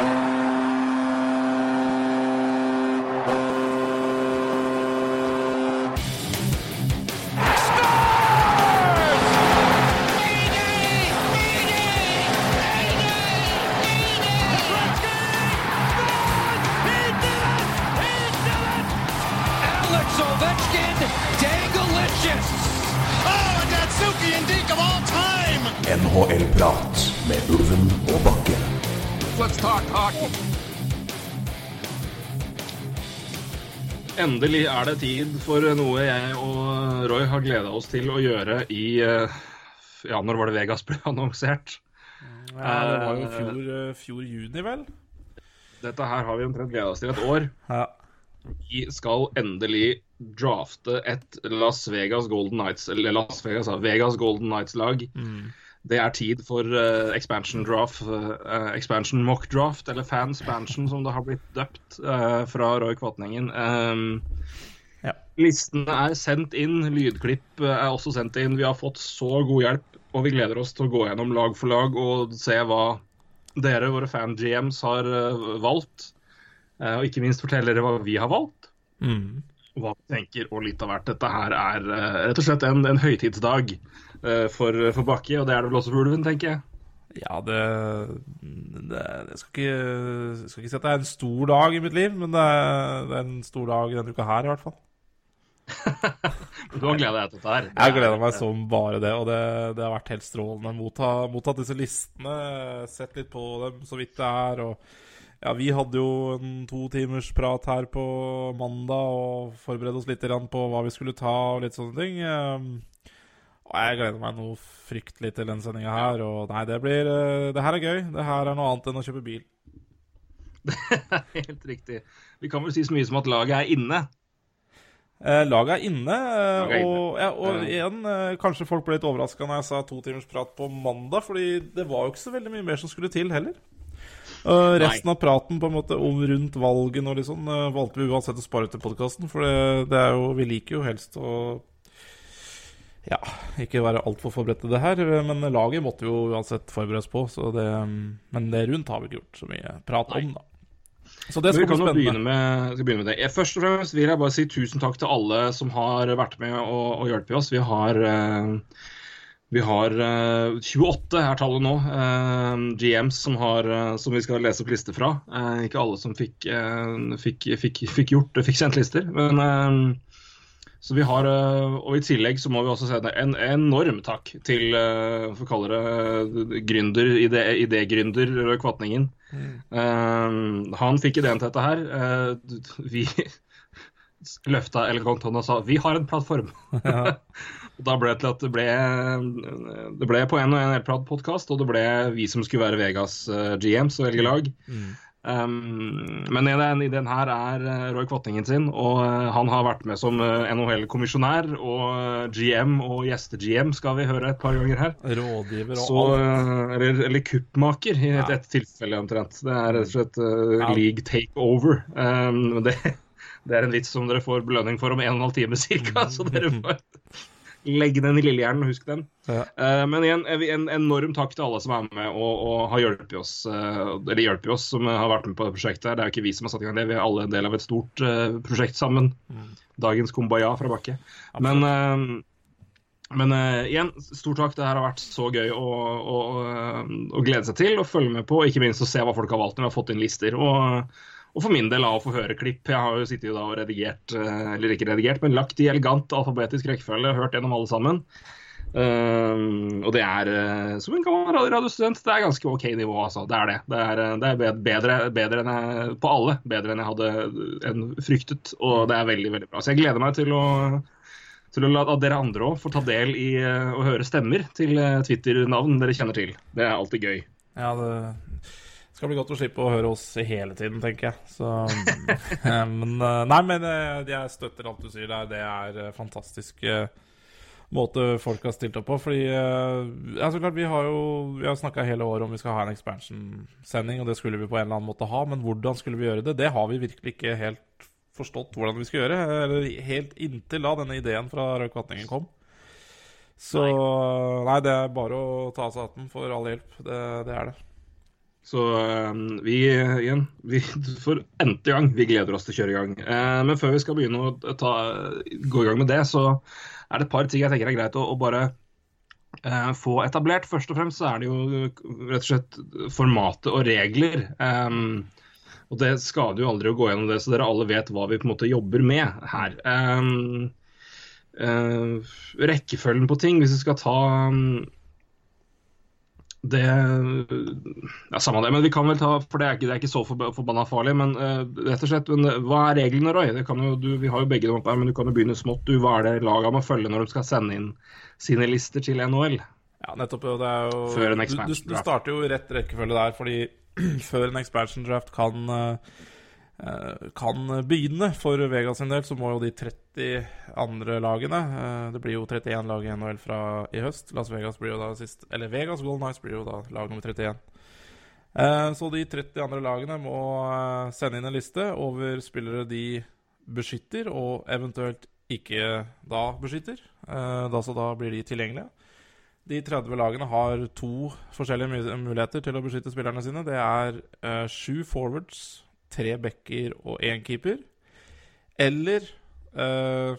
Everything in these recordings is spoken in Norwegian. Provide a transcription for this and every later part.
Alex Endelig er det tid for noe jeg og Roy har gleda oss til å gjøre i eh, Ja, når var det Vegas ble annonsert? Ja, det var jo fjor, eh, fjor juni, vel? Dette her har vi omtrent gleda oss til et år. Ja. Vi skal endelig drafte et Las Vegas Golden Knights Eller Las Vegas, Vegas Golden Knights-lag. Det er tid for uh, expansion draft, uh, expansion mock draft, eller fanspansion som det har blitt døpt uh, fra Roy Kvatningen. Um, Ja. Listene er sendt inn, lydklipp er også sendt inn. Vi har fått så god hjelp, og vi gleder oss til å gå gjennom lag for lag og se hva dere, våre fan-GMs, har valgt. Og ikke minst fortelle dere hva vi har valgt Mm. hva vi tenker, og litt av hvert. Dette her er rett og slett en, en høytidsdag for, for Bakke, og det er det vel også for Ulven, tenker jeg. Ja, det, det Jeg skal ikke, jeg skal ikke si at det er en stor dag i mitt liv, men det er, det er en stor dag denne uka her, i hvert fall. Du har gleda deg til dette her. Jeg gleder meg som bare det, og det, det har vært helt strålende. Motta, mottatt disse listene, sett litt på dem så vidt det er. og ja, Vi hadde jo en to timers prat her på mandag og forberedte oss litt på hva vi skulle ta og litt sånne ting. Og jeg gleder meg noe fryktelig til den sendinga her. Og nei, det blir eh, Det her er gøy. Det her er noe annet enn å kjøpe bil. Helt riktig. Vi kan vel si så mye som at laget er inne. Eh, laget er inne, eh, Laget er inne. og, ja, og igjen, eh, kanskje folk ble litt overraska når jeg sa to timers prat på mandag, fordi det var jo ikke så veldig mye mer som skulle til heller. Eh, resten av praten på en måte om rundt valgen og litt sånn, valgte vi uansett å spare til podkasten, for det, det er jo Vi liker jo helst å ja, ikke være altfor forberedt til det her, men laget måtte vi jo uansett forberedes på, så det, men det rundt har vi ikke gjort så mye prat om, da. Så det skal bli spennende. med, skal begynne med det. Jeg- Først og fremst vil jeg bare si tusen takk til alle som har vært med og, og hjulpet oss. Vi har, uh, vi har uh, 28 er tallet nå, uh, GMs som, har, eh, som vi skal lese opp lister fra. Eh, ikke alle som fikk, eh, fikk, fikk, fikk gjort fikk sendt lister. Men eh, så vi har, eh, og I tillegg så må vi også sende en enorm takk til uh, for å kalle det gründer, idé- idégründer Røe Kvatningen. Eh, han fikk ideen til dette her. Uh, vi løfta elegant hånda og sa vi har en plattform. og Da ble det til at det ble, det ble på en og en podkast, og det ble vi som skulle være Vegas eh, GMs og velge lag. Um, men den ideen her er eh, Roy Kvattingen sin, og eh, han har vært med som eh, NHL-kommisjonær og GM og gjeste-GM, skal vi høre et par ganger her. Rådgiver og Så, alt. eller, eller kuppmaker, i et, et tilfelle omtrent. Det er rett og slett uh, Ja. league takeover. Um, det, det er en vits som dere får belønning for om en og en halv time ca., så dere får legge den i lillehjernen husk den. Ja. Eh, men igjen, en, en enorm takk til alle som er med og, og har hjulpet oss, eh, eller hjulpet oss, som har vært med på det prosjektet. her. Det er jo ikke vi som har satt i gang det, vi er alle en del av et stort eh, prosjekt sammen. Dagens kumbaya fra Bakke. Men men igjen, stor takk. Det her har vært så gøy å, å, å glede seg til og følge med på. Og ikke minst å se hva folk har valgt når vi har fått inn lister. Og, og for min del av å få høre klipp. Jeg har jo sittet jo da og redigert, eh, eller ikke redigert, men lagt i elegant alfabetisk rekkefølge. Hørt gjennom alle sammen. Eh, og det er, eh, som en radiostudent, det er ganske OK nivå, altså. Det er det. Det er, det er bedre, bedre jeg, på alle. Bedre enn jeg hadde enn fryktet. Og det er veldig, veldig bra. Så jeg gleder meg til å til å la dere andre òg få ta del i å høre stemmer til Twitter-navn dere kjenner til. Det er alltid gøy. Ja, det skal bli godt å slippe å høre oss hele tiden, tenker jeg. Så, eh, men eh, Nei, men eh, jeg støtter alt du sier der. Det er fantastisk måte folk har stilt opp på. Fordi ja, så klart, vi har jo Vi har snakka hele året om vi skal ha en expansion-sending, og det skulle vi på en eller annen måte ha. Men hvordan skulle vi gjøre det? Det har vi virkelig ikke helt forstått hvordan vi skal gjøre. Eller helt inntil da denne ideen fra Røy Kvatningen kom. Så nei. det er bare å ta av den for all hjelp. Det, det er det. Så eh, vi igjen, vi, for n-te gang, vi gleder oss til å kjøre i gang. Eh, men før vi skal begynne å ta, gå i gang med det, så er det et par ting jeg tenker er greit å, å bare eh, få etablert. Først og fremst så er det jo rett og slett formatet og regler. Um, og det skader jo aldri å gå gjennom det, så dere alle vet hva vi på en måte jobber med her. Um, uh, rekkefølgen på ting, hvis vi skal ta um, det ja, Samme det, men vi kan vel ta For det er ikke, det er ikke så forbanna farlig. Men uh, rett og slett, men, hva er reglene, Roy? Jo, du, vi har jo begge dem opp her, men du kan jo begynne smått. Du, hva er det laga må følge når de skal sende inn sine lister til NHL? Ja, nettopp. Det er jo, Før en du, du, du starter jo rett rekkefølge der, fordi før en expansion draft kan, uh, kan begynne for Vegas sin del, så må jo de 30 andre lagene uh, Det blir jo 31 lag i NHL fra i høst. Las Vegas blir jo da sist Eller Vegas Golden Nights blir jo da lag nummer 31. Uh, så de 30 andre lagene må sende inn en liste over spillere de beskytter, og eventuelt ikke da beskytter. da, så da blir de tilgjengelige. De 30 lagene har to forskjellige muligheter til å beskytte spillerne sine. Det er sju forwards, tre backer og én keeper. Eller eh,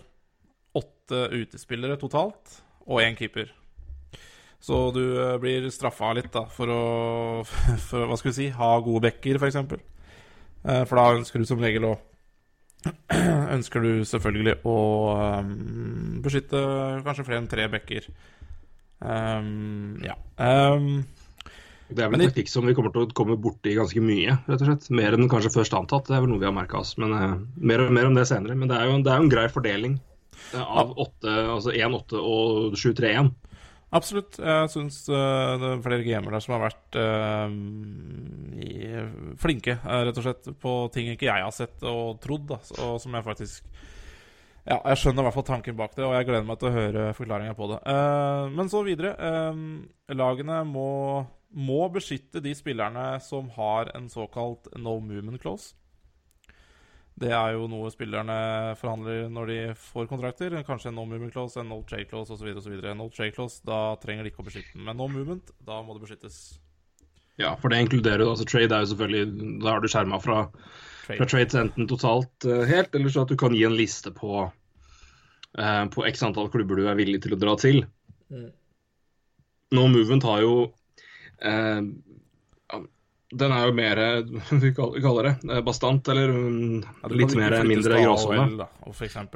åtte utespillere totalt og én keeper. Så du eh, blir straffa litt da for å for, hva skal vi si, ha gode backer, f.eks. Uh, for da ønsker du som regel å Ønsker du selvfølgelig å um, beskytte kanskje flere enn tre backer. Um, ja. Um, det er vel en taktikk som vi kommer til å komme borti ganske mye, rett og slett. Mer enn kanskje først antatt. Det er vel noe vi har merka oss. Men uh, mer, mer, om det senere. Men det er jo, det er jo en grei fordeling uh, av 8, altså 1-8 og 7-3-1. Absolutt. Jeg syns uh, det er flere gamer der som har vært i, flinke, rett og slett, på ting ikke jeg har sett og trodd, da, og som jeg faktisk ja, jeg skjønner i hvert fall tanken bak det, og jeg gleder meg til å høre forklaringa på det. Uh, men så videre. Uh, lagene må, må, beskytte de spillerne som har en såkalt no movement clause. Det er jo noe spillerne forhandler når de får kontrakter. Kanskje en no movement clause, en no trade clause osv. No trade clause, da trenger de ikke å beskytte den. Men no movement, da må det beskyttes. Ja, for det inkluderer jo altså Trade er jo selvfølgelig Da har du skjerma fra fra trade enten totalt uh, helt, eller så at du kan gi en liste på, uh, på x antall klubber du er villig til å dra til. Mm. No Movement har jo Den er jo mer vi kaller det bastant, eller um, ja, litt mer, mindre gråsone.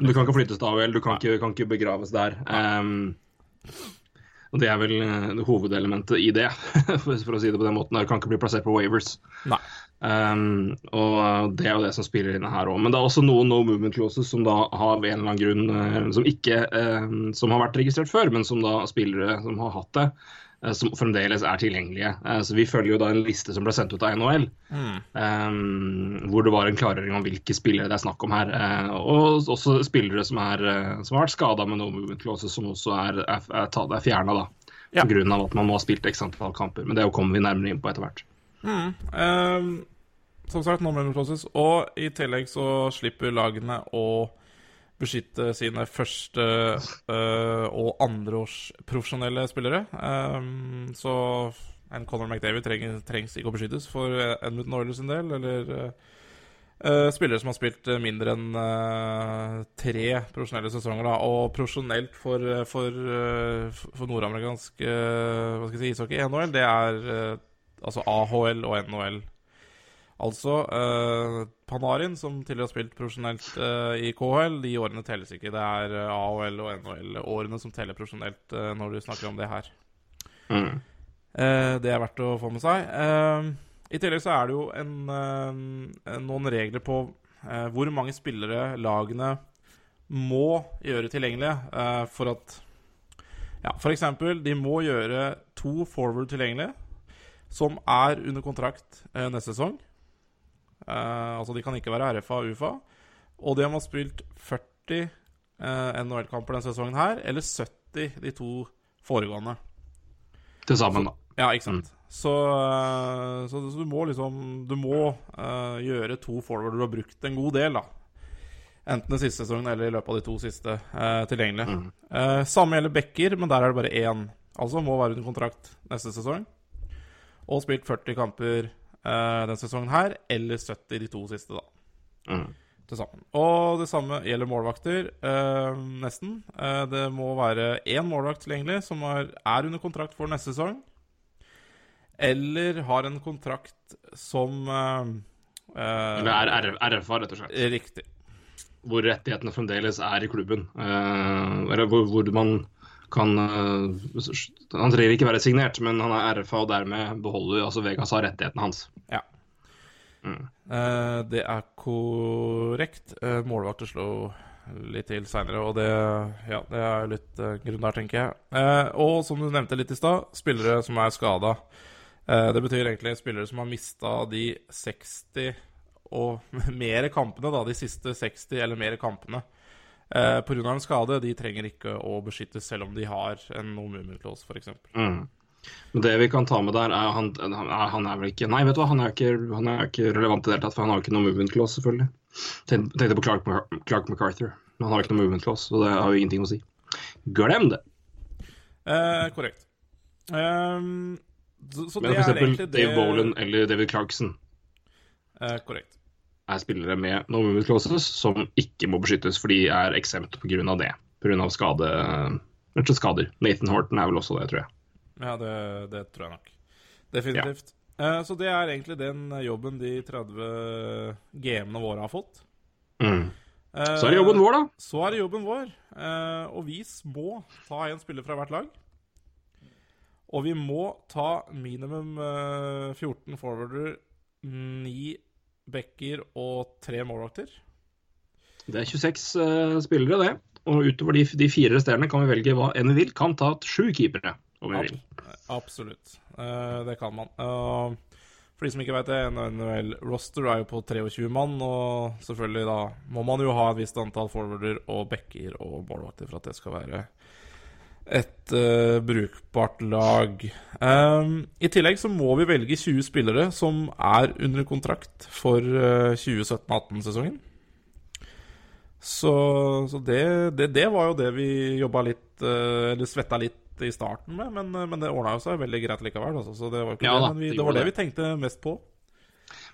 Du kan ikke flyttes til AHL, du kan ikke, kan ikke, begraves der. Um, og Det er vel hovedelementet i det, for, å si det på den måten. Du kan ikke bli plassert på waivers. Um, og det er jo det som spiller inn her òg. Men det er også noen no movement clauses som da har en eller annen grunn som ikke uh, Som har vært registrert før, men som da spillere som har hatt det, som fremdeles er tilgjengelige. så vi følger jo da en liste som ble sendt ut av NHL, mm. um, hvor det var en klargjøring om hvilke spillere det er snakk om her. og også spillere som, er, som har vært skada med no movement clause, som også er, er, er, er fjerna. Ja. Pga. at man må ha spilt x antall kamper. Men det kommer vi nærmere inn på etter hvert. Mm. Um, som sagt, no movement process. Og i tillegg så slipper lagene å beskytte sine første uh, og andreårs profesjonelle spillere. Um, så en Conor McDavid trenger, trengs ikke å beskyttes for Edmund Oilers sin del, eller uh, spillere som har spilt mindre enn uh, tre profesjonelle sesonger. Da. Og profesjonelt for, for, for nordamerikansk hva skal jeg si, ishockey, NHL, det er altså AHL og NHL. Altså uh, Panarin, som tidligere har spilt profesjonelt uh, i KHL, de årene telles ikke. Det er eh, AHL og NHL-årene som teller profesjonelt når du snakker om det her. Mm. det er verdt å få med seg. I tillegg så er det jo en, noen regler på hvor mange spillere lagene må gjøre tilgjengelige for at Ja, for eksempel, de må gjøre to forward tilgjengelige som er under kontrakt eh, neste sesong. Eh, altså, de kan ikke være RFA og UFA. Og de har spilt 40 uh, NHL-kamper denne sesongen her, eller 70 de to foregående. Til sammen, da. Ja, ikke sant. Mm. Så, uh, så, så, du må liksom Du må uh, gjøre to forward du har brukt en god del, da. Enten den siste sesongen eller i løpet av de to siste uh, tilgjengelig. Mm. Uh, samme gjelder Becker, men der er det bare én. Altså må være under kontrakt neste sesong og spilt 40 kamper uh, den sesongen her, eller 70 de to siste, da. Mm. Til sammen. Og det samme gjelder målvakter, uh, nesten. Uh, det må være én målvakt tilgjengelig som er, er, under kontrakt for neste sesong. Eller har en kontrakt som Eller er RFA, rett og slett. Riktig. Hvor rettighetene fremdeles er i klubben. eller hvor, hvor man kan Han trenger ikke være signert, men han er RFA og dermed beholder altså Vegas har rettighetene hans. Ja. Mm. Uh, det er korrekt. Uh, målvakt slo litt til seinere, og det, ja, det er litt uh, grunn der, tenker jeg. Uh, og som du nevnte litt i stad, spillere som er skada. det betyr egentlig spillere som har mista de 60 og mer kampene, da, de siste 60 eller mer kampene. Uh, Pga. en skade. De trenger ikke å beskyttes selv om de har en no movement clause, f.eks. Mm. Men det vi kan ta med der, er han, han er vel ikke Nei, vet du hva, han er ikke, han er ikke relevant i det hele tatt, for han har ikke noe movement clause, selvfølgelig. Tenkte på Clark, Clark MacArthur, han har ikke noe movement clause, så det har jo ingenting å si. Glem det. Eh, korrekt. Um, så, så men for eksempel Dave Bolan eller David Clarkson eh, korrekt. Er spillere med no movement clauses som ikke må beskyttes, for de er eksempt pga. det. Pga. skade, skader. Nathan Horton er vel også det, tror jeg. Ja, det, det tror jeg nok. Definitivt. Ja. Uh, så det er egentlig den jobben de 30 GM-ene våre har fått. Mm. Uh, så er det jobben vår, da. Så er det jobben vår. Uh, og vi må ta en spiller fra hvert lag. Og vi må ta minimum 14 forwarder, 9 backer og tre målvakter. Det er 26 spillere, det. Og utover de, de fire resterende kan vi velge hva enn vi vil. Kan ta sju keepere om vi vil. Absolutt. Uh, det kan man. Uh, for de som ikke vet det, NHL roster er jo på 23 mann, og selvfølgelig da må man jo ha et visst antall forwarder og backer og målvakter for at det skal være et uh, brukbart lag. Um, I tillegg så må vi velge 20 spillere som er under kontrakt for uh, 2017-18-sesongen. Så, så det, det, det, var jo det vi jobba litt uh, Eller svetta litt i starten med, men, men det ordna seg veldig greit likevel. Altså, så det var, ja, det, vi, det, var det, vi tenkte mest på.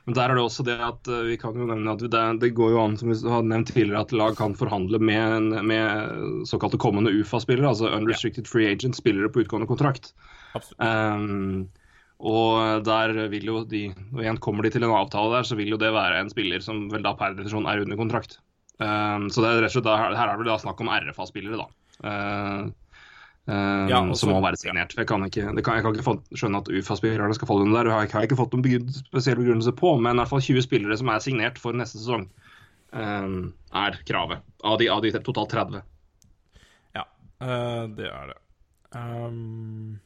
Men der er det også det at uh, vi kan jo nevne at det, det, går jo an, som vi har nevnt tidligere, at lag kan forhandle med, med såkalte kommende UFA-spillere, altså unrestricted free agent, spillere på utgående kontrakt. Um, og der vil jo de Og igjen kommer de til en avtale der, så vil jo det være en spiller som vel da per definisjon er under kontrakt. Um, så det er rett og slett da, her er det vel da snakk om RFA-spillere, da. Uh, ja, også, som må være signert. Jeg kan ikke, kan, jeg kan ikke få, skjønne at UFA-spillerne skal falle under der. Jeg, har ikke fått noen spesiell begrunnelse på, men i hvert fall 20 spillere som er signert for neste sesong, um, er kravet. Av de, av de, totalt 30. Ja, uh, det er det. Um,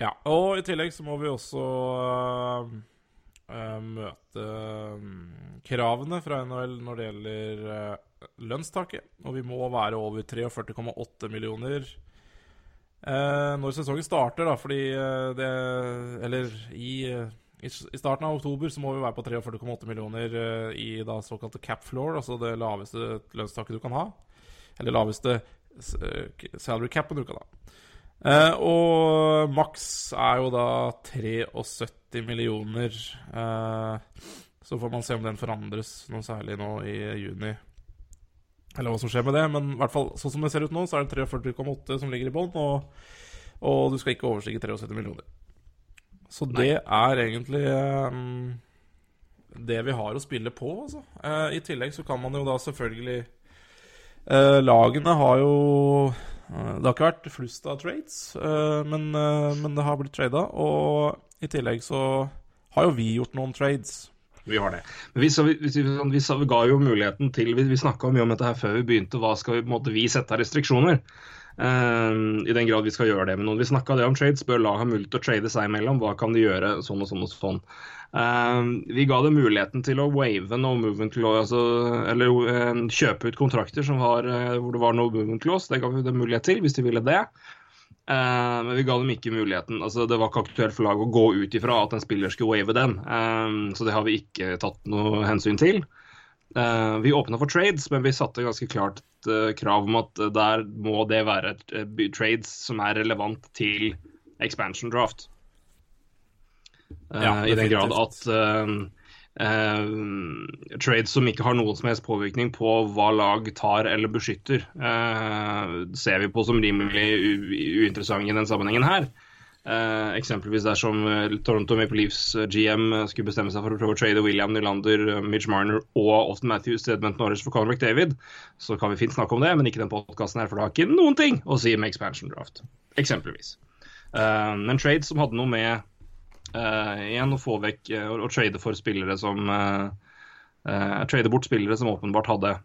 ja, og i tillegg så må vi også uh, uh, møte kravene fra NHL når det gjelder lønnstaket, og vi må være over 43,8 millioner eh, når sesongen starter, da, fordi eh, det Eller i, eh, i, starten av oktober så må vi være på 43,8 millioner eh, i da såkalte cap floor, altså det laveste lønnstaket du kan ha. Eller laveste salary capen du kan ha. Eh, og maks er jo da 73 millioner. så får man se om den forandres noe særlig nå i juni. Eller hva som skjer med det, men i hvert fall sånn som det ser ut nå, så er det 43,8 som ligger i bånn, og, og, du skal ikke overstige 73 millioner. Så Nei. det er egentlig um, det vi har å spille på, altså. Uh, I tillegg så kan man jo da selvfølgelig uh, Lagene har jo uh, Det har ikke vært flust av trades, men, men, det har blitt trada. Og i tillegg så har jo vi gjort noen trades. Vi har det. Men vi, vi, vi, vi ga jo muligheten til Vi, vi snakka mye om dette her før vi begynte. Hva skal vi, måte, vi sette av restriksjoner? Uh, I den grad vi skal gjøre det med noen. Vi snakka om trades. Bør lag ha mulighet til å trade seg imellom? Hva kan de gjøre? Sånn og sånn og sånn. Uh, vi ga det muligheten til å wave no movement clause, altså, eller uh, kjøpe ut kontrakter var, eh, hvor det var no movement clause. Det ga vi det mulighet til, hvis de ville det. Uh, men vi ga dem ikke muligheten. altså Det var ikke aktuelt for laget å gå ut ifra at en spiller skulle wave den. Um, så det har vi ikke tatt noe hensyn til. Uh, vi åpna for trades, men vi satte ganske klart uh, krav om at der må det være trades som er relevant til expansion draft. Ja, I den grad at eh, eh, trades som ikke har noen som helst påvirkning på hva lag tar eller beskytter, eh, ser vi på som rimelig uinteressant i den sammenhengen her. Eh, eksempelvis dersom eh, Toronto Maple Leafs eh, GM skulle bestemme seg for å prøve å trade William Nylander, eh, Mitch Marner og Austin Matthews til Edmund Norris for Conor McDavid, så kan vi fint snakke om det, men ikke den podkasten her, for det har ikke noen ting å si med expansion draft. Eksempelvis. Eh, men trades som hadde noe med eh, igjen å få vekk eh, og, trade for spillere som eh, eh, Trade bort spillere som åpenbart hadde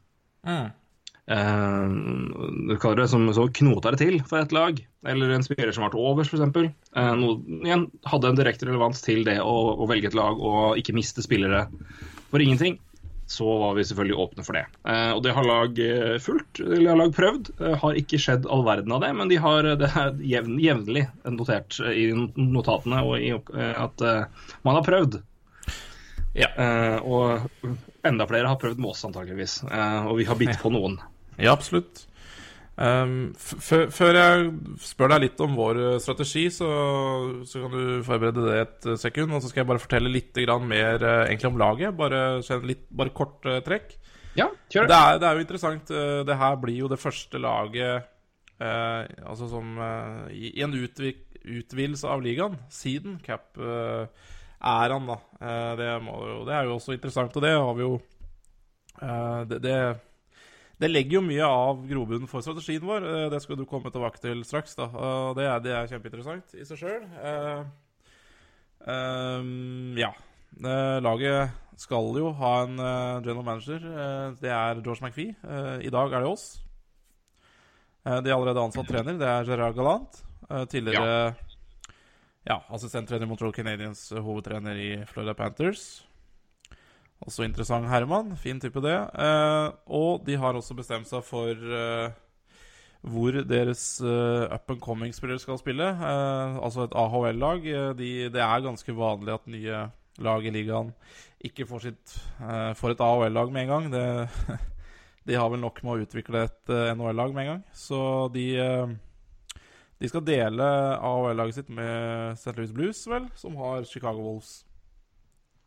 Mm. Uh, det som så knota det til for et lag, eller en spiller som var til overs, f.eks. Uh, noe igjen hadde en direkte relevans til det å, å velge et lag og ikke miste spillere for ingenting. Så var vi selvfølgelig åpne for det. Eh, og det har lag eh, fulgt, eller har lag prøvd. Eh, har ikke skjedd all verden av det, men de har det er jevn, jevnlig notert i notatene og i, at man har prøvd. Ja. Og enda flere har prøvd med oss, antageligvis. Eh, og vi har bitt på noen. Ja, absolutt. Um, før- jeg spør deg litt om vår eh, strategi, så, så kan du forberede det et eh, sekund. Og så skal jeg bare fortelle litt grann mer eh, egentlig om laget. Bare, litt, bare kort uh, trekk. Ja, kjør Det er, det er jo interessant. Det her blir jo det første laget uh, Altså som uh, i, en utvik, utvidelse av ligaen siden cap-æraen, da. Det, må, det er jo også interessant, og det har vi jo det, det det legger jo mye av grobunnen for strategien vår. Eh, Det skal du komme tilbake til straks. da. Det er, det er kjempeinteressant i seg sjøl. ja. Eh, laget skal jo ha en eh, general manager. Eh, det er George McVie. Eh, I dag er det oss. Eh, de er allerede ansatt trener. Det er Gerard Galant. Eh, tidligere ja. assistenttrener i Montreal Canadiens, eh, hovedtrener i Florida Panthers. Også interessant Herman. Fin type, det. Eh, og de har også bestemt seg for eh, hvor deres eh, up and coming-spillere skal spille. Eh, altså et AHL-lag. Eh, de, det er ganske vanlig at nye lag i ligaen ikke får, sitt, eh, får et AHL-lag med en gang. Det, de har vel nok med å utvikle et NHL-lag med en gang. Så de de skal dele AHL-laget sitt med St. Louis Blues, vel, som har Chicago Wolves.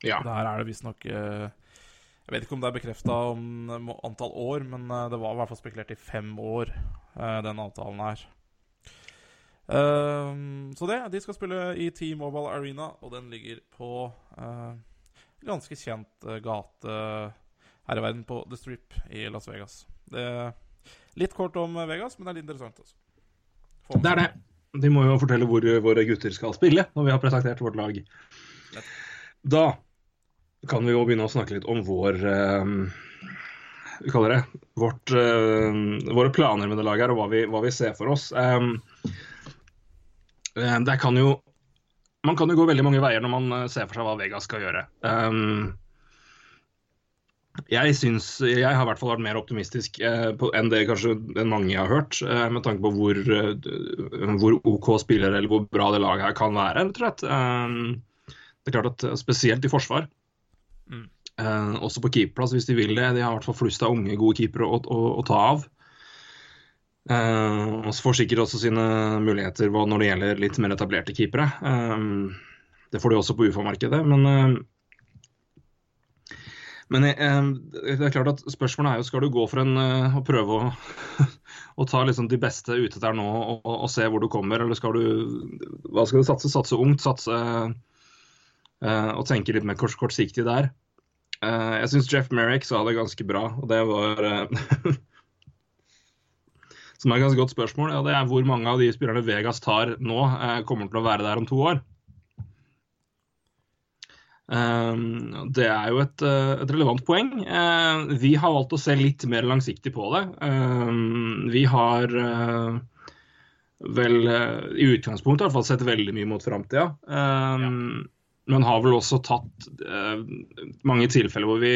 Ja. Der er det visstnok uh, Jeg vet ikke om det er bekrefta om eh, antall år, men eh, det var i hvert fall spekulert i fem år, eh, den avtalen her. Ehm, så det. De skal spille i T-Mobile Arena, og den ligger på eh, ganske kjent eh, gate her i verden, på The Strip i Las Vegas. Det er litt kort om eh, Vegas, men det er litt interessant. også. Det er det. De må jo fortelle hvor våre gutter skal spille når vi har presentert vårt lag. Da kan vi jo begynne å snakke litt om vår eh, Vi kaller det vårt, eh, våre planer med det laget her, og hva vi, hva vi ser for oss. Um, det kan jo Man kan jo gå veldig mange veier når man eh, ser for seg hva Vegas skal gjøre. Jeg syns Jeg har i hvert fall vært mer optimistisk eh, enn det kanskje enn mange har hørt, eh, med tanke på hvor, eh, hvor OK spillere eller hvor bra det laget her kan være, rett og slett. Eh, det er klart at eh, Spesielt i forsvar. Mm. Også på keeperplass, hvis de vil det. De har i hvert fall flust av unge, gode keepere å, å, å ta av. Eh, og så får sikkert også sine muligheter når det gjelder litt mer etablerte keepere. Eh, det får de også på UFA-markedet, men eh, men eh, det er klart at spørsmålet er jo skal du gå for en å prøve å, å ta liksom de beste ute der nå og, og, se hvor du kommer, eller skal du hva skal du satse? Satse ungt, satse og tenke litt mer kort, kortsiktig der. Eh, jeg syns Jeff Merrick sa det ganske bra, og det var eh, Som er et ganske godt spørsmål. Ja, det er hvor mange av de spillerne Vegas tar nå, eh, kommer til å være der om to år. Um, det er jo et, uh, et relevant poeng. Uh, vi har valgt å se litt mer langsiktig på det. Um, vi har uh, vel i utgangspunktet i hvert fall sett veldig mye mot framtida. Um, Men har vel også tatt mange tilfeller hvor vi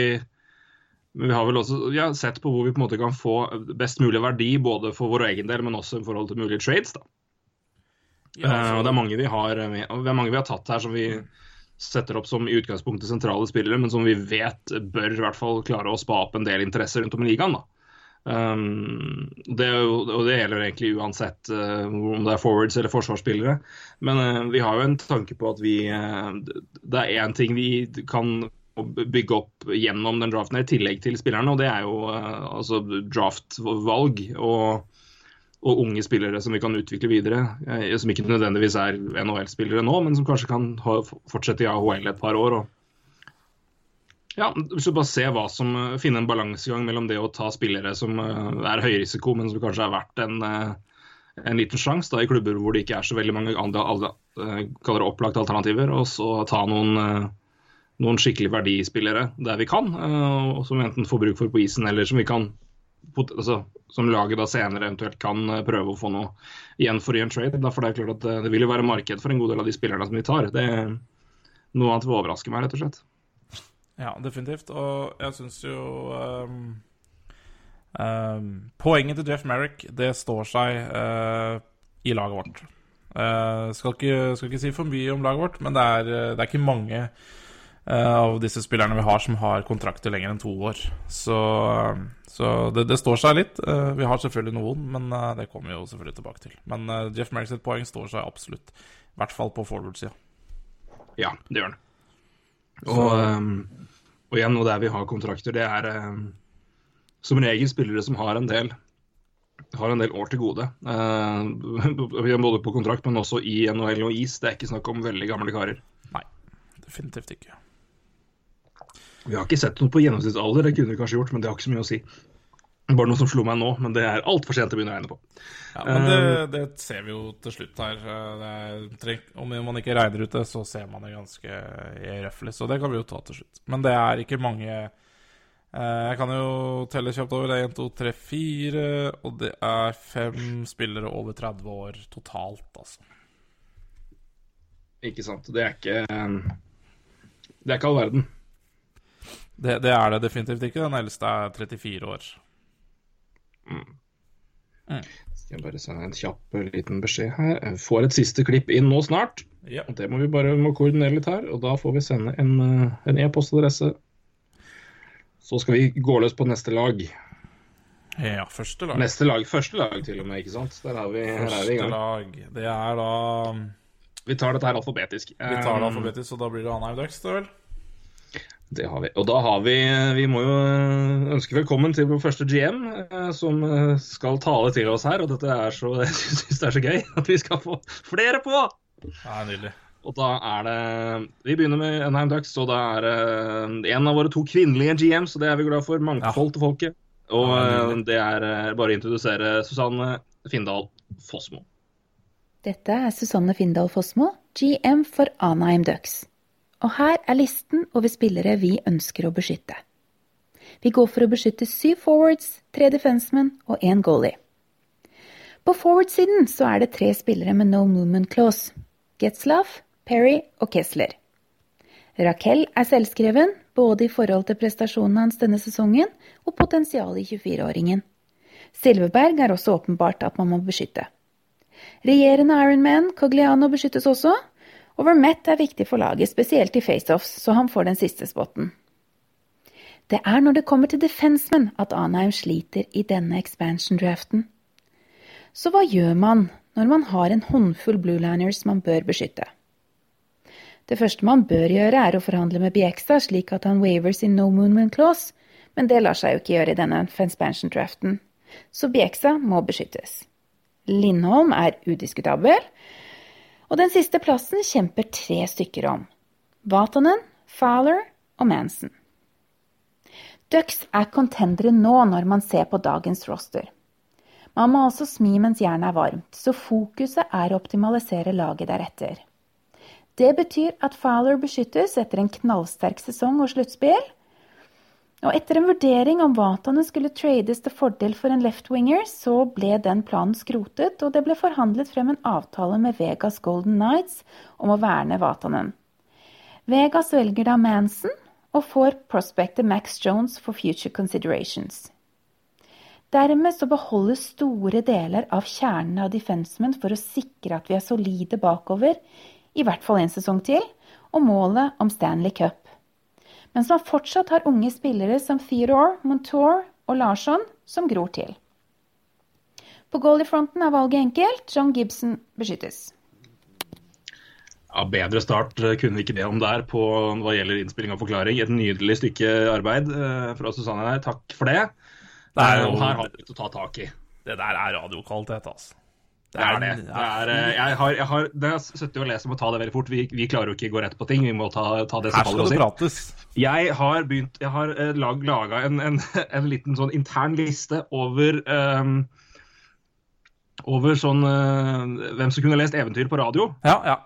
men vi har vel også ja, sett på hvor vi på en måte kan få best mulig verdi både for vår egen del, men også i forhold til mulige trades. da. Ja, Uh, og det er mange vi har, vi det er mange vi har tatt her som vi setter opp som i utgangspunktet sentrale spillere, men som vi vet bør i hvert fall klare å spa opp en del interesse rundt om i ligaen. da. Um, det, jo, og det gjelder egentlig uansett uh, om det er forwards eller forsvarsspillere. Men uh, vi har jo en tanke på at vi uh, Det er én ting vi kan bygge opp gjennom den draften i tillegg til spillerne, og det er jo altså draftvalg. Og, og unge spillere som vi kan utvikle videre. som ikke nødvendigvis er NHL-spillere nå, men som kanskje kan ha, fortsette i AHL et par år. og ja, Hvis du bare ser hva som finner en balansegang mellom det å ta spillere som er er høyrisiko, men som kanskje er verdt en, eh, en liten sjanse i klubber hvor det ikke er så veldig mange andre, det opplagte alternativer, og så ta noen, noen skikkelig verdispillere der vi kan, og som vi enten får bruk for på isen, eller som vi kan altså, som laget da senere eventuelt kan prøve å få noe igjen for i en trade. for det er klart at det vil jo være marked for en god del av de spillerne som vi tar. Det er noe annet vil overraske meg, rett og slett. Ja, definitivt. Og jeg syns jo um, um, Poenget til Jeff Merrick, det står seg uh, i laget vårt. Uh, skal, ikke, skal, ikke, si for mye om laget vårt, men det er, det er ikke mange uh, av disse spillerne vi har som har kontrakter lenger enn to år. Så, så det, det, står seg litt. Vi har selvfølgelig noen, men det kommer vi jo selvfølgelig tilbake til. Men Jeff Merrick sitt poeng står seg absolutt. I hvert fall på forward-sida. Ja, det gjør den. Og, um, og igjen, og der vi har kontrakter, det er um, som regel spillere som har en del har en del år til gode. Uh, både på kontrakt, men også i NHL og is. Det er ikke snakk om veldig gamle karer. Nei, definitivt ikke. Vi har ikke sett noe på gjennomsnittsalder, det kunne vi kanskje gjort, men det har ikke så mye å si. Bare noe som slo meg nå, men det er altfor sent å begynne å regne på. Ja, Men det, eh, det ser vi jo til slutt her. Er, om man ikke regner ut det, så ser man det ganske røffelig. Så det kan vi jo ta til slutt. Men det er ikke mange eh, Jeg kan jo telle kjapt over. Det er 1, 2, 3, 4, og det er fem spillere over 30 år totalt, altså. Ikke sant. Det er ikke Det er ikke all verden. Det, det, er det definitivt ikke. Den eldste er 34 år. Mm. Mm. Skal jeg bare sende en kjapp eh, liten beskjed her. Jeg får et siste klipp inn nå snart. Ja. Det må vi bare må koordinere litt her. Og da får vi sende en e-postadresse. Så skal vi gå løs på neste lag. Ja, første lag. Neste lag, Første lag til og med, ikke sant? Der er vi, første er vi i gang. lag. Det er da Vi tar dette her alfabetisk. Vi tar det alfabetisk, og da blir det Anheim Ducks, det vel? Det har vi. Og da har vi Vi må jo eh, ønske velkommen til vår første GM, eh, som eh, skal tale til oss her. Og dette er så Jeg syns det er så gøy at vi skal få flere på! Ja, nydelig. Og da er det Vi begynner med Enheim Ducks, og da er det en av våre to kvinnelige GMs, og det er vi glad for. Mangfold til folket. Og ja, det er bare å introdusere Susanne Findal Fossmo. Dette er Susanne Findal Fossmo, GM for Anheim Ducks og her er listen over spillere vi ønsker å beskytte. Vi går for å beskytte syv forwards, tre defensemen og én goalie. På forward-siden så er det tre spillere med no movement clause. Getzlaff, Perry og Kessler. Raquel er selvskreven, både i forhold til prestasjonene hans denne sesongen og potensialet i 24-åringen. Silverberg er også åpenbart at man må beskytte. Regjerende Ironman Cogliano beskyttes også, og Vermette er viktig for laget, spesielt i faceoffs, så han får den siste spotten. Det er når det kommer til defensemen at Anheim sliter i denne expansion-draften. Så hva gjør man når man har en håndfull blueliners man bør beskytte? Det første man bør gjøre, er å forhandle med Bieksa slik at han wavers in no movement clause, men det lar seg jo ikke gjøre i denne expansion-draften, så Bieksa må beskyttes. Lindholm er udiskutabel, og den siste plassen kjemper tre stykker om. Vatanen, Fowler og Manson. Ducks er contendere nå når man ser på dagens roster. Man må altså smi mens jernet er varmt, så fokuset er å optimalisere laget deretter. Det betyr at Fowler beskyttes etter en knallsterk sesong og sluttspill, og etter en vurdering om Vatanen skulle trades til fordel for en left-winger, så ble den planen skrotet, og det ble forhandlet frem en avtale med Vegas Golden Knights om å verne Vatanen. Vegas velger da Manson og får prospectet Max Jones for future considerations. Dermed så beholdes store deler av kjernen av defensemen for å sikre at vi er solide bakover, i hvert fall en sesong til, og målet om Stanley Cup mens man fortsatt har unge spillere som Theodore, Montour og Larsson som gror til. På goaliefronten er valget enkelt. John Gibson beskyttes. Ja, Bedre start eh, kunne vi ikke be om der på hva gjelder innspilling og forklaring. Et nydelig stykke arbeid eh, fra Susanne her. Takk for det. Det er Eh, jo- her har vi litt å ta tak i. Det der er radiokvalitet, altså. Det er det. det, er, eh, jeg har, jeg har, det jeg sittet og leser om å ta det veldig fort. Vi, vi klarer jo ikke å gå rett på ting. Vi må ta, ta det som faller oss inn. Jeg har begynt Jeg har eh, lag, laga en, en, en liten sånn intern liste over um, Over sånn uh, Hvem som kunne lest eventyr på radio. Ja, ja.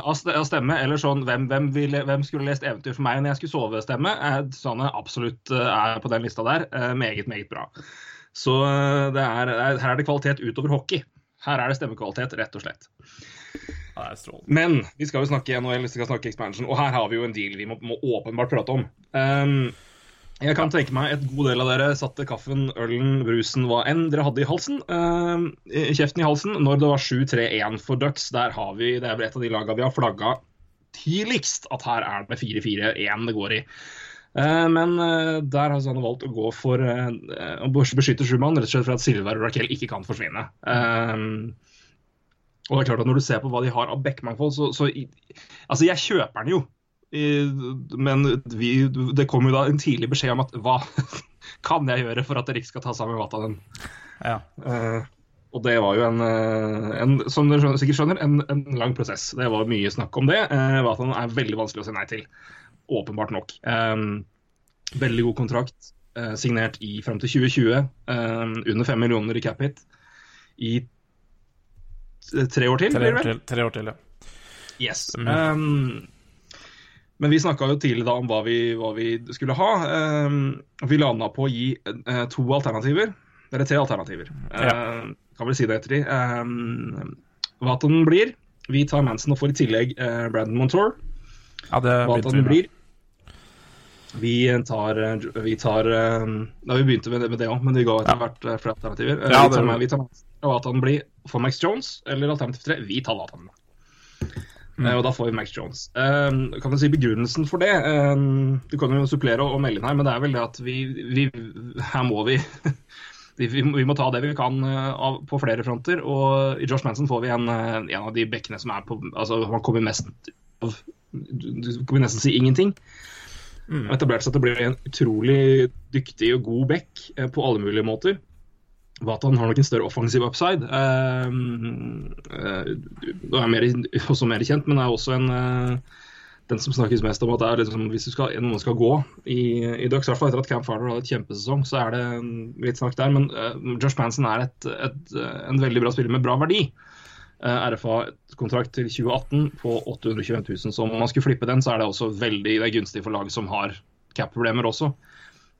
av stemme, eller sånn hvem, hvem, ville, hvem skulle lest eventyr for meg når jeg skulle sove-stemme. Eh, Susanne absolutt eh, er på den lista der. Meget, meget bra. Så det er, det er- her er det kvalitet utover hockey. Her er det stemmekvalitet, rett og slett. Er. Men vi skal jo snakke NHL, vi skal snakke expansion, og her har vi jo en deal vi må, må åpenbart prate om. Um, jeg kan tenke meg et god del av dere satte kaffen, ølen, brusen, hva enn dere hadde i halsen, um, kjeften i halsen, når det var 7-3-1 for Ducks. Der har vi, Det er et av de lagene vi har flagga tidligst at her er det 4-4-1 det går i. Eh, Men eh, der har Susanne valgt å gå for eh, å beskytte Schumann, rett og slett for at Silver og Raquel ikke kan forsvinne. Og det er klart at Når du ser på hva de har av backmangfold, så, så Altså, jeg kjøper den jo. Men vi, det kom jo da en tidlig beskjed om at hva kan jeg gjøre for at dere ikke skal ta sammen Vatanen? Ja. Uh, og det var jo en, en som dere sikkert skjønner, en, en lang prosess. Det var mye snakk om det. Uh, Vatanen er veldig vanskelig å si nei til. Åpenbart nok. Um, veldig god kontrakt. uh, signert i fram til 2020. um, under fem millioner i cap hit. I tre år til, Tre blir det år vel? til, tre år til ja. Yes. Um, men vi snakka jo tidlig da om hva vi, hva vi skulle ha. Vi landa på å gi eh, to alternativer. Eller tre alternativer. Uh, kan vel si det etter de. Hva den blir. Vi tar Manson og får i tillegg uh, Brandon Montour. ja, det Hva den blir. Vi tar, vi tar eh, Da vi begynte med det, med det òg, men vi ga etter hvert ja. flere alternativer. Eh, Ja, vi tar med vi tar han blir for Max Jones, eller alternativ tre. Vi tar Vatan. Mm. Eh, og da får vi Max Jones. Um, kan du si begrunnelsen for det? Um, du kan jo supplere og, og melde inn her, men det er vel det at vi, vi Her må vi vi, må- ta det vi kan på flere fronter. Og i Josh Manson får vi en, en av de bekkene som er på Altså, han kommer mest av du kan nesten si ingenting. Mm. Og etablert seg til å bli en utrolig dyktig og god back eh, på alle mulige måter. Watan har nok en større offensiv upside. Uh, er mer, også mer kjent, men er også en eh, den som snakkes mest om at det er liksom, hvis skal, noen skal gå i, i Ducks, hvert fall etter at Camp Farner hadde et kjempesesong, så er det litt snakk der. Men eh, Josh Manson er et, et, en veldig bra spiller med bra verdi. Uh, RFA-kontrakt til 2018 på 821 000. Så om man skulle flippe den, så er det også veldig det er gunstig for lag som har cap-problemer også.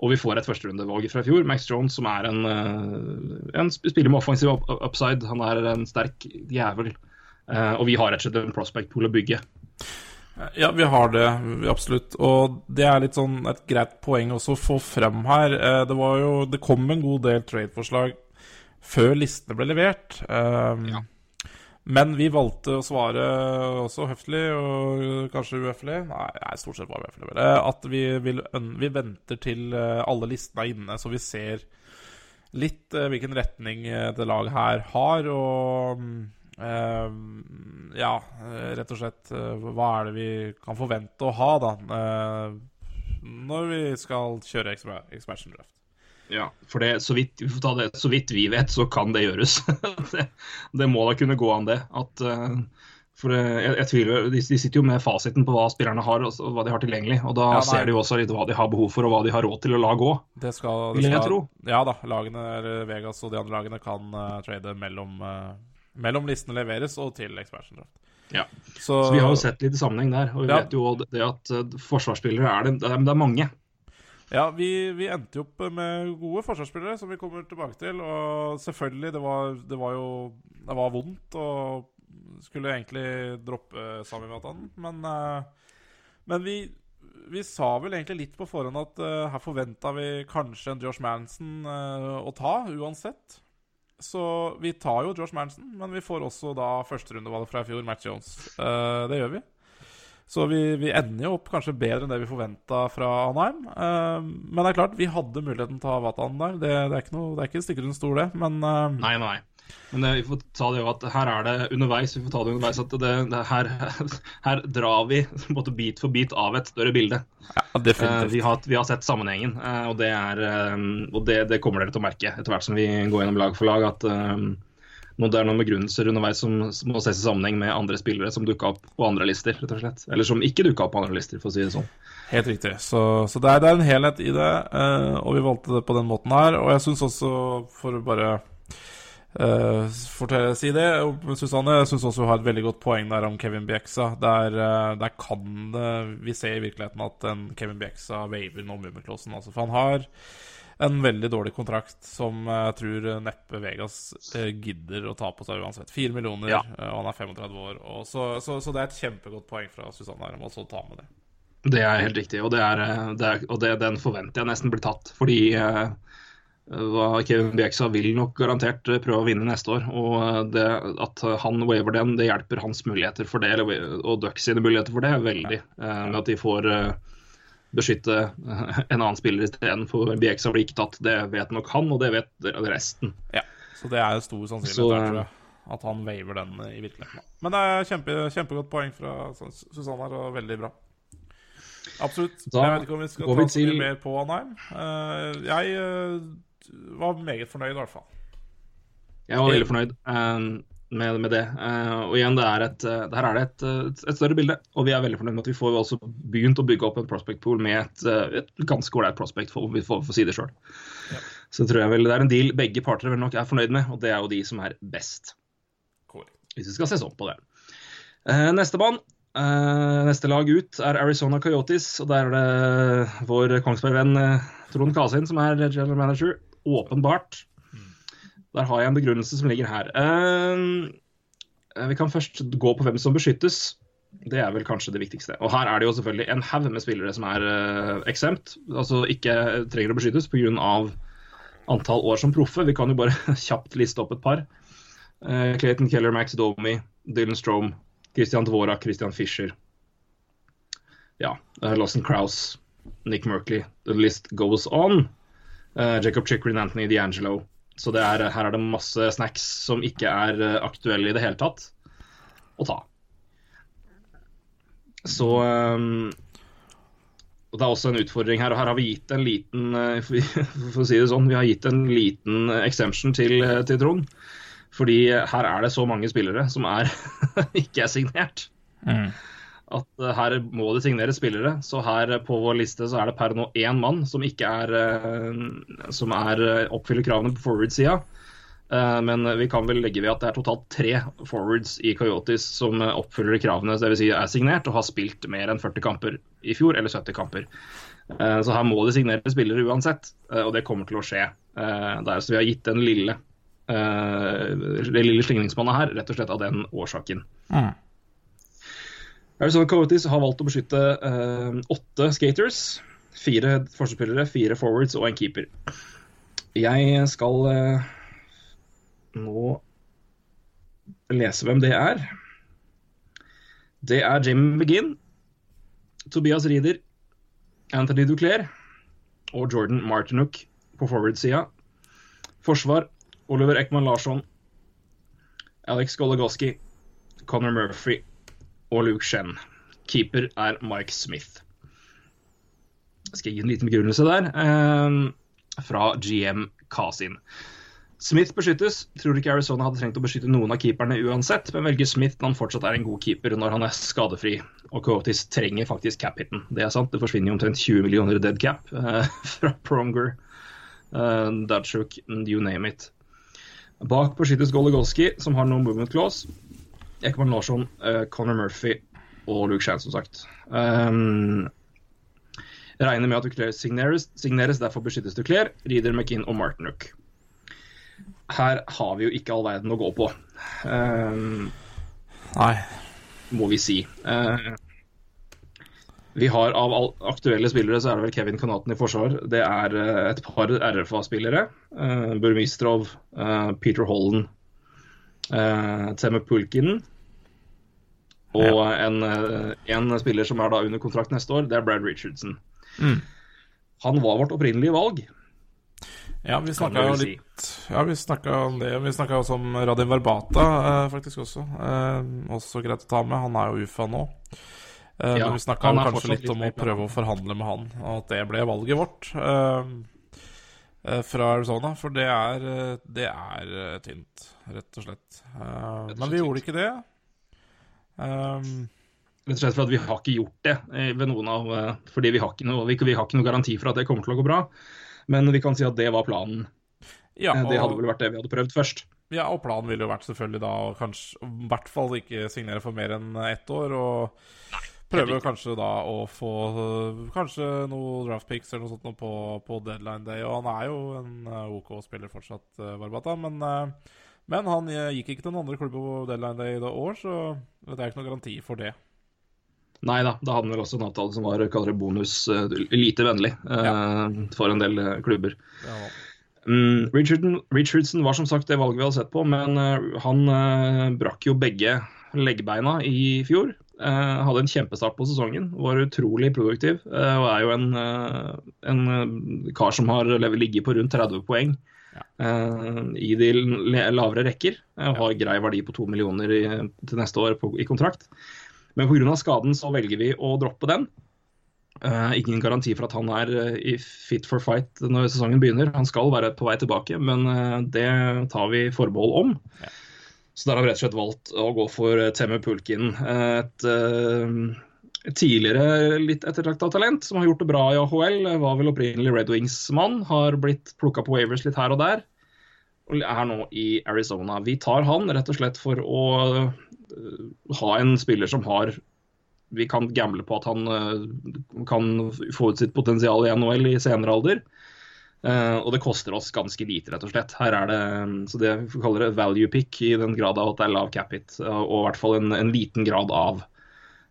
Og vi får et førsterundevalg fra i fjor, Max Jones, som er en, eh, en spiller med offensiv upside. Han er en sterk jævel. Eh, og vi har rett og slett en prospect pool å bygge. Ja, vi har det, absolutt. Og det er litt sånn et greit poeng også å få frem her. Eh, Det var jo Det kom en god del trade-forslag før listene ble levert. Ja. Men vi valgte å svare også høflig og kanskje uhøflig Nei, nei, stort sett bare uhøflig. At vi, vil, vi venter til eh, alle listene er inne, så vi ser litt eh, hvilken retning eh, det laget her har. Og ja, rett og slett hva er det vi kan forvente å ha, da, når vi skal kjøre expa- expansion draft. Ja, for det, så, vidt, vi får ta det, så vidt vi vet, så kan det gjøres. det, det må da kunne gå an, det. At, eh, for eh, jeg, jeg tviler, de, de sitter jo med fasiten på hva spillerne har og, og hva de har tilgjengelig. og Da Ja, ser de jo også litt hva de har behov for og hva de har råd til å la gå. Det skal, det skal, jeg tro. Ja da, lagene, eller Vegas og de andre lagene kan uh, trade mellom, uh, mellom listene leveres og til expansion draft. Ja. Så, Så vi har jo sett litt sammenheng der. Og vi Ja. vet jo det at eh, forsvarsspillere er det, det er mange. Ja, vi, vi endte opp med gode forsvarsspillere, som vi kommer tilbake til. Og selvfølgelig, det var, det var jo Det var vondt og skulle egentlig droppe Sami Matan, men eh, Men vi, vi sa vel egentlig litt på forhånd at eh, her forventa vi kanskje en Josh Manson eh, å ta, uansett. Så vi tar jo Josh Manson, men vi får også da førsterundevalget fra i fjor, Matt Jones. Det gjør vi. Så vi, vi ender jo opp kanskje bedre enn det vi forventa fra Anheim. Uh, men det er klart, vi hadde muligheten til å ha Watan der. Det, det er ikke noe, det er ikke stikker under stol, det. Men uh, Nei, nei. Men vi får ta det jo at her er det underveis. Vi får ta det underveis at det, det her, her drar vi både bit for bit av et større bilde. ja, Eh, definitivt. vi, har, vi har sett sammenhengen, eh, og, det, er, eh, og det, det kommer dere til å merke etter hvert som vi går gjennom lag for lag. at eh, nå det er noen begrunnelser underveis som må ses i sammenheng med andre spillere som dukka opp på andre lister. rett og slett. Eller som ikke dukka opp på andre lister, for å si det sånn. Helt riktig. Så, så det, er, det er en helhet i det, eh, og vi valgte det på den måten her. Og jeg syns også, for å bare uh, fortelle, si det, Susanne, jeg syns også hun har et veldig godt poeng der om Kevin Bieksa. Der, eh, der kan det vi se i virkeligheten at en Kevin Bieksa waver nå Mummiklåsen. Altså, for han har en veldig dårlig kontrakt som jeg tror neppe Vegas eh, gidder å ta på seg uansett. Fire millioner, Ja. eh, og han er 35 år. Og så, så, så det er et kjempegodt poeng fra Susanne her om å ta med det. Det er helt riktig, og, det er, eh, det er, og det, den forventer jeg nesten blir tatt. Fordi eh, hva Kevin Bjeksa vil nok garantert eh, prøve å vinne neste år. Og eh, det, at han waver den, det hjelper hans muligheter for det, og Ducks sine muligheter for det, veldig. Eh, med at de får eh, beskytte eh, en annen spiller istedenfor Bjeksa blir ikke tatt. Det vet nok han, og det vet resten. Ja, så det er stor sannsynlighet jeg, at han waver den eh, i virkeligheten. Men det er kjempe, kjempegodt poeng fra Susanne her, og veldig bra. Absolutt. Da jeg vet ikke om vi skal ta så mye mer på Anheim. Eh, jeg eh, var meget fornøyd, i hvert fall. Jeg var veldig fornøyd eh, med, med det. Uh, og igjen, det er et, eh, her er det et, uh, et større bilde. Og vi er veldig fornøyd med at vi får også begynt å bygge opp en prospect pool med et, et ganske ålreit prospect, for, for, for å si det sjøl. Så tror jeg vel det er en deal begge parter vel nok er fornøyd med, og det er jo de som er best. Cool. Hvis vi skal se sånn på det. neste Nestemann. Uh, neste lag ut er Arizona Coyotes, og der er det vår Kongsberg-venn Trond Kasin som er general manager. Åpenbart. Der har jeg en begrunnelse som ligger her. Uh, vi kan først gå på hvem som beskyttes. Det er vel kanskje det viktigste. Og her er det jo selvfølgelig en haug med spillere som er uh, eksempt, altså ikke trenger å beskyttes pga. antall år som proffe. Vi kan jo bare kjapt liste opp et par. Uh, Clayton Keller, Max Domi, Dylan Strome, Christian Dvorak, Christian Fischer. Ja, uh, Lawson Krause, Nick Merkley. The list goes on. Uh, Jacob Chickering, Anthony D'Angelo. Så er, her er det masse snacks som ikke er uh, aktuelle i det hele tatt å ta. Så um, og Det er også en utfordring her, og her har vi gitt en liten uh, for, å si det sånn, vi har gitt en liten exemption til, til Trond. Fordi her er det så mange spillere som er ikke er signert. At uh, her må det signeres spillere. Så her på vår liste så er det per nå én mann som ikke er uh, som er, oppfyller kravene på forward-sida. Men vi kan vel legge ved at det er totalt tre forwards i Coyotes som oppfyller kravene, dvs. Si er signert og har spilt mer enn 40 kamper i fjor, eller 70 kamper. Så her må det signere spillere uansett, og det kommer til å skje. Der, så vi har gitt den lille, det lille slingringsmonnet her rett og slett av den årsaken. Arizona Coyotes har valgt å beskytte uh, åtte skaters. Fire forsvarsspillere, fire forwards og en keeper. Jeg skal uh, nå lese hvem det er. Det er Jim McGinn, Tobias Rieder, Anthony Duclair og Jordan Martinuk på forward-sida. Forsvar Oliver Ekman Larsson, Alex Goligoski, Conor Murphy og Luke Shen. Keeper er Mike Smith. Jeg skal gi en liten begrunnelse der. Eh, fra GM Kasin. Smith beskyttes. Tror ikke Arizona hadde trengt å beskytte noen av keeperne uansett, men velger Smith når han fortsatt er en god keeper når han er skadefri. Og Coatis trenger faktisk cap-hiten. Det er sant. Det forsvinner jo omtrent 20 millioner dead cap eh, fra Pronger, eh, Dutchuk, you name it. Bak beskyttes Goligoski, som har noen movement clause. Ekman Larsson, uh, Conor Murphy og Luke Shan, som sagt. Um, regner med at Duclair signeres, signeres, derfor beskyttes Duclair, Reeder, McInn og Martinuk. Her har vi jo ikke all verden å gå på, um, Nei. må vi si. Uh, vi har Av aktuelle spillere så er det vel Kevin Kanaten i forsvar. Det er uh, et par RFA-spillere. Uh, Burmistrov, uh, Peter Holland, uh, Temme Pulkinen. Og en, eh, en spiller som er da under kontrakt neste år, det er Brad Richardson. Mm. Han var vårt opprinnelige valg. Ja, vi snakka jo si. litt Ja, vi snakka om det. Vi snakka også om Radim Verbata, eh, faktisk også. Eh, også greit å ta med. Han er jo UFA nå. Eh, Ja, men vi snakka kanskje litt litt om å prøve å forhandle med han, og at det ble valget vårt eh, eh, fra Arizona. For det er, det er tynt, rett og slett. Men vi gjorde ikke det. Um, Rett og slett fordi vi har ikke gjort det eh, ved noen av eh, Fordi vi har, ikke noe, vi, vi har ikke noe garanti for at det kommer til å gå bra. Men vi kan si at det var planen. ja, og, Det hadde vel vært det vi hadde prøvd først. Ja, og planen ville jo vært selvfølgelig da å kanskje i hvert fall ikke signere for mer enn ett år. Og prøve kanskje da å få kanskje noe draft picks eller noe sånt noe på, på deadline day. Og han er jo en OK spiller fortsatt, uh, Barbata. Men, øh, men han øh, gikk ikke til noen andre klubber på deadline day i det år, så det er ikke noen garanti for det. Nei da, da hadde han vel også en avtale som var kaller det bonus eh, lite vennlig ja. for en del eh, klubber. Ja, Um, Richardson, Richardson var som sagt det valget vi hadde sett på, men eh, han uh, brakk jo begge leggbeina i fjor. Uh, hadde en kjempestart på sesongen, var utrolig produktiv Uh, og er jo en, uh, en eh, kar som har ligget på rundt 30 poeng eh, i de lavere rekker. Eh, og har grei verdi på to millioner i, til neste år på, i kontrakt. Men pga. skaden så velger vi å droppe den. Uh, ingen garanti for at han er uh, i fit for fight når sesongen begynner. Han skal være på vei tilbake, men uh, det tar vi forbehold om. Så der har vi rett og slett valgt å gå for eh, Temme Pulkin. eh, eh, et tidligere litt ettertrakta talent som har gjort det bra i AHL. Var vel opprinnelig Red Wings-mann. Har blitt plukka på Wavers litt her og der. Og er nå i Arizona. Vi tar han rett og slett for å eh, ha en spiller som har vi kan gamble på at han eh, kan få ut sitt potensial i NHL i senere alder. Eh, og det koster oss ganske lite, rett og slett. Her er det så det vi kaller det value pick, i den grad av at det er lav cap hit. eh, Og i hvert fall en, en liten grad av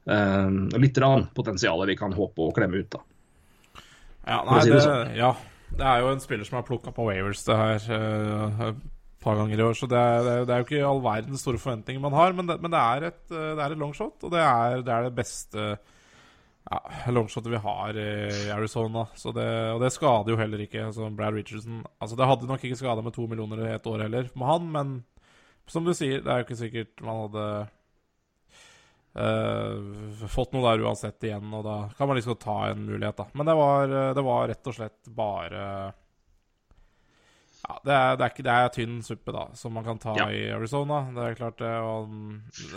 litt potensial vi kan håpe å klemme ut. da. Ja, nei, si det, det sånn. ja, det er jo en spiller som er plukka på Wavers det her uh, et par ganger i år, så det er, det er, jo ikke all verdens store forventninger man har, men det, men det, er, et, eh, det er et longshot, og det er det, er det beste ja, longshotet vi har i Arizona. Så det, og det skader jo heller ikke. Altså Brad Richardson Altså Det hadde nok ikke skada med to millioner i et år heller med han, men som du sier, det er jo ikke sikkert man hadde eh, fått noe der uansett igjen, og da kan man liksom ta en mulighet, da. Men det var, eh, det var rett og slett bare ja, det er, det, er ikke, det er tynn suppe, da, som man kan ta Ja. i Arizona. Det er klart det. Og,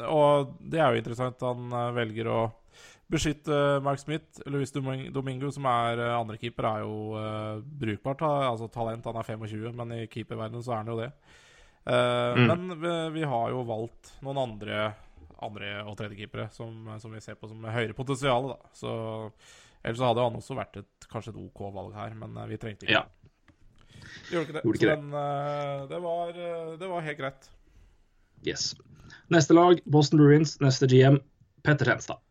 og det er jo interessant. Han eh, velger å beskytte Mark Smith. Luis Doming- Domingo, som er uh, andrekeeper, er jo uh, brukbart. Altså talent. Han er 25, men i keeperverdenen så er han jo det. Uh, Mm. Men vi, vi har jo valgt noen andre andre- og tredjekeepere som, som vi ser på som høyere potensial. Da. Så, ellers så hadde han også vært et, kanskje et OK valg her, men eh, vi trengte ikke Ja. det. Gjorde ikke det. Gjorde ikke så den, eh, det, var, eh, det var helt greit. Yes. Neste lag, Boston Bruins. Neste GM, Petter Tenstad.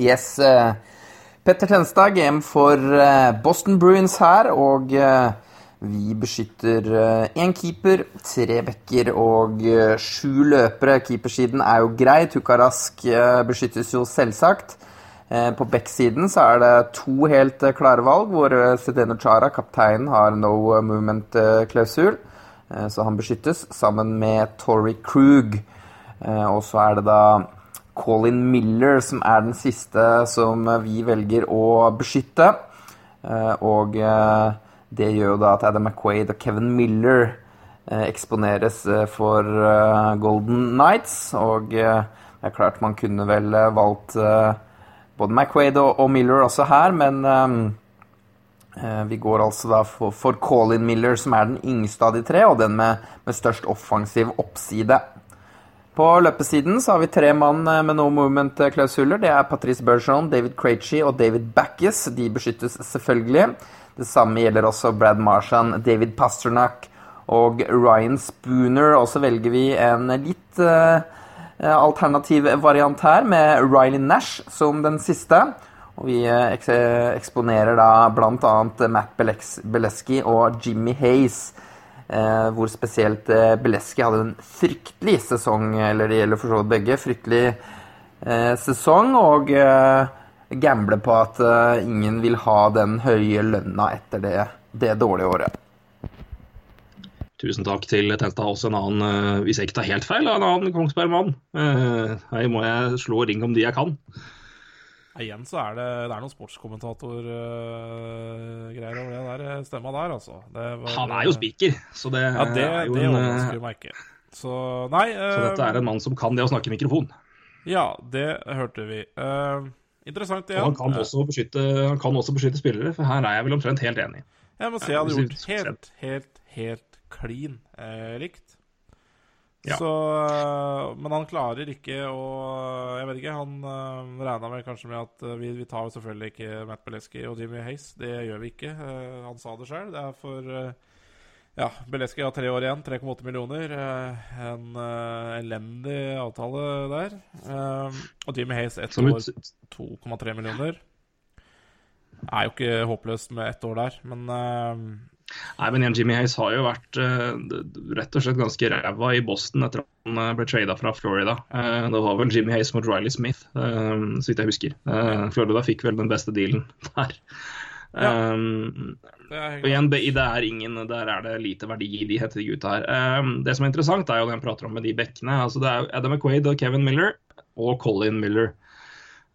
Yes. Petter Tenstad, GM for Boston Bruins her, og vi beskytter én keeper, tre backer og eh, sju løpere. Keepersiden er jo grei. Tukarask eh, beskyttes jo selvsagt. Eh, På backsiden så er det to helt eh, klare valg, hvor Sedeno Chara, kapteinen, har no movement-klausul. Så han beskyttes sammen med Tori Krug. Eh, Og så er det da Colin Miller som er den siste som eh, vi velger å beskytte. Eh, Og eh, det gjør jo da at Adam McQuaid og Kevin Miller eh, eksponeres eh, for eh, Golden Knights. Og det er klart man kunne vel valgt både McQuaid og, Miller også her, men vi går altså da for, for Colin Miller, som er den yngste av de tre, og den med, med størst offensiv oppside. På løpesiden så har vi tre mann med no movement-klausuler. Det er Patrice Bergeron, David Krejci og David Backes. De beskyttes selvfølgelig. Det samme gjelder også Brad Marshan, David Pasternak og Ryan Spooner. Og så velger vi en litt uh, alternativ variant her, med Riley Nash som den siste. Og vi eh, eks eksponerer da bl.a. Matt Beleski og Jimmy Hayes. Eh, hvor spesielt eh, Beleski hadde en fryktelig sesong, eller det gjelder for så vidt begge, fryktelig eh, sesong, og eh, gambler på at eh, ingen vil ha den høye lønna etter det, det dårlige året. Tusen takk til Tenta, Også en annen, eh, hvis jeg ikke tar helt feil, en annen Kongsberg-mann. Eh, Her må jeg slå ring om de jeg kan. Igjen så er det, det er noen sportskommentatorgreier over det der stemma der, altså. Det var- Han er jo spiker, så det, Ja, det, er jo det en, overrasker meg ikke. Så nei Så dette er en mann som kan det å snakke i mikrofon. Ja, det hørte vi. Eh, interessant ja. Og han kan, også beskytte, han kan også beskytte spillere, for her er jeg vel omtrent helt enig. Jeg må si jeg hadde gjort helt, helt, helt klin eh, likt. Ja. Så eh, Men han klarer ikke å Jeg vet ikke, han uh, regna vel kanskje med at eh, vi, vi tar jo selvfølgelig ikke Matt Beleski og Jimmy Hayes. Det gjør vi ikke. Eh, han sa det sjøl. Det er for eh, Ja, Beleski har tre år igjen. 3,8 millioner. eh, en uh, elendig avtale der. Uh, og Jimmy Hayes ett år, 2,3 millioner. Er jo ikke håpløst med ett år der, men uh... nei, men igjen, Jimmy Hayes har jo vært rett og slett ganske ræva i Boston etter at han ble trada fra Florida. Det var vel Jimmy Hayes mot Riley Smith, så vidt jeg husker. Florida fikk vel den beste dealen der. Ja. Um, Og igjen, det det er ingen, der er det lite verdi i de hette gutta her. Um, det som er interessant, er jo det han prater om med de bekkene. altså Det er Adam McQuaid og Kevin Miller og Colin Miller.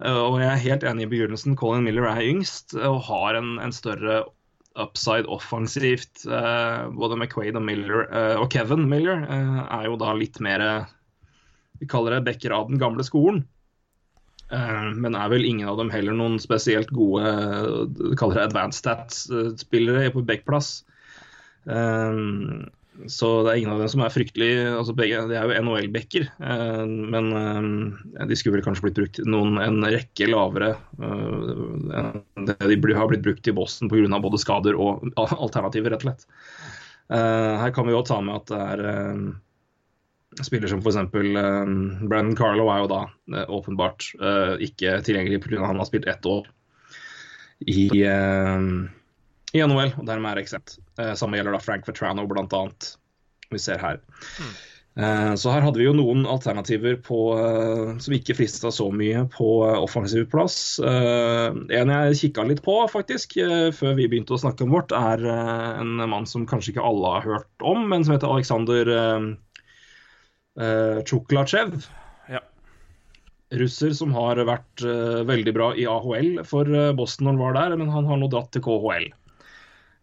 Uh, og jeg er helt enig i begrunnelsen. Colin Miller er yngst og har en, en større upside offensivt. Uh, både McQuaid og Miller uh, og Kevin Miller er jo da litt mer Vi kaller det bekker av den gamle skolen. Uh, men er vel ingen av dem heller noen spesielt gode uh, kaller det advanced stats-spillere på backplass. Uh, så det er ingen av dem som er fryktelig altså begge, De er jo NHL-backer, men de skulle vel kanskje blitt brukt noen en rekke lavere enn det de har blitt brukt i Boston pga. både skader og alternativer, rett og slett. Her kan vi jo ta med at det er spiller som f.eks. Um, Brandon Carlo er jo da eh, åpenbart uh, ikke tilgjengelig pga. han har spilt ett år i, uh, i NHL, og dermed er eksept. Eh, samme gjelder da Frank Vetrano, blant annet. Vi ser her. Eh, så her hadde vi jo noen alternativer på, eh, som ikke frista så mye på eh, offensiv plass. Eh, en jeg kikka litt på, faktisk, eh, før vi begynte å snakke om vårt, er eh, en mann som kanskje ikke alle har hørt om, men som heter Alexander uh, Tsjuklatsjev. Ja. Russer som har vært eh, veldig bra i AHL for eh, Boston når han var der, men han har nå dratt til KHL.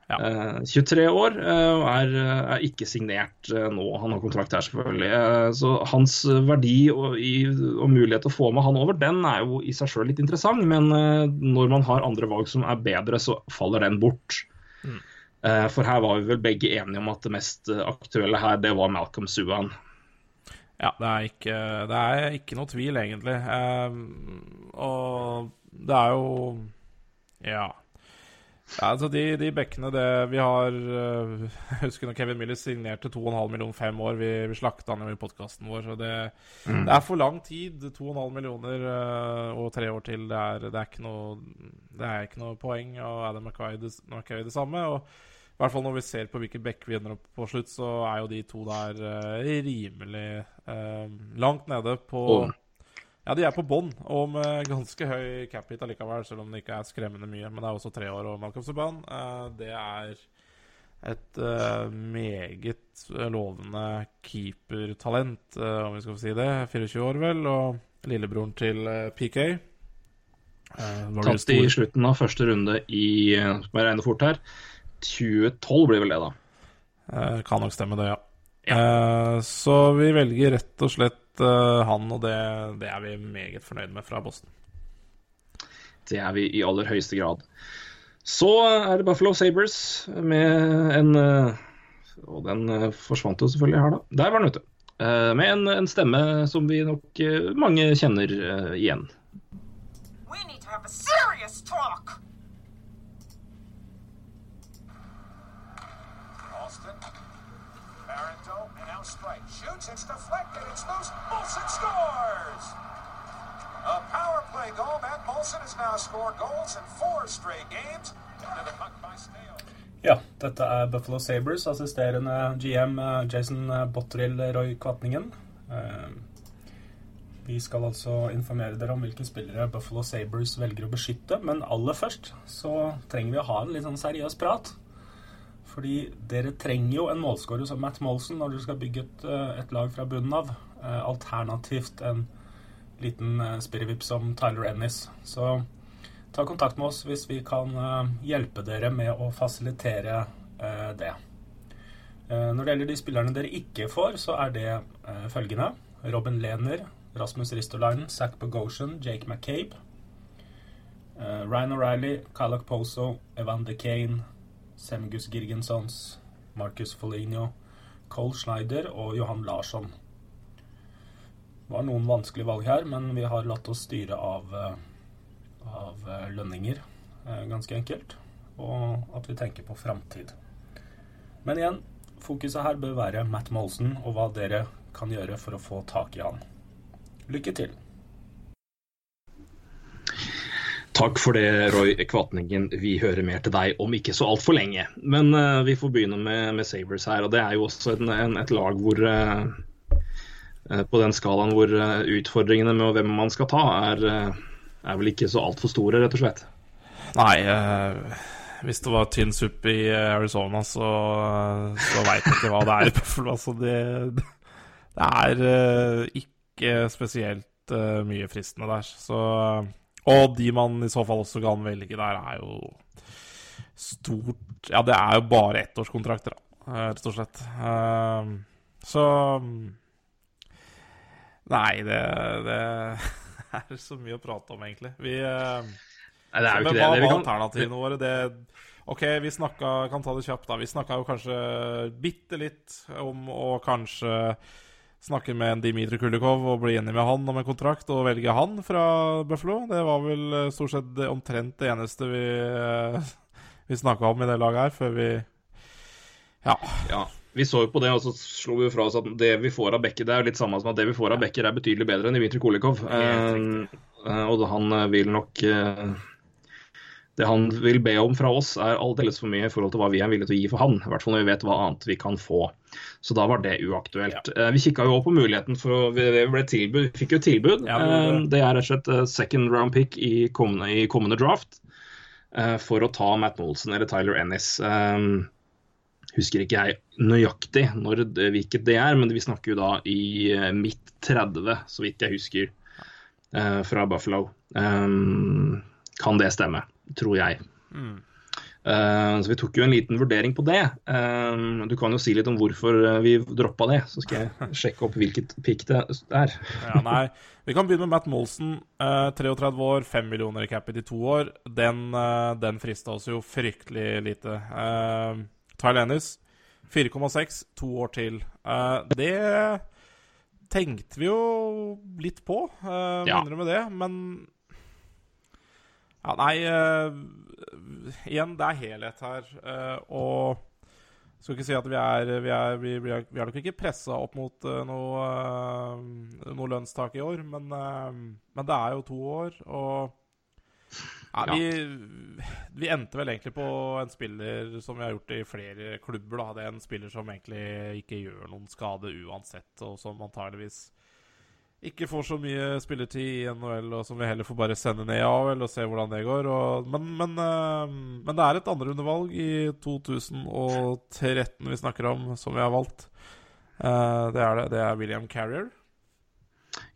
Ja. Eh, 23 år eh, og er, er ikke signert eh, nå. Han har kontrakt her, selvfølgelig. Eh, så hans verdi og, i, og mulighet til å få med han over, den er jo i seg sjøl litt interessant. Men eh, når man har andre valg som er bedre, så faller den bort. Mm. Eh, for her var vi vel begge enige om at det mest eh, aktuelle her, det var Malcolm Suan. Ja, det er ikke, det er ikke noe tvil, egentlig. Um, og det er jo Ja. ja altså de, de bekkene det vi har uh, Jeg husker når Kevin Miller signerte 2,5 millioner fem år. Vi, vi slakta han jo i podkasten vår. Så det, det er for lang tid. 2,5 millioner uh, og tre år til. Det er, det er, ikke, noe, det er ikke noe poeng. Og Adam McKay det, McKay det samme. Og i hvert fall når vi ser på hvilken bekk vi ender opp på slutt, så er jo de to der uh, rimelig uh, langt nede på oh. Ja, de er på bånn, og med ganske høy cap hit allikevel, selv om det ikke er skremmende mye. Men det er også tre år og Malcolm Subhaan. Uh, det er et eh, meget lovende keepertalent, eh, om vi skal få si det. 24 år, vel, og lillebroren til eh, PK. Eh, var Tatt i slutten av første runde i eh, Må jeg regne fort her. 2012 blir vel det, da. Eh, kan nok stemme det, ja. Eh, så vi velger rett og slett eh, han, og det, det er vi meget fornøyd med fra Boston. Det er vi i aller høyeste grad. Så er det Buffalo Sabres med en Og den forsvant jo selvfølgelig her, da. Der var den, ute. Eh, Med en, en stemme som vi nok mange kjenner igjen. We need to have a serious talk. Now strike. Shoots, it's deflected, it's loose. Molson scores! A power play goal. Matt Molson has now scored goals in four straight games. Ja, dette er Buffalo Sabres, assisterende GM eh, Jason Bottrill Roy Kvatningen. Eh, Vi skal altså informere dere om hvilke spillere Buffalo Sabres velger å beskytte, men aller først så trenger vi å ha en litt sånn seriøs prat. Fordi dere trenger jo en målskårer som Matt Molson når dere skal bygge et, eh, et lag fra bunnen av. Eh, Alternativt en liten eh, spirrevipp som Tyler Ennis. Så ta kontakt med oss hvis vi kan hjelpe dere med å fasilitere det. Når det gjelder de spillerne dere ikke får, så er det følgende. Robin Lehner, Rasmus Ristolainen, Zack Bogosian, Jake McCabe. Ryan O'Reilly, Kylak Poso, Evander Kane, Semgus Girgensons, Marcus Foligno, Cole Schneider og Johan Larsson. Det var noen vanskelige valg her, men vi har latt oss styre av, eh, av eh, lønninger, eh, ganske enkelt. Og at vi tenker på framtid. Men igjen, fokuset her bør være Matt Molson og hva dere kan gjøre for å få tak i han. Lykke til. Takk for det, Roy Kvatningen. Vi hører mer til deg om ikke så altfor lenge. Men uh, vi får begynne med, med Sabres her. og Det er jo også en, en, et lag hvor uh, På den skalaen hvor utfordringene med hvem man skal ta, er, er vel ikke så altfor store, rett og slett. Nei, hvis det var tynn suppe i Arizona, så, så veit jeg ikke hva det er i Buffalo. Altså, det, det er ikke spesielt mye fristende der. Så, og de man i så fall også kan velge der, er jo stort Ja, det er jo bare ettårskontrakter, da, eh, rett og slett. Eh, så Nei, det, det er så mye å prate om, egentlig. Vi eh, Nei, det er jo ikke det. hva vi var alternativene våre? Det, ok, vi snakka Kan ta det kjapt, da. Vi snakka jo kanskje bitte litt om å kanskje snakke med en Dimitri Kulikov og bli enig med han om en kontrakt og velge han fra Buffalo. Det var vel eh, stort sett det- omtrent det eneste vi, eh, vi snakka om i det laget her, før vi Ja. ja, vi så jo på det, og så slo vi jo fra oss at det vi får av Becker, det er jo litt samme som at det vi får av Becker, er betydelig bedre enn Dimitri Kulikov. Eh, og han eh, vil nok eh, Det han vil be om fra oss, er aldeles for mye i forhold til hva vi er villige til å gi for han. I hvert fall når vi vet hva annet vi kan få. Så da var det uaktuelt. Ja. vi kikka jo også på muligheten for Vi ble tilbud, vi fikk jo tilbud. Ja, men, Eh, det er rett og slett eh, second round pick i kommende, i kommende draft eh, for å ta Matt Molson eller Tyler Ennis. Eh, husker ikke jeg nøyaktig når det, hvilket det er, men vi snakker jo da i eh, midt 30, så vidt jeg husker, eh, fra Buffalo. Kan det stemme, tror jeg. Eh, så vi tok jo en liten vurdering på det. Uh, du kan jo si litt om hvorfor eh, vi droppa det, så skal jeg sjekke opp hvilket pick det er. Ja, nei. Vi kan begynne med Matt Molson. Uh, 33 år, 5 millioner i capit i to år. Den, uh, den frista oss jo fryktelig lite. Uh, Ennis, 4,6, to år til. Det tenkte vi jo litt på, uh, Ja. det, men Ja, nei uh, Igjen, det er helhet her, Uh, og skal ikke si at vi er Vi er, vi, vi er, vi er nok ikke pressa opp mot uh, noe, noe lønnstak i år, men, men det er jo to år, og ja, vi, vi endte vel egentlig på en spiller som vi har gjort i flere klubber. Da. Det er en spiller som egentlig ikke gjør noen skade uansett, og som antageligvis ikke får så mye spilletid i NHL, og som vi heller får bare sende ned av og se hvordan det går. Og, men, men, eh, men det er et andrerundevalg i 2013 vi snakker om, som vi har valgt. Eh, det er det. Det er William Carrier.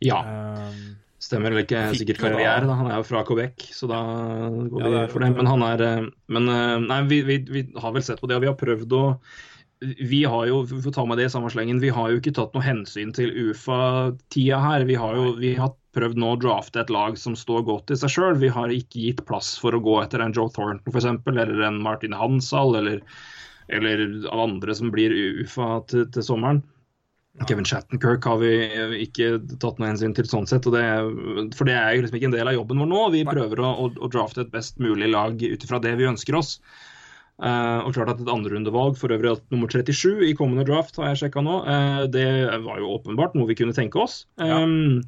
Ja, Eh, stemmer vel ikke sikkert karriere, da. Han er jo fra Quebec, så da går vi ja, for det. Men han er Men nei, vi, vi, vi har vel sett på det, og vi har prøvd å vi har jo vi får ta med det i samme slengen, vi har jo ikke tatt noe hensyn til UFA-tida her. Vi har jo vi har prøvd nå å drafte et lag som står godt i seg sjøl. Vi har ikke gitt plass for å gå etter en Joe Thornton f.eks., eller en Martin Hansal, eller, eller andre som blir UFA til, til sommeren. Kevin Shattenkirk har vi ikke tatt noe hensyn til sånn sett. Og det, for det er jo liksom ikke en del av jobben vår nå. Vi prøver å, å, å drafte et best mulig lag ut ifra det vi ønsker oss. Eh, og klart at Et andrerundevalg, for øvrig at nummer 37 i kommende draft, har jeg sjekka nå, uh, det var jo åpenbart noe vi kunne tenke oss. Ja. Um,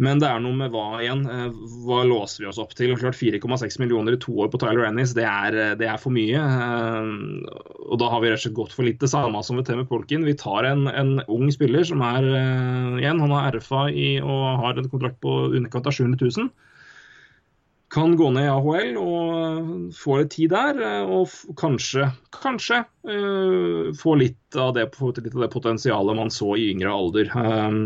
Men det er noe med hva igjen? Uh, Hva låser vi oss opp til? Og klart 4,6 millioner i to år på Tyler Ennis, det er, det er for mye. Eh, Og da har vi rett og slett gått for litt det samme som ved Temme Polkin. Vi tar en, en ung spiller som er igjen, han har RFA i, og har en kontrakt på underkant av 700 000 kan gå ned i AHL og få litt tid der, eh, og kanskje, kanskje uh, få litt av, det, litt av det potensialet man så i yngre alder. Um,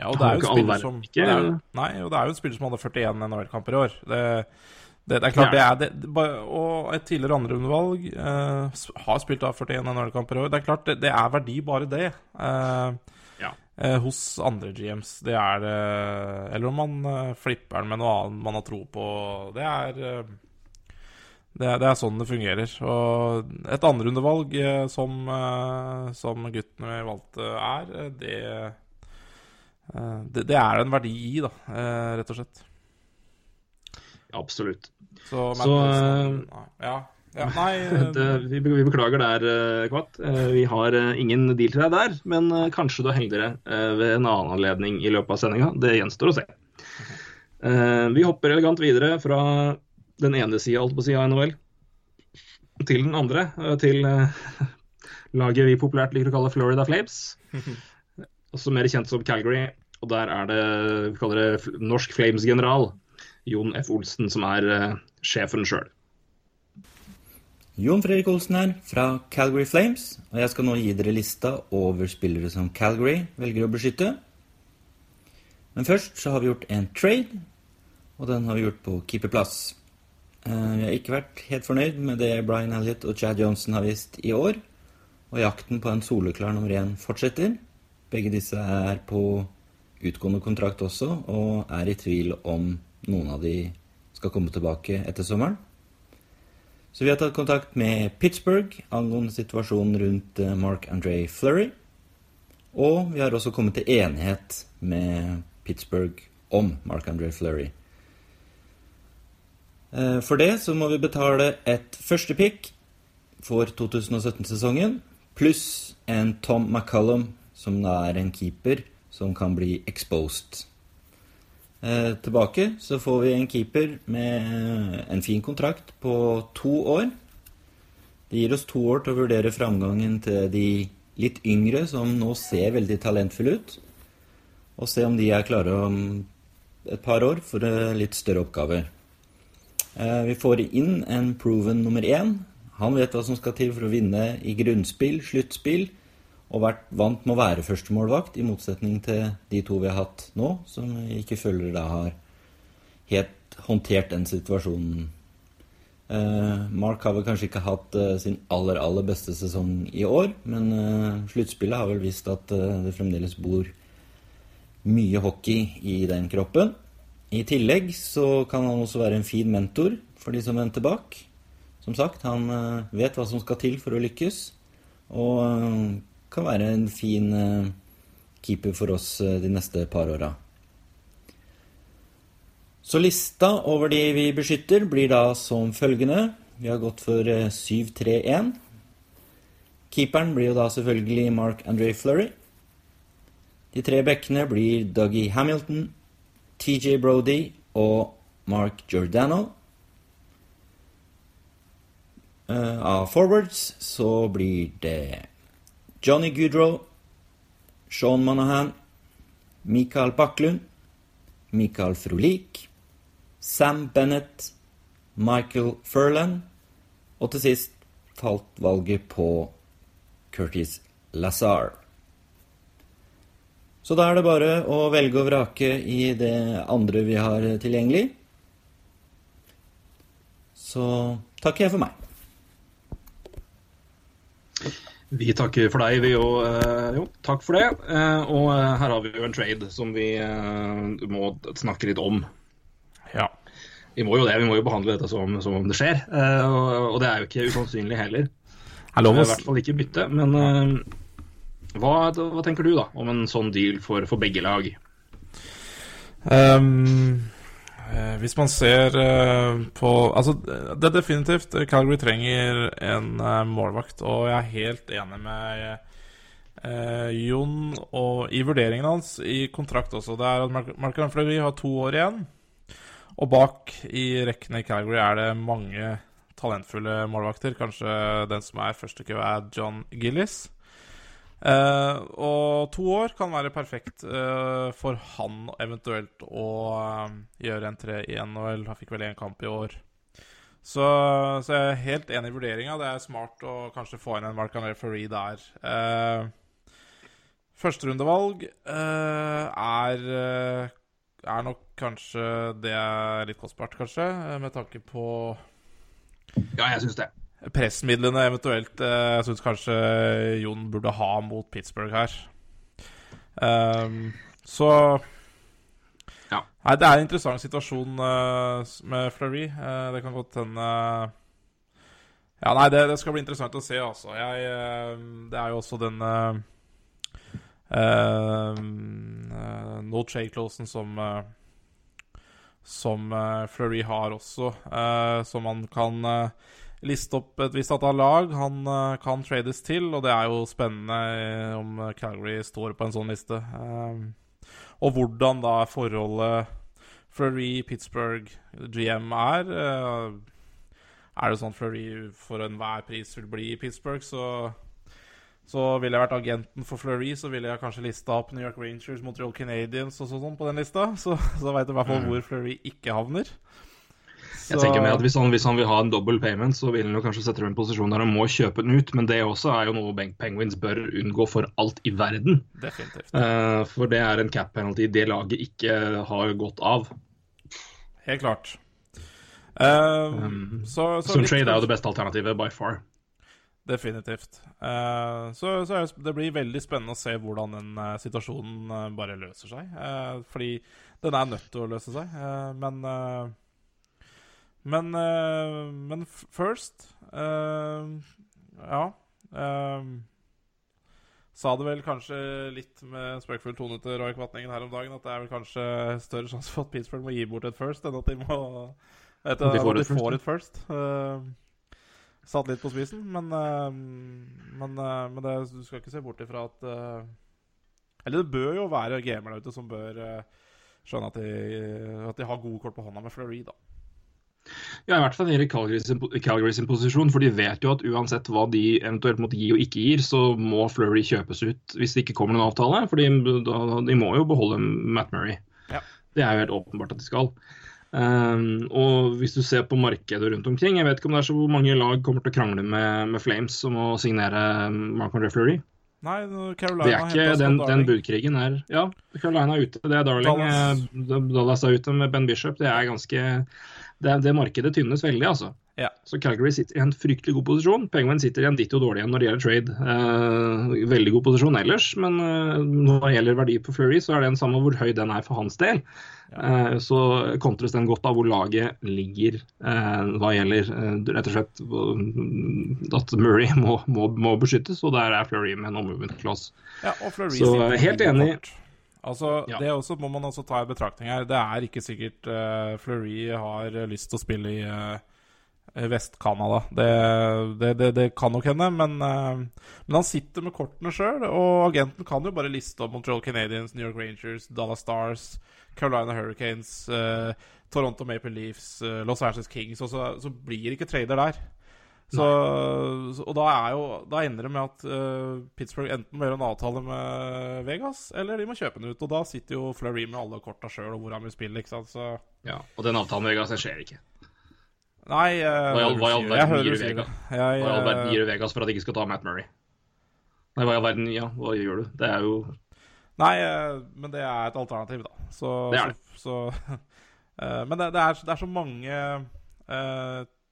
Ja, og det er jo en spiller som er, Nei, og det er jo en spiller som hadde 41 NHL-kamper i år. Det, det, det er klart, det er det, Og et tidligere andreundervalg uh, har spilt av 41 NHL-kamper i år. Det er klart, det, er verdi bare det. Uh, Ja. Hos andre GMs. Det er det Eller om man eh, flipper den med noe annet man har tro på. Det er eh, det er, det er sånn det fungerer. Og et andrerundevalg eh, som, eh, som guttene vi valgte er, eh, det, eh, det Det er en verdi i, da, eh, rett og slett. absolutt. Så, men, Så, så ja, ja, nei eh, vi, beklager der, eh, Kvatt. Eh, Vi har ingen deal til deg der, men kanskje du heldigere eh, ved en annen anledning i løpet av sendinga. Det gjenstår å se. Vi hopper elegant videre fra den ene sida av NHL til den andre. Til laget vi populært liker å kalle Florida Flames. Også mer kjent som Calgary. Og der er det vi kaller det norsk Flames-general Jon F. Olsen som er sjefen sjøl. Jon Fredrik Olsen her, fra Calgary Flames, og jeg skal nå gi dere lista over spillere som Calgary velger å beskytte. Men først så har vi gjort en trade, og den har vi gjort på keeperplass. Eh, Vi har ikke vært helt fornøyd med det Brian Elliott og Chad Johnson har vist i år, og jakten på en soleklar nummer én fortsetter. Begge disse er på utgående kontrakt også, og er i tvil om noen av de skal komme tilbake etter sommeren. Så vi har tatt kontakt med Pittsburgh angående situasjonen rundt eh, Mark André Flurry. Og vi har også kommet til enighet med Pittsburgh om Mark André Flurry. Eh, For det så må vi betale et første pick for 2017-sesongen, pluss en Tom McCullum, som da er en keeper som kan bli exposed. Eh, tilbake så får vi en keeper med en fin kontrakt på to år. Det gir oss to år til å vurdere framgangen til de litt yngre som nå ser veldig talentfulle ut, og se om de er klare om et par år for eh, litt større oppgaver. Eh, vi får inn en proven nummer én. Han vet hva som skal til for å vinne i grunnspill, sluttspill, og vært vant med å være førstemålvakt, i motsetning til de to vi har hatt nå, som jeg ikke føler da har helt håndtert den situasjonen. Eh, Mark har vel kanskje ikke hatt eh, sin aller, aller beste sesong i år, men eh, sluttspillet har vel vist at eh, det fremdeles bor mye hockey i den kroppen. I tillegg så kan han også være en fin mentor for de som venter bak. Som sagt, han eh, vet hva som skal til for å lykkes, og eh, kan være en fin eh, keeper for oss eh, de neste par åra. Så lista over de vi beskytter, blir da som følgende. Vi har gått for eh, 7-3-1. Keeperen blir jo da selvfølgelig Mark André Flurry. De tre bekkene blir Dougie Hamilton, TJ Brody og Mark Giordano. Eh, Av forwards så blir det Johnny Goodrow, Sean Monahan, Mikael Baklund, Mikael Frolik, Sam Bennett, Michael Furlan, og til sist falt valget på Curtis Lazar. Så da er det bare å velge og vrake i det andre vi har tilgjengelig. Så takker jeg for meg. Vi takker for deg, vi òg. Jo, takk for det. Eh, Og eh, her har vi jo en trade som vi eh, må snakke litt om. Ja. Vi må jo det, vi må jo behandle dette som, som om det skjer. Eh, Og, og det er jo ikke usannsynlig heller. Er I hvert fall ikke bytte. Men eh, hva, hva tenker du da om en sånn deal for, for begge lag? Eh, hvis man ser eh, på Altså, det er definitivt Calgary trenger en eh, målvakt, og jeg er helt enig med eh, Jon og i vurderingen hans i kontrakt også. Det er at Markan Fleury har to år igjen. Og bak i rekkene i Calgary er det mange talentfulle målvakter. Kanskje den som er første kø, er John Gillis. Eh, og to år kan være perfekt uh, for han eventuelt å uh, gjøre entré i NHL. Han fikk vel én kamp i år. Så, så jeg er helt enig i vurderinga. Det er smart å kanskje få inn en Mark Fleury der. Eh, Førsterundevalg er er nok kanskje det er litt kostbart, kanskje, med tanke på Ja, jeg syns det. Pressmidlene eventuelt. eh, Jeg syns kanskje Jon burde ha mot Pittsburgh her. Um, så Ja. Nei, det er en interessant situasjon eh, med Fleury. Eh, det kan godt hende Ja, nei, det, det skal bli interessant å se, altså. Jeg, det er jo også den uh, No Trade-closen som Som Fleury har også, som man kan liste opp et visst antall lag han eh, kan trades til, og det er jo spennende eh, om Calgary står på en sånn liste. Eh, og hvordan da forholdet Fleury, Pittsburgh, GM er. eh, er det sånn at Fleury for enhver pris vil bli i Pittsburgh, så så ville jeg vært agenten for Fleury, så ville jeg kanskje lista opp New York Rangers, Montreal Canadiens og sånn på den lista. Så, så veit du i hvert fall hvor Fleury ikke havner. Jeg tenker med at hvis han, hvis han vil ha en double payment, så vil han jo kanskje sette dem i en posisjon der han må kjøpe den ut, men det også er jo noe Penguins bør unngå for alt i verden. Definitivt. Eh, for det er en cap penalty det laget ikke har godt av. Helt klart. Uh, Um, så, så Så litt- trade er jo det beste alternativet by far. Definitivt. Uh, så så det, blir veldig spennende å se hvordan den uh, situasjonen uh, bare løser seg. Fordi den er nødt til å løse seg. Men Men uh, Men first uh, Ja. Uh, sa det vel kanskje litt med spøkfull tone til Roy Kvatningen her om dagen at det er vel kanskje større sjanse for at Pittsburgh må gi bort et first, enn at de må vet De får et de får et first. Satt litt på spissen, men, men, men det, du skal ikke se bort ifra at Eller det bør jo være gamere ute som bør skjønne at de, at de har gode kort på hånda med Fleury, da. Ja, i hvert fall gjelder Calgary sin, Calgary sin posisjon, for de vet jo at uansett hva de eventuelt måtte gi og ikke gir, så må Flurry kjøpes ut hvis det ikke kommer noen avtale. For de, de må jo beholde Matt Murray. Ja. Det er jo helt åpenbart at de skal. Um, og hvis du ser på markedet rundt omkring, jeg vet ikke om det er så mange lag kommer til å krangle med, med Flames om å signere Marc-André Fleury. Nei, Det Carolina er ikke, den, den budkrigen er Ja, Carolina er ute. Det er Darling. Dallas. eh, Dallas er ute med Ben Bishop. Det er ganske Det, det markedet tynnes veldig, altså. Ja. Så Calgary sitter i en fryktelig god posisjon. Penguin sitter i en ditto dårlig igjen når det gjelder trade. Eh, veldig god posisjon ellers, men eh, når det gjelder verdi på Fleury, så er det den samme hvor høy den er for hans del. Eh, så kontres den godt av hvor laget ligger eh, hva gjelder eh, rett og slett eh, at Murray må, må, må beskyttes, og der er Fleury med en omvendt clause. Ja, Så, helt enig. kort. Altså, Ja. Det også må man også ta i betraktning her. Det er ikke sikkert uh, Fleury har eh, lyst til å spille i uh, Vest-Canada. Det, det, det, det kan nok hende, men, uh, men han sitter med kortene sjøl. Og agenten kan jo bare liste opp Montreal Canadiens, New York Rangers, Dallas Stars, Carolina Hurricanes, uh, Toronto Maple Leafs, Los Angeles Kings, og så, så blir det ikke trader der. Så, så- og da, er jo, da ender det med at uh, Pittsburgh enten må gjøre en avtale med Vegas, eller de må kjøpe den ut. Og da sitter jo Fleury med alle korta sjøl og hvor han vil spille. ikke sant? Så Ja, og den avtalen med Vegas, den skjer ikke. Nei, eh, Hva i all- verden gir du. Vegas? Jeg, for at de ikke skal ta Matt Murray? Nei, hva i all verden, ja, hva gjør du? Det er jo Nei, uh, men det er et alternativ, da. Så, Det er det. så, Men det, det, er, det er så mange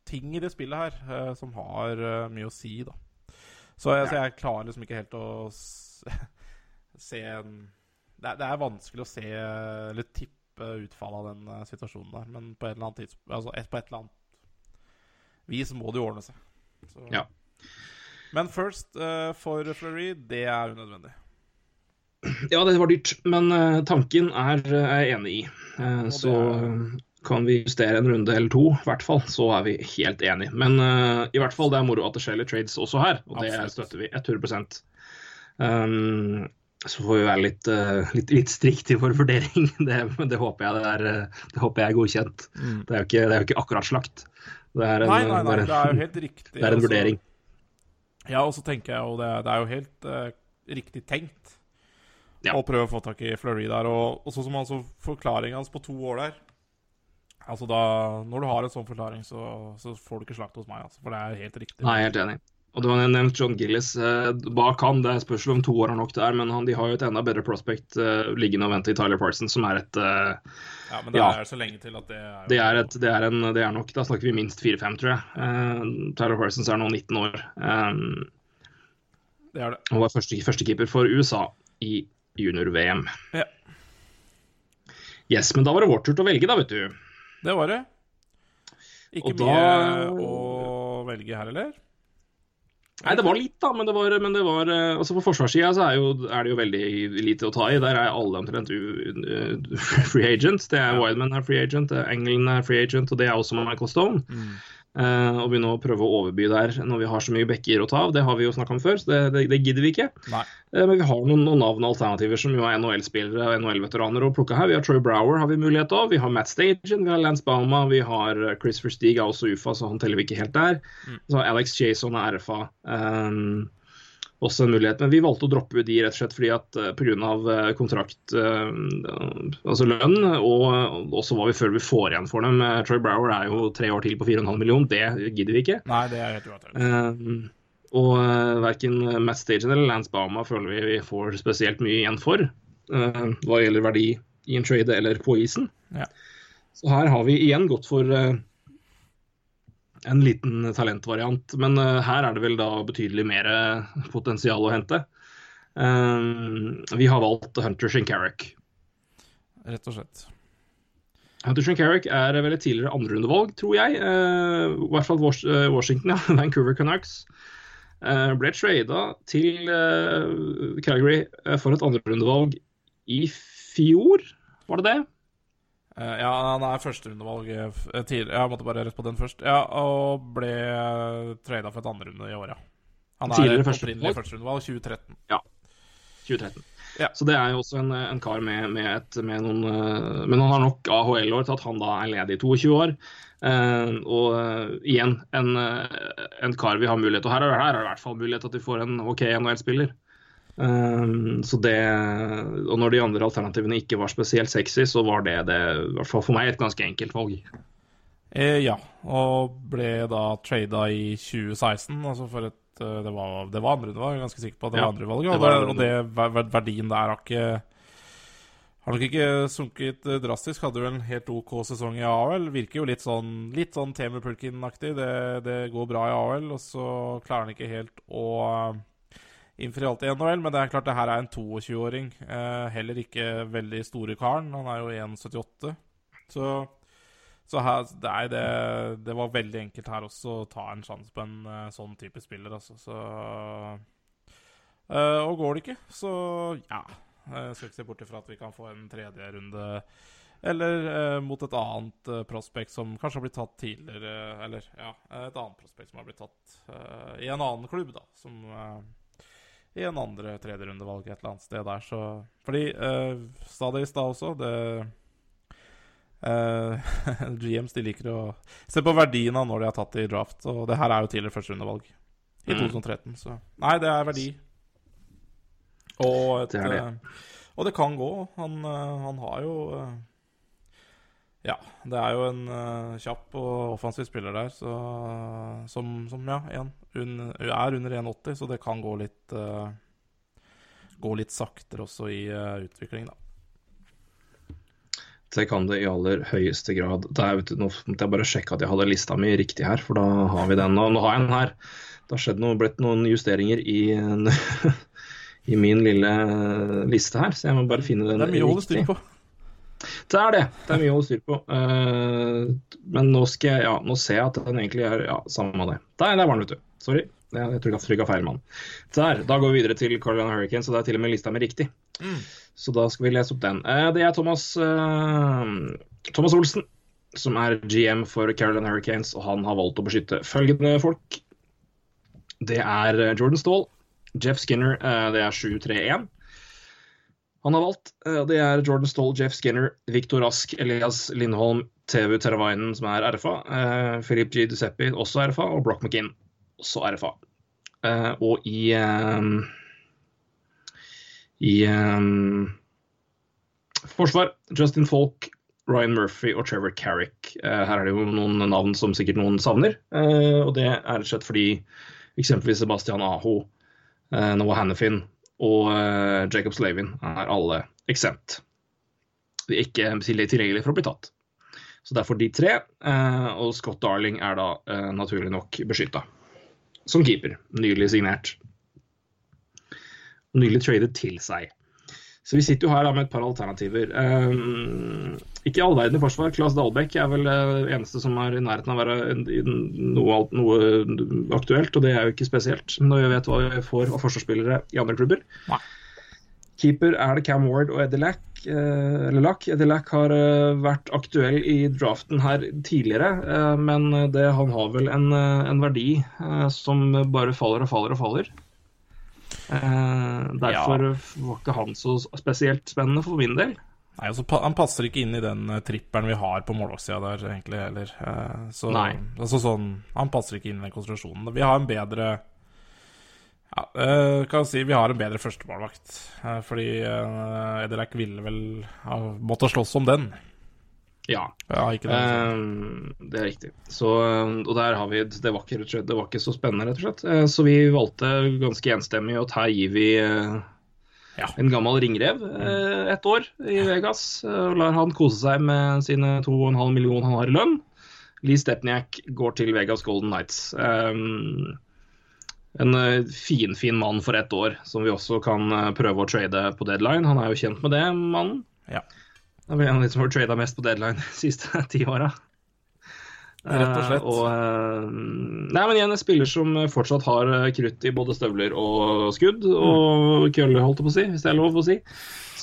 ting i det spillet her eh, som har eh, mye å si, da. Så, jeg- så jeg klarer liksom ikke helt å se, se en det er, det er vanskelig å se eller tippe utfallet av den eh, situasjonen der, men på et eller annet Altså et, på et eller annet vis må det jo ordne seg. Så. Ja. Men first uh, for Fleury, det er unødvendig. Ja, det var dyrt, men uh, tanken er, jeg enig i. Uh, så eh, kan vi justere en runde eller to, i hvert fall, så er vi helt enige. Men uh, i hvert fall det er moro at det skjer litt trades også her, og det Absolutt. støtter vi 100 Um, så får vi være litt, uh, litt, litt strikt i vår vurdering. Det, det, håper jeg det er, uh, det håper jeg er godkjent. Mm. Det, er jo ikke, det er jo ikke akkurat slakt. Det er en, nei, nei, nei, det er jo helt riktig. Det er en altså. vurdering. Ja, og så tenker jeg jo det, det er jo helt uh, riktig tenkt Ja. å prøve å få tak i Fleury der. Og, og sånn som altså forklaringa hans på to år der Altså da, Når du har en sånn forklaring, så, så får du ikke slakt hos meg, altså, for det er helt riktig. Nei, helt enig. Og du har nevnt John Gillis. Eh, bak han, det spørs om to år er nok der, men han, de har jo et enda bedre prospect eh, liggende og vente i Tyler Parsons, som er et eh, Ja, men det ja. er så lenge til at det er jo det er, et, det, er en, det er nok Da snakker vi minst fire-fem, tror jeg. Eh, Tyler Parsons er nå 19 år. Um, Det er det. og var første, førstekeeper for USA i junior-VM. Ja. Yes, men da var det vår tur til å velge, da, vet du. Det var det. Ikke Og mye da- å velge her, eller? Nei, det var litt, da, men det var, men det var eh, altså På forsvarssida så er, jo, er det jo veldig lite å ta i. Der er alle omtrent free agent. Det er Wildman er free agent, det er er free agent, og det er også Michael Stone. Eh, og begynne å prøve å overby der når vi har så mye bekker å ta av. Det har vi jo snakka om før, så det, det, det gidder vi ikke. Nei. Eh, men vi har noen, noen navn og alternativer som jo er NHL-spillere og NHL-veteraner å plukke her. Vi har Troy Brower har vi mulighet av, vi har Matt Stagen, vi har Lance Bauma, vi har eh, Chris Versteeg er også UFA, så han teller vi ikke helt der. Så har Alex Jason er RFA. Um, også en mulighet, men vi valgte å droppe de rett og slett fordi at uh, pga. Uh, kontrakt, uh, altså lønn, og også hva vi føler vi får igjen for dem. Troy Brower er jo tre år til på 4,5 millioner, det gidder vi ikke. Nei, det er helt uaktuelt. Um, og verken Matt Stagen eller Lance Bama føler vi vi får spesielt mye igjen for, hva gjelder verdi i en trade eller på isen. Ja. Så her har vi igjen gått for en liten talentvariant, men uh, her er det vel da betydelig mer uh, potensial å hente. Um, vi har valgt Hunter Shinkarrick. Rett og slett. Hunter Shinkarek er vel et tidligere andrerundevalg, tror jeg. I hvert fall Washington, ja. Vancouver Canucks. Ble trada til Calgary for et andrerundevalg i fjor, var det det? Eh, ja, han er førsterundevalg eh, eh, tidligere. Jeg måtte bare rett på den først. Ja, Og ble trada for et andrerunde i år, ja. Han er Tidligere et opprinnelig førsterundevalg 2013. 2013. Ja. Så det er jo også en, en kar med, med, et, med noen Men han har nok AHL-år til at han da er ledig i 22 år. Uh, og uh, igjen en, en kar vi har mulighet. Og her er, her er det i hvert fall mulighet til at vi får en OK NHL-spiller. Eh, så det Og når de andre alternativene ikke var spesielt sexy, så var det, det i hvert fall for meg et ganske enkelt valg. Eh, ja, og ble da trada i 2016. Altså for et eh, Det var, det var andre, det var jeg ganske sikker på at det Ja, var andre valget. Og, det, andre og det, ver- ver- verdien der har ikke har nok ikke sunket eh, drastisk. Hadde jo en helt OK sesong i AL. Virker jo litt sånn, litt sånn Teemu Pulkin-aktig. Det, det går bra i AL, og så klarer han ikke helt å eh, innfri alt i NHL. Men det er klart det her er en 22-åring. Eh, heller ikke veldig store karen. Han er jo 1,78. Så så her, det, det, det var veldig enkelt her også å ta en sjanse på en uh, sånn type spiller, altså. Så uh, Og går det ikke, så ja. Jeg skal ikke se bort ifra at vi kan få en tredje runde eller eh, mot et annet eh, prospect som kanskje har blitt tatt tidligere Eller ja, et annet prospect som har blitt tatt eh, i en annen klubb, da. Som eh, i en andre tredjerundevalg et eller annet sted der, så Fordi uh, det i stad også, det Eh, GMs de liker å se på verdien av når de har tatt det i draft. Og det her er jo tidligere førsterundevalg i Mm. 2013, så Nei, det er verdi. Og, et, Det er det. eh, og det kan gå. Han, han har jo Ja, det er jo en uh, kjapp og offensiv spiller der, så, som, som ja, en, un, er under 1,80, så det kan gå litt uh, Gå litt saktere også i uh, utvikling, da. Det kan det i aller høyeste grad. Det er, vet du, nå måtte jeg bare sjekke at jeg hadde lista mi riktig her, for da har vi den. Og nå har jeg den her. Det har skjedd noe, blitt noen justeringer i, en- i min lille liste her, så jeg må bare finne den Det er mye å holde styr på. Det er det. Det er mye å holde styr på. Uh, men nå skal jeg Ja, nå ser jeg at den egentlig er Ja, samme av det. Nei, det var den, vet du. Sorry. Jeg, jeg trykka, trykka feil mann. Der. Da går vi videre til Carolina Hurricanes, og det er til og med lista mi riktig. Så da skal vi lese opp den. Uh, det er Thomas, uh, Thomas Olsen, som er GM for Carolina Hurricanes, og han har valgt å beskytte følgende folk. Det er Jordan Stahl, Jeff Skinner, det er 7-3-1. Han har valgt. eh, Det er Jordan Stoll, Jeff Skinner, Viktor Rask, Elias Lindholm, TV Teravainen, som er RFA, eh, Philip G. Duseppi, også RFA, og Brock McKinn, også RFA. Eh, og i i forsvar Justin Falk, Ryan Murphy og Trevor Carrick. Her er det jo noen navn som sikkert noen savner. og det er rett og slett fordi eksempelvis Sebastian Aho, Noah Hannifin og eh, Jacob Slavin er alle eksempt. De er ikke tilgjengelige for å bli tatt. Så derfor de tre. eh, og Scott Darling er da eh, naturlig nok beskytta som keeper. Nylig signert. Nylig tradet til seg. Så vi sitter jo her da med et par alternativer. Um, ikke all verden i forsvar. Claes Dahlbekk er vel det eneste som er i nærheten av å være noe, noe aktuelt, og det er jo ikke spesielt når vi vet hva vi får av forsvarsspillere i andre klubber. Nei. Keeper er det Cam Ward og Eddie Lack. eh, eller Lack. Eddie Lack har eh, vært aktuell i draften her tidligere, eh, men det, han har vel en, eh, en verdi eh, som bare faller og faller og faller. Eh, derfor var ikke han så spesielt spennende for min del. Nei, altså, Han passer ikke inn i den tripperen trippelen vi har på målvaktsida der, egentlig, heller. Eh, så, Nei. Altså, sånn, han passer ikke inn i den konstruksjonen. Vi har en bedre ja, eh, kan si Vi har en bedre førstemålvakt. Eh, fordi uh, ville vel ha måttet slåss om den. Ja, Ja, ikke det. eh, det er riktig. Så, eh, og der har vi Det var ikke, det var ikke så spennende, rett og slett. Eh, så vi valgte ganske enstemmig at her gir vi eh, Ja. en gammel ringrev eh, et år i Vegas. eh, og lar han kose seg med sine 2,5 millioner han har i lønn. Lee Stepniak går til Vegas Golden Knights. Um, en finfin fin mann for ett år, som vi også kan prøve å trade på deadline. Han er jo kjent med det, mannen. Ja. Han er en av de som har trada mest på deadline de siste ti åra. Rett og slett. Uh, og, eh, nei, men igjen en spiller som fortsatt har eh, krutt i både støvler og skudd, og køller, holdt jeg på å si, hvis det er lov å si.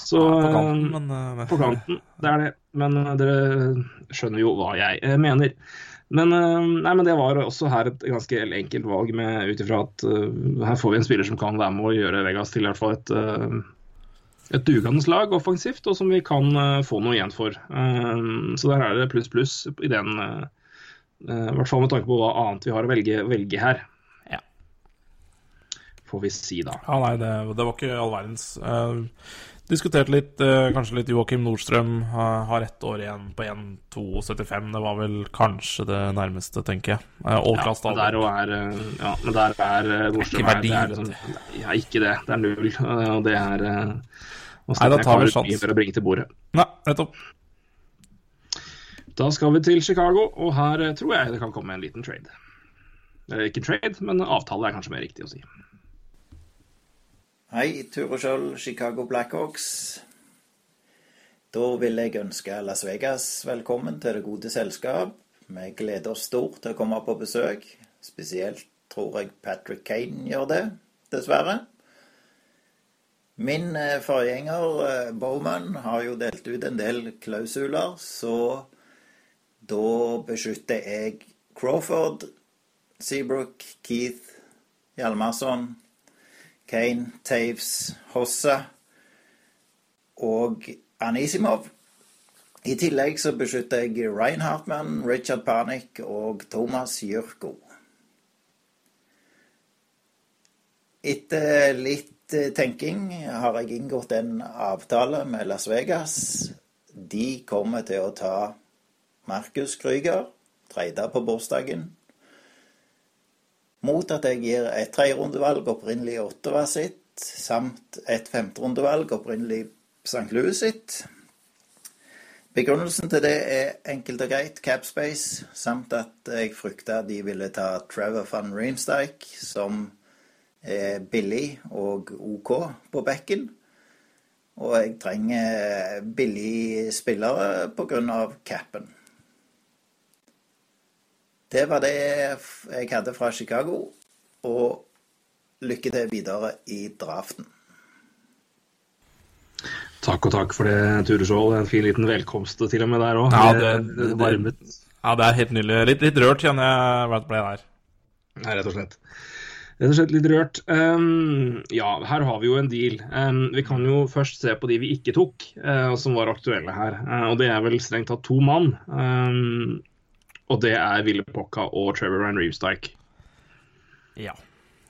Så, ja, på kanten, men på kanten, det er det. Men dere skjønner jo hva jeg mener. Men, nei, men det var også her et ganske enkelt valg med ut ifra at uh, her får vi en spiller som kan være med å gjøre Vegas til i hvert fall et, et dugende lag offensivt, og som vi kan eh, få noe igjen for. Eh, så der er det pluss pluss i den, eh, i hvert fall med tanke på hva annet vi har å velge, velge her. Ja. Får vi si, da. Ja, nei, det, det var ikke all verdens. Diskuterte litt, eh, kanskje litt Joakim Nordstrøm. eh, har ett år igjen på 1,275. Det var vel kanskje det nærmeste, tenker jeg. Uh, Ja, men der er, eh, ja, men der er Nordstrøm Nordstrøm ikke verdi, er- det er liksom- Ja, ikke det. Det er null. eh, Og det er eh, og Nei, da tar vi sjans. mer å bringe til bordet. Nei, nettopp. Da skal vi til Chicago, og her eh, tror jeg det kan komme en liten trade. Ikke trade, men avtale er kanskje mer riktig å si. Hei, Ture Skjold, Chicago Blackhawks. Da vil jeg ønske Las Vegas velkommen til det gode selskap. Vi gleder oss stort til å komme på besøk. Spesielt tror jeg Patrick Kane gjør det, dessverre. Min eh, forgjenger eh, Bowman har jo delt ut en del klausuler, så da beskytter jeg Crawford, Seabrook, Keith, Hjalmarsson, Kane, Taves, Hossa og Anisimov. I tillegg så beskytter jeg Ryan Hartman, Richard Panik og Thomas Jørko. Etter litt eh, tenking har jeg inngått en avtale med Las Vegas. De kommer til å ta Markus Krüger, treide på bursdagen, mot at jeg gir et tredjerundevalg opprinnelig Ottawa sitt, samt et femterundevalg opprinnelig St. Louis sitt. Begrunnelsen til det er enkelt og greit capspace, samt at jeg frykta de ville ta Trevor van Riemsdyk, som er billig og OK på bekken. Og jeg trenger billige spillere pga. capen. Det var det jeg hadde fra Chicago, og lykke til videre i draften. Takk og takk for det, Ture Skjold. En fin liten velkomst til og med der òg. Ja, det, det-. Ja, det er helt nydelig. Litt, litt rørt kjenner jeg ble jeg der. Nei, rett og slett. Rett og slett litt rørt. Um, ja, her har vi jo en deal. Um, vi kan jo først se på de vi ikke tok, uh, som var aktuelle her. Uh, og det er vel strengt tatt to mann. Um, og det er Ville Pocca og Trevor Van Reevestike. Ja.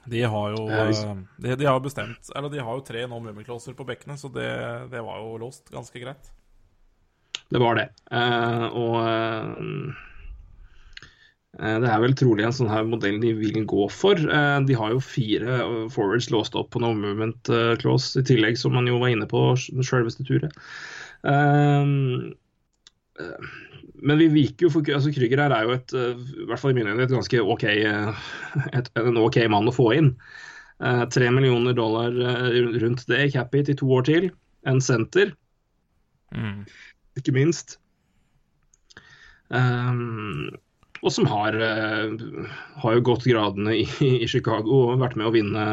De har jo Eh, eh, de, de har bestemt Eller de har jo tre no mummiklosser på bekkene, så det, det var jo låst ganske greit. Det var det. Eh, og eh, eh, det er vel trolig en sånn her modell de vil gå for. Eh, de har jo fire forwards låst opp på no movement clause, i tillegg som man jo var inne på den selveste turet. Eh, men vi viker jo for altså Krüger her er jo et, eh, i hvert fall i mine øyne, et ganske OK, eh, et, en OK mann å få inn. Eh, Tre millioner dollar rundt det, cap hit i to år til. En senter ikke minst. Um, og som har, har jo gått gradene i, i Chicago og vært med å vinne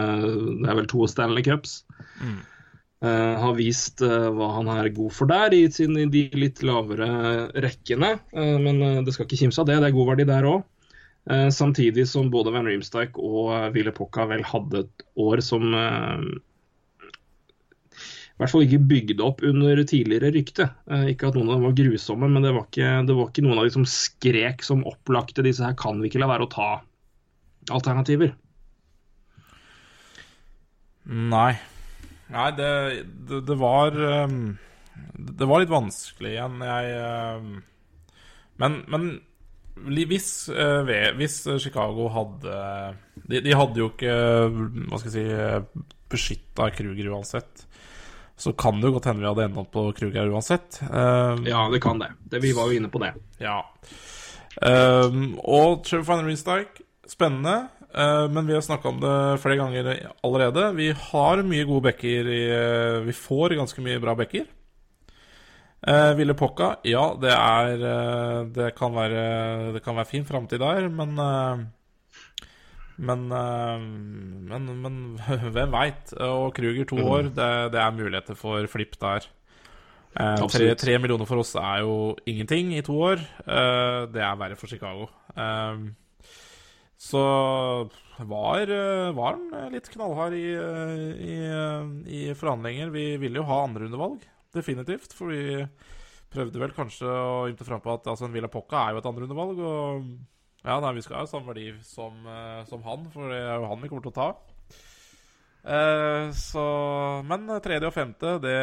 det er vel to Stanley Cups. Eh, har vist uh, hva han er god for der, i, sin, i de litt lavere rekkene. Uh, men eh, det skal ikke kimse av det, det er god verdi der òg. samtidig som både Van Riemsdyk og Ville Pocca vel hadde et år som eh, i hvert fall ikke bygd opp under tidligere rykte. Eh, ikke at noen av dem var grusomme, men det var, ikke, det var ikke noen av de som skrek som opplagte. Disse her kan vi ikke la være å ta alternativer. Nei. Nei, det, det, det var um, Det var litt vanskelig igjen. Jeg um, Men, men hvis, uh, hvis Chicago hadde de, de hadde jo ikke Hva skal jeg si beskytta Kruger uansett. Så kan det jo godt hende vi hadde endt opp på Kruger uansett. Um, Ja, det kan det. det vi var jo inne på det. ja. Um, og Trevor Van Riemsdyk, spennende. Uh, men vi har snakka om det flere ganger allerede. Vi har mye gode backer uh, Vi får ganske mye bra backer. Uh, Ville Pokka, ja, det er uh, Det kan være Det kan være fin framtid der, men men, men, men hvem veit? Og Kruger to Mm. år, det, det er muligheter for flipp der. Eh, tre, tre millioner for oss er jo ingenting i to år. Eh, det er verre for Chicago. Eh, så var, eh, var han litt knallhard i, eh, i, eh, i forhandlinger. Vi ville jo ha andrerundevalg, definitivt. For vi prøvde vel kanskje å ymte fram på at altså, en Villa Pocca er jo et andrerundevalg. Og ja, nei, vi skal ha samme verdi som, eh, som han, for det er jo han vi kommer til å ta. Eh, så Men tredje og femte, det,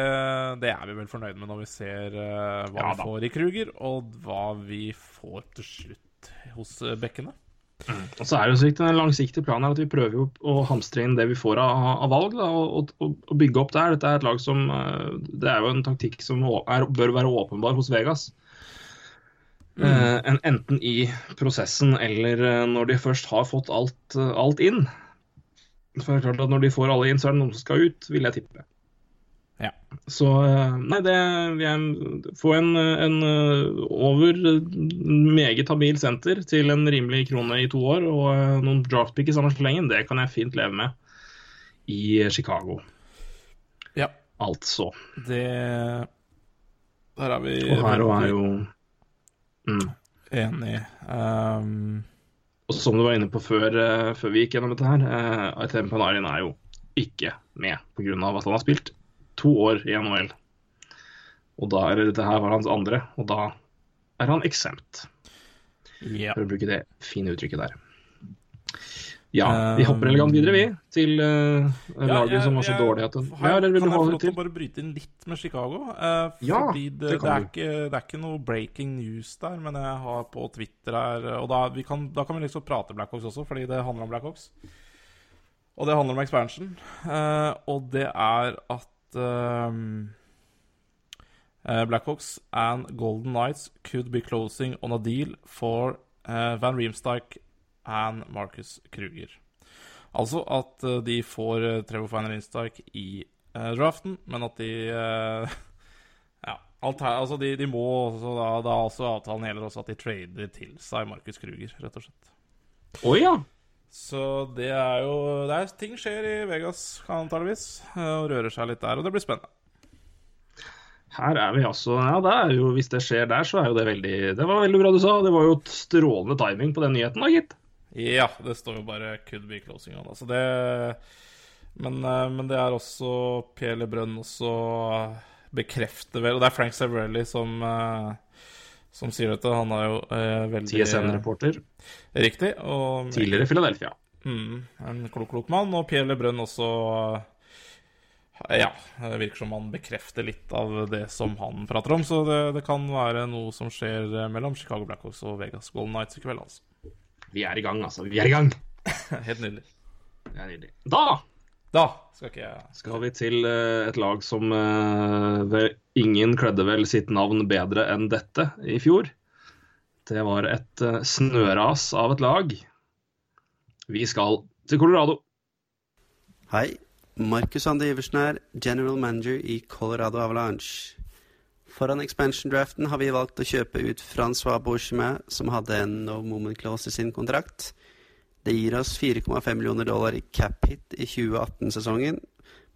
det er vi vel fornøyd med når vi ser eh, hva Ja vi får i Kruger, og hva vi får til slutt hos eh, bekkene. Og så er det jo Den langsiktige planen er at vi prøver jo å hamstre inn det vi får av, av valg, da, og, og, og bygge opp der. Dette er et lag som eh, Det er jo en taktikk som er, bør være åpenbar hos Vegas. Eh, enten i prosessen eller eh, når de først har fått alt, eh, alt inn. For det er klart at Når de får alle inn, så er det noen som skal ut, vil jeg tippe. Ja. Så eh, nei, det vil få en, en eh, over meget habil senter til en rimelig krone i to år, og eh, noen draftpick i samme slengen, det kan jeg fint leve med i Chicago. Ja. Altså. Det Der er vi Og her og er jo mm. enig. Um, Og som du var inne på før, eh, før vi gikk gjennom dette her, uh, Panarin er jo ikke med pga. at han har spilt to år i NHL. Og da er det, dette her var hans andre, og da er han exempt. ja. For å bruke det fine uttrykket der. Ja, vi hopper elegant videre, vi, til uh, laget jeg- som var så jeg- dårlig at den har- Ja, eller vil Kan jeg få lov til å bare bryte inn litt med Chicago? Uh, Ja, fordi det, det det, kan er ikke, det er ikke noe breaking news der, men jeg har på Twitter her Og da, vi kan, da kan vi liksom prate Blackhawks også, fordi det handler om Blackhawks. Og det handler om expansion. Uh, og det er at ehm, eh, Blackhawks and Golden Knights could be closing on a deal for uh, Van Riemsdyk and Marcus Kruger. Altså at uh, de får uh, Trevor Van Riemsdyk i draften, men at de Ja. Alt her, altså de, de må også da, da altså avtalen gjelder også at de trader til seg Marcus Kruger, rett og slett. Å ja. Så det er jo det er, Ting skjer i Vegas, antageligvis, og rører seg litt der, og det blir spennende. Her er vi altså Ja, det er jo, hvis det skjer der, så er jo det veldig Det var veldig bra du sa. Det var jo et strålende timing på den nyheten, da, gitt. Ja, det står jo bare 'could be closing on'. Altså det men, eh, men det er også Per Lebrun også bekrefter vel Og det er Frank Severelli som, eh, som sier dette. Han er jo eh, veldig TSN-reporter. Riktig. Og Tidligere Philadelphia. Mm, en klok, klok mann. Og Pierre Lebrun også eh, Ja, det virker som han bekrefter litt av det som han prater om. Så det, det kan være noe som skjer eh, mellom Chicago Blackhawks og Vegas Golden Knights i kveld, altså. Vi er i gang, altså. Vi er i gang. Helt nydelig. Det er nydelig. Da Da skal ikke jeg skal vi til eh, et lag som eh, ingen kledde vel sitt navn bedre enn dette i fjor. Det var et eh, snøras av et lag. Vi skal til Colorado. Hei. Markus Ande Iversen her, general manager i Colorado Avalanche. Foran expansion-draften har vi valgt å kjøpe ut Francois Beauchemin, som hadde en no moment clause i sin kontrakt. Det gir oss 4,5 millioner dollar i cap hit i 2018-sesongen,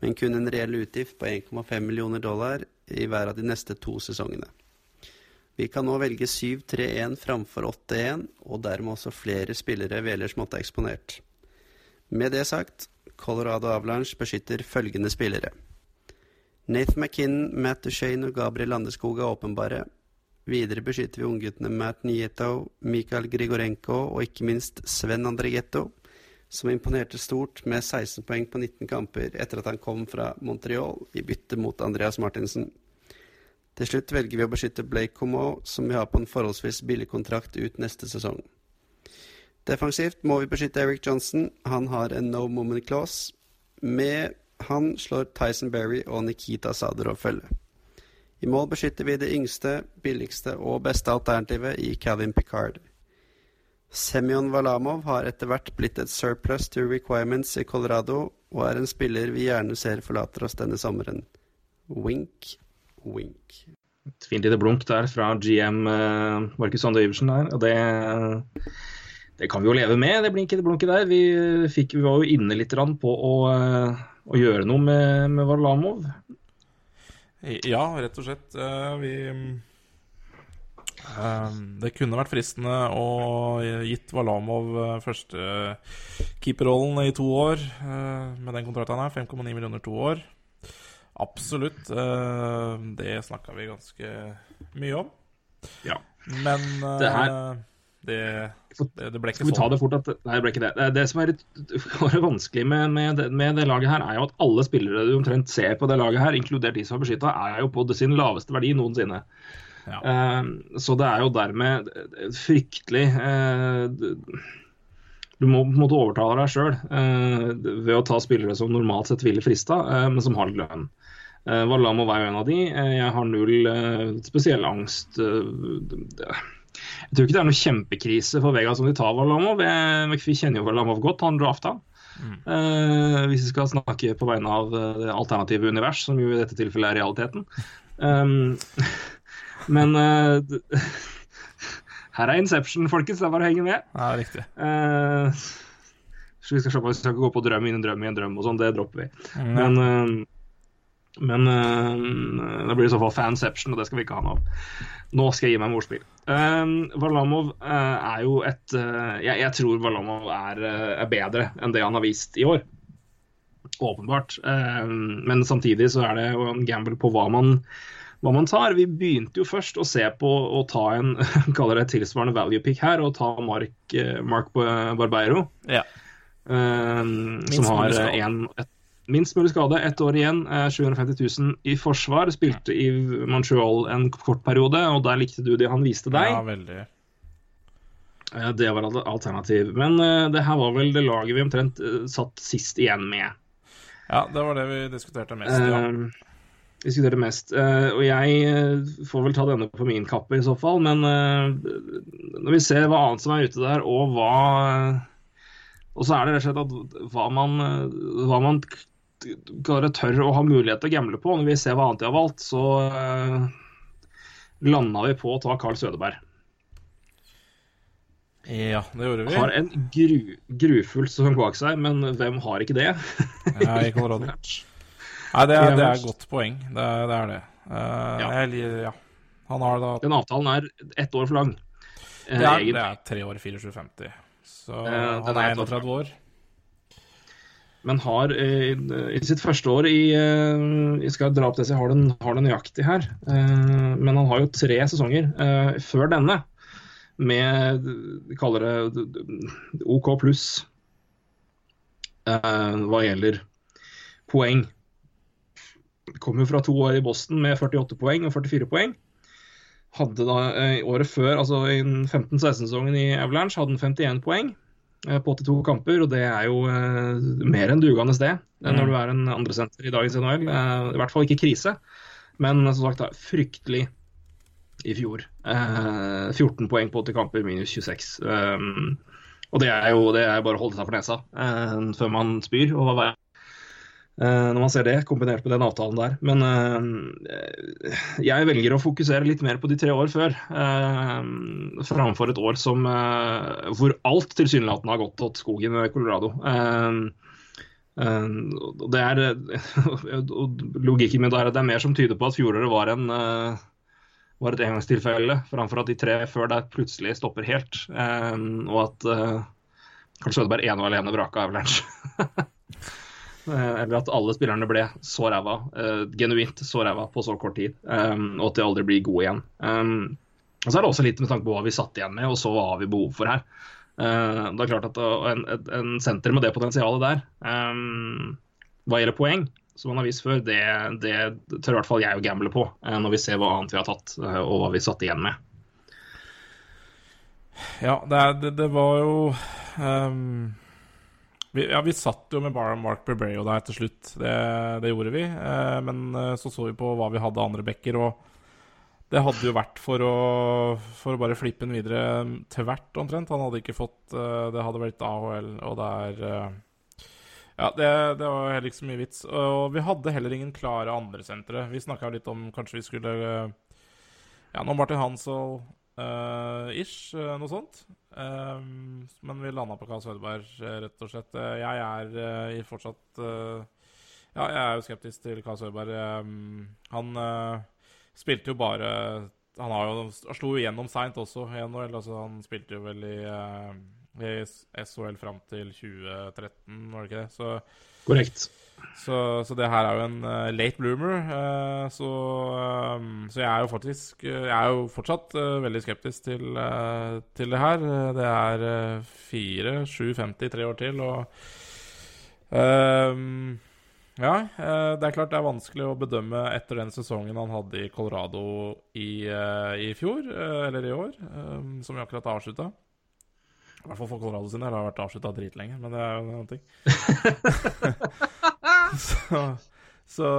men kun en reell utgift på 1,5 millioner dollar i hver av de neste to sesongene. Vi kan nå velge 7-3-1 framfor 8-1, og dermed også flere spillere vi ellers måtte ha eksponert. Med det sagt, Colorado Avalanche beskytter følgende spillere. Nathan McKinnon, Matt Duchene og Gabriel Landeskog er åpenbare. Videre beskytter vi ungguttene Matt Nieto, Mikael Grigorenko og ikke minst Sven Andregetto, som imponerte stort med 16 poeng på 19 kamper etter at han kom fra Montreal i bytte mot Andreas Martinsen. Til slutt velger vi å beskytte Blake Comeau, som vi har på en forholdsvis billig kontrakt ut neste sesong. Defensivt må vi beskytte Eric Johnson. Han har en no moment clause. Med han slår Tyson Berry og Nikita Sadorov følge. I mål beskytter vi det yngste, billigste og beste alternativet i Calvin Picard. Semyon Valamov har etter hvert blitt et surplus to requirements i Colorado, og er en spiller vi gjerne ser forlater oss denne sommeren. Wink, wink. Et fint lite blunk der fra GM eh, Markus Sande Iversen der. Og det, det kan vi jo leve med, det blinket, blunket der. Vi, fikk, vi var jo inne litt på å, eh, å gjøre noe med, med Varlamov. Ja, rett og slett. Eh, vi eh, Det kunne vært fristende å gitt Valamov eh, første keeperrollen i to år med den kontrakten han har. 5,9 millioner to år. Absolutt. Det snakka vi ganske mye om. Ja. Men Det her- det, det, det ble ikke Skal vi ta sånn. det fort at Nei, det ble ikke det. Det, som er litt vanskelig med, med, med det laget her, er jo at alle spillere du omtrent ser på det laget her, inkludert de som er beskytta, er jo på sin laveste verdi noensinne. Ja. Eh, så det er jo dermed fryktelig eh, Du må på en måte overtale deg sjøl ved å ta spillere som normalt sett ville frista, eh, men som har lønn. Valamo er jo en av de. Eh, jeg har null eh, spesiell angst. eh, jeg tror ikke det er noe kjempekrise for Vegas om de tar Valamov. Vi kjenner jo Valamov godt, han drafta. Eh, hvis vi skal snakke på vegne av eh, det alternative univers, som jo i dette tilfellet er realiteten. Um, men uh, her er Inception, folkens. Det er bare å henge med. Ja, riktig. Uh, så vi skal, se på, vi skal ikke gå på drøm i en drøm i en drøm og sånn, det dropper vi. Mm, Men, eh, men uh, det blir i så fall fanception, og det skal vi ikke ha noe av. Nå skal jeg gi meg med ordspill. Uh, Varlamov uh, er jo et jeg, jeg tror Varlamov er, er bedre enn det han har vist i år. Åpenbart. Men samtidig så er det jo en gamble på hva man, hva man tar. Vi begynte jo først å se på å ta en kaller det tilsvarende value pick her, og ta Mark, Mark Barbeiro. Ja. som har en, et, minst mulig skade. Ett år igjen, eh, 750 000 i forsvar. Spilte i Montreal en kort periode, og der likte du det han viste deg. Ja, veldig. Eh, Det var et alternativ. Men eh, det her var vel det laget vi omtrent eh, satt sist igjen med. Ja, det var det vi diskuterte mest. Ja. Diskuterte mest. Eh, og jeg eh, får vel ta denne på min kappe i så fall, men eh, når vi ser hva annet som er ute der, og hva Og så er det rett og slett at hva man, eh, hva man det tør å ha mulighet til å gamble på. Når vi ser hva annet de har valgt, så uh, landa vi på å ta Carl Sødeberg. ja, det gjorde vi. Har en gru, grufull sesong bak seg, men hvem har ikke det? Ja, i Colorado. Nei, det er, det er et godt poeng. Det er det. Er det. Eh, jeg ja. Han har da Den avtalen er ett år for lang. eh, det er, det er tre år 2450. Så uh, han er er helt 31 år. Men har i, i sitt første år i i Jeg skal dra opp det så har den, har den nøyaktig her. Eh, men han har jo tre sesonger eh, før denne med Vi kaller det OK pluss eh, hva gjelder poeng. Kom jo fra to år i Boston med 48 poeng og 44 poeng. Hadde da eh, året før, altså i 15-16-sesongen i Avalanche, hadde han 51 poeng eh, på 82 kamper, og det er jo eh, mer enn dugende sted eh, når Mm. du er en andresenter i dagens NHL. Eh, I hvert fall ikke krise, men som sagt fryktelig i fjor. Eh, 14 poeng på 80 kamper, minus 26. Um, og det er jo det er bare å holde seg for nesa eh, før man spyr. og Eh, når man ser det, kombinert med den avtalen der. Men eh, jeg velger å fokusere litt mer på de tre år før, eh, framfor et år som, eh, hvor alt tilsynelatende har gått til skogen ved Colorado. Eh, eh, det er, og Logikken min er at det er mer som tyder på at fjoråret var, en, eh, var et engangstilfelle, framfor at de tre før der plutselig stopper helt. eh, og at eh, Karl Sødeberg ene og alene vraka Avalanche. Eh, Eller at alle spillerne ble så ræva, eh, genuint så ræva på så kort tid. Um, og at de aldri blir gode igjen. Um, og så er det også litt med tanke på hva vi satt igjen med, og så hva har vi behov for her. Eh, det er klart at en, en senter med det potensialet der, um, hva gjelder poeng, som man har vist før, det, det tør i hvert fall jeg å gamble på, eh, når vi ser hva annet vi har tatt, eh, og hva vi satt igjen med. Ja, det, det, det var jo ehm, vi, Ja, vi satt jo med Mark Berberio der til slutt. Det, det gjorde vi. Eh, men eh, så så vi på hva vi hadde andre backer, og det hadde jo vært for å, for å bare flippe den videre til hvert, omtrent. Han hadde ikke fått eh, Det hadde vært AHL, og det er eh, Ja, det, det var heller ikke så mye vits. Og vi hadde heller ingen klare andre sentre. Vi snakka litt om kanskje vi skulle Ja, nå Martin Hansel eh, ish, uh, noe sånt. Um, men vi landa på Karl Sødeberg, eh, rett og slett. Jeg er uh, fortsatt Ja, jeg er jo skeptisk til Karl Sødeberg. Um, han spilte jo bare Han har jo, slo jo gjennom seint også i NHL. Altså, han spilte jo vel i, i SHL fram til 2013, var det ikke det? Så Korrekt. Så, så det her er jo en uh, late bloomer. Uh, så, um, så jeg er jo faktisk Jeg er jo fortsatt uh, veldig skeptisk til, til det her. Det er fire, sju, femti, tre år til, og Ja, det er klart det er vanskelig å bedømme etter den sesongen han hadde i Colorado i, i fjor, eller i år, som vi akkurat har avslutta. I hvert fall for Colorado sin del. Det har vært avslutta dritlenge, men det er jo en annen ting. så, så,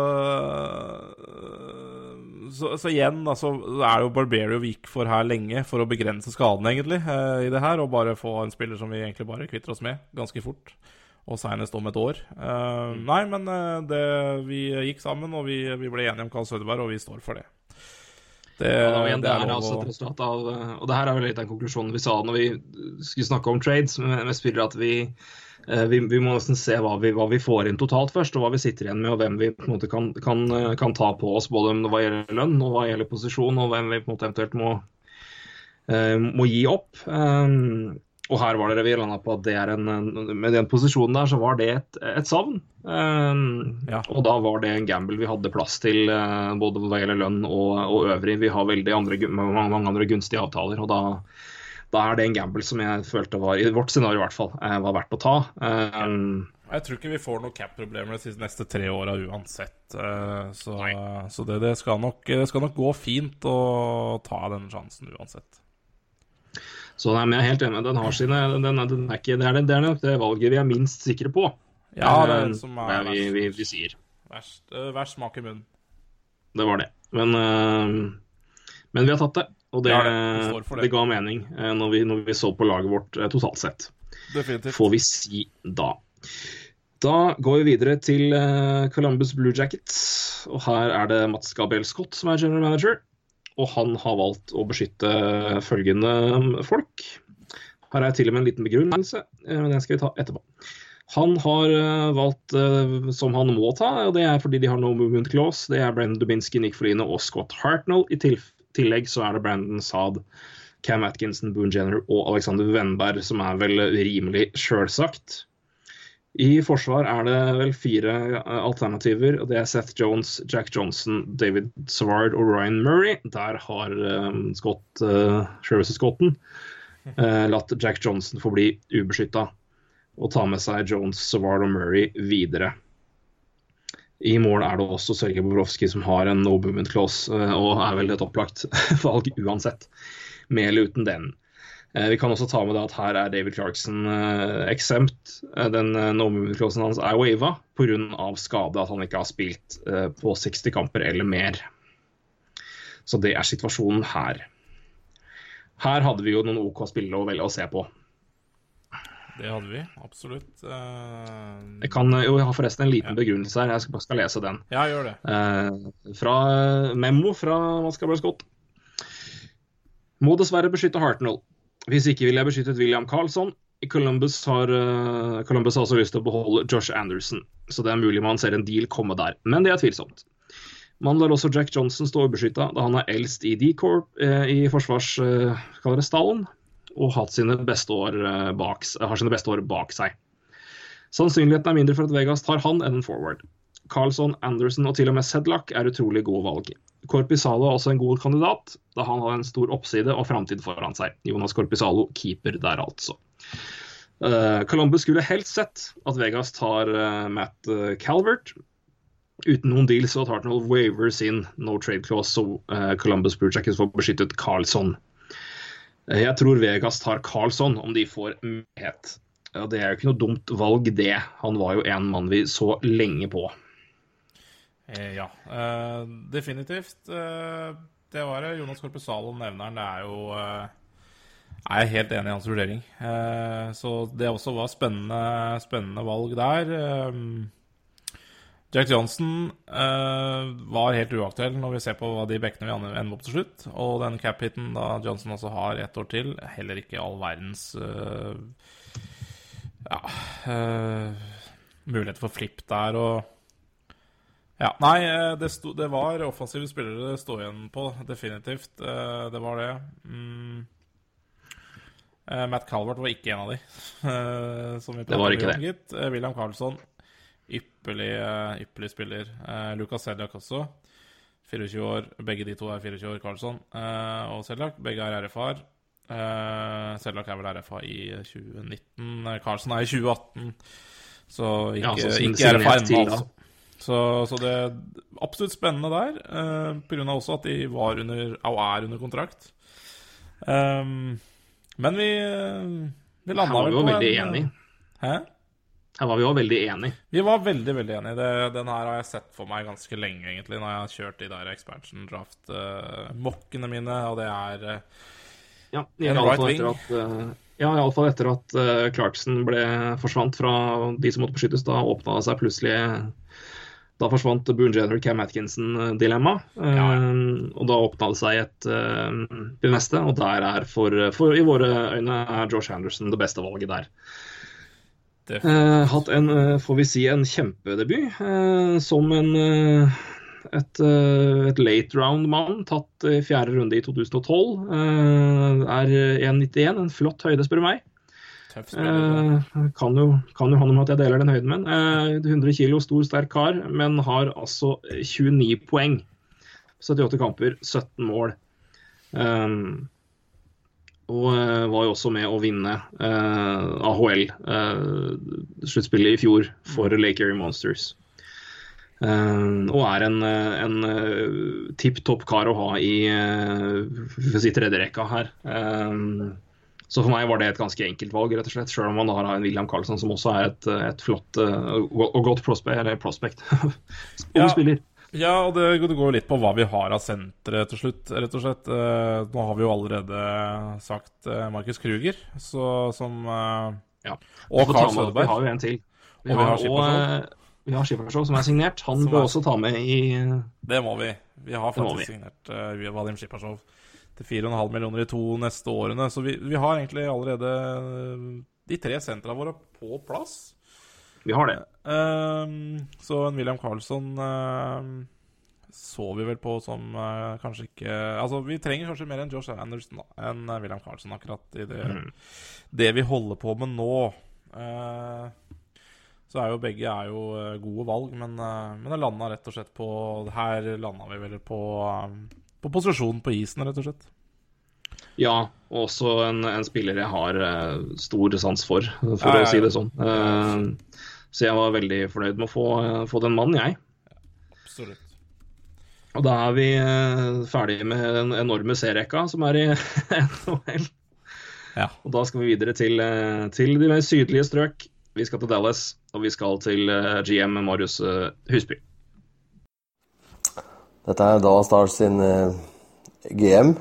så Så igjen, altså, det er jo Barberio vi gikk for her lenge for å begrense skadene, egentlig, eh, i det her. Og bare få en spiller som vi egentlig bare kvitter oss med ganske fort. Og senest om et år. Eh, nei, men eh, det, vi gikk sammen, og vi, vi ble enige om Karl Søderberg, og vi står for det. Det, Ja, igjen, det, det er altså et resultat av eh, Og det her er vel litt den konklusjonen vi sa når vi skulle snakke om trades med, med spillere, at vi, eh, vi, vi må nesten se hva vi, hva vi får inn totalt først, og hva vi sitter igjen med, og hvem vi på en måte kan, kan, eh, kan ta på oss, både hva gjelder lønn og hva gjelder posisjon, og hvem vi på en måte eventuelt må, må gi opp. Og her var det vi landa på at det er en, med den posisjonen der, så var det et, et savn. Um, Og da var det en gamble vi hadde plass til, uh, både hva gjelder lønn og, og øvrig. Vi har veldig andre, mange, mange andre gunstige avtaler. og da, da er det en gamble som jeg følte var, i vårt scenario i hvert fall, eh, var verdt å ta. Um, Jeg tror ikke vi får noen cap-problemer de neste tre åra uansett. eh, Så, så det, det, skal nok, det skal nok gå fint å ta denne sjansen uansett. Så nei, men jeg er helt enig. Den har sine den er, den er ikke, det, er, det- er nok det valget vi er minst sikre på. Ja, det er Eh, det som er det vi, verst. vi, vi sier. Verst, eh, verst smak i munnen. Det var det. Men, eh, men vi har tatt det. Og det, Ja, det. ga mening eh, når vi, når vi så på laget vårt eh, totalt sett. Definitivt. Får vi si da. Da går vi videre til eh, Columbus Blue Jackets. Og her er det Mats Gabriel Scott som er general manager. Og han har valgt å beskytte følgende folk. Her er jeg til og med en liten begrunnelse, eh, men den skal vi ta etterpå. Han har eh, valgt eh, som han må ta, og det er fordi de har no movement clause. Det er Brendan Dubinsky, Nick Foline og Scott Hartnell. I tillegg så er det Brandon Saad, Cam Atkinson, Boone Jenner og Alexander Wenberg, som er vel rimelig sjølsagt. I forsvar er det vel fire eh, alternativer. og Det er Seth Jones, Jack Johnson, David Savard og Ryan Murray. Der har uh, Scott, uh, Travis Scotten uh, latt Jack Johnson få bli ubeskytta og ta med seg Jones, Savard og Murray videre. I mål er det også Sergej Bobrovskij som har en no movement clause, og er vel et opplagt valg uansett, med eller uten den. Eh, Vi kan også ta med det at her er David Clarkson eksempt. Eh, Den eh, no movement clausen hans er wava pga. skade, at han ikke har spilt på 60 kamper eller mer. Så det er situasjonen her. Her hadde vi jo noen OK spillere å velge å se på. Det hadde vi, absolutt. Uh... Jeg kan jo jeg har forresten en liten begrunnelse her, jeg skal, skal lese den. Ja, gjør det. Uh, fra Memo fra Mascabra Scott. Må dessverre beskytte Hartnell. Hvis ikke ville jeg beskyttet William Carlsson. Columbus har, eh, Columbus har også lyst til å beholde Josh Anderson, så det er mulig man ser en deal komme der. Men det er tvilsomt. Man lar også Jack Johnson stå ubeskytta, da han er eldst i D-Corp eh, i forsvarsstallen og beste år, eh, har sine beste år bak seg. Sannsynligheten er mindre for at Vegas tar han enn en forward. Carlsson, Anderson og til og med Sedlak er utrolig gode valg. Korpisalo er også en god kandidat, da han har en stor oppside og framtid foran seg. Jonas Korpisalo, keeper der, altså. Eh, Columbus skulle helst sett at Vegas tar eh, Matt eh, Calvert. Uten noen deal så tar Tartnall Wavers inn no trade clause, så Columbus burde ikke få beskyttet Carlsson. Eh, Jeg tror Vegas tar Carlson om de får mulighet. Det er jo ikke noe dumt valg, det. Han var jo en mann vi så lenge på. Eh, ja, eh, definitivt. Eh, det var det. Jonas Korpesalo nevner han. Det er jo er jeg helt enig i hans vurdering. Så det også var spennende, spennende valg der. Jack Johnson var helt uaktuell når vi ser på hva de bekkene vi ender opp til slutt. Og den cap-hiten da Johnson også har ett år til, heller ikke all verdens ja, mulighet for flipp der. og ja, Nei, eh, det, sto, det var offensive spillere det sto igjen på, definitivt. Eh, Det var det. Mm. Eh, Matt Calvert var ikke en av de. eh, som vi Det var ikke om, det. gitt. William Carlsson, ypperlig, ypperlig spiller. Eh, Lucas Seljak også. 24 år. Begge de to er 24 år, Carlsson eh, og Seljak. Begge er RFA-er. Seljak er vel RFA i 2019. Eh, Carlsson er i 2018. Så ikke, Ja, så ikke RFA ennå, altså. Så, så det er absolutt spennende der, eh, på av også at de var under, og er under kontrakt. Um, men vi, eh, vi Her var vi jo veldig en enige. Hæ? Her var vi òg veldig enige. Vi var veldig veldig enige. Det, den her har jeg sett for meg ganske lenge, egentlig, når jeg har kjørt de der expansion draft-mokkene mine, og det er uh, Ja, en right wing. at, uh, ja, iallfall etter at uh, Clarkson ble, forsvant fra de som måtte beskyttes. Da åpna det seg plutselig Da forsvant Boone Jenner, Cam Atkinson-dilemma. Og da åpna det seg et uh, det neste, og der er for, for i våre øyne er Josh Anderson det beste valget der. Eh, hatt en, eh, får vi si, en kjempedebut eh, som en eh, et, eh, et late round-mann tatt i fjerde runde i 2012. eh, er 1,91, en flott høyde, spør du meg. Tøff Eh, kan, jo, kan jo ha noe med at jeg deler den høyden med ham. Eh, 100 kilo, stor, sterk kar, men har altså 29 poeng. 78 kamper, 17 mål. Um, og eh, var jo også med å vinne eh, AHL-sluttspillet i fjor for Lake Erie Monsters. Uh, og er en, eh, en uh, tipp topp kar å ha i uh, si tredjerekka her. Eh, så for meg var det et ganske enkelt valg, rett og slett. Selv om man har en William Carlsson som også er et, et flott eh, og godt prospect, eller prospect. Ja. spiller. Ja, og det, det går litt på hva vi har av sentre til slutt, rett og slett. Eh, nå har vi jo allerede sagt eh, Markus Kruger, så, som Ja. Og Carl Søderberg. Vi har jo en til. Vi Og vi har, vi har Skippershow som er signert. Han Som bør er- også ta med i Det må vi. Vi har faktisk vi. signert uh, Vadim Shipasjov til 4,5 millioner i to neste årene. Så vi, vi har egentlig allerede eh, de tre sentra våre på plass. Vi har det. Ehm, så en William Carlsson ehm, så vi vel på som eh, kanskje ikke Altså, vi trenger kanskje mer enn Josh Anderson enn eh, William Carlsson akkurat i det, Mm. det vi holder på med nå. Eh, så er jo begge er jo eh, gode valg, men, eh, men det landa rett og slett på Her landa vi vel på, eh, på posisjonen på isen, rett og slett. Ja, og også en, en spiller jeg har eh, stor sans for, for Ja, ja, å si det sånn. Uh, så jeg var veldig fornøyd med å få, eh, få den mannen, jeg. Absolutt. Og da er vi ferdige med den enorme C-rekka som er i NHL. Ja. Og da skal vi videre til, til de mer sydlige strøk. Vi skal til Dallas, og vi skal til GM Marius Husby. Dette er Dallas Stars sin eh, GM.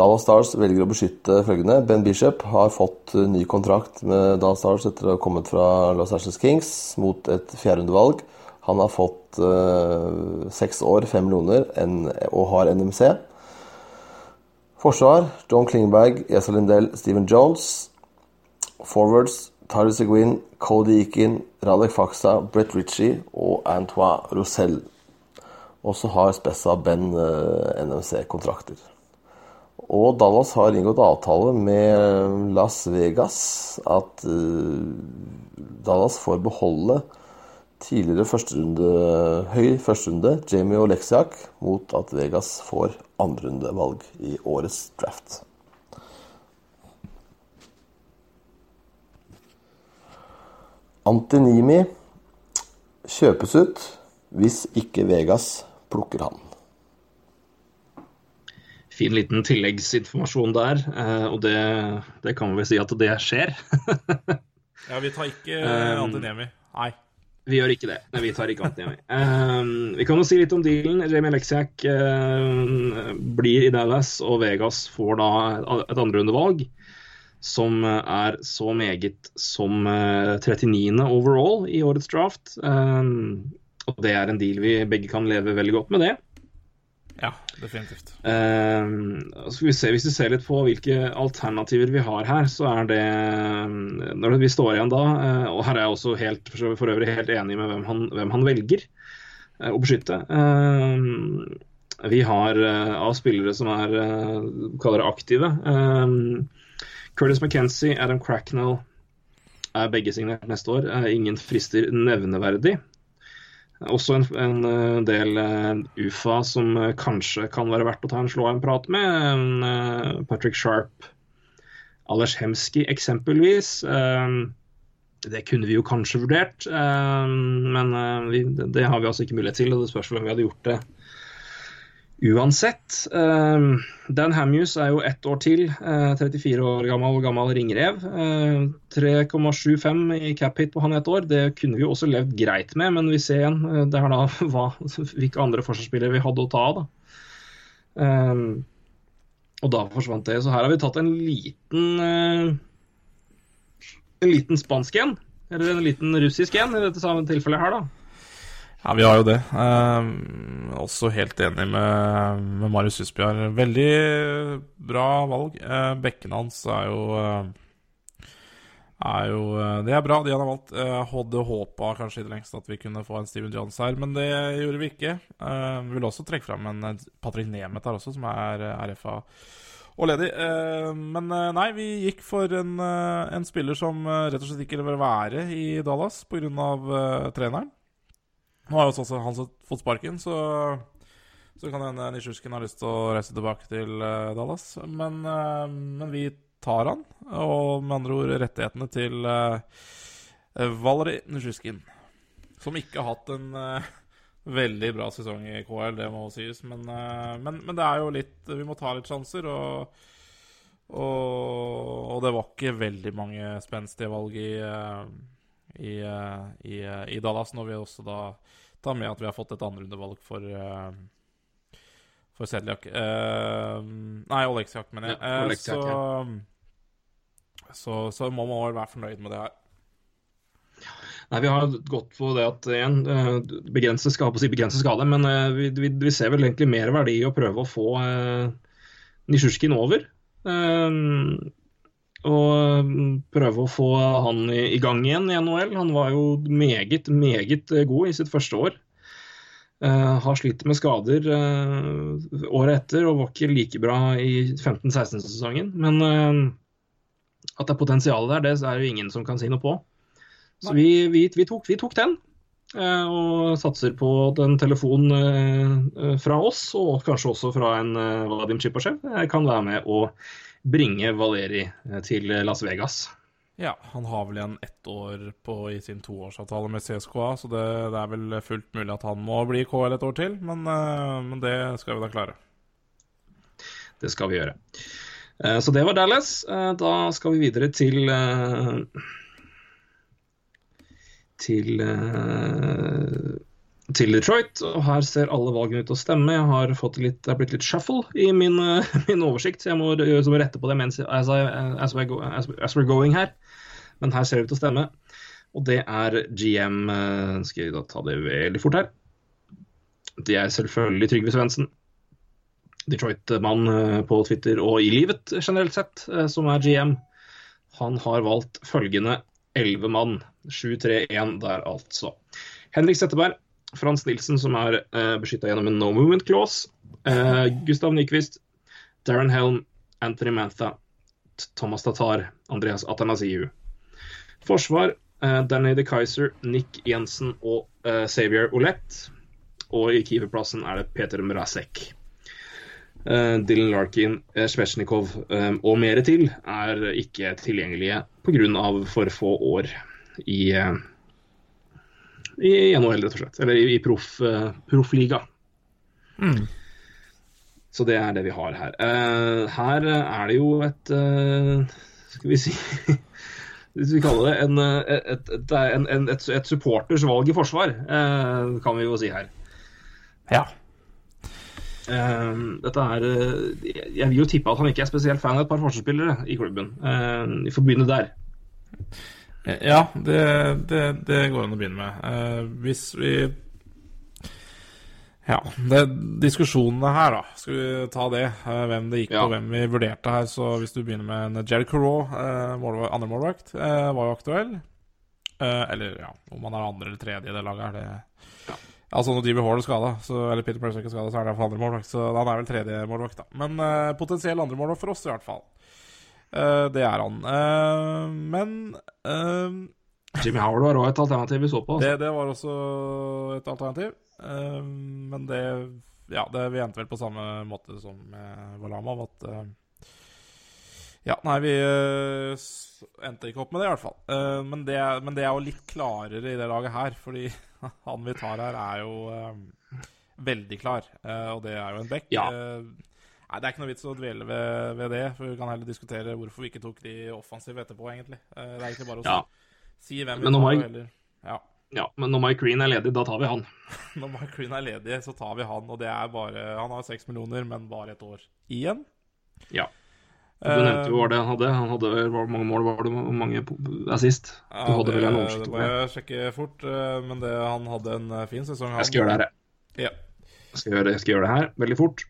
Dallas Stars velger å beskytte følgende. Ben Bishop har fått eh, ny kontrakt med Dallas Stars etter å ha kommet fra Los Angeles Kings mot et fjerdrundevalg. Han har fått eh, seks år, fem millioner, og har NMC. Forsvar John Klingberg, Esa Lindell, Stephen Jones. Forwards Tyler Seguin, Cody Eakin, Radek Faksa, Brett Ritchie og Antoine Roussel. Og så har Spessa Ben eh, NMC-kontrakter. Og Dallas har inngått avtale med Las Vegas at eh, Dallas får beholde tidligere førsterunde, høy førsterunde, Jamie Oleksiak, mot at Vegas får andrerundevalg i årets draft. Antinimi kjøpes ut hvis ikke Vegas plukker han. Fin liten tilleggsinformasjon der, eh, og det, det kan vi vel si at det skjer. Ja, vi tar ikke Um, Antinemi. Nei. Vi gjør ikke det. Nei, vi tar ikke Antinemi. Um, vi kan jo si litt om dealen. Jamie Lexiak uh, blir i Dallas, og Vegas får da et andrerundevalg som er så meget som uh, 39. overall i årets draft. Um, og det er en deal vi begge kan leve veldig godt med det. Ja, definitivt. Uh, vi se, Hvis vi ser litt på hvilke alternativer vi har her, så er det Når vi står igjen da, uh, og her er jeg også helt, for øvrig helt enig med hvem han, hvem han velger uh, å beskytte. Um, vi har uh, av spillere som er kaller det aktive. Curtis McKenzie, Adam Cracknell er begge signert neste år. Ingen frister nevneverdig. Også en, en eh, del eh, UFA som eh, kanskje kan være verdt å ta en slå en prat med. Patrick Sharp, Alers Hemski eksempelvis. Det kunne vi jo kanskje vurdert, men det har vi altså ikke mulighet til. og Det spørs vel om vi hadde gjort det uansett. Eh, Dan Hamuse er jo ett år til. eh, 34 år gammel, gammel ringrev. Eh, 3,75 i cap hit på han ett år. Det kunne vi jo også levd greit med, men vi ser igjen eh, det er da hva, hvilke andre forsvarsspillere vi hadde å ta av. da. Eh, og da forsvant det. Så her har vi tatt en liten eh, En liten spansk en. Eller en liten russisk en i dette samme tilfellet her, da. Ja, vi har jo det. Eh, også helt enig med, med Marius Husbjørn. Veldig bra valg. Eh, bekkene hans er jo eh, er jo eh, Det er bra, de han har valgt. Jeg hadde håpa kanskje i det lengste at vi kunne få en Steven Jones her, men det gjorde vi ikke. Eh, vi vil også trekke fram en Patrick Nemeth her også, som er eh, RFA og ledig. Eh, men eh, nei, vi gikk for en, en spiller som rett og slett ikke vil være i Dallas pga. Treneren. Nå har jo også han fått sparken, så, så kan hende Nisjuskin har lyst til å reise tilbake til eh, Dallas. Men, eh, men vi tar han, og med andre ord rettighetene til uh, Valeri Nisjuskin. Som ikke har hatt en eh, veldig bra sesong i KL, det må sies. Men, eh, men, men det er jo litt Vi må ta litt sjanser, og, og, og det var ikke veldig mange spenstige valg i eh, i, eh, i, eh, i Dallas, når vi også da tar med at vi har fått et andrerundevalg for uh, for Sedljak. Uh, nei, Oleksiak, mener jeg. Ja, Eh, så, så, så må man vel være fornøyd med det her. Nei, Vi har gått på det at igjen, eh, begrense skade, si begrense skade, men eh, vi, vi, vi ser vel egentlig mer verdi i å prøve å få eh, Nisjurskin over. Eh, og mm, prøve å få han i, gang igjen i NHL. Han var jo meget, meget eh, god i sitt første år. Uh, har slitt med skader uh, året etter og var ikke like bra i 15-16-sesongen. Men uh, at det er potensial der, det er jo ingen som kan si noe på. Så vi, vi, vi, tok, vi tok, den. Og satser på den telefonen eh, fra oss, og kanskje også fra en Vadim Chipashev, kan være med å bringe Valeri til Las Vegas. Ja, han har vel igjen ett år på, i sin toårsavtale med CSKA, så det, det, er vel fullt mulig at han må bli KL et år til, men, men det skal vi da klare. Det skal vi gjøre. Så det var Dallas. Da skal vi videre til til, eh, til Detroit. Og her ser alle valgene ut til å stemme. Jeg har litt, det er blitt litt shuffle i min, eh, min oversikt, så jeg må, gjøre må rette på det mens, as, I, as, go, as, as, we're going her. Men her ser det ut til å stemme. Og det er GM eh, Skal jeg da ta det veldig fort her. Det er selvfølgelig Trygve Svendsen. Detroit-mann på Twitter og i livet generelt sett, som er GM. Han har valgt følgende elleve mann. 7-3-1 der, altså. Henrik Setteberg, Frans Nilsen, som er eh, beskytta gjennom en no movement clause. Eh, Gustav Nyquist, Darren Helm, Anthony Mantha, Thomas Tatar, Andreas Atanasiu. Forsvar, eh, Danny de Kaiser, Nick Jensen og eh, Xavier Olett. Og i keeperplassen er det Peter Mrazek. Uh, Dylan Larkin, Svetsjnikov uh, og mer til er ikke tilgjengelige pga. for få år i, uh, i NHL, rett og slett. Eller i, i proffliga. Mm. Så det er det vi har her. her er det jo et Skal vi si Hvis vi kaller det en, et, et, en, et, et supporters valg i forsvar, kan vi jo si her. Ja. Uh, dette er uh, Jeg vil jo tippe at han ikke er spesielt fan av et par forsvarsspillere i klubben. Uh, vi får begynne der. Ja, det, det, det går an å begynne med. hvis vi Ja, det, diskusjonene her, da. Skal vi ta det? hvem det gikk ja. på, hvem vi vurderte her. Så hvis du begynner med Jerry Corot, målvakt, andre målvakt, var jo aktuell. eller ja, om han er andre eller tredje i det laget, er det Altså når Jimmy Hall er skada, eller Peter Price er ikke skada, så er det iallfall andremålvakt. Så han er vel tredje målvakt, da. Men eh, potensiell andremålvakt for oss, i hvert fall. Uh, det er han. Uh, men Jimmy Howard var òg et alternativ vi så på. Altså. Det, det, var også et alternativ. men det Ja, det, vi endte vel på samme måte som med Valama, at ja, nei, vi endte ikke opp med det, i hvert fall. Men, det, men, det, er jo litt klarere i det laget her, fordi han vi tar her, er jo veldig klar. og det er jo en back. Ja. Nei, Det er ikke noe vits å dvele ved, ved, det, for vi kan heller diskutere hvorfor vi ikke tok de offensive etterpå, egentlig. det er egentlig bare å ja. si, hvem vi tar, eller ja. ja. men når Mike Green er ledig, da tar vi han. når Mike Green er ledig, så tar vi han, og det er bare Han har seks millioner, men bare et år igjen. Ja. Du nevnte jo hva det han hadde. Han hadde hvor mange mål var det? Hvor mange assist? Du hadde vel en oversikt Det må jeg sjekke fort, eh, men det, han hadde en eh, fin sesong. Jeg skal gjøre det her. Ja. Jeg skal, gjøre, jeg skal gjøre det her veldig fort.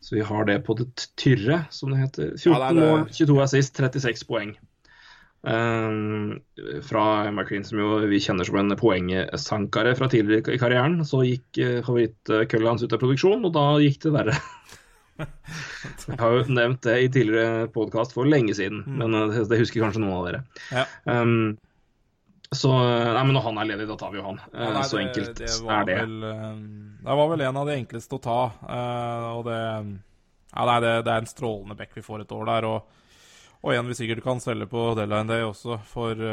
Så vi har det på det tyrre, som det heter. 14 ja, det det. mål, 22 assist, 36 poeng. Um, fra McQueen, som jo vi kjenner som en poengsankare fra tidligere i karrieren, så gikk uh, favorittkølla hans ut av produksjon, og da gikk det verre. Jeg har jo nevnt det i tidligere podkast for lenge siden, mm. men eh, det husker kanskje noen av dere. Ja. Um, så nei, men når han er ledig, da tar vi jo han. Ja, nei, så enkelt det, det er det. Vel, eh, det var vel en av de enkleste å ta. Uh, og det, ja, nei, det, det, er en strålende back vi får et år der. Og, og en vi sikkert kan selge på Deadline Day også, for,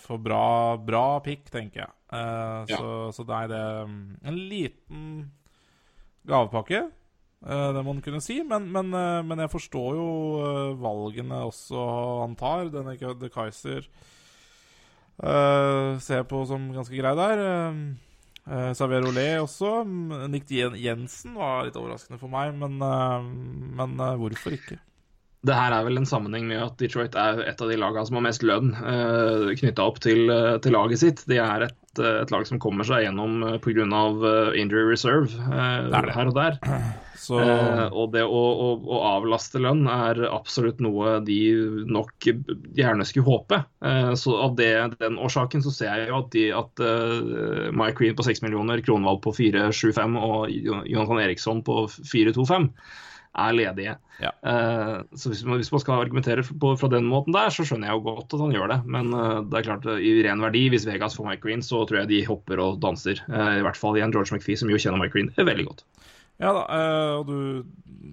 for bra, bra pick, tenker jeg. Så, ja. så, nei, det er en liten gavepakke. Eh, det må man kunne si. Men, men, eh, men, jeg forstår jo eh, valgene også han tar. Denne De Kaiser uh, ser på som ganske grei der. Uh, Xavier Olé også. Nick Jensen var litt overraskende for meg, men, uh, men hvorfor ikke? Det her er vel en sammenheng med at Detroit er et av de lagene som har mest lønn uh, knytta opp til, til, laget sitt. De er et et, eh, et lag som kommer seg gjennom uh, pga. Uh, injury reserve uh, Det er det. her og der. Så Eh, og det å, å, å avlaste lønn er absolutt noe de nok gjerne skulle håpe. Eh, så av det, den årsaken så ser jeg jo at, de, at eh, Mike Green på 6 millioner, Kronvald på 4-7-5 og Jonathan Eriksson på 4,25 er ledige. Eh, så hvis man, hvis man skal argumentere på, fra den måten der, så skjønner jeg jo godt at han gjør det. Men uh, det er klart, eh, i ren verdi, hvis Vegas får Mike Green, så tror jeg de hopper og danser. Uh, I hvert fall igjen George McPhee, som jo kjenner Mike Green veldig godt. Ja da, og du,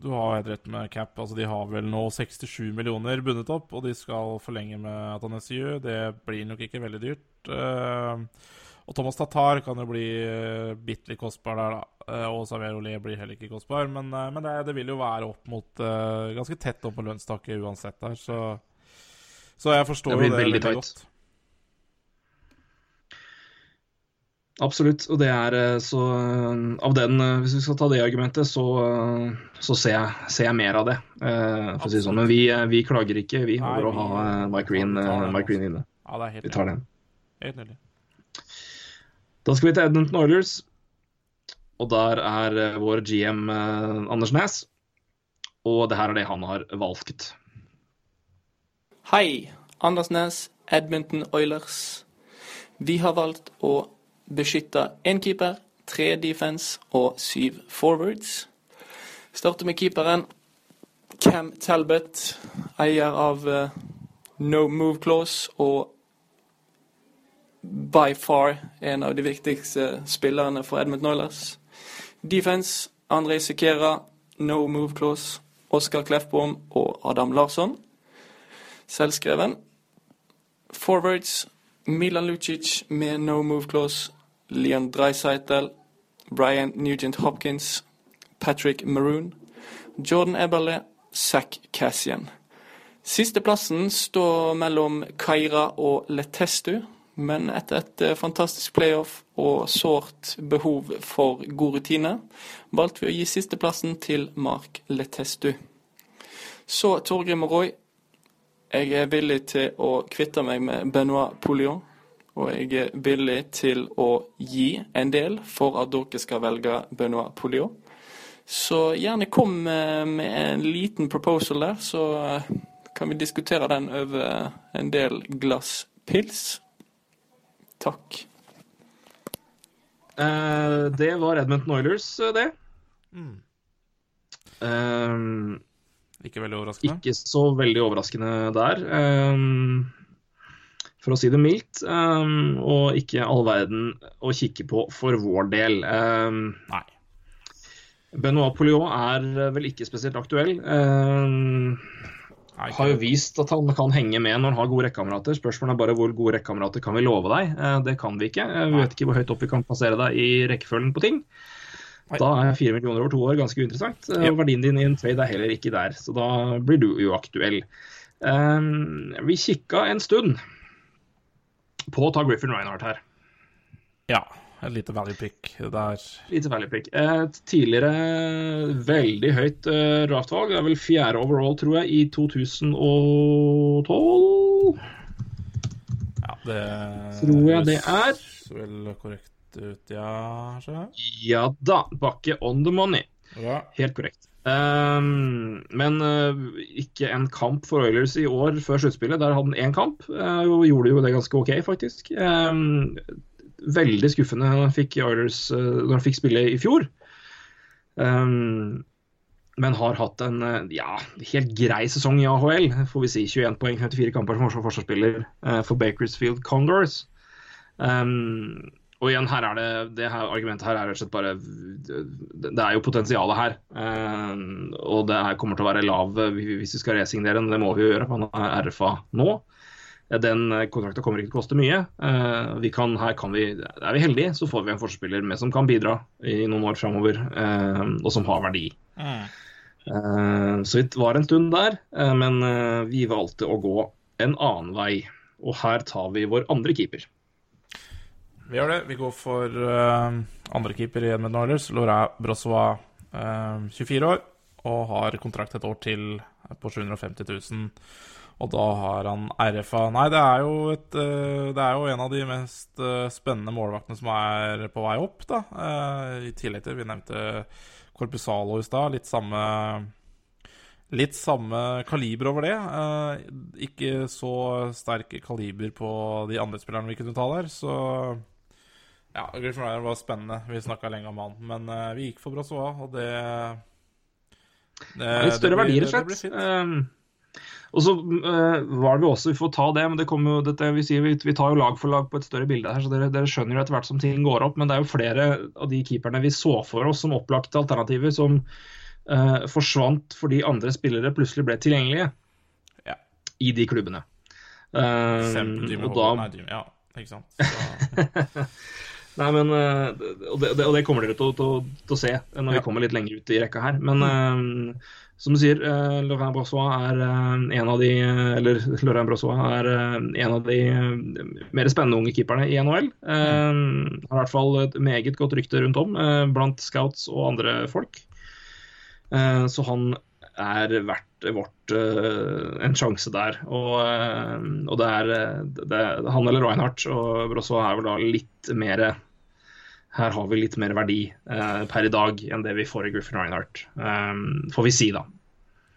du har helt rett med cap. Altså, de har vel nå 67 millioner bundet opp, og de skal forlenge med Atanasiu. Det blir nok ikke veldig dyrt. Eh, og Thomas Tatar kan jo bli uh, bitte litt kostbar der, da. Uh, og Savier Olé blir heller ikke kostbar. Men, uh, men det, det vil jo være opp mot uh, ganske tett opp på lønnstaket uansett der, så Så jeg forstår Det blir det veldig veldig godt. Absolutt. Og det er så Av den, hvis vi skal ta det argumentet, så, så ser, jeg, ser jeg mer av det. For å si sånn. Men vi, vi klager ikke, vi, Nei, over å ha Mike Green, vi Mike Green inne. Ja, det helt Vi tar den. Helt nydelig. Da skal vi til Edmonton Oilers. Og der er eh, vår GM eh, Anders Næs. Og det her er det han har valgt. Hei, Anders Næss, Edmonton Oilers. Vi har valgt å beskytte én keeper, tre defense og syv forwards. Starter med keeperen Cam Talbot, eier av eh, No Move Clause og by far en av de viktigste spillerne for Edmund Noilers. Defense André Sikera, No Move Clause, Oskar Klefbom og Adam Larsson. Selvskreven. Forwards Milan Lucic med no move clause. Leon Dreisaitl. Brian Nugent Hopkins. Patrick Maroon. Jordan Eberle. Zack Cassian. Sisteplassen står mellom Kaira og Letestu, men etter et eh, fantastisk playoff og sårt behov for god rutine, valgte vi å gi sisteplassen til Mark Letestu. Så Torgrim og Roy, jeg er villig til å kvitte meg med Benoit Poulion. Og jeg er villig til å gi en del for at dere skal velge Benoit Poulion. Så gjerne kom med, med en liten proposal der, så eh, kan vi diskutere den over en del glass pils. Takk. Eh, det var Edmonton Oilers, eh, det. Mm. Um, Ikke veldig overraskende. Ikke så veldig overraskende der. Um, for å si det mildt. Um, og ikke all verden å kikke på for vår del. Um, Nei. Benoit Pouliot er vel ikke spesielt aktuell. Um, har jo vist at han kan henge med når han har gode rekkekamerater. Spørsmålet er bare hvor gode rekkekamerater kan vi love deg. Eh, det kan vi ikke. Eh, Vi vet ikke hvor høyt opp vi kan plassere deg i rekkefølgen på ting. Da er fire millioner over to år ganske uinteressant. Eh, og Verdien din i en trade er heller ikke der, så da blir du uaktuell. Vi kikka en stund på å ta Griffin Reinhardt her. Ja, et lite value pick der. Lite value pick. Et tidligere veldig høyt uh, draftvalg. Det er vel fjerde overall, tror jeg, i 2012. Ja, det Tror jeg det er. vel korrekt ut, ja, kanskje? Ja da, Bakke on the money. Ja. Helt korrekt. Um, men uh, ikke en kamp for Oilers i år før sluttspillet. Der hadde han én kamp, uh, og gjorde jo det ganske OK, faktisk. Um, veldig skuffende han fikk, Oilers, uh, når han fikk spille i fjor. Um, men har hatt en uh, ja, helt grei sesong i AHL, får vi si. 21 poeng, 54 kamper som forsvar- forsvarsspiller uh, for Bakersfield Condors. Um, og igjen, her er det, det her argumentet her er rett og slett bare Det er jo potensialet her. Um, og det her kommer til å være lav eh, hvis vi skal resignere den. Det må vi jo gjøre, for han er RFA nå. Den eh, kontrakten kommer ikke til å koste mye. Eh, vi kan, her kan vi, er vi heldige, så får vi en forspiller med som kan bidra i noen år framover, eh, og som har verdi. Mm. Så vi var en stund der, men vi valgte å gå en annen vei. Og her tar vi vår andre keeper. Vi gjør det. Vi går for uh, andrekeeper i Edmund Oilers. Laura Brossois, uh, 24 år, og har kontrakt et år til på 750 000. Og da har han RFA Nei, det er jo, et, eh, det er jo en av de mest eh, spennende målvaktene som er på vei opp, da. Eh, I tillegg til Vi nevnte Corpusalo i stad. Litt samme Litt samme kaliber over det. Ikke så sterk kaliber på de andre spillerne vi kunne ta der, så Ja, Griffin var spennende. Vi snakka lenge om han. Men vi gikk for Brasoa, og det, det Det litt større det verdier, rett og slett. Og så uh, var det også, vi får ta det, men det kommer jo, dette, vi, sier, vi, vi tar jo lag for lag på et større bilde her, så dere, dere skjønner jo etter hvert som ting går opp. Men det er jo flere av de keeperne vi så for oss som opplagte alternativer, som uh, forsvant fordi andre spillere plutselig ble tilgjengelige Ja. i de klubbene. Uh, Eksempel Jimmy og da, Nei, ja, ikke sant. Så, Nei, men, eh, og, det, og det kommer dere til, til, til å se når vi kommer litt lenger ut i rekka her. Men eh, som du sier, uh, Laurent Brossois er uh, en av de Eller Laurent Brossois er en av de mer spennende unge keeperne i NHL. Mm. har i hvert fall et meget godt rykte rundt om blant scouts og andre folk. Så han er verdt vårt eh, en sjanse der. Og, eh, og det er eh, det, han eller Reinhardt og Brossois er vel da litt mer Her har vi litt mer verdi eh, per i dag enn det vi får i Griffin Reinhardt. Um, får vi si, da.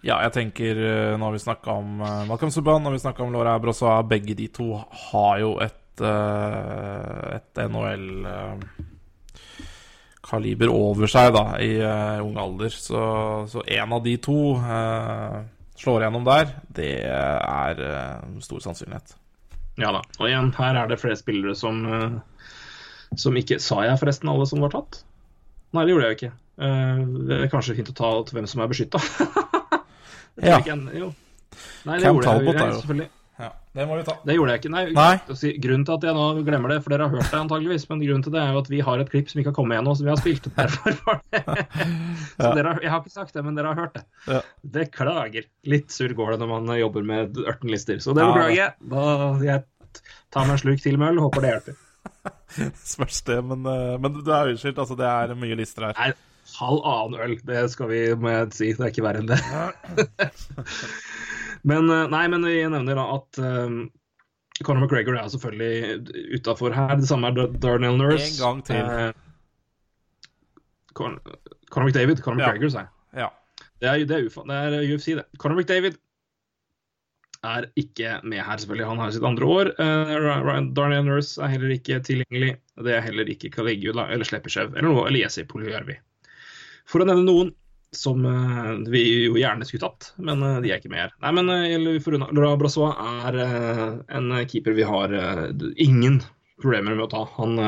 ja, jeg tenker når vi snakka om Malcolm Subhaan, og vi snakka om Laura Brossoa. Begge de to har jo et, et NHL-kaliber over seg da, i uh, ung alder. Så, så en av de to uh, slår gjennom der. Det er uh, stor sannsynlighet. Ja da. Og igjen, her er det flere spillere som Som ikke Sa jeg forresten alle som var tatt? Nei, det gjorde jeg jo ikke. Det er kanskje fint å ta til hvem som er beskytta. Ja. Nei, det Cam gjorde Talbot jeg, jeg selvfølgelig. Det må vi ta. Det gjorde jeg ikke. Nei, Nei. Grunnen til at jeg nå glemmer det, for dere har hørt det antageligvis, men grunnen til det er jo at vi har et klipp som ikke har kommet ennå, som vi har spilt. Derfor var det. Så dere har, jeg har ikke sagt det, men dere har hørt det. Ja. Beklager. Litt surr går det når man jobber med ørtenlister. så det beklager jeg. Da jeg tar meg en slurk til med øl, håper det hjelper. Spørs det, men, eh, men du er unnskyldt. Altså, det er mye lister her. Nei, halv annen øl, det skal vi må jeg si. Det er ikke verre enn det. men eh, nei, men jeg nevner da at um, Conor McGregor er selvfølgelig utafor her. Det samme er Dar- Darnell Nurse. En gang til. Eh, Con Conor McDavid. Conor Ja. McGregor, sa jeg. Ja. Det er, det, er UFA, det er UFC, det. Conor McDavid er ikke med her, selvfølgelig. Han har sitt andre år. Uh, Darnell Nurse er heller ikke tilgjengelig. Det er heller ikke Kaligula eller Slepesjev eller noe eller Jesse Polyjärvi. For å nevne noen som eh, vi jo gjerne skulle tatt, men eh, de er ikke med her. Nei, men uh, Laura Brassois er en keeper vi har ingen problemer med å ta. Han,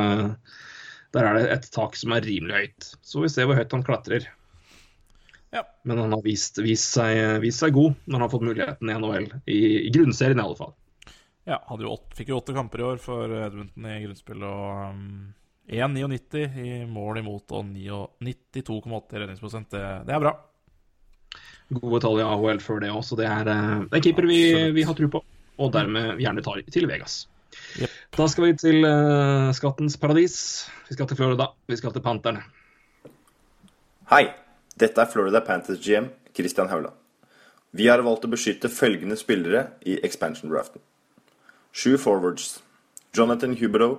der er det et tak som er rimelig høyt. Så vi ser hvor høyt han klatrer. Ja. Men han har vist, vist, seg, vist seg god når han har fått muligheten i NHL. I, i grunnserien, i alle fall. Ja, åtte, fikk jo åtte kamper i år for Edmonton i grunnspill, og um, 1,99 i mål imot og 92,8 i redningsprosent. Det, det er bra. Gode tall i AHL før det også. det er eh, en keeper vi, vi har tro på. Og dermed gjerne tar til Vegas. Da skal vi til uh, skattens paradis. Vi skal til Florida. Vi skal til Panterne. Hei, dette er Florida Panthers GM Christian Haugland. Vi har valgt å beskytte følgende spillere i expansion-draften. Sju forwards. Jonathan Huberow,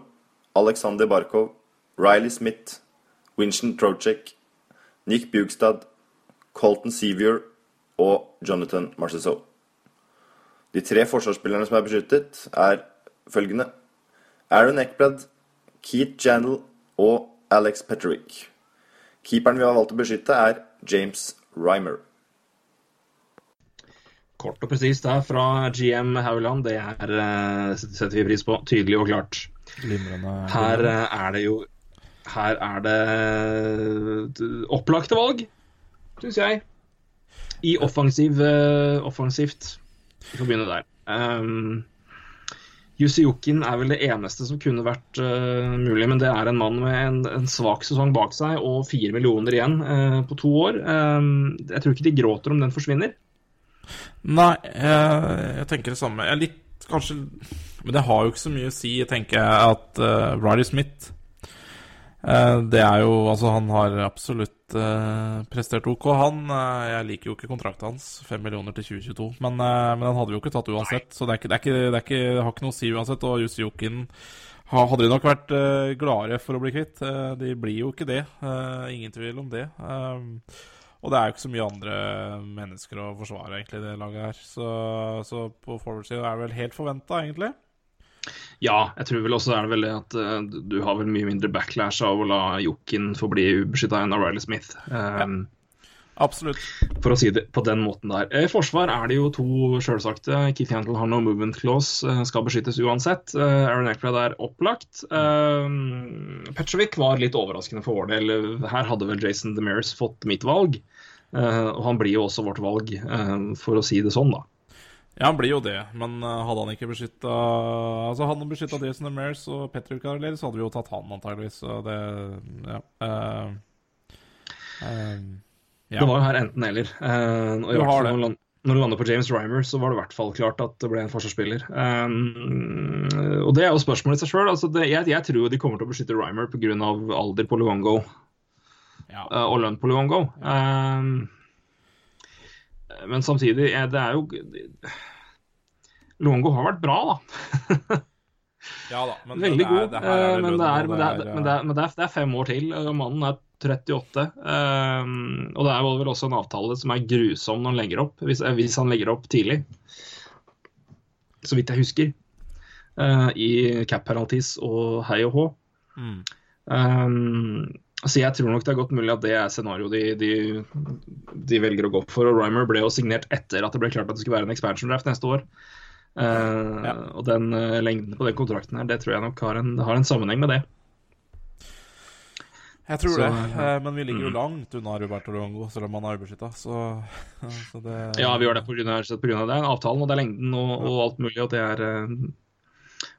Alexander Barkov, Riley Smith, Winston Trocek, Nick Bugstad, Colton Sevier og Jonathan Marchessault. De tre forsvarsspillerne som er beskyttet, er følgende Aaron Eckblad, Keith Jandal og Alex Petrovic. Keeperen vi har valgt å beskytte, er James Rymer. Kort og presist der fra GM Hauland. Det er, eh, setter vi pris på. Tydelig og klart. Glimrende. Her eh, er det jo Her er det eh, opplagte valg, syns jeg. I offensiv, eh, offensivt. Vi får begynne der. Um, Jussi er vel det eneste som kunne vært uh, mulig, men det er en mann med en, en svak sesong bak seg og fire millioner igjen uh, på to år. Um, jeg tror ikke de gråter om den forsvinner. Nei, jeg, jeg tenker det samme. Jeg er litt kanskje Men det har jo ikke så mye å si, tenker jeg, at uh, Riley Smith uh, Det er jo Altså, han har absolutt uh, prestert OK, han. Uh, jeg liker jo ikke kontrakten hans, 5 millioner til 2022, men, eh, men han hadde vi jo ikke tatt uansett, så det er ikke, det er ikke, det er ikke, det har ikke noe å si uansett. Og Jussi Jokin hadde de nok vært uh, gladere for å bli kvitt. Eh, de blir jo ikke det, eh, ingen tvil om det. Og det er jo ikke så mye andre mennesker å forsvare, egentlig, det laget her. Så, så på forward-sida er det vel helt forventa, egentlig. Ja, jeg tror vel også er det veldig at uh, du- har vel mye mindre backlash av å la Jokin få bli ubeskytta enn av Riley Smith. Um, Absolutt. For å si det på den måten der. I forsvar er det jo to sjølsagte. Keith Hantel har no movement clause, eh, skal beskyttes uansett. Eh, Aaron Eckblad er opplagt. Um, Petrovic var litt overraskende for vår del. Her hadde vel Jason DeMeres fått mitt valg. Eh, og han blir jo også vårt valg, eh, for å si det sånn, da. Ja, han blir jo det, men uh, hadde han ikke beskytta Altså, hadde han beskytta Jason Demers og Petter Carler, så hadde vi jo tatt han, antageligvis. Så det Ja. Uh, uh, ja. Det var jo her enten-eller. Uh, og i hvert fall når, når du lander på James Rymer, så var det i hvert fall klart at det ble en forsvarsspiller. Um, og det er jo spørsmålet i seg sjøl. Altså jeg, jeg tror de kommer til å beskytte Rymer pga. alder på Luongo Ja. og lønn på Luongo. Um, men samtidig, eh, det er jo Luongo har vært bra, da. Ja da, men Veldig det er- god. det her er eh, det men, det er, men, det er, men, det er, men det er, fem år til. Mannen er 38. Um, og det er vel også en avtale som er grusom når han legger opp, hvis, eh, hvis han legger opp tidlig. Så vidt jeg husker. Uh, I cap penalties og hei og hå. Mm. Um, så jeg tror nok det er godt mulig at det er scenarioet de, de, de velger å gå for. Og Rymer ble jo signert etter at det ble klart at det skulle være en expansion draft neste år. Eh, Og den uh, lengden på den kontrakten her, det tror jeg nok har en, har en sammenheng med det. Jeg tror Så, det, ja. eh, men vi ligger jo Mm. langt unna Roberto Longo, selv om han er ubeskytta. Så, så det Ja, vi gjør det pga. det. Avtalen og det er lengden og, og alt mulig. Og, det er, eh,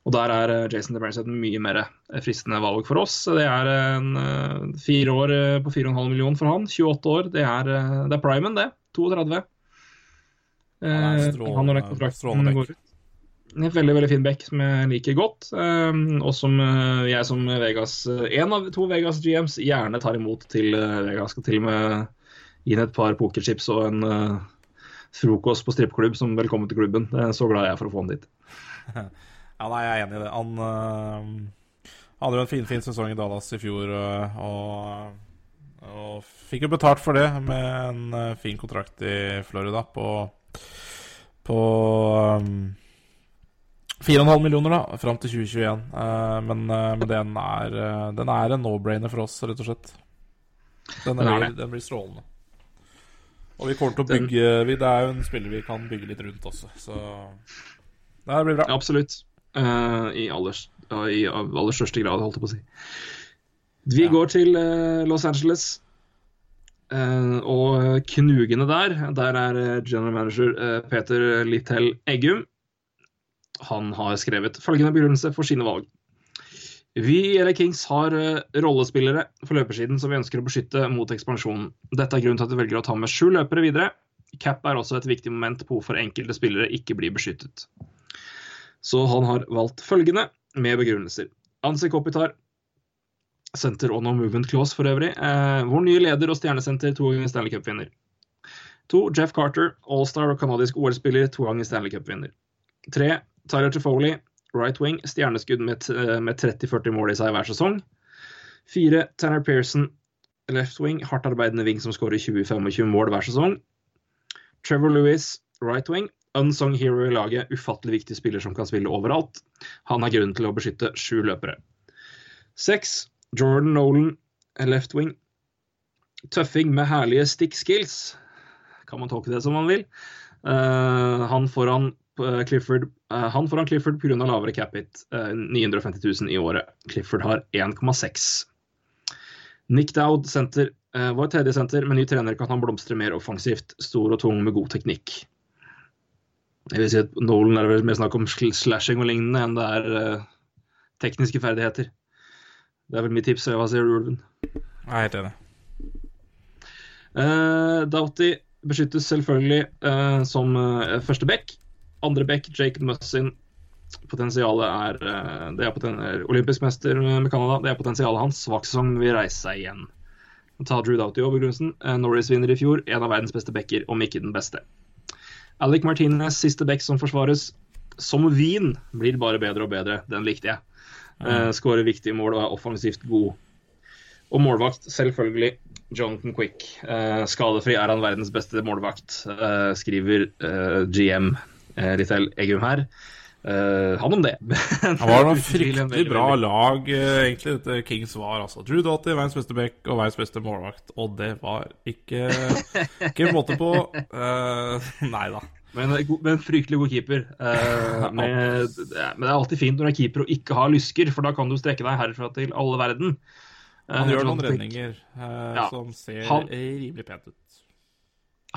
og der er eh, Jason DeMers et mye mer eh, fristende valg for oss. Det er en eh, fire år på 4,5 millioner for han. 28 år. Det er, det er primen, det. 32. Han er Eh, strålende- han når den kontrakten går ut. En veldig veldig fin back som jeg liker godt. og som jeg som Vegas En av to Vegas GMs gjerne tar imot til Vegas. Skal til og med gi inn et par pokerchips og en frokost på strippeklubb som velkommen til klubben. Det så glad jeg er for å få han dit. Ja, nei, jeg er enig i det. Han øh, hadde jo en fin, fin sesong i Dallas i fjor, øh, og, og fikk jo betalt for det med en øh, fin kontrakt i Florida på på um, 4,5 millioner da, fram til 2021. Uh, men, uh, men den, er, uh, den er en no-brainer for oss, rett og slett. Den, Den er den blir strålende. Og vi kommer til å bygge vi, Det er jo en spiller vi kan bygge litt rundt også, så det blir bra. Absolutt. Eh, I aller, ja, i aller største grad, holdt jeg på å si. Vi går til uh, Los Angeles. Eh, og knugene der, der er eh, general manager eh, Peter Littell Eggum. Han har skrevet følgende begrunnelse for sine valg. Vi i LA Kings har eh, rollespillere for løpersiden som vi ønsker å beskytte mot ekspansjonen. Dette er grunnen til at vi velger å ta med sju løpere videre. Cap er også et viktig moment på hvorfor enkelte spillere ikke blir beskyttet. Så han har valgt følgende med begrunnelser. Anse Kopitar, senter og no movement clause for øvrig. Eh, vår nye leder og stjernesenter, to ganger Stanley Cup-vinner. To, Jeff Carter, allstar og canadisk OL-spiller, to ganger Stanley Cup-vinner. Tre, Tyler Toffoli, right wing, stjerneskudd med, eh, med 30-40 mål i seg hver sesong. Fire, Tanner Pearson, left wing, hardt arbeidende wing som skårer 20-25 mål hver sesong. Trevor Lewis, right wing, unsung hero i laget, ufattelig viktig spiller som kan spille overalt. Han har grunnen til å beskytte sju løpere. Seks, Jordan Nolan, left wing. Tøffing med herlige stick skills. Kan man tolke det som man vil. Uh, han foran Clifford uh, Han foran Clifford pga. lavere cap hit. eh, 950 000 i året. Clifford har 1,6. Nick Dowd, senter, uh, vår tredje senter. Med ny trener kan han blomstre mer offensivt. Stor og tung med god teknikk. Jeg vil si at Nolan er vel mer snakk om slashing og lignende enn det er uh, tekniske ferdigheter. Det er vel mitt tips. Hva sier du, Ulven? Jeg er helt enig. Uh, Doughty beskyttes selvfølgelig uh, som uh, første back. Andre back, Jake Mussin. Potensialet er, eh, det er poten er olympisk mester med Canada. Det er potensialet hans. Svak sesong vil reise seg igjen. Ta Drew Doughty over begrunnelsen. Eh, Norris vinner i fjor. En av verdens beste backer, om ikke den beste. Alec Martinez, siste back som forsvares. Som vin blir bare bedre og bedre. Den likte jeg. Uh, Skårer viktige mål og er offensivt god. Og målvakt, selvfølgelig. Jonathan Quick. Eh, skadefri er han verdens beste målvakt, eh, skriver eh, GM eh, Ritel Eggum her. Eh, han om det. Han var noen fryktelig bra lag, uh, egentlig, dette Kings var. altså. Drew Doughty, verdens beste back og verdens beste målvakt. Og det var ikke, ikke måte på. Uh, nei da. Men, men fryktelig god keeper. Uh, med, men det er alltid fint når du er keeper og ikke har lysker, for da kan du strekke deg herfra til alle verden. Han Eh, gjør noen redninger eh, Ja. som ser Han- rimelig pent ut.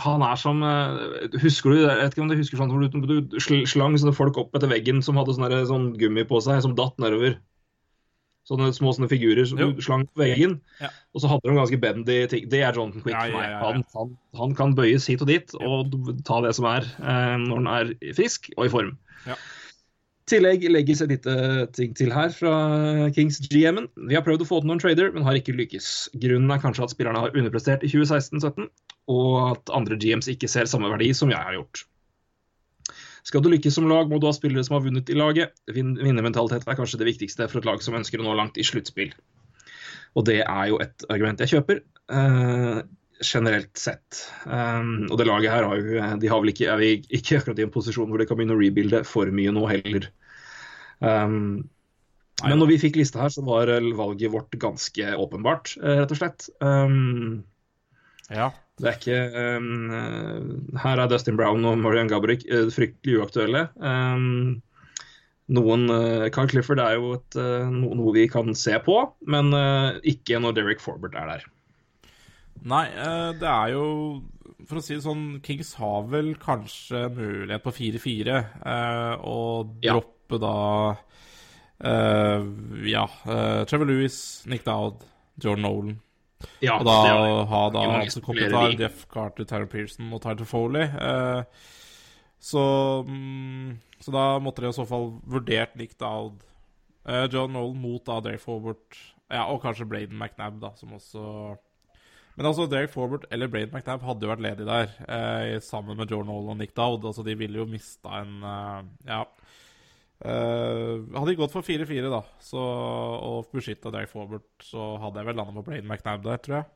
Han er som eh, Husker du jeg vet ikke om du husker sånn hvor du, du slang sånne folk opp etter veggen som hadde sånne, sånn gummi på seg, som datt nedover? Sånne små sånne figurer som du slang på veggen. Ja. Og så hadde de ganske bendy ting. Det er Jonathan Quick for meg. Han, han, han kan bøyes hit og dit og ta det som er, eh, når han er frisk og i form. Ja. Tillegg legges et lite ting til her fra Kings GM-en. Vi har prøvd å få til noen trader, men har ikke lykkes. Grunnen er kanskje at spillerne har underprestert i 2016-17, og at andre GMs ikke ser samme verdi som jeg har gjort. Skal du lykkes som lag, må du ha spillere som har vunnet i laget. Vin vinnermentalitet er kanskje det viktigste for et lag som ønsker å nå langt i sluttspill. Og det er jo et argument jeg kjøper, eh, generelt sett. Um, og det laget her har jo, de har vel ikke, er vi ikke akkurat i en posisjon hvor de kan begynne å rebuilde for mye nå heller. Um, men når vi fikk lista her, så var eh, valget vårt ganske åpenbart, eh, rett og slett. Um, Ja. det er ikke um, Her er Dustin Brown og Marian Gabrick eh, fryktelig uaktuelle. Um, noen uh, Carl Clifford er jo et, uh, no, noe vi kan se på, men uh, ikke når Derek Forbert er der. Nei, eh, det er jo For å si det sånn, Kings har vel kanskje mulighet på 4-4. Å og droppe da eh, Ja. eh, Trevor Lewis, Nick Dowd, Jordan Nolan. Ja, og da ha da altså, spillere. Jeff Carter, Tyler Pearson og Tyler Foley. eh, så, mm, så da måtte de i så fall vurdert Nick Dowd, eh, John Nolan mot da Derek Forward ja, og kanskje Braden McNabb, da, som også Men altså, Derek Forbert eller Braden McNabb hadde jo vært ledig der, eh, sammen med Jordan Hall og Nick Dowd. Altså, de ville jo mista en eh, Ja. Eh, hadde de gått for 4-4 da og beskytta Derek Forbert, så hadde jeg vel landa på Braden McNabb der, tror jeg.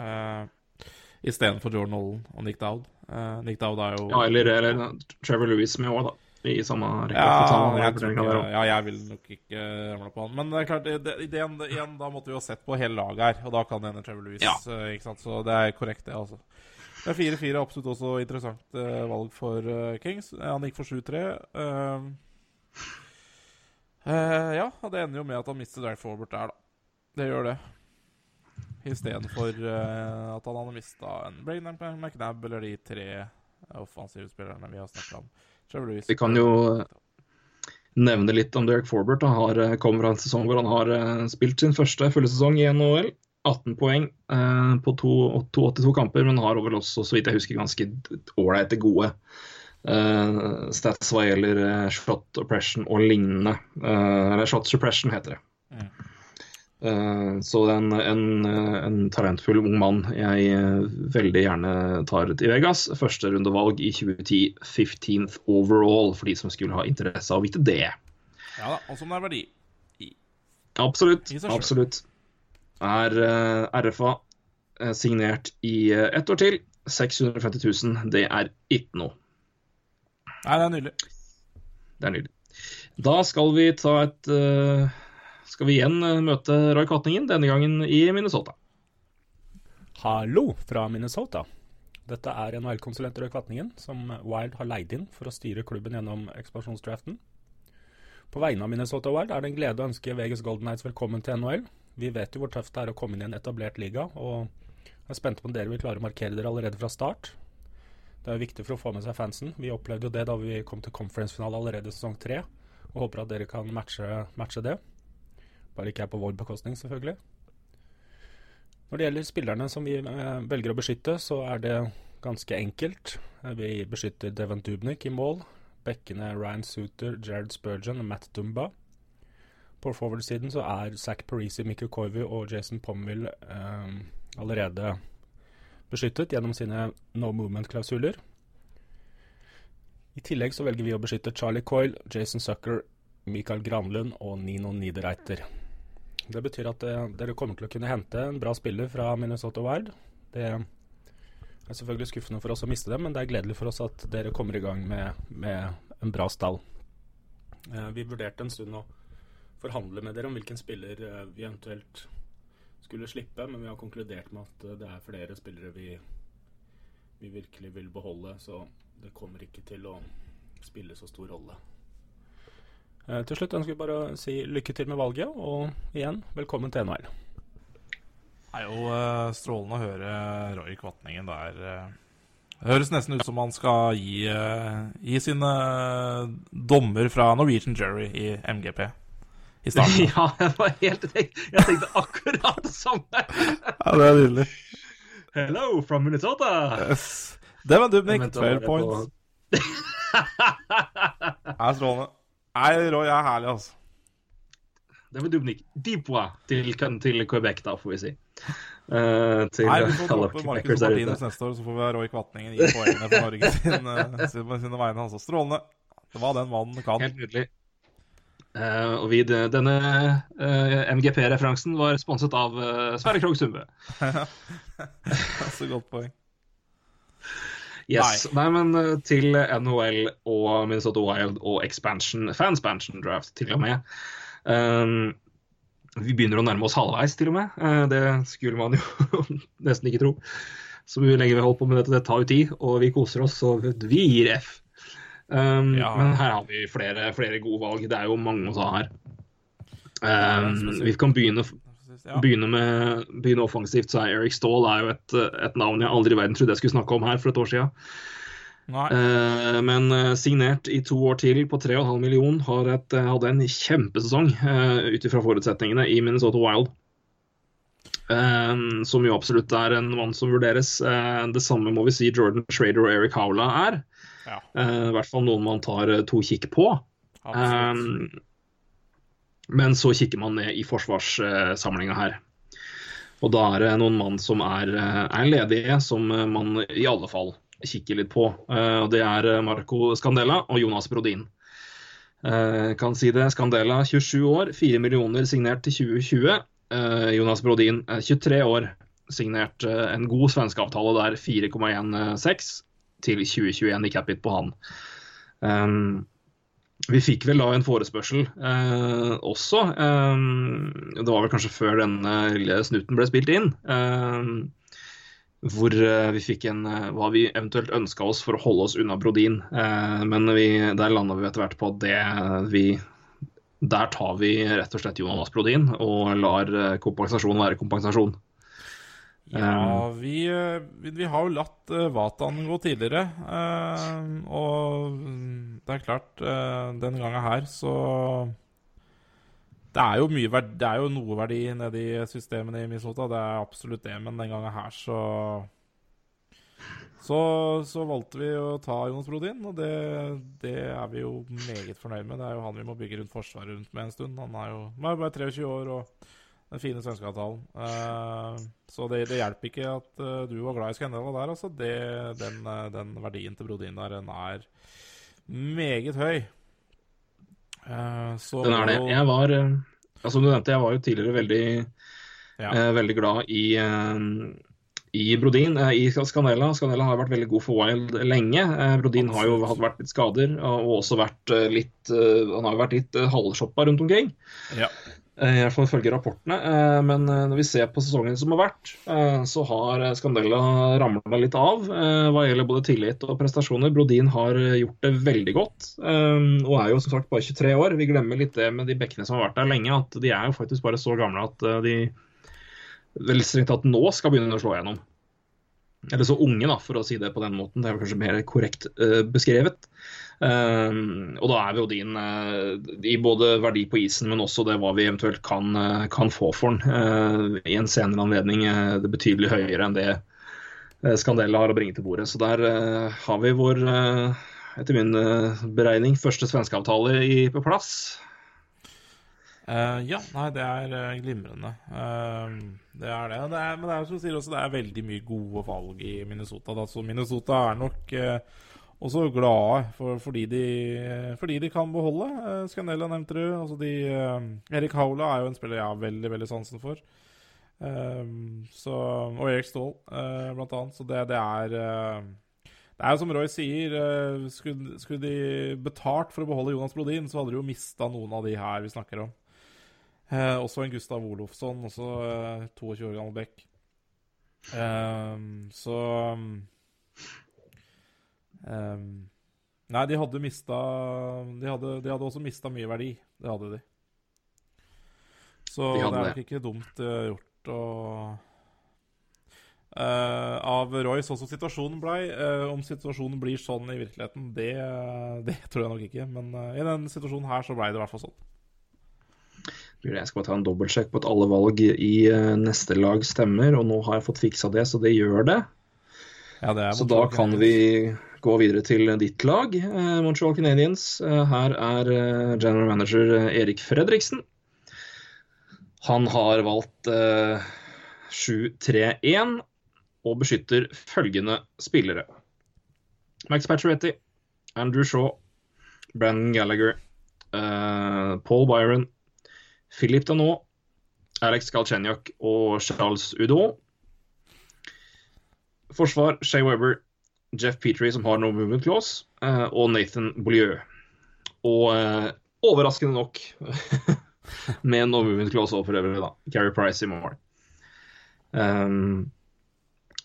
Eh, Istedenfor Jordan Nolan og Nick Dowd. Eh, Nick Dowd er jo Ja, eller, eller Trevor Lewis med òg, da. I samme rekke. ja, jeg ikke, ja, jeg vil nok ikke ramle på han. Men det er klart, det, ideen, igjen, da måtte vi jo sett på hele laget her, og da kan det hende Trevor Louis. Ja. eh, ikke sant? Så det er korrekt, det, altså. Det er 4-4 er absolutt også interessant eh, valg for eh, Kings. Eh, Han gikk for 7-3. Uh, uh, ja, det ender jo med at han mister Derek Forbert der, da. Det gjør det. Istedenfor uh, at han hadde mista en Braden McNab eller de tre offensive spillerne vi har snakka om. Vi kan jo nevne litt om Derek Forbert. Han har, eh, kommer fra en sesong hvor han har eh, spilt sin første fulle sesong i NHL. 18 poeng eh, på to- 82 kamper, men har vel også, så vidt jeg husker, ganske ålreite gode eh, stats hva gjelder eh, shot oppression og lignende. Eh, eller shot suppression, heter det. Mm. Eh, så en, en, en talentfull ung mann jeg eh, veldig gjerne tar til Vegas. Førsterundevalg i 2010, 15th overall, for de som skulle ha interesse av å vite det. Ja da, og som er verdi. I Absolutt. absolutt. Er eh, RFA signert i ett år til. 650 000, det er ikke noe. Nei, det er nydelig. Det er nydelig. Da skal vi ta et eh, Skal vi igjen eh, møte Roy Kvatningen, denne gangen i Minnesota. Hallo fra Minnesota. Dette er NHL-konsulent Roy Kvatningen, som Wild har leid inn for å styre klubben gjennom ekspansjonsdraften. På vegne av Minnesota Wild er det en glede å ønske Vegas Golden Knights velkommen til NHL. Vi vet jo hvor tøft det er å komme inn i en etablert liga, og jeg er spent på om dere vil klare å markere dere allerede fra start. Det er jo viktig for å få med seg fansen. Vi opplevde jo det da vi kom til conference-finale allerede i sesong tre, og håper at dere kan matche, matche det. Bare ikke er på vår bekostning, selvfølgelig. Når det gjelder spillerne som vi eh, velger å beskytte, så er det ganske enkelt. Eh, Vi beskytter Devon Dubnik i mål. bekkene Ryan Suter, Jared Spurgeon og Matt Dumba. På forward-siden så er Zack Parisi, Mikkel Koivu og Jason Pomville eh, allerede beskyttet gjennom sine no movement-klausuler. I tillegg så velger vi å beskytte Charlie Coyle, Jason Sucker, Michael Granlund og Nino Niederreiter. Det betyr at eh, dere kommer til å kunne hente en bra spiller fra Minnesota Wild. Det er selvfølgelig skuffende for oss å miste dem, men det er gledelig for oss at dere kommer i gang med, med en bra stall. Eh, vi vurderte en stund å forhandle med dere om hvilken spiller eh, vi eventuelt skulle slippe, men vi har konkludert med at eh, det er flere spillere vi, vi virkelig vil beholde, så det kommer ikke til å spille så stor rolle. Eh, til slutt ønsker vi bare å si lykke til med valget, og igjen, velkommen til NHL. Det er jo eh, strålende å høre Roy Kvatningen der. eh. Det høres nesten ut som han skal gi, eh, gi sine dommer fra Norwegian Jury i MGP i starten. ja, jeg var helt Jeg tenkte akkurat det samme. Ja, det er nydelig. Hello from Minnesota. Yes. Det var Dubnik. Fair mente 12 points. Det er strålende. Nei, Roy er herlig, altså. Det var Dubnik. Deepwa til, til Quebec, da, får vi si. Uh, til Nei, vi får Markus der Martinez neste år, så får vi ha Roy Kvatningen i poengene for Norge sin, sine sin, på sine vegne. Altså. Strålende. Det var den mannen kan. Helt nydelig. Uh, og vi, denne uh, MGP-referansen var sponset av uh, Sverre Krogh Sundbø. Så godt poeng. Yes. Nei. men eh, til NHL og Minnesota Wild og expansion, fanspansion draft til og med. Um, vi begynner å nærme oss halvveis, til og med. Uh, det skulle man jo nesten ikke tro. Så vi lenge vi holder på med dette, det tar jo tid, og vi koser oss, så vi gir F. Um, Ja. Men her har vi flere, flere gode valg. Det er jo mange å ta her. Um, vi kan begynne, Ja. begynne, med, begynne offensivt. så er Eric Stahl er jo et, et navn jeg aldri i verden trodde jeg skulle snakke om her for et år siden. Eh, men eh, signert i to år til på 3,5 million, har et, eh, hadde en kjempesesong uh, ut ifra forutsetningene i Minnesota Wild. Eh, som jo absolutt er en mann som vurderes. Eh, det samme må vi si Jordan Schrader og Eric Howla er. Ja. Eh, I hvert fall noen man tar eh, to kikk på. Absolutt. Men så kikker man ned i forsvarssamlinga her. Og da er det noen mann som er, eh, er ledige, som eh, man i alle fall kikker litt på. Eh, Og det er Marco Scandella og Jonas Brodin. Kan si det. Scandella 27 år, 4 millioner signert til 2020. Eh, Jonas Brodin er 23 år, signert en god svenskeavtale der, 4,16 til 2021 i capit på han. Vi fikk vel da en forespørsel eh, også. eh, det var vel kanskje før denne lille snuten ble spilt inn. eh, hvor eh, vi fikk en eh, hva vi eventuelt ønska oss for å holde oss unna Brodin. Eh, men vi, der landa vi etter hvert på at det vi Der tar vi rett og slett Jonas Brodin og lar kompensasjon være kompensasjon. Ja, vi, eh, vi, har jo latt uh, Vatan gå tidligere. eh, og mm, det er klart, denne gangen her så Det er jo mye verdi, det er jo noe verdi nedi systemene i Minnesota, det er absolutt det. Men den gangen her så så, så valgte vi å ta Jonas Brodin, og det, det er vi jo meget fornøyd med. Det er jo han vi må bygge rundt forsvaret rundt med en stund. Han er jo, han er jo bare 23 år og den fine svenskeavtalen. Uh, så det, det hjelper ikke at uh, du var glad i Scandella der, altså. Det, den, eh, den verdien til Brodin der, den er meget høy. Uh, så Den er det. Jeg var, uh, som du nevnte, jeg var jo tidligere veldig, Ja. veldig glad i, i Brodin. I Scanella. Scanella har vært veldig god for Wild lenge. Brodin har jo hatt vært litt skader, og også vært litt Han har jo vært litt halvshoppa rundt omkring. Ja. Eh, I hvert fall ifølge rapportene. Eh, Men eh, når vi ser på sesongen som har vært, så har Scandella ramla litt av hva gjelder både tillit og prestasjoner. Brodin har gjort det veldig godt, og er jo som sagt bare 23 år. Vi glemmer litt det med de bekkene som har vært der lenge, at de er jo faktisk bare så gamle at de vel strengt tatt nå skal begynne å slå gjennom. Eller så unge, da, for å si det på den måten. Det er kanskje mer korrekt beskrevet. Um, og da er Brodin din i både verdi på isen, men også det hva vi eventuelt kan, eh, kan få for den eh, i en senere anledning. eh, det er betydelig høyere enn det Skandella har å bringe til bordet. Så der eh, har vi vår, eh, etter min eh, beregning, første svenskeavtale i- på plass. Eh, ja, nei, det er eh, glimrende. Eh, det er det. det er, men det er som sier også, det er veldig mye gode valg i Minnesota. Da. Så Minnesota er nok eh, også glade for, fordi, de, fordi de kan beholde. Uh, Scandella nevnte du. Altså de, eh, Erik Haula er jo en spiller jeg har veldig veldig sansen for. Eh, så, og Erik Ståhl, eh, blant annet. Så det, det er eh, det er jo som Roy sier, eh, skulle, skulle de betalt for å beholde Jonas Brodin, så hadde de jo mista noen av de her vi snakker om. Eh, også en Gustav Olofsson, også eh, 22 år gammel bekk. Eh, så eh, Nei, de hadde mista de hadde, de hadde også mista mye verdi. Det hadde de. Så De det er nok ikke dumt eh, gjort å Uh, av Roy sånn som situasjonen blei. Uh, om situasjonen blir sånn i virkeligheten, det, det tror jeg nok ikke. Men uh, i denne situasjonen her så blei det i hvert fall sånn. Jeg skal bare ta en dobbeltsjekk på at alle valg i neste lag stemmer, og nå har jeg fått fiksa det, så det gjør det. Ja, det Så da kan vi gå videre til ditt lag, eh, Montreal Canadiens. Eh, her er eh, general manager Erik Fredriksen. Han har valgt eh, 7-3-1 og beskytter følgende spillere. Max Pacioretty, Andrew Shaw, Brandon Gallagher, Paul Byron, Philip Danot, Alex Galchenyuk og Charles Udo Forsvar Shay Weber, Jeff Petrie, som har no movement clause, eh, og Nathan Beaulieu. Og eh, overraskende nok, med no movement clause og for øvrig, da, Gary Price i mål. Um,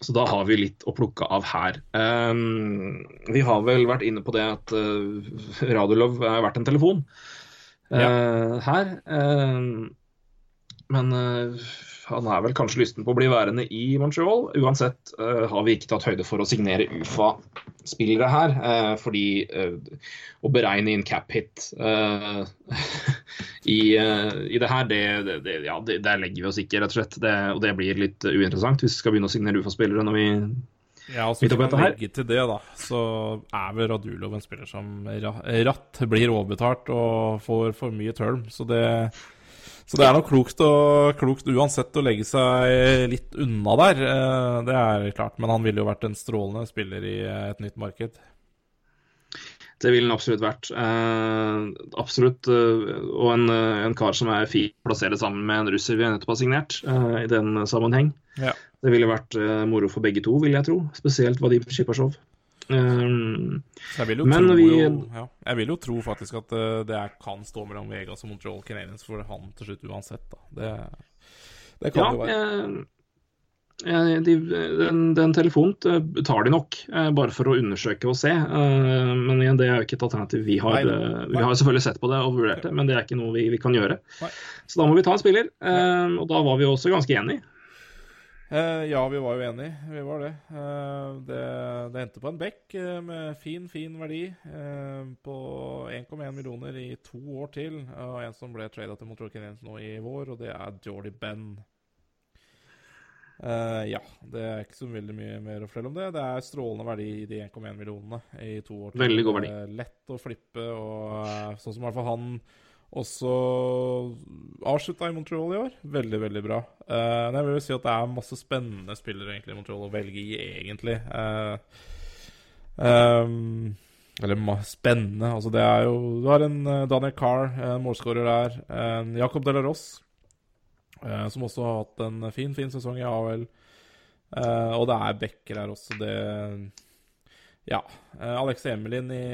så da har vi litt å plukke av her. Um, vi har vel vært inne på det at uh, Radiolov er verdt en telefon uh, her. Um, men uh, han er vel kanskje lysten på å bli værende i Montreal. Uansett uh, har vi ikke tatt høyde for å signere UFA-spillere her. uh, fordi uh, å beregne inn cap hit i, i det her, det, det, det, ja, det, der legger vi oss ikke, rett og slett. Det, og det blir litt uinteressant hvis vi skal begynne å signere UFA-spillere når vi Ja, altså Hvis man legger til det, da, så er vel Radulov en spiller som ratt blir overbetalt og får for mye term. Så det, så det er nok klokt, og, klokt uansett å legge seg litt unna der. eh, Det er klart. Men han ville jo vært en strålende spiller i eh, et nytt marked. Det ville han absolutt vært. Eh, absolutt. eh, og en, en kar som er fin å plassere sammen med en russer vi nettopp har signert, eh, i den sammenheng. Ja. Det ville vært eh, moro for begge to, vil jeg tro. Spesielt Vadim Shipasjov. Um, jeg vil tro, vi ja, jeg vil jo tro faktisk at eh, det kan stå mellom Vegas og Montreal Canadiens for han til slutt uansett. da. Det, det kan Ja, jo være. eh, eh, de, den, den telefonen eh, tar de nok, eh, bare for å undersøke og se. Eh, Men igjen, det er jo ikke et alternativ. Vi har, Nei, Nei. vi har selvfølgelig sett på det og vurdert det, men det er ikke noe vi, vi kan gjøre. Så da må vi ta en spiller, eh, og da var vi også ganske enige. Eh, ja, vi var jo enige. Vi var det. Uh, det, det endte på en bekk uh, med fin, fin verdi på 1,1 millioner i to år til. Og en som ble trada til Montreal Canadiens nå i vår, og det er Jordy Benn. Ja, det er ikke så veldig mye mer å fortelle om det. Det er strålende verdi i de 1,1 millionene i to år. til. Veldig god verdi. Er Lett å flippe, og sånn som i hvert fall han også avslutta i Montreal i år. Veldig, veldig bra. Uh, men jeg vil jo si at det er masse spennende spillere egentlig i Montreal å velge i, egentlig. Uh, um, eller spennende. Altså, det er jo Du har en eh, Daniel Carr, en målskårer der. En Jacob Delaross, eh, som også har hatt en fin, fin sesong i AHL. Eh, og det er backer her også. Det Ja. Eh, Alex Emelin i,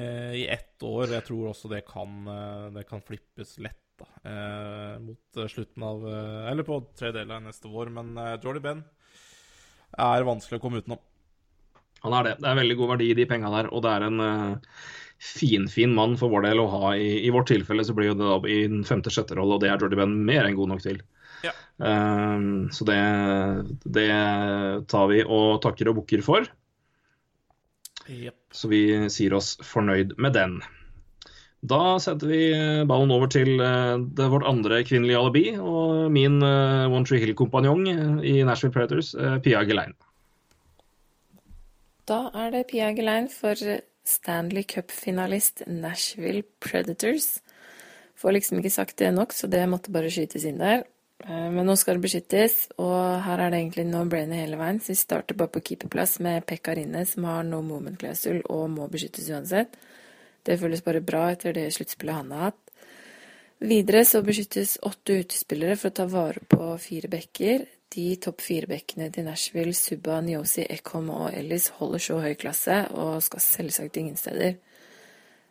i ett år. Jeg tror også det kan, eh, det kan flippes lett da, eh, mot slutten av Eller på tre deler av neste vår. Men Jordy Ben er vanskelig å komme utenom. Han er det. Det er veldig god verdi i de penga der, og det er en uh, finfin mann for vår del å ha. I, I vårt tilfelle så blir jo det da i den femte-sjette rolle, og det er Jordy Ben mer enn god nok til. Ja. Um, så det, det tar vi og takker og bukker for. Jepp. Så vi sier oss fornøyd med den. Da setter vi eh, ballen over til eh, det, vårt andre kvinnelige alibi og min eh, One Tree Hill-kompanjong i Nashville Predators, Pia Gelein. Da er det Pia Gelein for Stanley Cup-finalist Nashville Predators. Får liksom ikke sagt det nok, så det måtte bare skytes inn der. Eh, Men nå skal det beskyttes, og her er det egentlig no-brainer hele veien. Så vi starter bare på keeperplass med Pekka Rinne, som har no moment-klausul og må beskyttes uansett. Det føles bare bra etter det sluttspillet han har hatt. Videre så beskyttes åtte utespillere for å ta vare på fire bekker. De topp fire bekkene til Nashville, Subba, Nyosi, Ekholm og Ellis holder så høy klasse, og skal selvsagt ingen steder.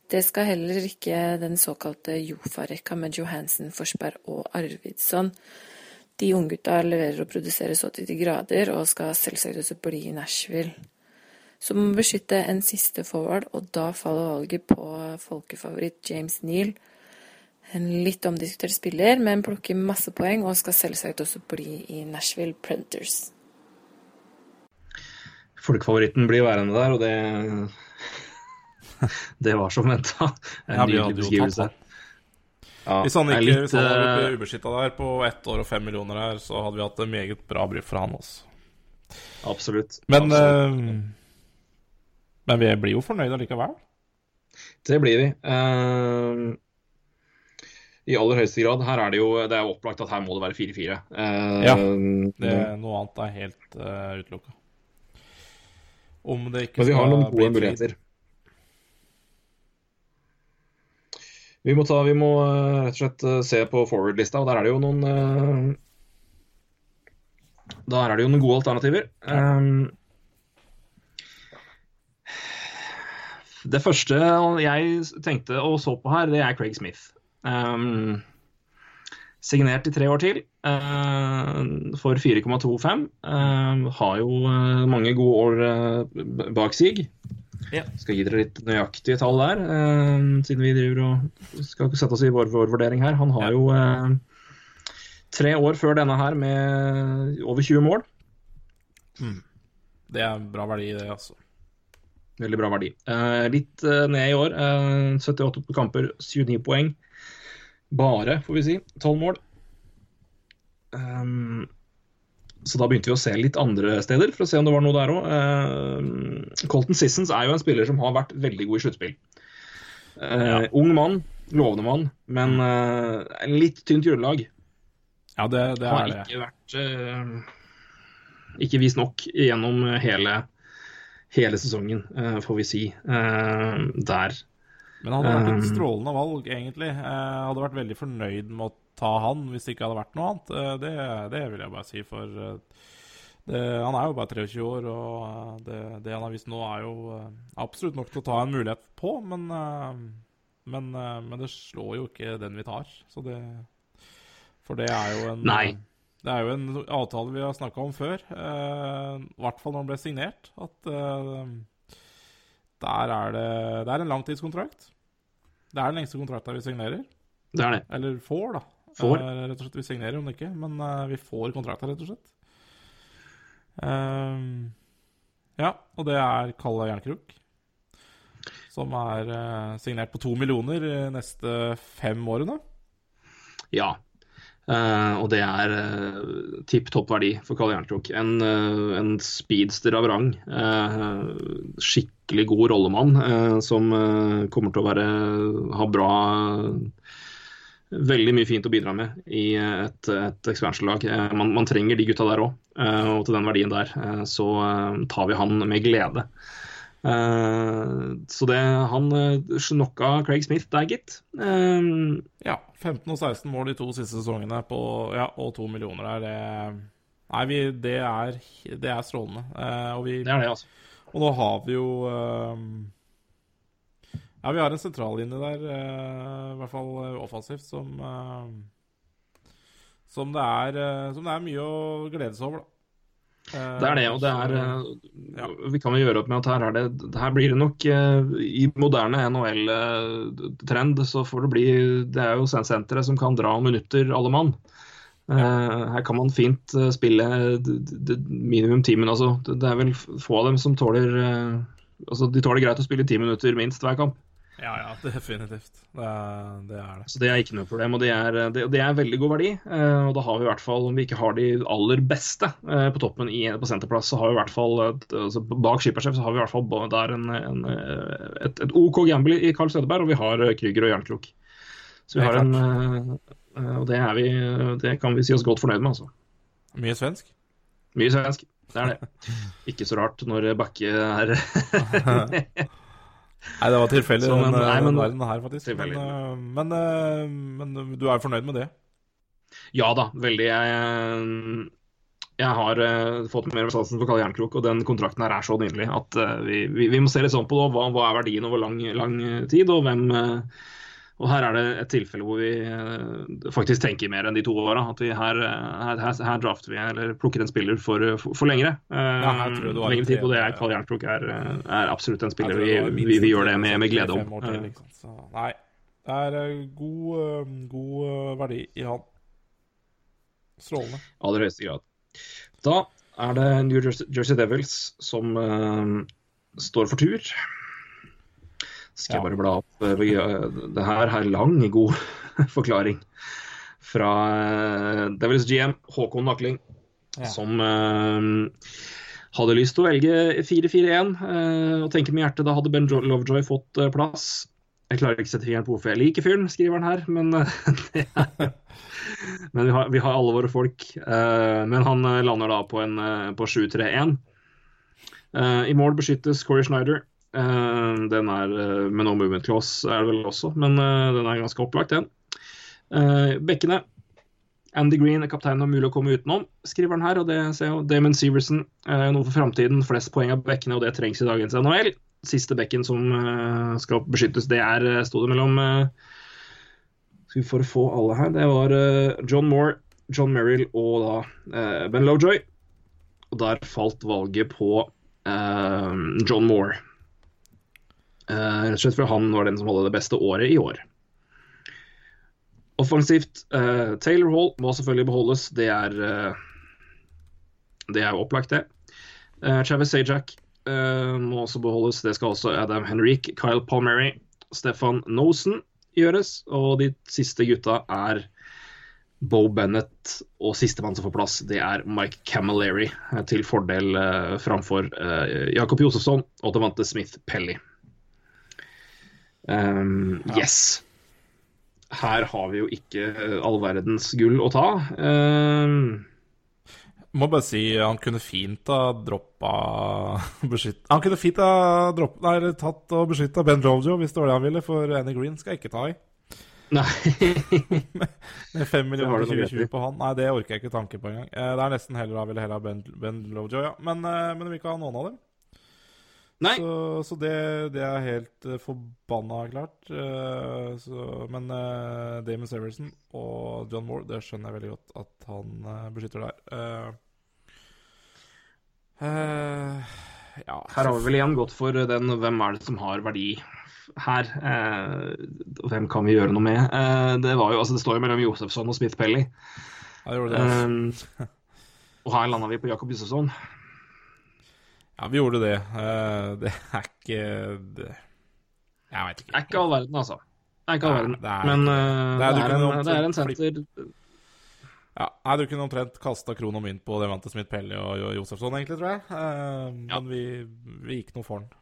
Det skal heller ikke den såkalte Jofa-rekka med Johansen, Forsberg og Arvidsson. De unggutta leverer og produserer så til de grader, og skal selvsagt også bli i Nashville. Så må man beskytte en siste forward, og da faller valget på folkefavoritt James Neal. En litt omdiskutert spiller, men plukker masse poeng og skal selvsagt også bli i Nashville Predators. Folkefavoritten blir værende der, og det Det var som venta. En Ja, nydelig beskrivelse. Ja, hvis han ikke litt, hvis han hadde eh, blitt ubeskytta der på ett år og fem millioner her, så hadde vi hatt en meget bra brief for han også. Absolutt. Men, Absolutt. Uh, men vi blir jo fornøyde allikevel. Det blir vi. Uh, I aller høyeste grad. Her er det jo det er opplagt at her må det være 4-4. Uh, Ja. Det, noe annet er helt uh, utelukka. Om det ikke Men vi har skal noen gode muligheter. Vi må, ta, vi må eh, rett og slett eh, se på forward-lista, og der er det jo noen eh, Der er det jo noen gode alternativer. Um, det første jeg tenkte og så på her, det er Craig Smith. Um, signert i tre år til uh, for 4,25. Uh, har jo mange gode år uh, bak sig. Ja. Skal gi dere litt nøyaktige tall der, eh, siden vi driver og skal ikke sette oss i vår, vår vurdering her. Han har jo eh, tre år før denne her med over 20 mål. Mm. Det er bra verdi, det, altså. Veldig bra verdi. Eh, litt eh, ned i år. Eh, 78 på kamper, 29 poeng. Bare, får vi si. 12 mål. Um, så da begynte vi å se litt andre steder for å se om det var noe der òg. Colton Sissons er jo en spiller som har vært veldig god i sluttspill. Eh, Ung mann, lovende mann, men uh, litt tynt grunnlag. Ja, det, det har er det. ikke vært eh, Ikke vist nok gjennom hele, hele sesongen, eh, får vi si. eh, der. Men han hadde vært et strålende valg, egentlig. Jeg hadde vært veldig fornøyd med å ta han hvis det ikke hadde vært noe annet. Eh, Det, det vil jeg bare si, for eh, det, han er jo bare 23 år, og eh, det, det han har vist nå, er jo absolutt nok til å ta en mulighet på, men, men, men det slår jo ikke den vi tar. Så det For det er jo en Nei. Det er jo en avtale vi har snakka om før, eh, i hvert fall når den ble signert. At eh, der er det Det er en langtidskontrakt. Det er den lengste kontrakten vi signerer. Det er det. Eller får, da. Får. Eh, rett og slett. Vi signerer om det ikke, men eh, vi får kontrakta, rett og slett. Ehm, ja, og det er Kalle Jernkrok. Som er uh, signert på to millioner de neste fem årene. Ja. Uh, og det er uh, tipp topp verdi for Kalle Jernkrok. En, uh, en speedster av rang. Skikkelig god rollemann som kommer til å være, ha bra Veldig mye fint å bidra med i et, et expansion-lag. Eh, man, man trenger de gutta der òg, og til den verdien der eh, så eh, tar vi han med glede. Eh, så det Han snokka Craig Smith der, gitt. Eh, Ja. 15 og 16 mål de to siste sesongene på, ja, og to millioner der. Det, nei, vi, det, er, det er strålende. Eh, og vi, Det er det, altså. Og nå har vi jo eh, Ja, vi har en sentrallinje der, uh, i hvert fall eh, offensivt, som uh, som det, er, uh, som det er mye å glede seg over, da. Det er det, og det er ja. Vi kan jo gjøre opp med at her, er det, her blir det nok I moderne NHL-trend så får det bli Det er jo senteret som kan dra minutter, alle mann. Ja. her kan man fint spille minimum ti minutter. Altså, det er vel få av dem som tåler altså, De tåler greit å spille ti minutter minst hver kamp. Ja, ja, definitivt. Det er det. Er det. Så det er ikke noe problem, og det er, det, det er veldig god verdi. Eh, og da har vi i hvert fall, om vi ikke har de aller beste eh, på toppen i, på senterplass, så har vi i hvert fall altså Bak skippersjef så har vi i hvert fall der en, en, eh, et, et OK gamble i Carl Sødeberg, og vi har Krüger og Jernkrok. Så vi har en Og det, er vi, det kan vi si oss godt fornøyd med, altså. Mye svensk? Mye svensk. Det er det. Ikke så rart når Bakke er Nei, det var tilfeldig, den, nei, men- den her, faktisk. Men, eh, men, eh, men du er fornøyd med det? Ja da, veldig. Jeg, jeg har eh, fått mer sansen for Kalle Jernkrok, og den kontrakten her er så nydelig at eh, vi, vi, vi må se litt sånn på det. Hva, hva er verdien over lang, lang tid, og hvem eh, Og her er det et tilfelle hvor vi eh, faktisk tenker mer enn de to åra. At vi her, eh, her, her, drafter vi, eller plukker en spiller for, for, for lengre. Eh, Ja, lengre tid, og det er Kalle Jernkrok er, eh, er absolutt en spiller vi, vi, vi gjør det med, med glede om. til, Eh. Så, nei, det er eh, god, eh, god eh, verdi i han. Strålende. aller høyeste grad. Da er det New Jersey, Jersey Devils som uh, står for tur. Skal jeg bare bla opp eh, Det her er lang, god forklaring fra eh, Devils GM Håkon Nakling, Ja. som eh, hadde lyst til å velge 4-4-1 eh, og tenke med hjertet. Da hadde Ben Lovejoy fått eh, plass. Jeg klarer ikke å sette fingeren på hvorfor jeg liker fyren, skriver han her, men eh, er men vi har, vi har alle våre folk. Eh, men han eh, lander da på, en, eh, på 7-3-1. Eh, I mål beskyttes Corey Schneider. Eh, den er eh, med no movement clause, er det vel også, men eh, den er ganske opplagt, den. Bekkene. Andy Green er kapteinen og mulig å komme utenom, skriver han her. og det ser jo. Damon Severson, eh, noe for framtiden. Flest poeng av bekkene, og det trengs i dagens NHL. Siste bekken som skal beskyttes, det er sto det mellom skal vi for å få alle her. Det var John Moore, John Merrill og da Ben Lojoy. Og der falt valget på John Moore. Eh, Rett og slett fordi han var den som hadde det beste året i år. Offensivt. eh, Taylor Hall må selvfølgelig beholdes. Det er eh, Det er jo opplagt, det. Uh, Travis Sajak uh, må også beholdes. Det skal også Adam Henrik, Kyle Palmieri, Stefan Nosen gjøres. Og de siste gutta er Bo Bennett, og sistemann som får plass, det er Mike Camilleri, til fordel uh, framfor Jakob Josefsson og Devante Smith Pelly. Um, Yes. Her har vi jo ikke eh, all verdens gull å ta. Um, Må bare si han kunne fint ha droppa beskytt... Han kunne fint ha dropp, nei, tatt og beskytta Ben Jojo hvis det var det han ville, for Annie Green skal jeg ikke ta i. Nei. Med fem millioner du noe rett i. 2020 på han. Nei, det orker jeg ikke tanke på engang. Eh, Det er nesten heller da ville heller ha Ben, ben Lovejoy, ja. Men, eh, men vi kan ha noen av dem. Nei. Så, så det, det er helt eh, forbanna klart. Uh, så, men uh, Damon Severson og John Moore, det skjønner jeg veldig godt at han uh, beskytter der. Eh, eh, ja Her har vi vel igjen gått for den hvem er det som har verdi her, eh, hvem kan vi gjøre noe med? Eh, det, var jo, altså, det står jo mellom Josefsson og Smith Pelly. Ja, det det. Eh, og her landa vi på Jakob Josefsson. Ja, vi gjorde det. Eh, det er ikke det, Jeg veit ikke. Det er ikke all verden, altså. Det er ikke all verden. det er Men eh, det. er, Det er- en det er en senter Ja, nei, Du kunne omtrent kasta kron og mynt på Devante Smith Pelle og Josefsson, egentlig, tror jeg. Eh, Men vi, vi gikk noe for den.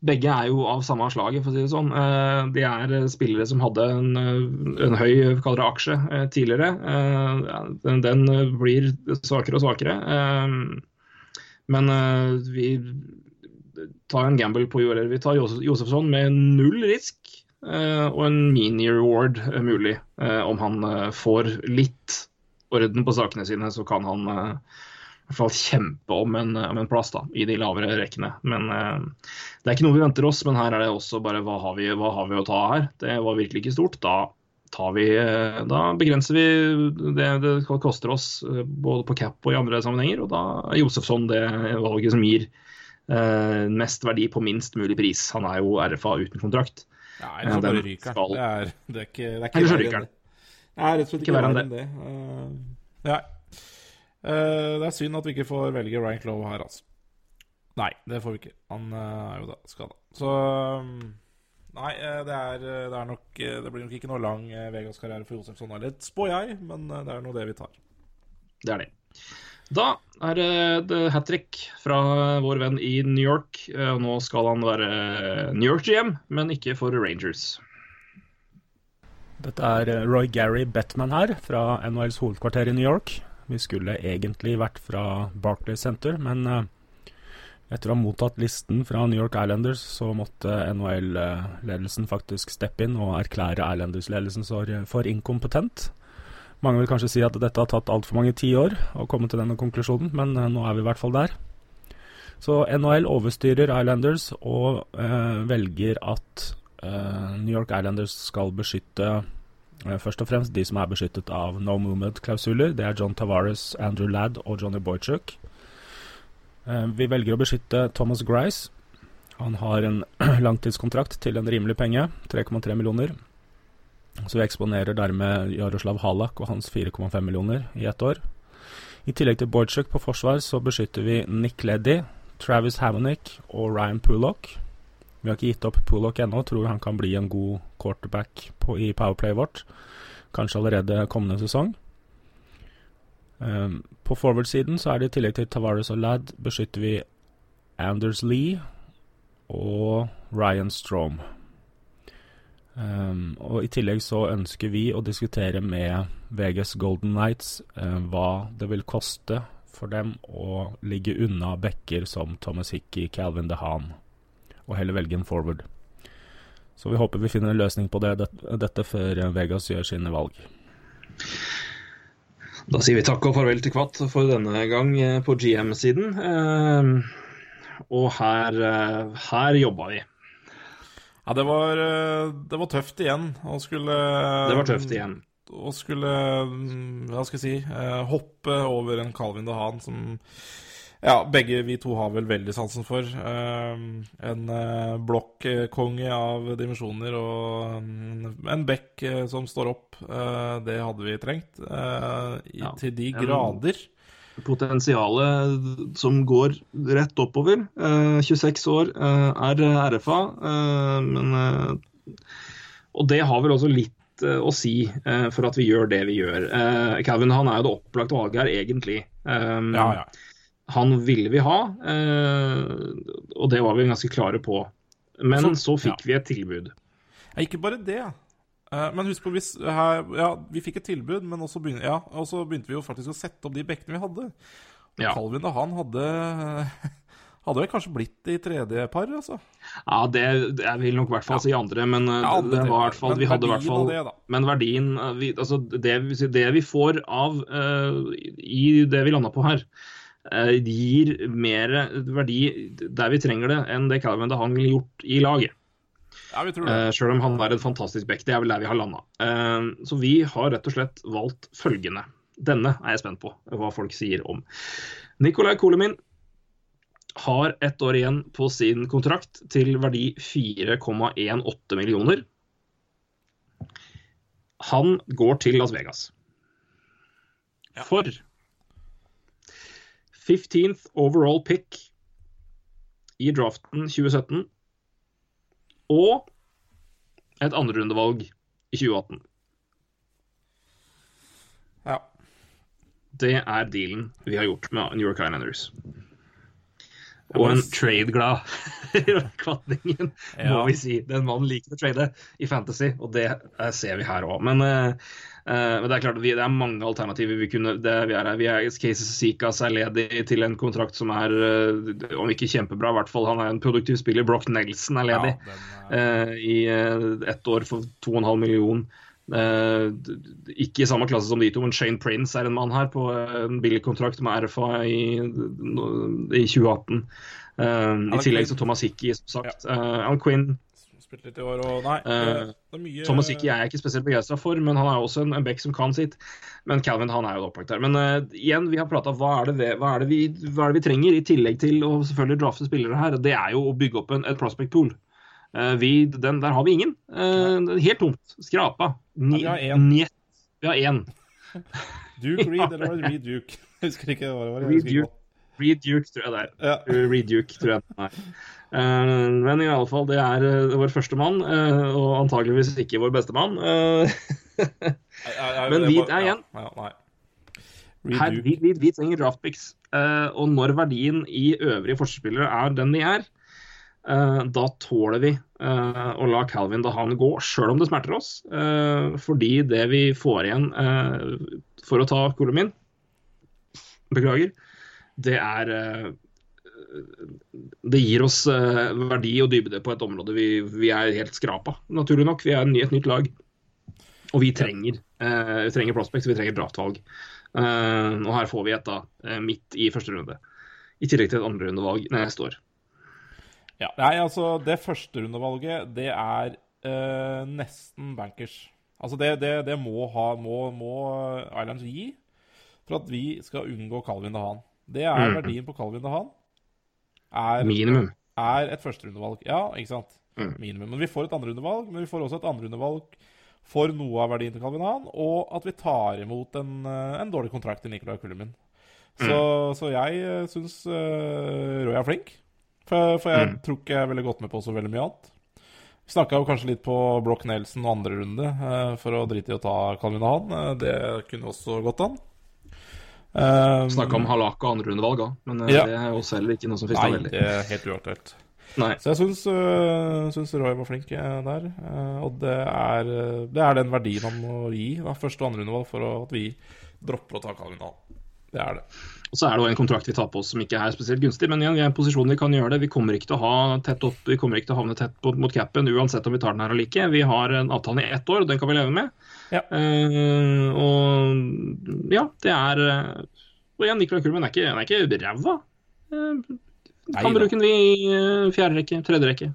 Begge er jo av samme slaget, for å si det sånn. Eh, De er spillere som hadde en, eh, en høy kaller det aksje eh, tidligere. Den, den blir svakere og svakere. Men uh, vi tar en gamble på eller Vi tar Josefsson med null risk uh, og en mini-reward uh, mulig. Eh, Om han får litt orden på sakene sine, så kan han i hvert fall kjempe om en, om en plass da, i de lavere rekkene. Men eh, Det er ikke noe vi venter oss, men her er det også bare hva har vi, hva har vi å ta her? Det var virkelig ikke stort. Da, vi, eh, da begrenser vi det det koster oss, eh, både på cap og i andre sammenhenger. Og da er Josefsson det valget som gir eh, mest verdi på minst mulig pris. Han er jo RFA uten kontrakt. Nei, så Eh, bare ryker han. Det er, det er ikke, det er ikke Eller så ryker han. er rett og slett Ikke verre enn det. Uh, ja. uh, det er synd at vi ikke får velge Ryan Clough her, altså. Nei, det får vi ikke. Han uh, er jo da skada. Så um, Nei, eh, det er, det er nok eh, Det blir nok ikke noe lang eh, Vegas-karriere for Josefsson heller, spår jeg, men eh, det er nå det vi tar. Det er det. Da er det hat trick fra vår venn i New York. Eh, Nå skal han være New York GM, men ikke for Rangers. Dette er eh, Roy Gary Bettman her, fra NHLs hovedkvarter i New York. Vi skulle egentlig vært fra Barclays Center, men eh, etter å ha mottatt listen fra New York Islanders, så måtte NHL-ledelsen faktisk steppe inn og erklære Islanders-ledelsen for, inkompetent. Mange vil kanskje si at dette har tatt altfor mange tiår å komme til denne konklusjonen, men eh, nå er vi i hvert fall der. Så NHL overstyrer Islanders og eh, velger at eh, New York Islanders skal beskytte eh, først og fremst de som er beskyttet av no movement-klausuler. Det er John Tavares, Andrew Ladd og Johnny Boychuk. Eh, vi velger å beskytte Thomas Grice. Han har en langtidskontrakt til en rimelig penge, 3,3 millioner. Så vi eksponerer dermed Jaroslav Halak og hans 4,5 millioner i ett år. I tillegg til Boychuk på forsvar så beskytter vi Nick Leddy, Travis Hammonick og Ryan Pullock. Vi har ikke gitt opp Pullock ennå, tror han kan bli en god quarterback på, i powerplayet vårt. Kanskje allerede kommende sesong. Um, på forward-siden så er det i tillegg til Tavares og Ladd beskytter vi Anders Lee og Ryan Strom. Um, og I tillegg så ønsker vi å diskutere med Vegas Golden Knights uh, hva det vil koste for dem å ligge unna backer som Thomas Hickey, Calvin DeHaan, og heller velge en forward. Så vi håper vi finner en løsning på det, dette før Vegas gjør sine valg. Da sier vi takk og farvel til Kvatt for denne gang eh, på GM-siden. Eh, og her, eh, her jobba vi. Ja, det var, det var tøft igjen å skulle Det var tøft igjen. Å skulle, mm, hva skal jeg si, hoppe over en Calvin DeHaan som ja, begge vi to har vel veldig sansen for. Eh, en eh, blokkonge av dimensjoner og en, bekk eh, som står opp. Eh, det hadde vi trengt. eh, i, Ja, til de grader. Potensialet som går rett oppover. Eh, 26 år, er RFA. eh, men, og det har vel også litt å si for at vi gjør det vi gjør. Eh, Calvin han er jo det opplagte valget her, egentlig. Ja, ja. Han ville vi ha, eh, og det var vi ganske klare på. Men Så- så fikk vi et tilbud. Ja, ikke bare det. Eh, Men husk på, hvis her, ja, vi fikk et tilbud, men også begynte, ja, og så begynte vi jo faktisk å sette opp de bekkene vi hadde. Ja. Calvin og han hadde Hadde vel kanskje blitt i tredje par, altså. Ja, det, jeg vil nok i hvert fall si andre, men eh, Ja, det var i hvert fall, vi hadde i hvert fall det, da. Men verdien vi, altså det, det vi får av uh, i det vi landa på her, gir mer verdi der vi trenger det, enn det Calvin DeHaan ville gjort i laget. Ja, vi tror det. Uh, selv om han er en fantastisk back. Det er vel der vi har landa. så vi har rett og slett valgt følgende. Denne er jeg spent på hva folk sier om. Nikolai Kolemin har ett år igjen på sin kontrakt til verdi 4,18 millioner. Han går til Las Vegas. For 15th overall pick i draften 2017 og et andrerundevalg i 2018. Ja. Det er dealen vi har gjort med New York Islanders. Og en trade-glad Kvatningen, må Ja. vi si. Den mannen liker å trade i Fantasy, og det eh, ser vi her òg. Men, eh, eh, men det er klart, vi, det er mange alternativer vi kunne det, vi er her. Vi er, Casey Sikas er ledig til en kontrakt som er, uh, om ikke kjempebra, i hvert fall han er en produktiv spiller. Brock Nelson er ledig eh, i eh, ett år for 2,5 million. Eh, d- d- ikke i samme klasse som de to, men Shane Prince er en mann her på en billig kontrakt med RFA i, i 2018. Uh, I tillegg til Thomas Hickey, som sagt. Eh, Alan Quinn. Spilt litt i år, og nei, eh, det er mye Thomas Hickey er jeg ikke spesielt begeistra for, men han er også en, en back som kan sitt. Men Calvin han er jo opplagt der. Men uh, igjen, vi har prata hva, er det hva, er det vi, hva er det vi trenger, i tillegg til å selvfølgelig drafte spillere her. Det er jo å bygge opp en, et prospect pool. Uh, vi, den, der har vi ingen. Helt tomt. Skrapa. Ni, Ja, vi har én. njet. Vi har én. Duke Reed, eller var det Reed Duke? Jeg husker ikke hva det var. Reed Duke. Reed Duke, tror jeg det er. Reed Duke, tror jeg. Eh, men i alle fall, det er eh, vår første mann, eh, og antageligvis ikke vår beste mann. Eh, men vi er igjen. Her, vi, vi, vi trenger draftpicks. Eh, og når verdien i øvrige forspillere er den de er, eh, da tåler vi eh, å la Calvin da han gå, sjøl om det smerter oss. Eh, fordi det vi får igjen eh, for å ta Kolomin, beklager, det er eh, Det gir oss eh, verdi og dybde på et område vi, vi er helt skrapa, naturlig nok. Vi er ny- et nytt lag. Og vi trenger, eh, vi trenger prospects, vi trenger draftvalg. Eh, og her får vi et da, eh, midt i første runde. I tillegg til et andrerundevalg neste år. Ja, nei, altså Det førsterundevalget, det er eh, nesten bankers. Altså det, det, det må, ha, må, må Islands gi for at vi skal unngå Calvin Haan Det er Mhm. verdien på Calvin Dahan. Er, Minimum. Er et førsterundevalg. Ja, ikke sant? Mm. Minimum. Men vi får et andrerundevalg, men vi får også et andrerundevalg for noe av verdien til Calvin Hahn, og at vi tar imot en, eh, en dårlig kontrakt til Nicolai Kullemin. Så, så jeg uh, syns uh, Roy er flink. For, for jeg Mm. tror ikke jeg ville gått med på så veldig mye annet. Vi snakka kanskje litt på Broch Nelson og andre runde uh, for å drite i å ta Calvin Hahn. Uh, det kunne også gått an. Um, Snakka om Halak og andrerundevalg òg, men eh, Ja. det er jo selv ikke noe som frista Nei, veldig. det er helt uaktuelt. Nei. Så jeg syns, øh, syns Roy var flink øh, der. og det er, det er den verdien han må gi, da, første og andre undervalg, for å- at vi dropper å ta Calvin Det er det. Og så er det jo en kontrakt vi tar på oss som ikke er spesielt gunstig, men igjen, vi er i en posisjon vi kan gjøre det. Vi kommer ikke til å ha tett opp, vi kommer ikke til å havne tett på, mot capen uansett om vi tar den her eller ikke. Vi har en avtale i ett år, og den kan vi leve med. Eh, og ja, det er eh, Og igjen, Nicolai Kulmen er ikke, er ikke ræva. Eh, kan bruke den i fjerde rekke, tredje rekke.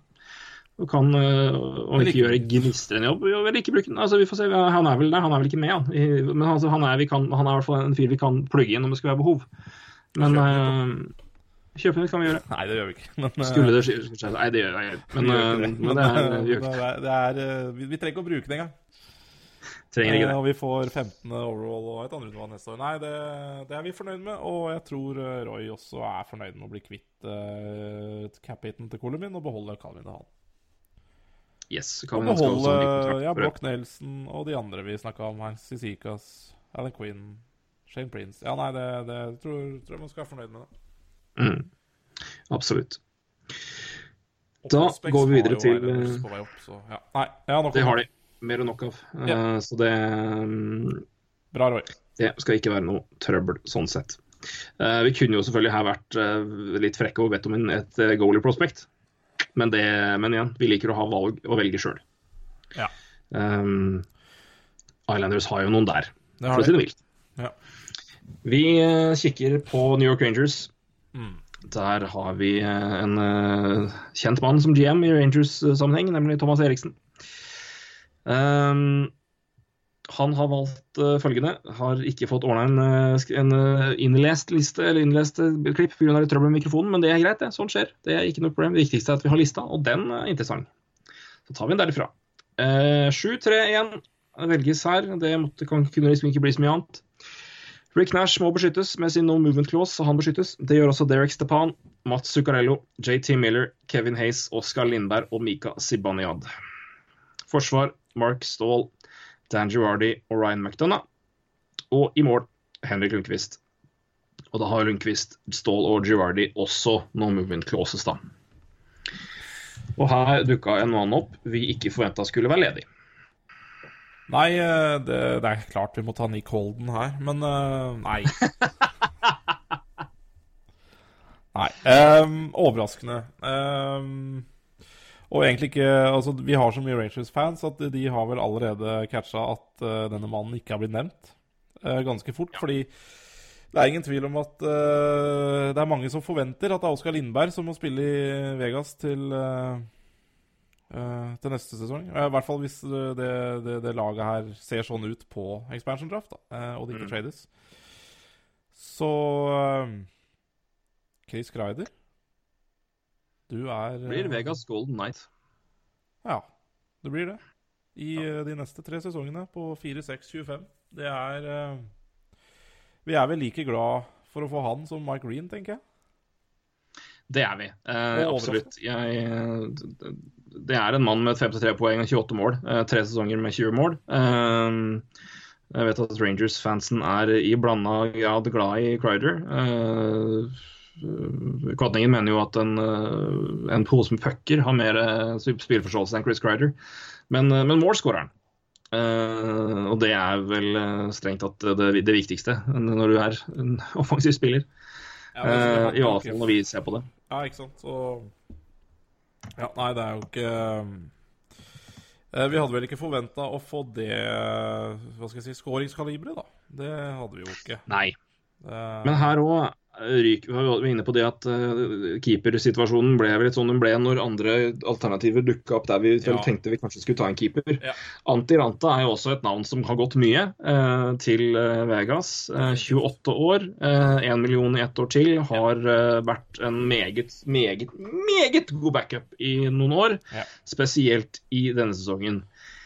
Og kan, om ikke gjøre gnistrende jobb, jo, eller ikke bruke den. Altså, vi får se. Han er vel der, han er vel ikke med, han. Men altså, han, er, kan, han er i hvert fall en fyr vi kan plugge inn om det skulle være behov. Men Kjøpe den kan vi gjøre. Nei, det gjør vi ikke. Men, Skulle det skje Nei, det gjør ikke. Men, vi ikke det. men det er, vi gjør ikke det er, vi trenger ikke å bruke det engang. Trenger ikke det. Eh, Og vi får 15. overall og et andreutvalg neste år. Nei, det, det er vi fornøyd med. Og jeg tror øh, Roy også er fornøyd med å bli kvitt uh, cap-hiten til Colomin og beholde Calvin Han Yes, Og Calvin beholde kontrakt ja, Brock Nelson og de andre vi snakka om her. Sisikas, Alan Quinn, Shane Prince. Ja, nei, det, det tror, tror jeg man skal være fornøyd med det. Mm. Absolutt. Da går vi videre til eh, opp, så ja. Nei, ja, Det har de. Mer enn nok av. Ja. Uh, Så det um, Bra, Roy. Det skal ikke være noe trøbbel sånn sett. Uh, Vi kunne jo selvfølgelig her vært uh, litt frekke og bedt om en, et goalie prospect. Men, det, men igjen, vi liker å ha valg å velge sjøl. Ja. Islanders har jo noen der, for å si det mildt. Ja. Vi kikker på New York Rangers. Mm. Der har vi en kjent mann som GM i Rangers-sammenheng, nemlig Thomas Eriksen. Um, han har valgt uh, følgende. Har ikke fått ordna en, eh, en eh, innlest liste eller innlest klipp pga. trøbbel med mikrofonen, men det er greit. det, Sånn skjer. Det er ikke noe problem. Det viktigste er at vi har lista, og den er interessant. Så tar vi den derifra. Uh, 7-3-1 velges her. Det måtte, kan, kunne liksom ikke bli så mye annet. Rick Nash må beskyttes med sin no movement clause, så han beskyttes. Det gjør også Derek Stepan, Mats Zuccarello, JT Miller, Kevin Hayes, Oskar Lindberg og Mika Zibanejad. Forsvar Mark Stahl, Dan Girardi og Ryan McDonough. Og i mål Henrik Lundqvist. Og da har Lundqvist, Stahl og Girardi også no movement clauses, da. Og her dukka en mann opp vi ikke forventa skulle være ledig. Nei, eh, det, det er klart vi må ta Nick Holden her, men eh, nei. nei. Um, overraskende. Ehm, og egentlig ikke Altså, vi har så mye Rangers-fans at de har vel allerede catcha at uh, denne mannen ikke har blitt nevnt uh, ganske fort. Fordi det er ingen tvil om at eh, det er mange som forventer at det er Oskar Lindberg som må spille i Vegas til til neste sesong. I hvert fall hvis det, det, det, laget her ser sånn ut på expansion draft, da, og det ikke Mm. trades. Så Chris Greider Du er Det blir eh, Vegas Golden Night. Ja, det blir det. I ja. de neste tre sesongene på 4-6-25. Det er eh, Vi er vel like glad for å få han som Mike Green, tenker jeg. Det er vi. Eh, absolutt. Jeg, det er en mann med 53 poeng og 28 mål. Eh, tre sesonger med 20 mål. Eh, jeg vet at Rangers-fansen er i blanda grad glad i Crider. Eh, Kvatningen mener jo at en, eh, en pose med pucker har mer eh, spillforståelse enn Chris Crider. Men, eh, men mål skårer han. Uh, og det er vel eh, strengt tatt det, det viktigste når du er en offensiv spiller. Ja, Eh, at I alle fall når vi ser på det. Ja, ikke sant. Så Ja, nei, det er jo ikke eh, Vi hadde vel ikke forventa å få det Hva skal jeg si skåringskaliberet, da. Det hadde vi jo ikke. Nei. Eh, Men her òg ryker vi var inne på det at uh, keepersituasjonen ble vel litt sånn den ble når andre alternativer dukka opp der vi Ja. tenkte vi kanskje skulle ta en keeper. Ja. Anti Ranta er jo også et navn som har gått mye uh, til uh, Vegas. Eh, 28 år, én 1 million i ett år til. Har eh, vært en meget, meget, meget god backup i noen år. Ja. Spesielt i denne sesongen.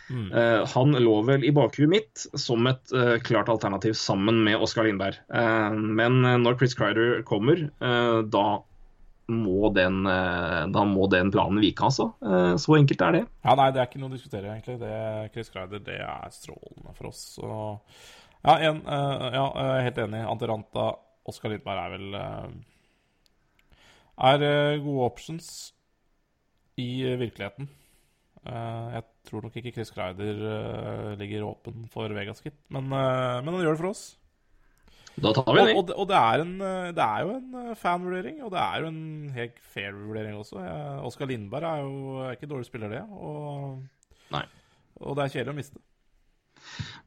Mm. Eh, han lå vel i bakhuet mitt som et uh, klart alternativ sammen med Oskar Lindberg. Uh, men når Chris Crider kommer, da, må den, da må den planen vike, altså. Så enkelt er det. Ja, nei, det er ikke noe å diskutere, egentlig. Det, Chris Kreider, det er strålende for oss. Så ja, en, ja, jeg er helt enig. Antiranta, Oskar Lindberg er vel Er gode options i virkeligheten. Jeg tror nok ikke Chris Kreider uh, ligger åpen for Vegas, gitt. Men, uh, men han gjør det for oss. Da tar vi den. Og, og, det- og det, er en, eh, det er jo en fanvurdering, og det er jo en helt fair vurdering også. Oskar Lindberg er jo er ikke dårlig spiller, det. Og, Nei. og det er kjedelig å miste.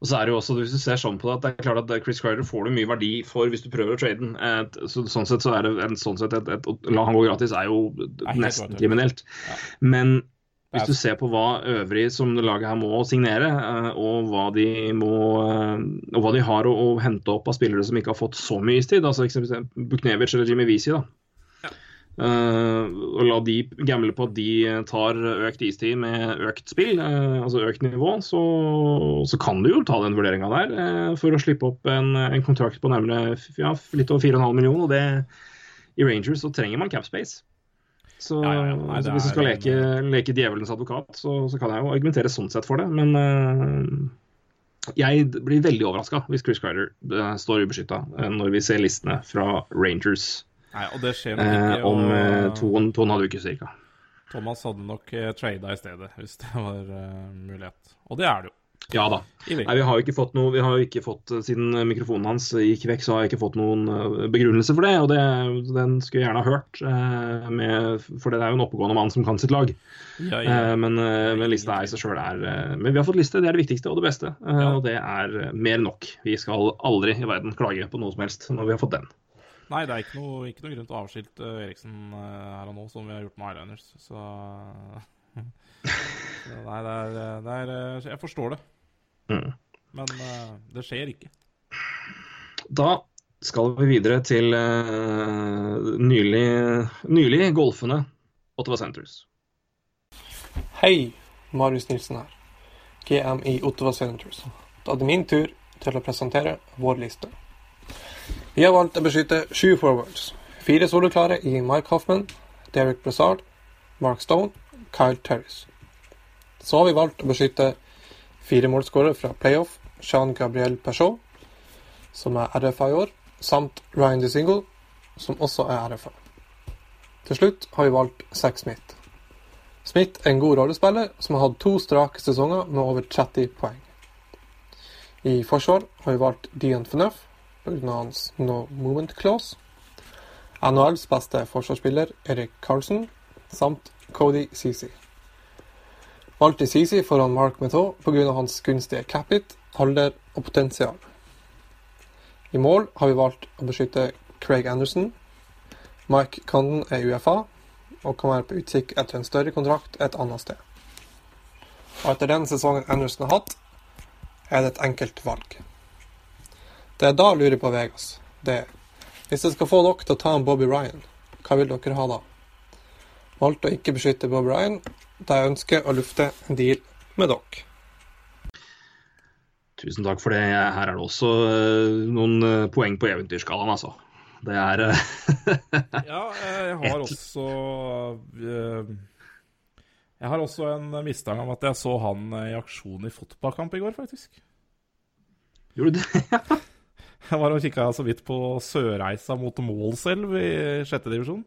Og så er det jo også, hvis du ser sånn på det, at det er klart at Chris Crider får du mye verdi for hvis du prøver å trade den. Så, sånn sett så er det en, sånn sett et, et, å la han gå gratis er jo nesten kriminelt. Ja. Men hvis du ser på hva øvrig som det laget her må signere, eh, og hva de må eh, og hva de har å, å hente opp av spillere som ikke har fått så mye istid, altså eksempelvis Buknevic eller Jimmy Visi, da. Uh, og la de gamble på at de tar økt istid med økt spill, uh, altså økt nivå, så, så kan du jo ta den vurderinga der uh, for å slippe opp en, en kontrakt på nærmere ja, litt over 4,5 millioner. Og det, i Rangers så trenger man cap space. Så, Ja, ja. Nei, så hvis du skal leke, leke djevelens advokat, så, så kan jeg jo argumentere sånn sett for det. Men uh, jeg blir veldig overraska hvis Chris Crider uh, står ubeskytta når vi ser listene fra Rangers. Nei, og det skjer Eh, ikke. om eh, to, to og en halv uke cirka. Thomas hadde nok uh, trada i stedet, hvis det var eh, mulighet. Og det er det jo. Ja da. Nei, vi har jo ikke fått noe, vi har jo ikke fått, eh, Siden mikrofonen hans gikk vekk, så har jeg ikke fått noen eh, begrunnelse for det. Og det, den skulle jeg gjerne ha hørt. eh, Med, for det er jo en oppegående mann som kan sitt lag. Ja, ja. Eh, Men, eh, men lista er i seg sjøl er eh, Men vi har fått liste, det er det viktigste og det beste. eh, Og det er eh, mer nok. Vi skal aldri i verden klage på noe som helst når vi har fått den. Nei, det er ikke noe, ikke noe grunn til å avskilte Eriksen eh, her og nå, som vi har gjort med. Så, så Nei, det er, det er Jeg forstår det. Mm. Men eh, det skjer ikke. Da skal vi videre til uh, nylig, nylig golfende Ottawa Centres. Hei, Marius Nilsen her. GM i Ottawa Centres. Da er det min tur til å presentere vår liste. Vi har valgt å beskytte sju forwards. Fire soloklare i Mike Hoffman, Derek Brassard, Mark Stone, Kyle Terris. Så har vi valgt å beskytte fire målskårere fra playoff, Jean Gabriel Peugeot, som er RFA i år, samt Ryan DeSingle, som også er RFA. Til slutt har vi valgt Zack Smith. Smith er en god rollespiller som har hatt to strake sesonger med over 30 poeng. I forsvar har vi valgt Dion Phaneuf pga. hans no movement clause. NHLs beste forsvarsspiller Erik Carlsen samt Cody Ceesay. Valgte Sisi foran Mark Meteau pga. hans gunstige capit, alder og potensial. I mål har vi valgt å beskytte Craig Anderson. Mike Condon er UFA og kan være på utkikk etter en større kontrakt et annet sted. Og etter den sesongen Anderson har hatt, er det et enkelt valg. Det er da lurer på Vegas, det er hvis jeg skal få dere til å ta en Bobby Ryan, hva vil dere ha da? Valgte å ikke beskytte Bobby Ryan, da jeg ønsker å lufte en deal med dere. Tusen takk for det. Her er det også eh, noen eh, poeng på eventyrskalaen, altså. Det er eh, Ja, jeg har også Jeg har også en mistanke om at jeg så han i aksjon i fotballkamp i går, faktisk. Gjorde du det? Jeg var og kikka så vidt på Sørreisa mot Målselv i sjette divisjon.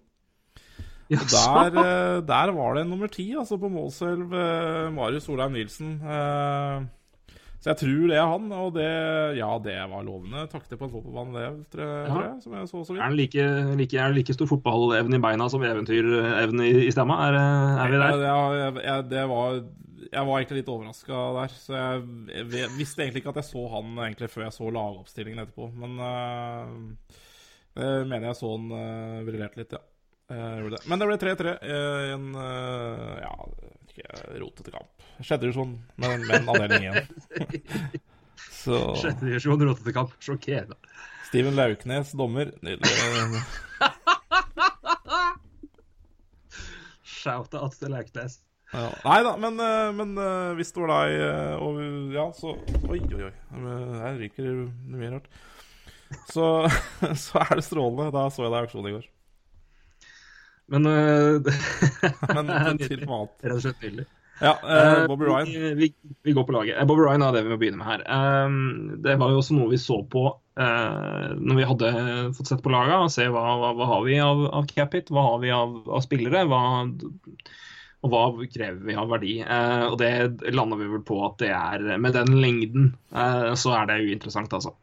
Og der, eh, der var det en nummer ti altså på Målselv, eh, Marius Solheim Nilsen. Eh, Så jeg tror det er han, og det Ja, det var lovende takter på en fotballbane, det, tror jeg, som jeg så så Er vidt. det like, like, er det like stor fotballevne i beina som eventyrevne i, i stemma? Er, er vi der? Ja, jeg, jeg, det var, jeg var egentlig litt overraska der. Så jeg, visste egentlig ikke at jeg så han egentlig før jeg så lagoppstillingen etterpå. Men uh, jeg mener jeg så han uh, briljerte litt, ja. Gjorde det. Men det ble 3-3 i en øh, ja, ikke, rotete kamp. Sjette divisjon, men, men avdeling igjen. Så Sjette divisjon, rotete kamp. Sjokkerende. Steven Lauknes, dommer. Nydelig. Shout-out til Lauknes. Ja. Nei da, men, eh, men eh, hvis det var deg eh, og ja, så Oi, oi, oi. Eh, Her ryker det mye rart. Så, så er det strålende. Da så jeg deg i aksjon i går. Men uh, Men til. Rett og slett nydelig. Ja, eh, Bobby Eh, Ryan. Vi, vi, vi går på laget. Eh, Bobby Ryan er det vi må begynne med her. Um, det var jo også noe vi så på uh, når vi hadde fått sett på laget. og Se hva, hva, hva har vi av, av capit, hva har vi av, av spillere, hva, og hva krever vi av verdi. Uh, og det lander vi vel på at det er Med den lengden uh, så er det uinteressant, altså.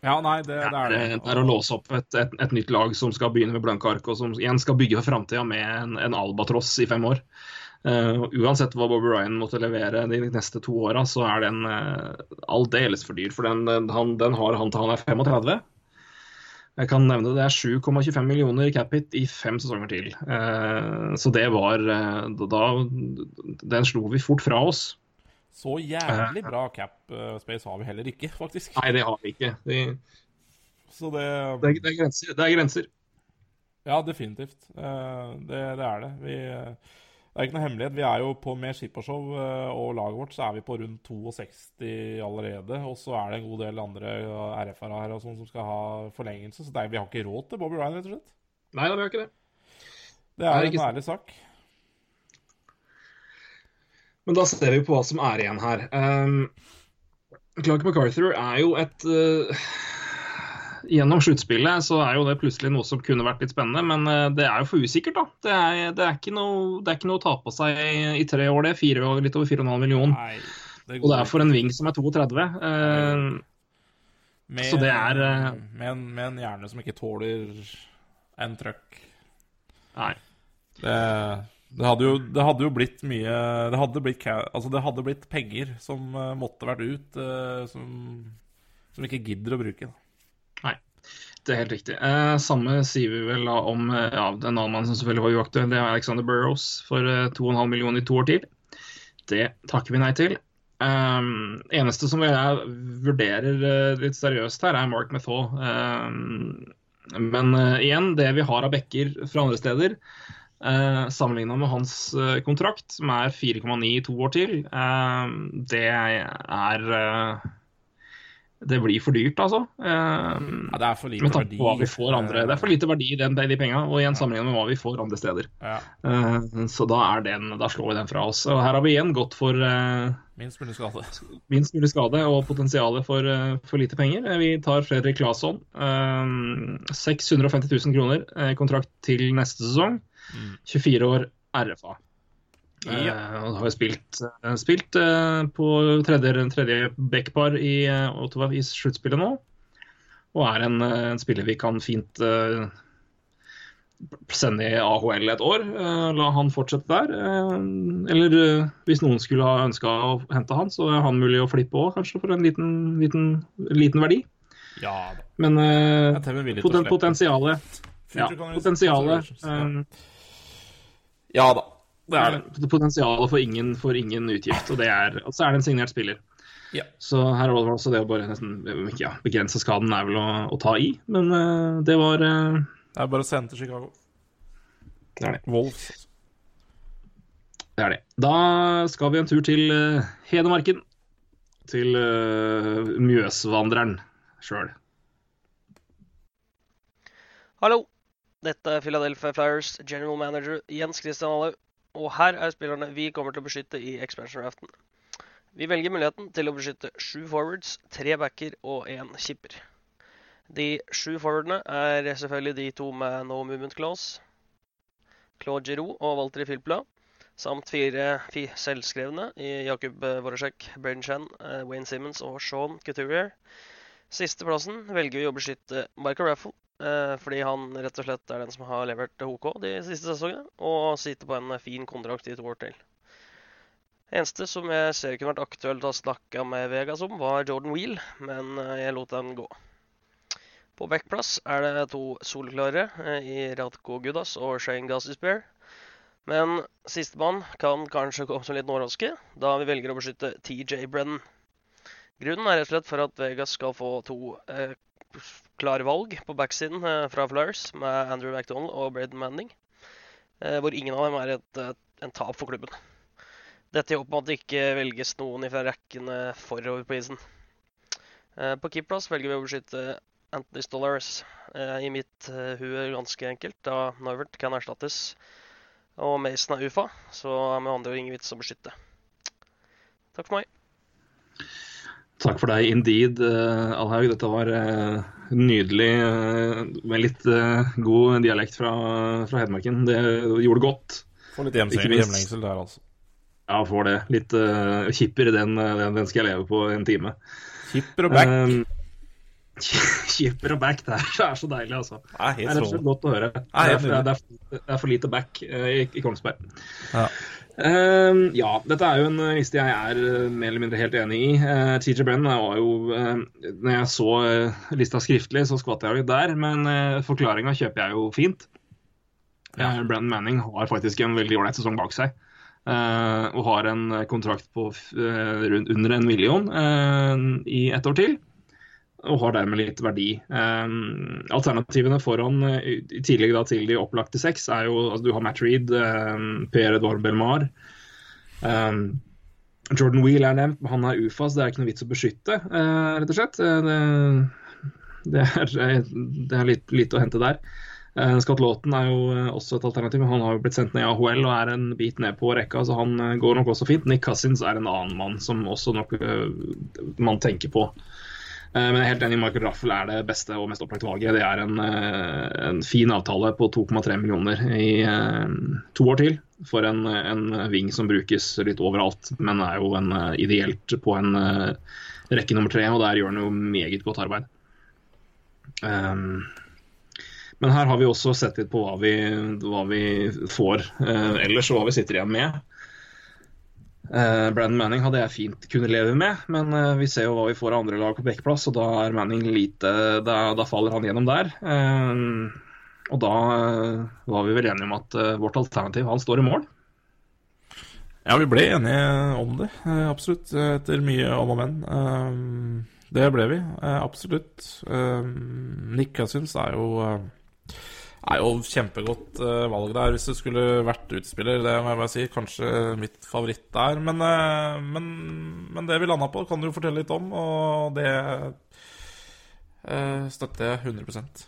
Ja, nei, det, det er det. Det er å låse opp et, et, et nytt lag som skal begynne med blanke ark, og som igjen skal bygge for framtida med en, en albatross i fem år. Uh, uansett hva Bob Ryan måtte levere de neste to åra, så er den uh, aldeles for dyr. For den, den, han, den har han til han er 35. Jeg kan nevne det er 7,25 millioner cap hit i fem sesonger til. Uh, så det var eh, da, Den slo vi fort fra oss. Så jævlig bra cap eh, space har vi heller ikke, faktisk. Nei, det har vi ikke. Det, Så det det, er, det, er, grenser. det er grenser. Ja, definitivt. Eh, det, det er det. Vi, eh, det er ikke noe hemmelighet. Vi er jo på med skippershow og laget vårt så er vi på rundt 62 allerede. Og så er det en god del andre RFR-er her og sånn som skal ha forlengelse. Så det er, vi har ikke råd til Bobby Ryan, rett og slett. Nei, vi har ikke det. Det Det er er ikke en ærlig sak. Men da ser vi på hva som er igjen her. Um, Clark MacArthur er jo et uh, Gjennom sluttspillet så er jo det plutselig noe som kunne vært litt spennende, men uh, det er jo for usikkert, da. Det er, det er, ikke, noe, det er ikke noe å ta på seg i tre år, det. Fire, år, litt over 4,5 millioner. Og det er for en wing som er 32. Uh, Med, Så det er, eh, med, en, med en hjerne som ikke tåler en trøkk. Nei. Det, det, hadde jo, det hadde jo blitt mye Det hadde blitt, altså det hadde blitt penger som eh, måtte vært ut, eh, som, som ikke gidder å bruke. Nei, det er helt riktig. Eh, samme sier vi vel da om eh, ja, en annen mann som selvfølgelig var uaktuell. Det er Alexander Burrows for eh, 2,5 millioner i to år til. Det takker vi nei til. Um, eneste som jeg vurderer uh, litt seriøst her, er Mark Methaw. Um, men uh, igjen, det vi har av bekker fra andre steder, uh, sammenligna med hans eh, kontrakt, som er 4,9 i to år til, eh, det er eh, Det blir for dyrt, altså. Eh, Ja, det er for lite verdi. vi får andre. Det er for lite verdi i den, de penga, og igjen sammenlignet med hva vi får andre steder. Ja. Eh, så da, er den, da slår vi den fra oss. Og her har vi igjen gått for eh, Minst mulig skade. minst mulig skade og potensialet for, eh, for lite penger. Eh, Vi tar Fredrik Claesson. eh, 650 000 kroner, eh, kontrakt til neste sesong. 24 år RFA. Ja. Eh, og har spilt, eh, spilt eh, på tredje, tredje backpar i eh, Ottawa i sluttspillet nå. Og er en, eh, en spiller vi kan fint eh, sende i AHL et år. eh, la han fortsette der. eh, eller eh, hvis noen skulle ha ønska å hente han, så er han mulig å flippe òg, kanskje for en liten, liten, liten verdi. Ja da. Men eh, Jeg er villig til å poten, potensialet ja, Potensialet eh, Ja da. Det er det. Potensialet for ingen, for ingen utgift. Og det er, og så er det en signert spiller. Ja. Så her var det også det å bare nesten ja, begrense skaden er vel å, å ta i, men uh, det var uh, Det er bare å sende til Chicago. Det er det. Wolves. altså. Det er det. Da skal vi en tur til uh, Hedmarken. Til uh, Mjøsvandreren sjøl. Hallo! Dette er Philadelphia Flyers general manager Jens Christian Alhaug, og her er spillerne vi kommer til å beskytte i expansion-raften. Vi velger muligheten til å beskytte sju forwards, tre backer og én kipper. De sju forwardene er selvfølgelig de to med no movement clause, Claude Giroux og Walter Filpla, samt fire fi selvskrevne i Jakub Voracek, Braden Chan, eh, Wayne Simmons og Sean Couturier. Sisteplassen velger vi å beskytte Michael Raffle, eh, fordi han rett og slett er den som har levert HK de siste sesongene, og sitter på en fin kontrakt i to år til. Eneste som jeg ser kunne vært aktuelt å snakke med Vegas om, var Jordan Wheel, men eh, jeg lot den gå. På backplass er det to solklare eh, i Radko Gudas og Shane Gassisbear. Men sistemann kan kanskje komme som litt overraske, da vi velger å beskytte TJ Brennan. Grunnen er rett og slett for at Vegas skal få to eh, klare valg på backsiden eh, fra Flyers, med Andrew McDonald og Braden Manning, eh, hvor ingen av dem er et, et, en tap for klubben. Dette i håp om at det ikke velges noen fra rekkene forover på isen. Eh, på keeperplass velger vi å beskytte Anthony Stollars. Eh, I mitt eh, hue ganske enkelt, da Noivert kan erstattes og Mason er UFA, så er med andre ord ingen vits å beskytte. Takk for meg. Takk for deg, indeed, uh, Alhaug. Dette var uh, nydelig uh, med litt god dialekt fra, fra Hedmarken. Det gjorde godt. Får litt hjemlengsel der, altså. Ja, får det. Litt kipper, den, den, den, skal jeg leve på en time. Kipper og back. Um, Kipper og back, det er, det er så deilig, altså. Det er det er rett og slett godt å høre. Det er, det er, for lite back i, i Kongsberg. Ja. Uh, ja, dette er jo en liste jeg er uh, mer eller mindre helt enig i. Uh, TJ Brennan var jo uh, Når jeg så lista skriftlig, så skvatt jeg litt der, men uh, forklaringa kjøper jeg jo fint. Ja. Brennan Manning har faktisk en veldig ålreit sesong bak seg. og har en kontrakt på rundt under en million i ett år til og har dermed litt verdi. Um, alternativene foran, i tillegg da til de opplagte seks, er jo altså Du har Matt Reed, um, Per Edouard Belmar. Um, Jordan Wheel er nevnt, han er UFAS, det er ikke noe vits å beskytte, uh, rett og slett. Uh, det, det, er, er litt lite å hente der. Uh, Scott Lawton er jo også et alternativ, han har jo blitt sendt ned i AHL og er en bit ned på rekka, så han går nok også fint. Nick Cousins er en annen mann som også nok man tenker på. Men jeg er helt enig, Michael Raffel er det beste og mest opplagte valget. Det er en, en fin avtale på 2,3 millioner i to år til for en, en ving som brukes litt overalt, men er jo en, ideelt på en rekke nummer tre, og der gjør han jo meget godt arbeid. Um, men her har vi også sett litt på hva vi, hva vi får uh, ellers, og hva vi sitter igjen med. Uh, Brandon Manning hadde jeg fint kunne leve med, men uh, vi ser jo hva vi får av andre lag på bekkeplass, og da er Manning lite Da, da faller han gjennom der. Uh, og da var vi vel enige om at vårt alternativ, han står i mål. Ja, vi ble enige om det, absolutt. Etter mye om og men. det ble vi, absolutt. Nick Cousins er jo er jo kjempegodt uh, valg der hvis du skulle vært utespiller. Det må jeg bare si. Kanskje mitt favoritt der. Men, uh, men, men det vi landa på, kan du jo fortelle litt om, og det støtter jeg 100%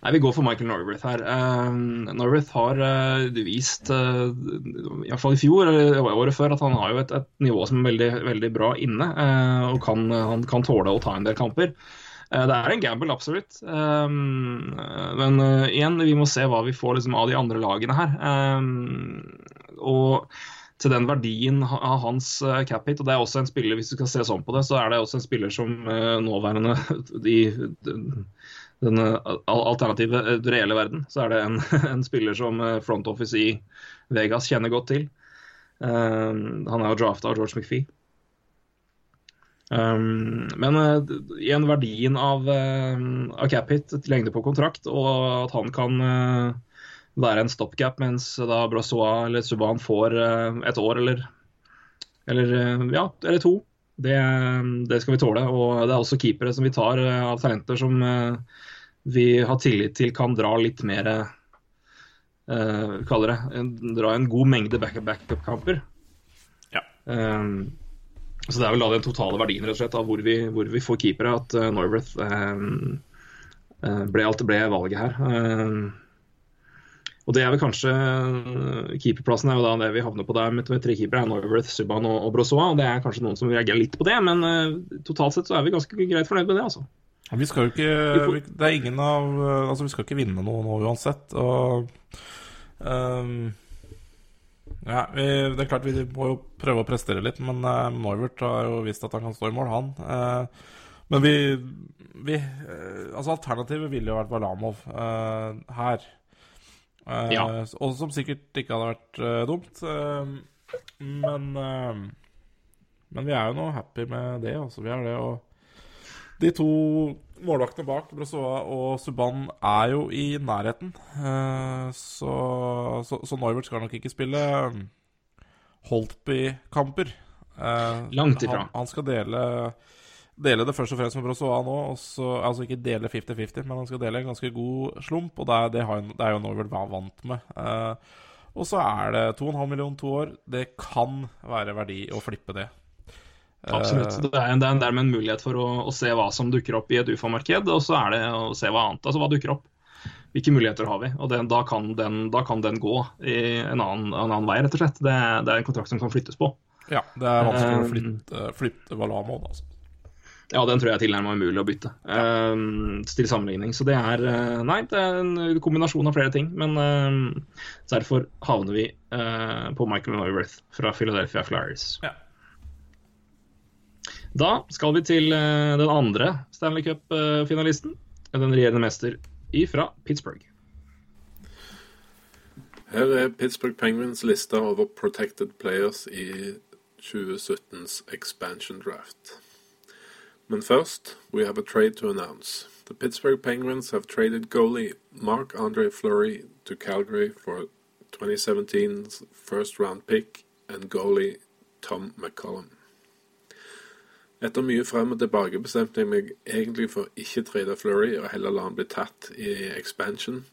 Nei, Vi går for Michael Norworth her. Um, Norworth har uh, vist, uh, iallfall i fjor eller året før, at han har jo et, et nivå som er veldig, veldig bra inne. Uh, og kan, han kan tåle å ta en del kamper. Det er en gamble, absolutt. Um, men uh, igjen, vi må se hva vi får liksom, av de andre lagene her. Um, og til den verdien av hans uh, cap hit, og det er også en spiller, hvis du skal se sånn på det, så er det også en spiller som nåværende i den alternative, reelle verden, så er det en, en spiller som front office i Vegas kjenner godt til. Um, han er jo drafta av George McPhee. Um, men uh, igjen verdien av, uh, av cap-hit, lengde på kontrakt, og at han kan uh, være en stopgap mens da Brassois eller Subhaan får et år eller, eller, ja, eller to. Det, det, skal vi tåle. Og det er også keepere som vi tar av talenter som vi har tillit til kan dra litt mer uh, kaller det, dra en god mengde backup-kamper. Ja. Um, så Det er vel da den totale verdien rett og slett, av hvor vi, hvor vi får keepere, at uh, Norworth um, eh, ble, alt ble valget her. Eh, og det er vel kanskje eh, Keeperplassen er jo da det vi havner på der med tre keepere. er Neuwirth, Subhaan og, og Brossoa. og Det er kanskje noen som reagerer litt på det, men eh, totalt sett så er vi ganske greit fornøyd med det. altså. Vi skal jo ikke Det er ingen av Altså, vi skal ikke vinne noe nå uansett. Og ehm, Ja, vi, det er klart vi må jo prøve å prestere litt, men uh, Neuwert har jo vist at han kan stå i mål, han. Uh, men vi, vi uh, Altså, alternativet ville jo vært Valamov uh, her. Eh, Ja. Og som sikkert ikke hadde vært eh, dumt. Eh, men eh, Men vi er jo nå happy med det, altså. Vi er det, og de to målvaktene bak, Brassoa og Subhaan, er jo i nærheten. Eh, så, så, så Neuwert skal nok ikke spille Holtby-kamper. Eh, Langt ifra. Han, han skal dele, dele det først og fremst med Brassoa nå. Også, altså ikke dele 50-50, men han skal dele en ganske god slump. Og det er, det har, det er jo Neuwert vant med. Eh, og så er det 2,5 millioner to år. Det kan være verdi å flippe det. Absolutt. Eh, Det er, det er dermed en mulighet for å, å se hva som dukker opp i et UFA-marked, og så er det å se hva annet. Altså hva dukker opp. Hvilke muligheter har vi? Og det, da, kan den, da kan den gå i en annen, en annen vei, rett og slett. Det, det er en kontrakt som kan flyttes på. Ja, det er vanskelig å Eh, flytte, flytte Valamo, altså. Ja, den tror jeg er tilnærmet umulig å bytte, eh, til sammenligning. Så det er Nei, det er en kombinasjon av flere ting. Men eh, derfor havner vi på Michael Norworth fra Philadelphia Flyers. Ja. Da skal vi til eh, den andre Stanley Cup-finalisten. Den regjerende mester ifra Pittsburgh. Her er Pittsburgh Penguins lista over protected players i 2017s expansion draft. Men først, we have a trade to announce. The Pittsburgh Penguins have traded goalie Mark Andre Fleury to Calgary for 2017's first round pick and goalie Tom McCollum. Etter mye frem og tilbake bestemte jeg meg egentlig for ikke trade Flurry, og heller la han bli tatt i expansion.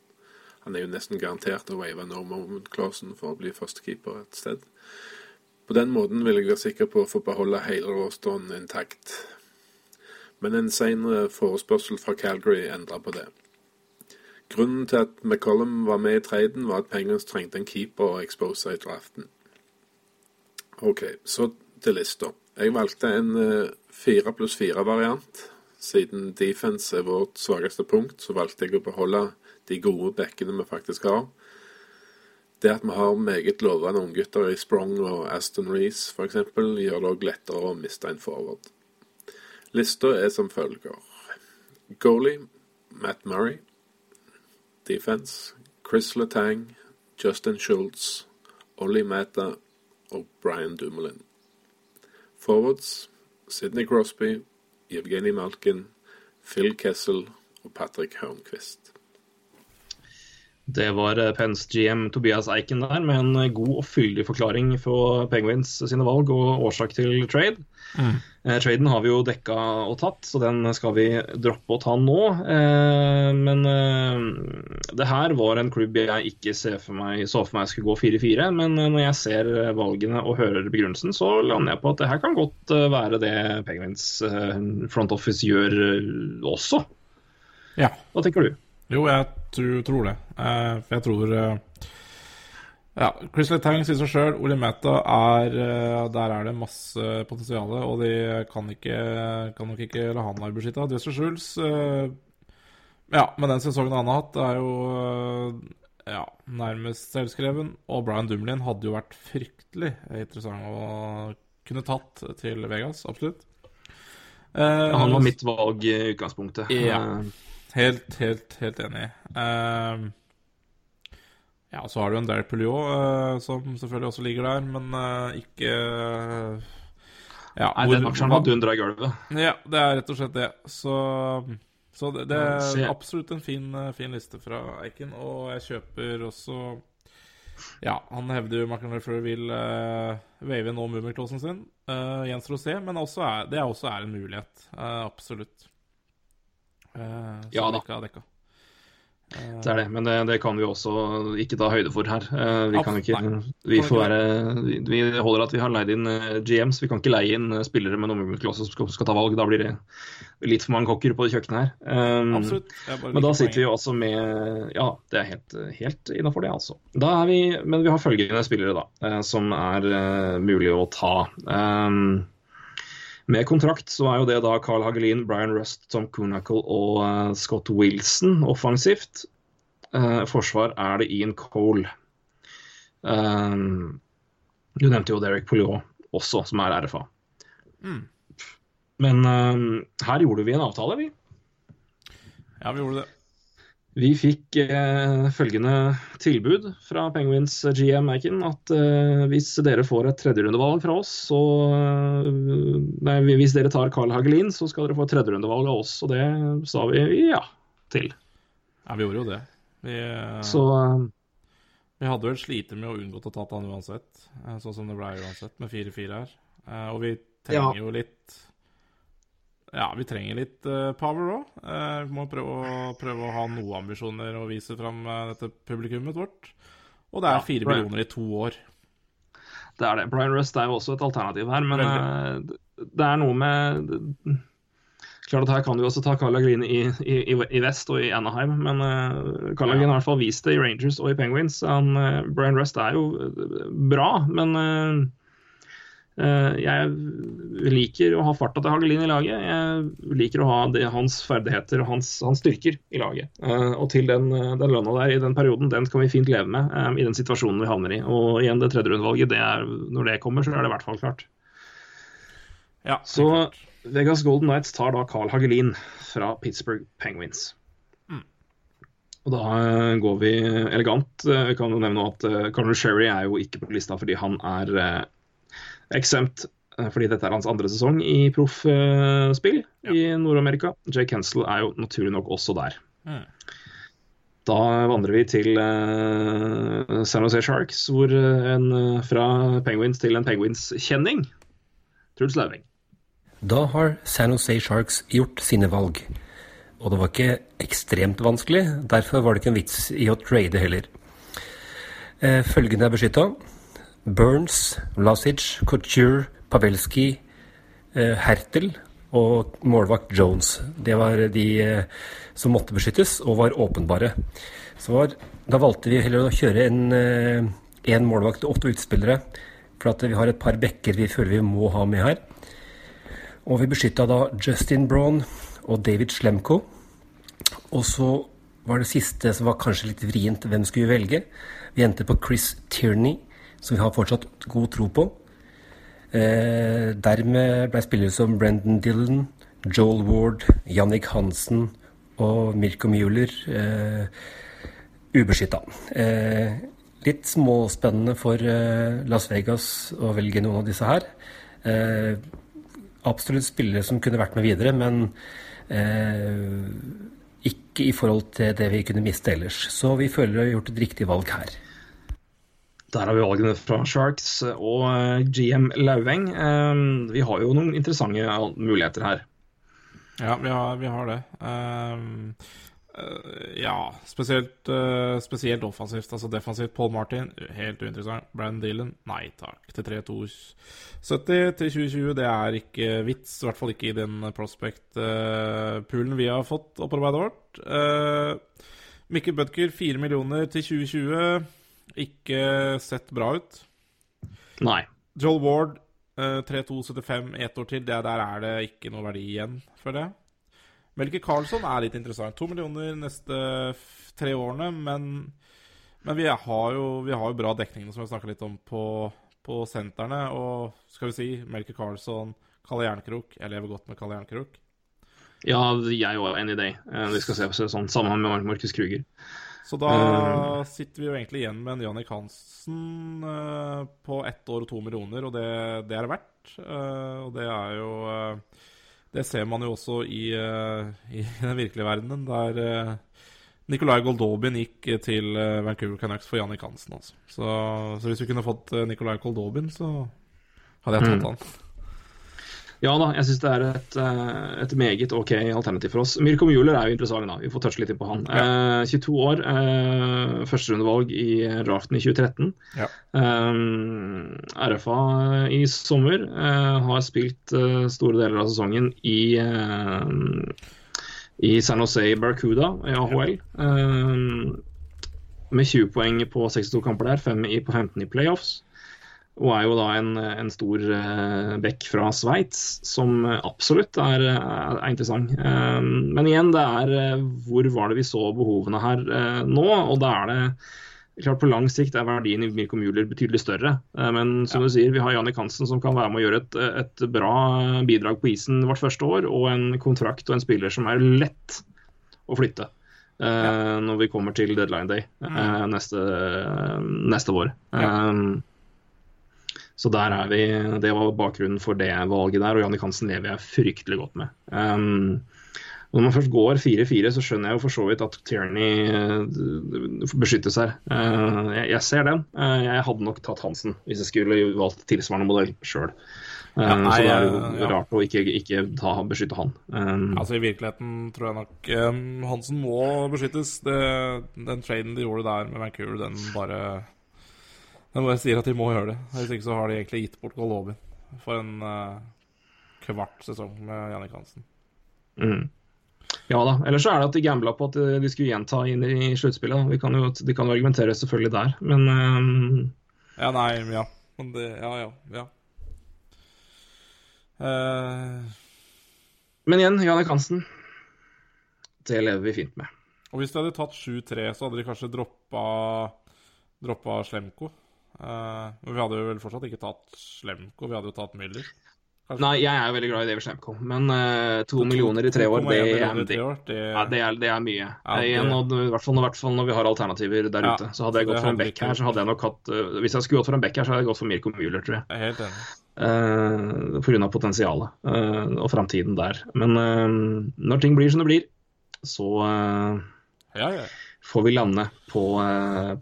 Han er jo nesten garantert å wave no-moment-closen for å bli førstekeeper et sted. På den måten vil jeg være sikker på å få beholde hele råstånden intakt. Men en senere forespørsel fra Calgary endra på det. Grunnen til at McCollum var med i traden, var at Penguins trengte en keeper å expose i draften. OK, så til lista. Jeg valgte en eh, fire pluss fire-variant. Siden defense er vårt svakeste punkt, så valgte jeg å beholde de gode bekkene vi faktisk har. Det at vi har meget lovende unggutter i Sprong og Aston Reece f.eks., gjør det òg lettere å miste en forward. Lista er som følger. Goalie Matt Murray. Defense Chris Letang, Justin Schultz, Ollie Mata og Brian Dumoulin. Forwards Sidney Crosby, Evgeny Malkin, Phil Kessel og Patrick Hørnquist. Det var eh, Pens GM Tobias Eiken der med en eh, god og fyldig forklaring for Penguins sine valg og årsak til trade. Mm. Eh, traden har vi jo dekka og tatt, så den skal vi droppe å ta nå. Eh, men eh, det her var en klubb jeg ikke ser for meg, så for meg skulle gå 4-4. Men eh, når jeg ser valgene og hører begrunnelsen, så lander jeg på at det her kan godt være det Penguins front office gjør også. Ja. Hva tenker du? Jo, jeg tror, tror det. Jeg tror Ja, Chris Letang sier seg sjøl. Ole Meta er eh, Der er det masse potensial, og de kan, ikke, kan nok ikke la han være beskytta. Dresser Schulz eh, Ja, med den sesongen han har hatt, er jo eh, ja, nærmest selvskreven. Og Brian Dumlin hadde jo vært fryktelig interessant å kunne tatt til Vegas, absolutt. Eh, han var mitt valg i utgangspunktet. Ja. Helt, helt, helt enig. Ehm, ja, så har du en Derek Pouliot, eh, som selvfølgelig også ligger der, men eh, ikke ja, Nei, den aksjen var dundra i gulvet. Ja, det er rett og slett det. Så, så det, det er absolutt en fin, eh, fin liste fra Eiken, og jeg kjøper også ja, han hevder jo Martin Lefleur vil uh, wave nå Mummiklåsen sin. Uh, gjenstår å se, men også er, det også er en mulighet. Uh, absolutt. Uh, Ja da. Dekka, dekka. Det er det, men det, det kan vi også ikke ta høyde for her. Eh, Vi, kan ikke, vi, får være, vi, holder at vi har leid inn eh, GMs. Vi kan ikke leie inn eh, spillere med nummerklasse som skal, skal ta valg. Da blir det litt for mange kokker på kjøkkenet her. Men da sitter vi jo altså med Ja, det er helt, helt innafor det, altså. Da vi, men vi har følgende spillere, da, eh, som er eh, mulig å ta. Um, med kontrakt så er jo det da Carl Hagelin, Brian Rust, Tom Kunackle og uh, Scott Wilson offensivt. Uh, forsvar er det Ian Cole. Um, du nevnte jo Derek Pouliot også, som er RFA. Mm. Men um, her gjorde vi en avtale, vi. Ja, vi gjorde det. Vi fikk eh, følgende tilbud fra Penguins GM Aiken. At eh, hvis dere får et tredjerundevalg fra oss, så eh, Nei, hvis dere tar Carl Hagelin, så skal dere få et tredjerundevalg av oss. Og det sa vi ja til. Ja, vi gjorde jo det. Vi, eh, Så eh, vi hadde vel sliter med å unngå å ta han uansett, sånn som det ble uansett, med 4-4 her. Og vi trenger Ja. jo litt Ja, vi trenger litt uh, power òg. vi må prøve å, prøve å ha noen ambisjoner og vise fram uh, dette publikummet vårt. Og det er fire ja, millioner i to år. det er det. Brian Rust er jo også et alternativ her, men eh, det er noe med Klart at Her kan du også ta Carl Hagelin i, i, i- vest og i Anaheim, men uh, Carl ja. har i hvert fall vist det i Rangers og i Penguins. Han, eh, Brian Rust er jo eh, bra, men eh, eh, jeg liker å ha farta til Hagelin i laget. Jeg liker å ha det, hans ferdigheter og hans, hans styrker i laget. Eh, og til den, eh, den lønna der i den perioden, den kan vi fint leve med eh, i den situasjonen vi havner i. Og igjen, det tredje rundvalget, det er, når det kommer, så er det i hvert fall klart. Ja, Så Vegas Golden Knights tar da Carl Hagelin fra Pittsburgh Penguins. Mm. Og da eh, går vi elegant. Eh, Vi kan jo nevne at Conor Sherry er jo ikke på lista fordi han er exempt. eh, fordi dette er hans andre sesong i proffspill i Nord-Amerika. Jake Hensel er jo naturlig nok også der. Mm. Da vandrer vi til uh, San Jose Sharks, hvor eh, en uh, fra Penguins til en Penguins-kjenning. Truls Lauveng. Da har San Jose Sharks gjort sine valg. Og det var ikke ekstremt vanskelig, derfor var det ikke en vits i å trade heller. Eh, Følgende er beskytta. Burns, Vlasic, Couture, Pavelski, eh, Hertel og målvakt Jones. Det var de eh, som måtte beskyttes, og var åpenbare. Var, da valgte vi heller å kjøre en, eh, en målvakt og åtte utspillere, for at vi har et par bekker vi føler vi må ha med her. Og vi beskytta da Justin Braun og David Slemko. Og så var det siste som var kanskje litt vrient, hvem skulle vi velge? Vi endte på Chris Tierney, som vi har fortsatt god tro på. Eh, dermed ble spillere som Brendan Dillon, Joel Ward, Jannik Hansen og Mirko Mueller eh, ubeskytta. Eh, litt småspennende for eh, Las Vegas å velge noen av disse her. Eh, absolutt spillere som kunne vært med videre, men eh, ikke i forhold til det vi kunne miste ellers. Så vi føler vi har gjort et riktig valg her. Der har vi valgene fra Sharks og eh, GM Lauveng. Eh, Vi har jo noen interessante muligheter her. Ja, vi har, vi har det. Um, eh, ja, spesielt, uh, spesielt offensivt. Altså defensivt. Paul Martin, helt uinteressant. Brandon Dillon, nei takk. Til 3-2-70 til 2020, det er ikke vits. I hvert fall ikke i den prospect-poolen vi har fått opparbeidet vårt. Uh, Mikkel Bødker, 4 millioner til 2020. Ikke sett bra ut. Nei. Joel Ward, eh, 3-2-75, ett år til. Det der er det ikke noe verdi igjen, føler jeg. Melke Karlsson er litt interessant. To millioner neste tre årene, men, men vi, har jo, vi har jo bra dekning, som vi snakka litt om, på, på sentrene. Og skal vi si Melke Karlsson, Kalle Jernkrok. Jeg lever godt med Kalle Jernkrok. Ja, jeg jo enig i det. Eh, Vi skal se på sånn sammen med Markus Kruger. Så da Eh, sitter vi jo egentlig igjen med en Jannik Hansen uh, på ett år og to millioner, og det, det er det verdt. Uh, og det er jo Det ser man jo også i, i den virkelige verdenen, der Nikolai Goldobin gikk til Vancouver Canucks for Jannik Hansen. Altså. Så, så hvis vi kunne fått Nikolai Goldobin, så hadde jeg tatt Mm. han. Ja da, jeg syns det er et, eh, et meget OK alternativ for oss. Mirko Mueller er jo interessant, da. Vi får touche litt inn på han. Eh, 22 år, eh, førsterundevalg i draften i 2013. Ja. Eh, RFA i sommer. eh, har spilt eh, store deler av sesongen i i San Jose Barracuda i AHL. eh, med 20 poeng på 62 kamper der, 5 på 15 i playoffs. Og er jo da en, en stor uh, bekk fra Sveits, som absolutt er, er, er interessant. Eh, men igjen, det er eh, hvor var det vi så behovene her eh, nå? Og da er det klart På lang sikt er verdien i Mirko Mueller betydelig større. Eh, men som du sier, vi har Jannik Hansen som kan være med å gjøre et, et bra bidrag på isen vårt første år, og en kontrakt og en spiller som er lett å flytte. Ja. Når vi kommer til deadline day eh, neste, neste vår. Eh, så der er vi, Det var bakgrunnen for det valget der, og Jannik Hansen lever jeg fryktelig godt med. Um, når man først går 4-4, så skjønner jeg jo for så vidt at Tierney uh, beskyttes her. Uh, jeg, jeg ser den. Uh, jeg hadde nok tatt Hansen hvis jeg skulle valgt tilsvarende modell sjøl. Ja, nei, så det er jo ja. rart å ikke, ikke ta, beskytte han. Um, Altså I virkeligheten tror jeg nok um, Hansen må beskyttes. Det, den traden de gjorde der med Vancouver, den bare Den bare sier at de må gjøre det. Hvis ikke så har de egentlig gitt bort Golovin for en uh, kvart sesong med Jannik Hansen. Mm. Ja da. Ellers så er det at de gambla på at de skulle gjenta inn i sluttspillet. De kan jo, de kan jo argumentere selvfølgelig der, men um, Ja, nei, ja. Det Ja, ja. ja. Uh... Men igjen, Jannik Hansen. Det lever vi fint med. og hvis de hadde tatt 7-3, så hadde de kanskje droppa Droppa Slemko. Eh, men vi hadde jo vel fortsatt ikke tatt Slemko, vi hadde jo tatt Müller. Kanskje. Nei, jeg er veldig glad i David Slemko, men uh, to millioner i tre år, det, i det, ja, det, er, det er mye. Ja, det- og I hvert fall, når vi har alternativer der Ja, ute. Så hadde jeg gått for en bekk her, så hadde jeg nok hatt uh, Hvis jeg skulle gått for en bekk her, så hadde jeg gått for Mirko Müller, tror jeg. Jeg er helt enig. Uh, Pga. potensialet uh, og framtiden der. Men uh, når ting blir som det blir, så uh, Ja, ja. får vi lande på,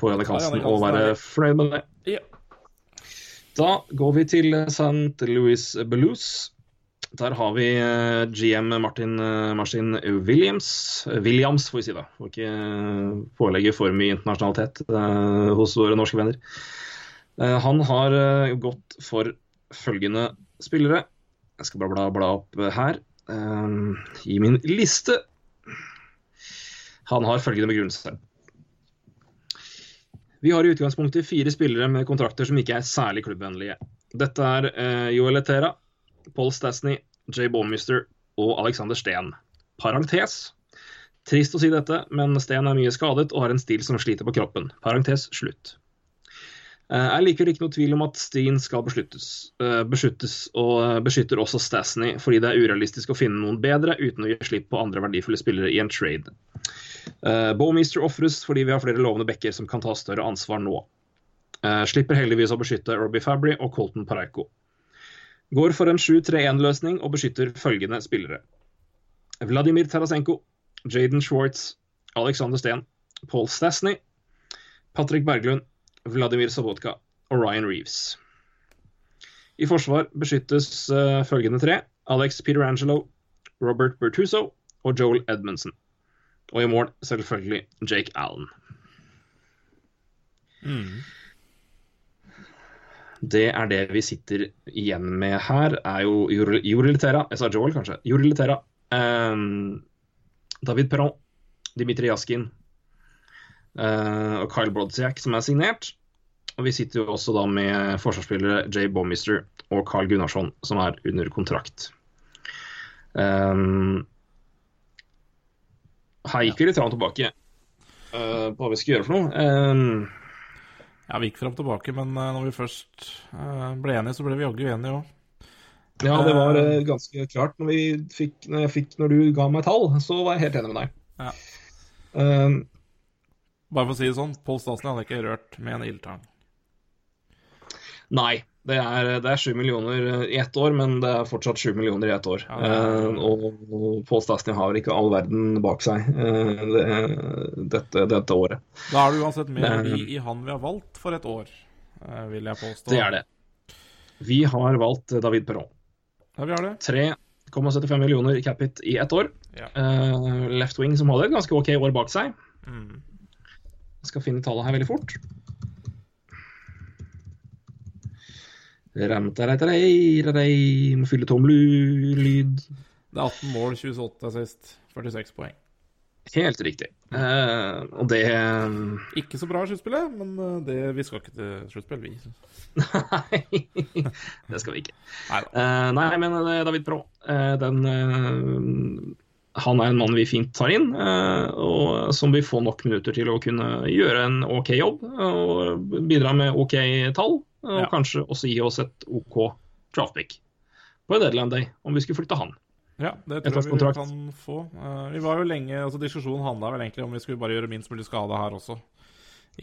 på Jannik Ja, og er være fornøyd med det. Da går vi til St. Louis Blues. Der har vi eh, GM Martin, eh, Martin Williams. Eh, Williams, får vi si da. Får ikke pålegge for mye internasjonalitet hos våre norske venner. Han har gått for følgende spillere. Jeg skal bare bla, bla opp her i min liste. Han har følgende begrunnelse. Vi har i utgangspunktet fire spillere med kontrakter som ikke er særlig klubbvennlige. Dette er eh, Joel Etera, Paul Stasny, Jay Bommister og Alexander Steen. Parentes. Trist å si dette, men Steen er mye skadet og har en stil som sliter på kroppen. Parentes slutt. Eh, liker ikke noe tvil om at Steen skal besluttes, eh, beskyttes, og eh, beskytter også Stasny fordi det er urealistisk å finne noen bedre uten å gi slipp på andre verdifulle spillere i en trade. Bowmeister ofres fordi vi har flere lovende backer som kan ta større ansvar nå. Slipper heldigvis å beskytte Robbie Fabry og Colton Pareiko. Går for en 7-3-1-løsning og beskytter følgende spillere. Vladimir Tarasenko, Jaden Schwartz, Alexander Steen, Paul Stasny, Patrick Berglund, Vladimir Sobotka og Ryan Reeves. I forsvar beskyttes uh, følgende tre. Alex Peterangelo, Robert Bertuzzo og Joel Edmundsen. Og i mål selvfølgelig Jake Allen. Mm. Det er det vi sitter igjen med her, er jo Juri Litera Jeg sa Joel, kanskje. Juri Litera. Um, David Perron. Dimitri Jaskin. Eh, og Kyle Brodziak, som er signert. Og vi sitter jo også da med forsvarsspillere Jay Bommister og Carl Gunnarsson, som er under kontrakt. Um, her gikk vi litt fram og tilbake uh, på hva vi skulle gjøre for noe. Um, Ja, vi gikk fram og tilbake, men eh, når vi først uh, ble enige, så ble vi jaggu enige òg. Ja, det var ganske klart. Når, vi fikk, når, jeg fikk, når du ga meg tall, så var jeg helt enig med deg. Ja. Um, Bare for å si det sånn, Pål Stasen hadde ikke rørt med en ildtang. nei, det er, det er 7 millioner eh, i ett år, men det er fortsatt 7 millioner i ett år. Ja, er- Eh, og Pål Stasny har ikke all verden bak seg eh, det, dette, dette året. Da er det uansett mer er- verdi i han vi har valgt for et år, eh, vil jeg påstå. Det er det. Vi har valgt David Perron. Ja, vi har det. 3,75 millioner i capit i ett år. Ja. Eh, left wing som hadde et ganske OK år bak seg. Mm. Jeg skal finne tallet her veldig fort. Må fylle tom lyd. Det er 18 mål, 28 sist, 46 poeng. Helt riktig. Uh, og det Ikke så bra sluttspillet, men eh, det, vi skal ikke til sluttspill, vi. Nei, det skal vi ikke. Uh, nei, men David Pro, uh, den Han er en mann vi fint tar inn, eh, og som vil få nok minutter til å kunne gjøre en OK jobb. Og bidra med OK tall, og Ja. kanskje også gi oss et OK draftpick på en deadline day, om vi skulle flytte han. Ja, det tror jeg vi kan få. Eh, vi var jo lenge, altså Diskusjonen handla vel egentlig om vi skulle bare gjøre minst mulig skade her også.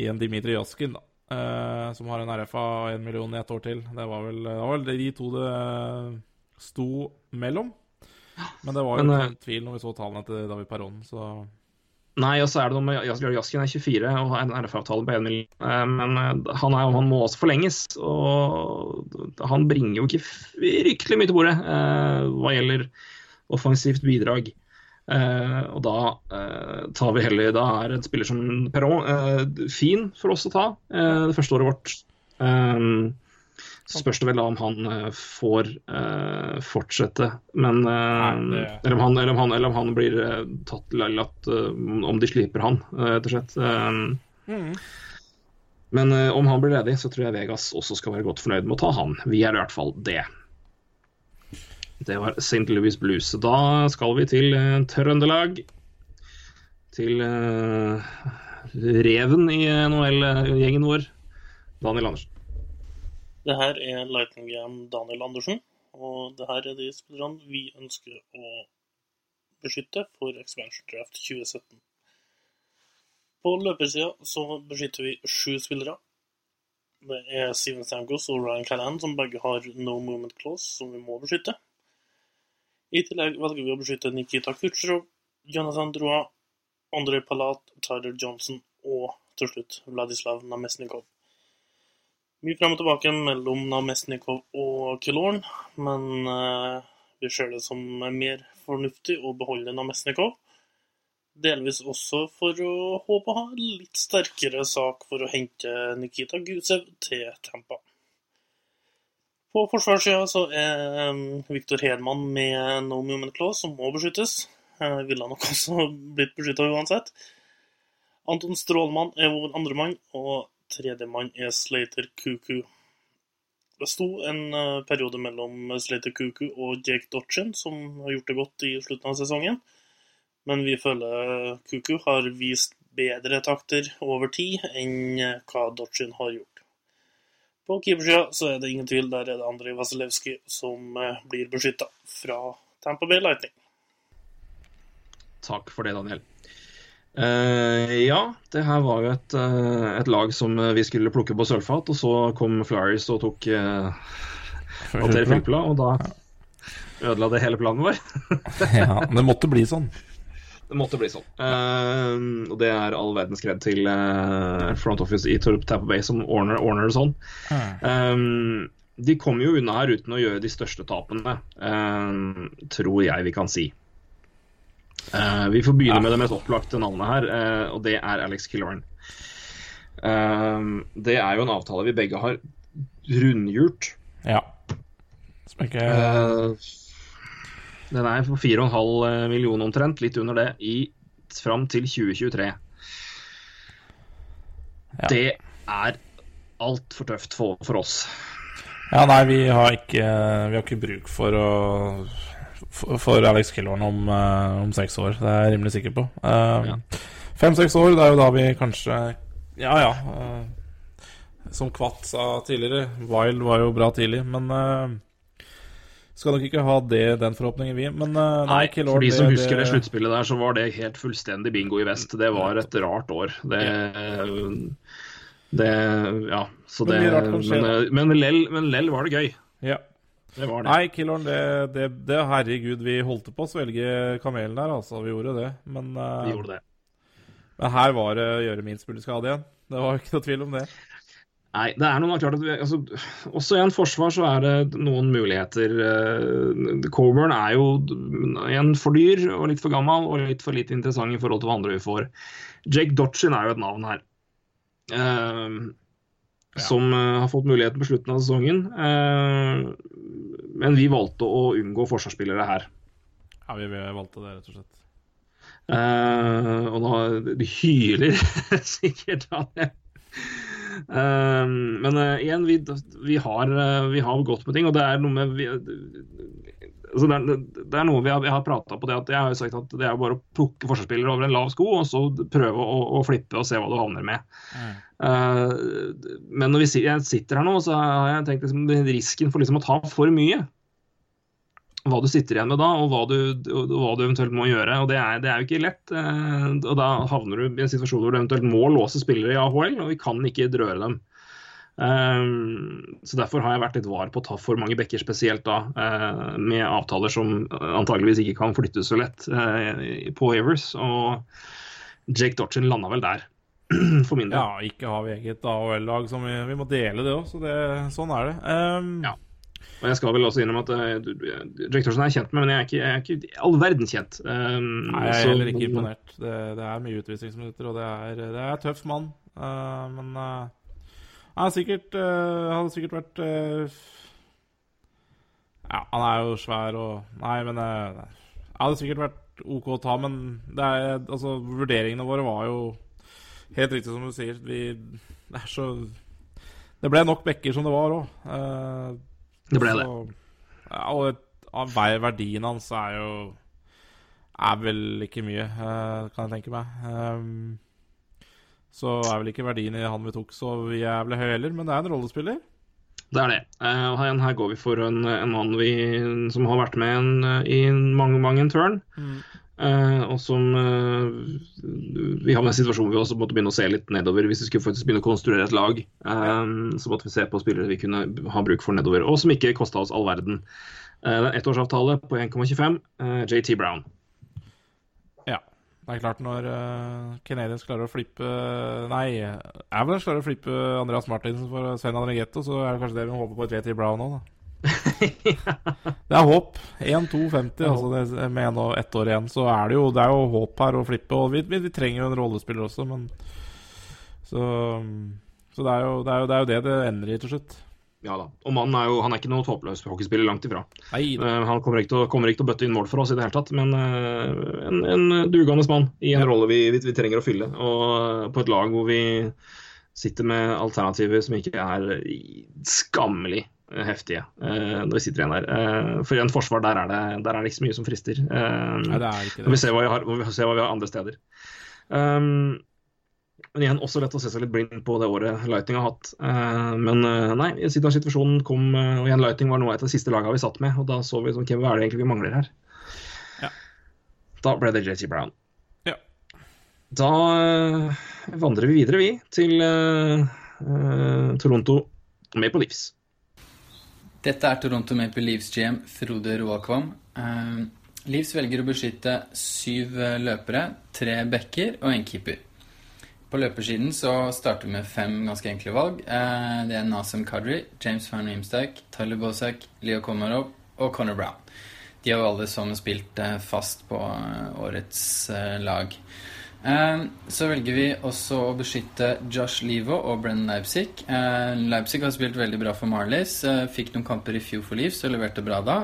I en Dimitri Jaskin, da. eh, som har en RFA og én million i ett år til. Det var vel, det var vel de to det sto mellom. Men det var jo Men, ikke eh, tvil når vi så tallene til David Perron, så Nei, og så er det noe med Jas- Jaskin er 24 og har en RF-avtale på 1 million. Eh, Men eh, han, er, han må også forlenges, og han bringer jo ikke fryktelig mye til bordet eh, hva gjelder offensivt bidrag. Eh, og da eh, tar vi heller Da er en spiller som Perron eh, fin for oss å ta eh, det første året vårt. Så spørs det vel da om han eh, får uh, fortsette, men eh, det- eller, om han, eller, om han, eller om han blir tatt latt eh, Om de slipper han, rett og slett. Mm. men om han blir ledig, så tror jeg Vegas også skal være godt fornøyd med å ta han. Vi er i hvert fall det. Det var St. Louis Blues. Da skal vi til Trøndelag. Til reven i NHL-gjengen vår, Daniel Andersen. Det her er Lightning Game Daniel Andersen, og det her er de spillerne vi ønsker å beskytte for Expansion Draft 2017. På løpersida så beskytter vi sju spillere. Det er Steven Stamkos og Ryan Callan som begge har no movement clause, som vi må beskytte. I tillegg velger vi å beskytte Nikita Kutsjrov, Jonathan Droa, Andrej Palat, Tyler Johnson og til slutt Vladislav Namesnikov. Mye frem og tilbake mellom Namesnikov og Kilorn, men eh, vi ser det som mer fornuftig å beholde Namesnikov. Delvis også for å håpe å ha en litt sterkere sak for å hente Nikita Gusev til Tampa. På forsvarssida så er um, Viktor Hedman med no movement clause, som må beskyttes. Eh, ville nok også blitt beskytta uansett. Anton Strålmann er vår andre mann, og tredjemann er Slater Kuku. Det sto en eh, periode mellom Slater Kuku og Jake Dodgen, som har gjort det godt i slutten av sesongen. Men vi føler Kuku har vist bedre takter over tid enn eh, hva Dodgen har gjort. På keepersida så er det ingen tvil, der er det Andrej Vasilevskij som eh, blir beskytta fra Tampa Bay Lightning. Takk for det, Daniel. Eh, ja, det her var jo et, uh, et lag som eh, vi skulle plukke på sølvfat, og så kom Flyers og tok uh, Alter Filppla, og da ødela det hele planen vår. Ja, det måtte bli sånn. Det måtte bli sånn. Uh, og det er all verdens kred til front office i Tampa Bay som ordner, ordner det sånn. Um, de kommer jo unna her uten å gjøre de største tapene, tror jeg vi kan si. Eh, vi får begynne med det mest opplagte navnet her, uh, og det er Alex Killorn. Uh, det er jo en avtale vi begge har rundgjort. Ja. Som ikke Eh, den er på 4,5 millioner omtrent, litt under det, i, fram til 2023. Det er altfor tøft for, for oss. Ja, nei, vi har ikke, vi har ikke bruk for å for, for Alex Killorn om, uh, om seks år. Det er jeg rimelig sikker på. Fem-seks år, det er jo da vi kanskje Ja, ja. Uh, som Kvatt sa tidligere, Wild var jo bra tidlig, men skal nok ikke ha det, den forhåpningen, vi. Men uh, nei, Killorn for de som husker det sluttspillet der, så var det helt fullstendig bingo i vest. Det var et rart år. Det, det Ja, så det Men, men, lell, men lell var det gøy. Ja. Det var det. Nei, Killorn, det, det, det Herregud, vi holdt på å svelge kamelen der, altså. Vi gjorde det. Men, uh, Vi gjorde det. men her var det å gjøre minst mulig skade igjen. Det var ikke noe tvil om det. Nei, det er noe klart at vi, altså, Også i en forsvar så er det noen muligheter. Uh, Coburn er jo en for dyr og litt for gammel og litt for lite interessant i forhold til hva andre vi får. Jake Dodgin er jo et navn her. Uh, ja. Som uh, har fått muligheten på slutten av sesongen. men vi valgte å unngå forsvarsspillere her. Ja, vi, valgte det, rett og slett. og nå de hyler sikkert, av Uh, men uh, igjen, vi, vi, har, uh, vi, har, gått med ting, og det er noe med vi, altså det, er, det, er, noe vi har, har prata på det at jeg har jo sagt at det er bare å plukke forsvarsspillere over en lav sko og så prøve å, å flippe og se hva du havner med. Mm. men når vi, jeg sitter her nå, så har jeg tenkt liksom, risken for liksom å ta for mye hva du sitter igjen med da, og hva du, og hva du eventuelt må gjøre. og det er, det er, jo ikke lett. Eh, og Da havner du i en situasjon hvor du eventuelt må låse spillere i AHL, og vi kan ikke røre dem. Um, så Derfor har jeg vært litt var på å ta for mange bekker, spesielt da uh, med avtaler som antageligvis ikke kan flyttes så lett uh, på Avers. Og Jake Dodgen landa vel der, for min del. Ja, ikke har vi eget AHL-lag som vi, vi, må dele det òg, så det, sånn er det. Um, ja. Og jeg skal vel også innom at uh, Jack Torsen er kjent med, men jeg er ikke, jeg er ikke all verden kjent. Um, Nei, jeg er så, heller ikke imponert. Det, det er mye utvisningsminutter, og det er, det er tøff mann. Uh, men uh, han er sikkert, uh, hadde sikkert vært Ja, han er jo svær og Nei, men uh, hadde sikkert vært OK å ta, men det er, altså, vurderingene våre var jo helt riktig som du sier. Vi, det er så Det ble nok bekker som det var òg. Det ble det. ja, og verdien hans er jo Er vel ikke mye, uh, kan jeg tenke meg. Um, så er vel ikke verdien i han vi tok så jævlig høy heller, men det er en rollespiller. Det er det. Uh, her, her, går vi for en, en mann vi, som har vært med en, i mange, mange en turn. Mm. Uh, og som uh, Vi havna i en situasjon hvor vi også måtte begynne å se litt nedover. Hvis vi skulle faktisk begynne å konstruere et lag, uh, så måtte vi se på spillere vi kunne ha bruk for nedover. Og som ikke kosta oss all verden. det er ettårsavtale på 1,25. JT Brown. Ja. Det er klart når Canadiens klarer å flippe Nei, Avalanche klarer å flippe Andreas Martinsen for Sven Andregetto, så er det kanskje det vi håper på JT Brown òg, da. det er håp. 1-2-50 altså med en og ett år igjen. Så er det jo, det er jo håp her å flippe. Og vi, vi, vi trenger jo en rollespiller også, men Så, så det, er jo, det, er jo, det, er jo, det det ender i til slutt. Ja da. Og mannen er jo han er ikke noe håpløs hockeyspiller, langt ifra. Nei, han kommer ikke, til, kommer ikke, til, å bøtte inn mål for oss i det hele tatt, men uh, en, en dugende mann i en ja. rolle vi, vi, trenger å fylle. Og på et lag hvor vi sitter med alternativer som ikke er skammelig heftige uh, når vi sitter igjen der. Uh, for i en forsvar der er, det, der er det ikke så mye som frister. Uh, Nei, det er ikke det. Vi ser hva vi har, vi hva vi har andre steder. Um, men igjen, også lett å se seg litt blind på det året Lighting har hatt. Uh, men uh, nei, siden situasjonen kom, uh, og igjen Lighting var noe av de siste lagene vi satt med, og da så vi sånn, hva er det egentlig vi mangler her. Ja. Da ble det JT Brown. Ja. Da vandrer vi videre, vi, til Toronto Maple Leafs. Dette er Toronto Maple Leafs GM Frode Roakvam. Uh, Leafs velger å beskytte syv eh, løpere, tre backer og en keeper. På løpersiden så starter vi med fem ganske enkle valg. Uh, det er Nasem Kadri, James Van Riemstak, Tyler Bozak, Leo Komarov og Connor Brown. De har alle som spilt fast på årets lag. Ehm, så velger vi også å beskytte Josh Levo og Brennan Leipzig. Ehm, Leipzig har spilt veldig bra for Marlies. Eh, fikk noen kamper i fjor for Leeds og leverte bra da.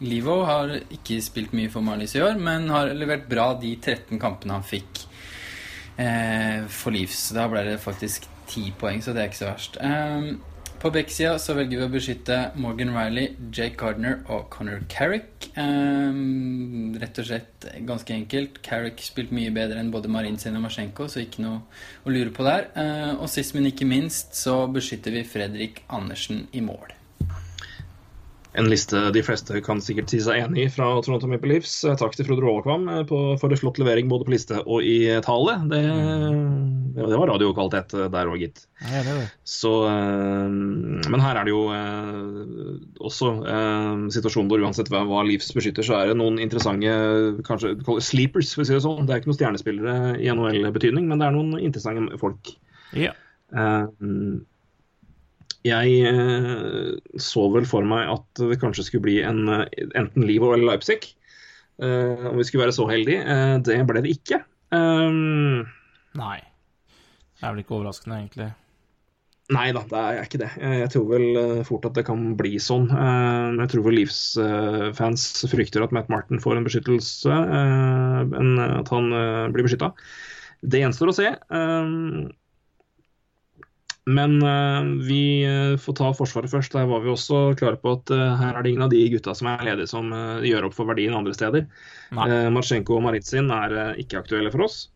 Livo har ikke spilt mye for Marlies i år, men har levert bra de 13 kampene han fikk eh, for Leeds. Da ble det faktisk 10 poeng, så det er ikke så verst. På backsida så velger vi å beskytte Morgan Riley, Jake Gardner og Connor Carrick. Um, rett og slett ganske enkelt. Carrick spilte mye bedre enn både Marinsen og Masjenko, så ikke noe å lure på der. Uh, og sist, men ikke minst, så beskytter vi Fredrik Andersen i mål en liste de fleste kan sikkert si seg enig i fra Toronto Maple Leafs. Eh, takk til Frode Rålkvam eh, for en flott levering både på liste og i tale. Det, det var radiokvalitet eh, der òg, gitt. Ja, det det. Så, men her er det jo også situasjonen hvor uansett hva Leafs beskytter, så er det noen interessante kanskje sleepers, for å si det sånn. Det er ikke noen stjernespillere i NHL-betydning, men det er noen interessante folk. Ja. Jeg eh, så vel for meg at det kanskje skulle bli en, eh, enten Livo eller Leipzig. eh, om vi skulle være så heldige. Det ble det ikke. Um, Nei. Det er vel ikke overraskende, egentlig. Nei da, det er ikke det. Jeg, tror vel fort at det kan bli sånn. Jeg tror vel Leafs-fans frykter at Matt Martin får en beskyttelse, at han blir beskytta. Det gjenstår å se. Men eh, vi eh, får ta Forsvaret først. Der var vi også klare på at eh, her er det ingen av de gutta som er ledige som gjør opp for verdien andre steder. Nei. Marsjenko og Maritsin er ikke aktuelle for oss.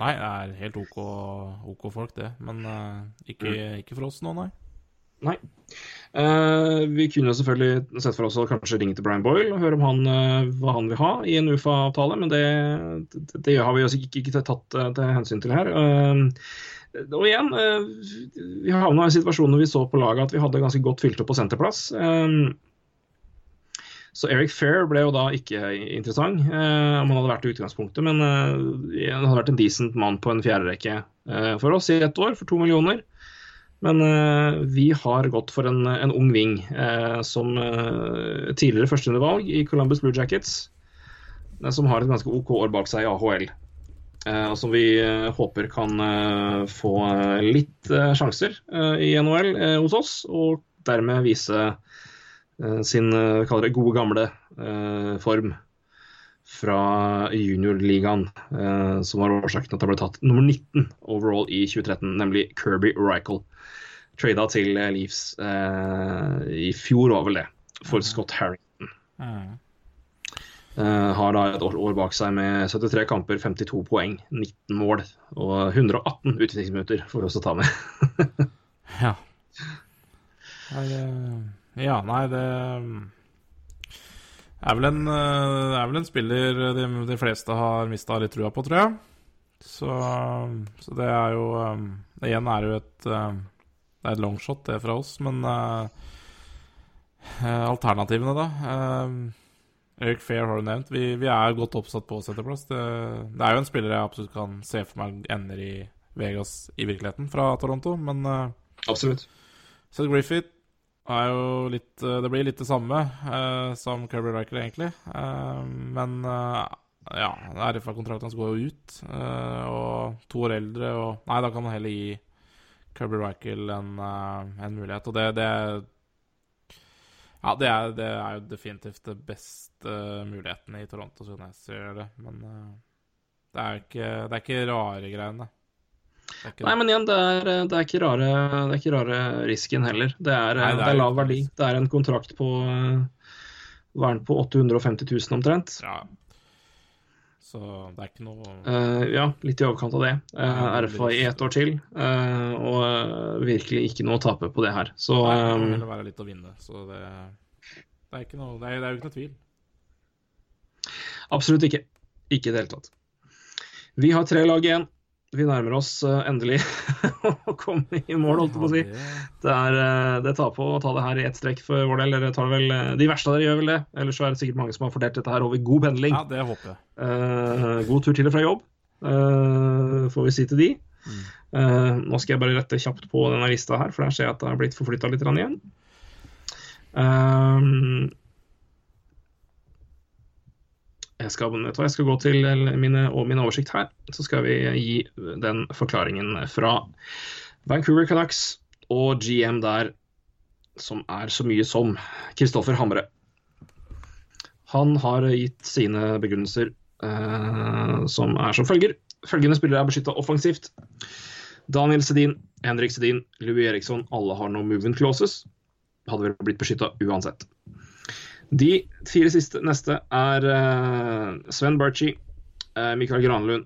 Nei, det er helt OK, OK folk, det. Men ikke, ikke for oss nå, nei. Nei. Uh, vi kunne selvfølgelig sett for oss å kanskje ringe til Brian Boyle og høre om han, uh, hva han vil ha i en UFA-avtale, men det, det, det har vi altså ikke, ikke tatt uh, til hensyn til her. Og igjen, eh, vi havna i en situasjon når vi så på laget at vi hadde ganske godt fylt opp på senterplass. Eh, så Eric Fair ble jo da ikke interessant, eh, om han hadde vært i utgangspunktet. Men han hadde vært en decent mann på en fjerderekke for oss i ett år, for to millioner. Men vi har gått for en, en ung ving som tidligere førsterundevalg i Columbus Blue Jackets. som har et ganske OK år bak seg i AHL. Eh, og som vi eh, håper kan eh, få litt sjanser i NHL hos oss, og dermed vise sin kaller det gode, gamle form fra juniorligaen, som var årsaken til at han ble tatt nummer 19 overall i 2013, nemlig Kirby Rycle. Trada til Leafs eh, i fjor, var vel det, for Scott Harrington. Mm. Eh, har da et år, bak seg med 73 kamper, 52 poeng, 19 mål og 118 utvisningsminutter, for oss å ta med. Ja. Det, ja, nei, det er vel en, eh, er vel en spiller de, de fleste har mista litt trua på, tror jeg. Så, så det er jo um, Igjen er det jo et Det er et longshot, det, fra oss, men alternativene, da? Eric Fair har du nevnt. Vi, vi er godt oppsatt på setterplass. Det, det er jo en spiller jeg absolutt kan se for meg ender i Vegas i virkeligheten, fra Toronto, men uh, Absolutt. Seth Griffith er jo litt eh, Det blir litt det samme uh, som Kirby Riker, egentlig. Uh, men uh, ja, RFA-kontrakten hans går jo ut, og to år eldre, og Nei, da kan man heller gi Kirby Riker en, en mulighet, og det, det Ja, det er, det er jo definitivt det beste muligheten i Toronto, sånn jeg ser det. Men eh, det er ikke, det er ikke rare greiene. Det Nei, men igjen, det er, det er, ikke, rare, det er ikke rare risken heller. Det er, Nei, det det er lav verdi. Det er en kontrakt på eh, er på 850 000 omtrent? Ja. Så det er ikke noe uh, ja, litt i overkant av det. Uh, det RFA i ett år til, Uh, og eh, virkelig ikke noe å tape på det her. Så Nei, det vil være litt å vinne, så det, det er ikke noe Det er, det er jo ikke noe tvil. absolutt ikke. Ikke i det hele tatt. Vi har tre lag igjen. Vi nærmer oss eh, endelig å komme i mål, holdt jeg på å si. Det, er, eh, det tar på å ta det her i ett strekk for vår del. Dere tar det vel, eh, de verste av dere gjør vel det. Ellers så er det sikkert mange som har fordelt dette her over god pendling. Ja, det håper jeg. Eh, god tur til og fra jobb, eh, får vi si til de. Eh, nå skal jeg bare rette kjapt på denne lista her, for der ser jeg at det har blitt forflytta litt igjen. Eh, jeg skal, jeg skal gå til mine, og min oversikt her, så skal vi gi den forklaringen fra Vancouver Canucks og GM der, som er så mye som Kristoffer Hamre. Han har gitt sine begrunnelser eh, som er som følger. Følgende spillere er beskytta offensivt. Daniel Sedin, Henrik Sedin, Louis Eriksson, alle har no movement clauses. Hadde vel blitt beskytta uansett. De fire siste neste er eh, Sven Barchi, eh, Mikael Granlund,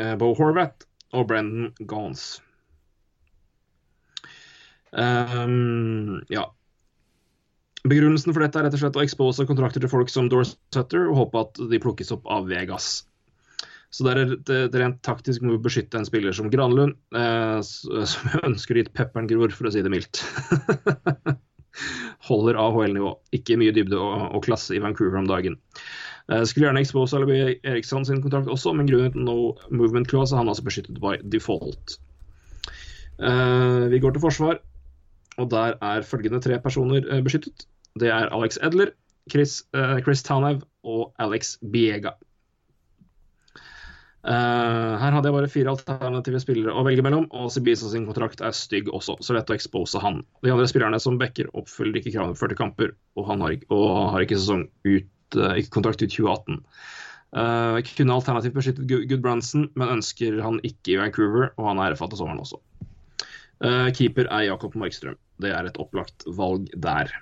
eh, Bo Horvath og Brendan Gauns. Um, ja. Begrunnelsen for dette er rett og slett å expose kontrakter til folk som Dorsetter og håpe at de plukkes opp av Vegas. Så det er et, rent taktisk move å beskytte en spiller som Granlund, eh, som ønsker dit pepperen gror, for å si det mildt. Holder AHL-nivå. Ikke mye dybde og, og klasse i Vancouver om dagen. Uh, skulle gjerne expose Alibi Eriksson sin kontrakt også, men grunnet no movement clause er han altså beskyttet by default. Uh, vi går til forsvar. Og der er følgende tre personer eh, beskyttet. Det er Alex Edler, Chris, uh, Chris Townhaug og Alex Biega. Eh, her hadde jeg bare fire alternative spillere å velge mellom, og Sibisa sin kontrakt er stygg også, så lett å expose han. De andre spillerne som backer, oppfyller ikke kravene for 40 kamper, og han har og har ikke sesong ut, uh, ikke kontrakt ut 2018. Uh, kunne alternativt beskyttet Gu- Gudbrandsen, men ønsker han ikke i Vancouver, og han er til sommeren også. Eh, keeper er Jakob Markstrøm. Det er et opplagt valg der.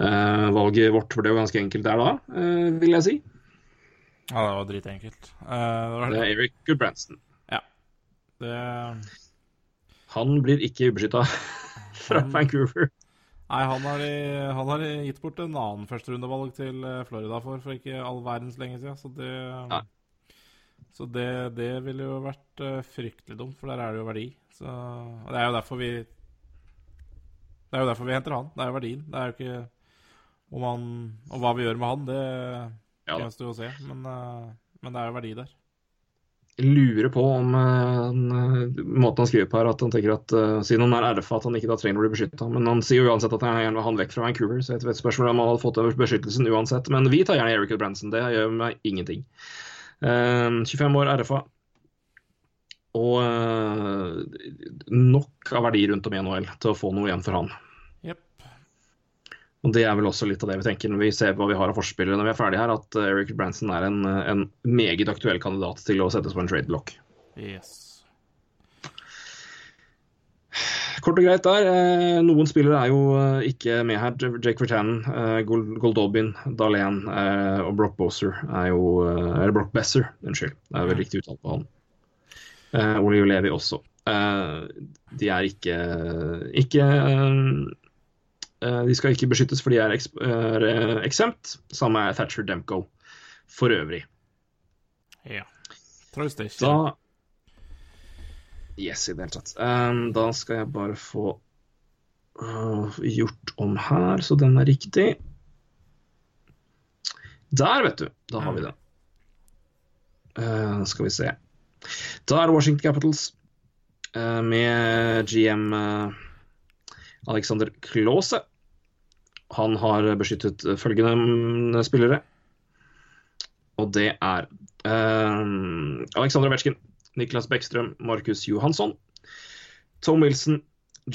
Eh, valget vårt ble jo ganske enkelt der da, eh, vil jeg si. Ja, det var dritenkelt. Uh, det, var... Det er Eric Gudbrandsen. Ja. Det Han blir ikke ubeskytta fra Han- Vancouver. Nei, han har, han har gitt bort en annen førsterundevalg til eh, Florida for for ikke all verdens lenge siden. Så det, så det, det ville jo vært eh, fryktelig dumt, for der er det jo verdi. Så, det er jo derfor vi Det er jo derfor vi henter han. Det er jo verdien. Det er jo ikke om han, Og hva vi gjør med han, det Ja da. gjenstår å se. Men, eh, men det er jo verdi der. Jeg lurer på om eh, eh, måten han skriver på her, at han tenker at siden han er RFA, at han ikke da trenger å bli beskytta. Men han sier jo uansett at han gjerne vil ha han vekk fra Vancouver, så jeg vet spørsmålet om han hadde fått over beskyttelsen uansett. Men vi tar gjerne Eric Branson. Det gjør meg ingenting. Eh, 25 år RFA. Og nok av verdi rundt om i NHL til å få noe igjen for han. Og Det er vel også litt av det vi tenker når vi ser hva vi har av forspillere når vi er ferdige her, at eh, Eric Branson er en, eh, en meget aktuell kandidat til å settes på en trade-block. Yes. Kort og greit der. eh, Noen spillere er jo ikke med her. Jake Vertanen, Goldobin, Dahlén eh, og Brock Boser er jo Eller Brock Besser, unnskyld. Det er vel riktig uttalt på han. Oliver Oli Levi også. De er ikke ikke De skal ikke beskyttes fordi de er er, eksempt. exempt. Samme er Thatcher Demko for øvrig. Ja. Traust det ikke. Da Yes, i det hele tatt. Um, da skal jeg bare få uh, gjort om her, så den er riktig. Der, vet du. Da har vi den. Uh, skal vi se. Da er Washington Capitals uh, med GM Alexander Klause. Han har beskyttet følgende spillere. Og det er uh, Alexander Ovetsjkin, Niklas Bekkstrøm, Markus Johansson, Tom Wilson,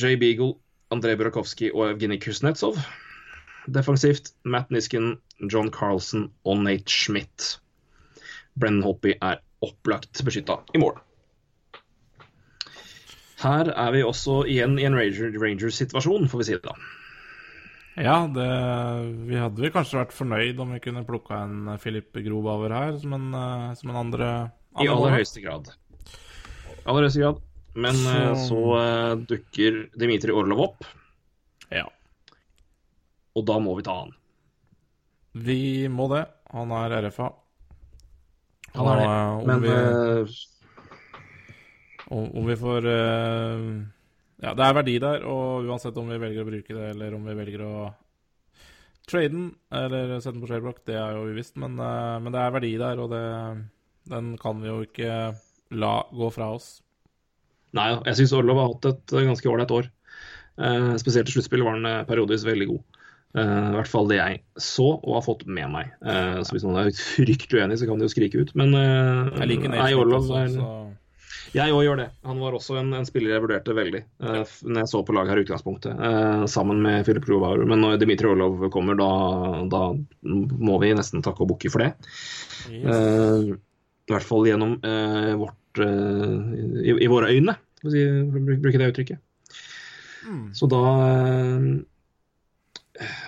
Jay Beagle, Andrej Burakovsky og Evgenij Kuznetsov. Defensivt Matt Nisken, John Carlson og Nate Schmidt. Brennan Hoppy er opplagt beskytta i mål. Her er vi også igjen i en Ranger- Rangers-situasjon, får vi si det da. Ja, det, vi hadde vel kanskje vært fornøyd om vi kunne plukka en Filip Grobauer her som en, eh, som en andre, I aller høyeste grad. Aller høyeste grad. Men eh, Så- så uh, dukker Dmitrij Orlov opp. Ja. Og da må vi ta han. Vi må det. Han er RFA. Han er det. Men vi, om, om vi får eh, Ja, det er verdi der, og uansett om vi velger å bruke det, eller om vi velger å trade den, eller sette den på shareblock, det er jo uvisst, men, eh, men det er verdi der, og det, den kan vi jo ikke la gå fra oss. Nei, jeg syns Orlov har hatt et eh, ganske ålreit år. Eh, spesielt i sluttspillet var han eh, periodisk veldig god. Eh, I hvert fall det jeg så og har fått med meg. Eh, så hvis noen er fryktelig uenig, så kan de jo skrike ut. Men Jeg liker nei, Orlov er så Jeg òg gjør det. Han var også en, en spiller jeg vurderte veldig uh, når jeg så på laget her i utgangspunktet, uh, sammen med Filip Rovaur. Men når Dimitri Orlov kommer, da, da må vi nesten takke og bukke for det. Yes. Uh, I hvert fall gjennom vårt i, i våre øyne, for å bruke det uttrykket. Mm. Så da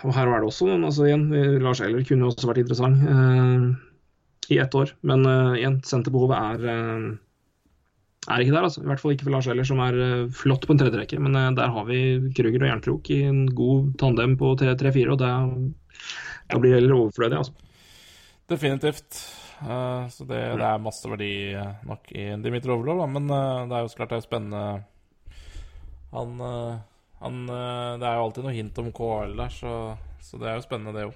Og her er det også noen, altså igjen, Lars Eller kunne også vært interessant i ett år. Men igjen, senterbehovet er er ikke der, altså. I hvert fall ikke for Lars Eller, som er eh, flott på en tredjerekke. Men eh, der har vi Krüger og Jernkrok i en god tandem på 3-4, og det, det blir heller overflødig, altså. Definitivt. Eh, så det, det er masse verdi nok i Dimitri Overlov, da. Men det er jo så klart det er spennende Han, han Det er jo alltid noe hint om KL der, så, så det er jo spennende, det òg.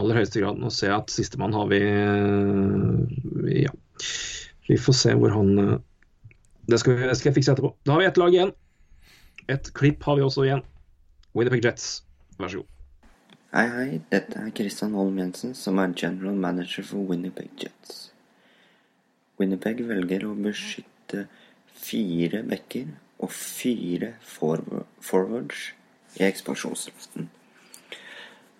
Aller høyeste grad. Nå ser jeg at sistemann har vi eh, Ja. Vi får se hvor han eh, Det skal, vi, skal jeg fikse etterpå. Da har vi ett lag igjen. Et klipp har vi også igjen. Winnipeg Jets, vær så god. Hei, hei. Dette er Kristian Holm Jensen, som er general manager for Winnipeg Jets. Winnipeg velger å beskytte fire bekker og fire forwards i ekspansjonsdraften.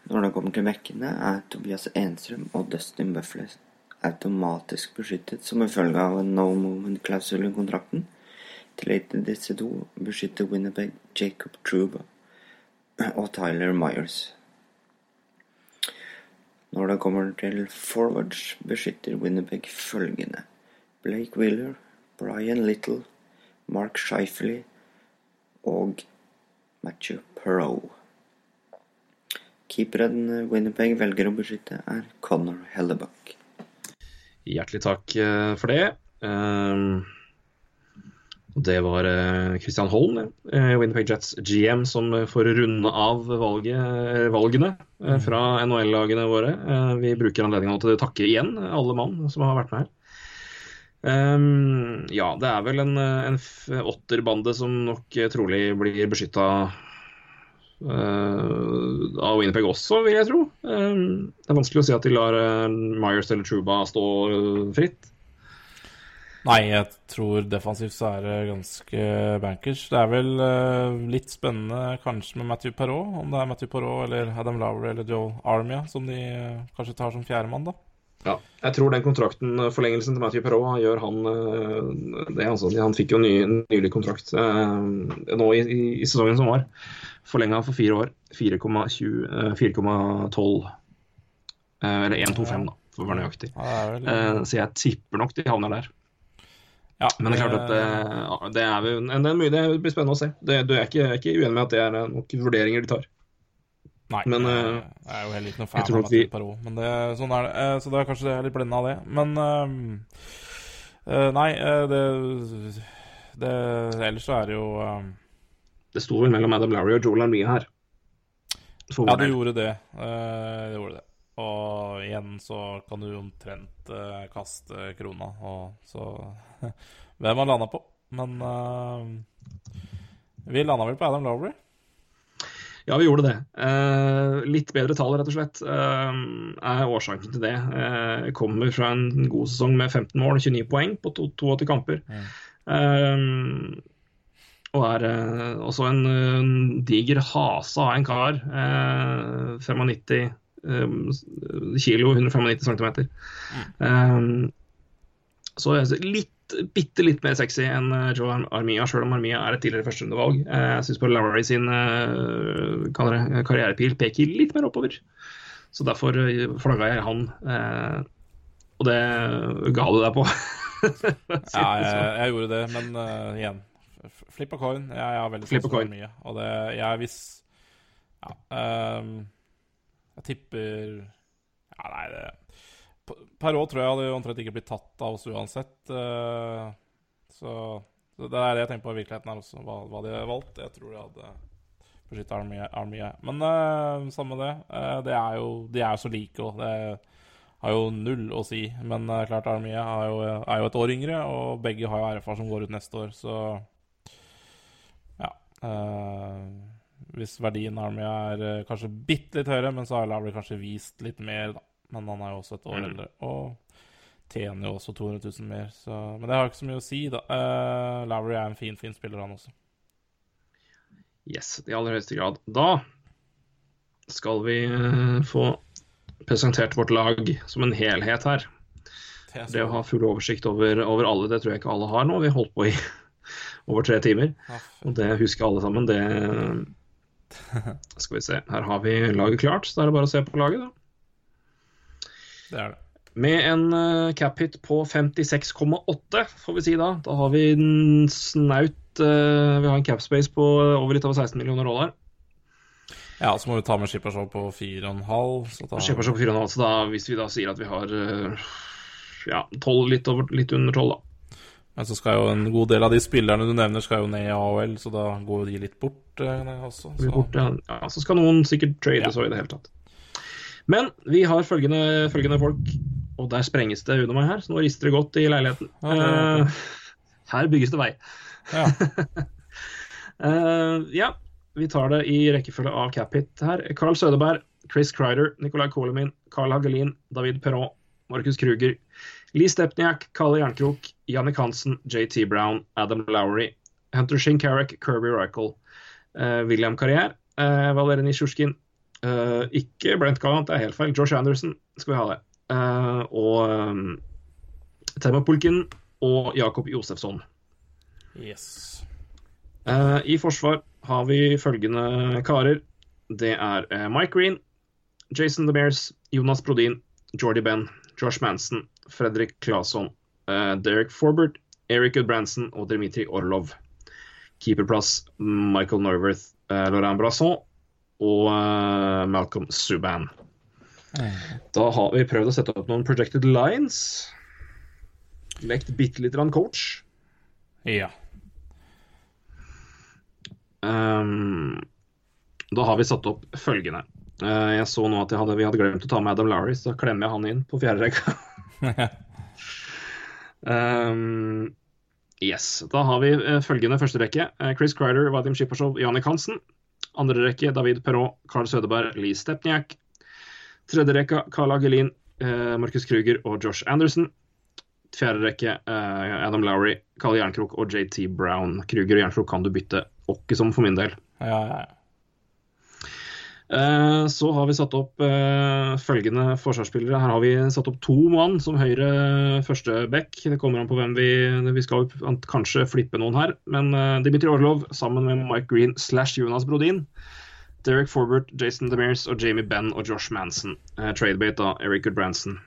Når det kommer til bekkene, er Tobias Enstrøm og Dustin Buffler automatisk beskyttet som en følge av no moment-klausul i kontrakten. Til disse to beskytter Winnipeg Jacob Truba og Tyler Myers. Når det kommer til forwards, beskytter Winnipeg følgende Blake Wheeler, Brian Little, Mark Scheifele og Matthew Perot. Keeperen Winnipeg velger å beskytte, er Connor Hellebuck. Hjertelig takk eh, for det. Ehm, Det var eh, Christian Holm, Winnerpeg Jets GM, som eh, får runde av valget, eh, valgene eh, fra NHL-lagene våre. Eh, Vi bruker anledningen til å takke igjen alle mann som har vært med her. Um, ja, det er vel en, eh, en åtterbande som nok eh, trolig blir beskytta av Winnipeg også, vil jeg tro. Ehm, det er vanskelig å si at de lar eh, Myers eller Truba stå eh, fritt. Nei, jeg tror defensivt så er det ganske bankers. Det er vel eh, litt spennende kanskje med Matthew Perrault, om det er Matthew Perrault eller Adam Lowry eller Joel Armia som de eh, kanskje tar som fjerdemann, da. Ja, jeg tror den kontrakten, eh, forlengelsen til Matthew Perrault gjør han eh, det. Altså, han fikk jo ny, nylig kontrakt eh, nå i, i, i sesongen som var. Forlenga for fire år. 4,20 eh, 4,12 eh, Eller 1,25, da, for å være nøyaktig. Eh, Så jeg tipper nok de havner der. Ja, Men det er klart at det, det, er, jo- det, er mye, det blir spennende å se. Det, du er ikke, jeg er ikke uenig med at det er nok vurderinger de tar. Nei, Men, jeg, er jo heller ikke noen jeg fan av at vi- Perrault. Men det, sånn er det. Så det er kanskje jeg er litt blenda av det. Men uh, Nei, det, det Ellers så er det jo eh, Det sto vel mellom Adam Larry og Joel Armia her. Ja, det gjorde det. Eh, det gjorde det. Og igjen så kan du omtrent eh, kaste krona, og så Hvem har landa på? Men uh, vi landa vel på Adam Lowry. Ja, vi gjorde det. Eh, litt bedre tall, rett og slett, eh, er årsaken til det. Eh, kommer fra en god sesong med 15 mål, 29 poeng på to- 82 kamper. Eh, og er eh, også en, en, diger hase av en kar. Eh, 95 eh, kilo, 195 centimeter. Eh, så litt, bitte litt mer sexy enn eh, Joe Armia, sjøl om Armia er et tidligere førsterundevalg. Eh, Jeg syns Larry sin karrierepil peker litt mer oppover. Så derfor flagga jeg han. Og det ga du deg på. Ja, jeg, jeg gjorde det, men uh, igjen Flip a coin. Jeg, jeg har veldig lyst til mye. Og det jeg hvis Ja. Um, jeg tipper Ja, nei, det P- Perrault tror jeg hadde omtrent ikke blitt tatt av oss uansett. Uh, så, så det er det jeg tenker på i virkeligheten her også, hva, hva de har valgt. Jeg tror de hadde beskytta. Armia. Men uh, samme det. Uh, det er jo, de er jo så like og Det har jo null å si. Men uh, klart Armia er jo, er jo et år yngre, og begge har jo RFA som går ut neste år, så eh, hvis verdien av Armia er eh, kanskje bitte litt høyere, men så har Lowry kanskje vist litt mer, da. Men han er jo også et år Mm. eldre. Og tjener jo også 200 000 mer, så Men det har ikke så mye å si, da. Uh, Lowry er en fin, fin spiller, han også. Yes, i aller høyeste grad. Da skal vi eh, få presentert vårt lag som en helhet her. Det er Det å ha full oversikt over, over alle, det tror jeg ikke alle har nå. Vi har holdt på i over tre timer. Og det husker alle sammen. Det Skal vi se. Her har vi laget klart, så da er det bare å se på laget, da. Det er det. Med en uh, cap hit på 56,8, får vi si da. Da har vi en snaut uh, Vi har en cap space på eh, over litt over 16 millioner dollar. Ja, så må vi ta med Skippershow på 4,5. Så på 4,5, så da, hvis vi da sier at vi har uh, ja, 12, litt, over, litt under 12, da. Men så skal jo en god del av de spillerne du nevner, skal jo ned i AHL, så da går de litt bort eh, også. Så. Bort, ja. ja, så skal noen sikkert trades og i det hele tatt. Men vi har følgende, følgende folk, og der sprenges det under meg her, så nå rister det godt i leiligheten. Ja, Eh, Her bygges det vei. Ja. uh, ja, vi tar det i rekkefølge av Capit her. Carl Sødeberg, Chris Kreider, Nicolai Kolemin, Carl Hagelin, David Perrault, Markus Kruger, Lee Stepniak, Kalle Jernkrok, Jannik Hansen, JT Brown, Adam Lowry, Hunter Shinkarek, Kirby Reichel, uh, William Carrier, uh, Valery Nisjurskin, uh, ikke Brent Gallant, det er helt feil, Josh Anderson skal vi ha det, eh, og um, Pulkin og Jakob Josefsson. Yes. Eh, I forsvar har vi følgende karer. Det er eh, Mike Green, Jason DeMears, Jonas Brodin, Jordy Benn, Josh Manson, Fredrik Claesson, eh, Derek Forbert, Eric Goodbranson og Dmitri Orlov. Keeperplass Michael Norworth, eh, Laurent Brasson og eh, Malcolm Subban. Da har vi prøvd å sette opp noen projected lines. Lekt bitte lite grann coach. Ja. Um, da har vi satt opp følgende. Uh, jeg så nå at jeg hadde, vi hadde glemt å ta med Adam Lowry, så da klemmer jeg han inn på fjerde rekka. Ehm, yes. Da har vi eh, følgende første rekke. Eh, Chris Kreider, Vadim Shipashov, Janik Hansen. Andre rekke David Perrault, Carl Sødeberg, Lee Stepniak. Tredje rekka Carl Agelin, eh, Markus Kruger og Josh Anderson. Fjerde rekke Adam Lowry, Carl Jernkrok og JT Brown. Kruger og Jernkrok kan du bytte åkke som for min del. Ja, ja, ja. Eh, Så har vi satt opp eh, følgende forsvarsspillere. Her har vi satt opp to mann som høyre første back. Det kommer an på hvem vi Vi skal kanskje flippe noen her. Men eh, Dimitri Orlov sammen med Mike Green slash Jonas Brodin. Derek Forbert, Jason Demers og Jamie Benn og Josh Manson. Eh, Tradebate av Eric Goodbranson.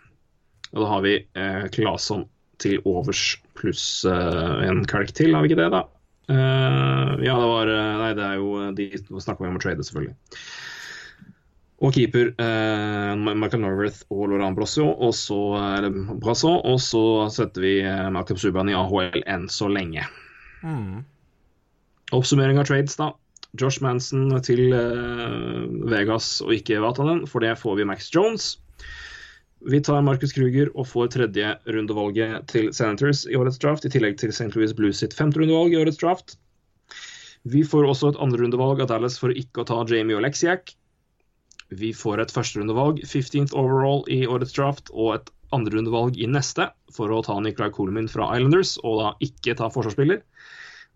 Og da har vi eh, Claesson til overs pluss eh, en kalk til, har vi ikke det, da? Eh, ja, det var eh, Nei, det er jo eh, de snakker vi om å trade, selvfølgelig. Og keeper eh, Michael Norworth og Laurent Brasso. og så, eller Brasson, og så setter vi eh, Malcolm Subban i AHL enn så lenge. Mm. Oppsummering av trades, da. Josh Manson til eh, Vegas og ikke Vatanen, for det får vi Max Jones. Vi tar Marcus Kruger og får tredje rundevalget til Senators i årets draft, i tillegg til St. Louis Blues sitt femte rundevalg i årets draft. Vi får også et andrerundevalg av Dallas for ikke å ta Jamie Oleksiak. Vi får et førsterundevalg, 15th overall i årets draft, og et andrerundevalg i neste for å ta Nicolai Coleman fra Islanders, og da ikke ta forsvarsspiller.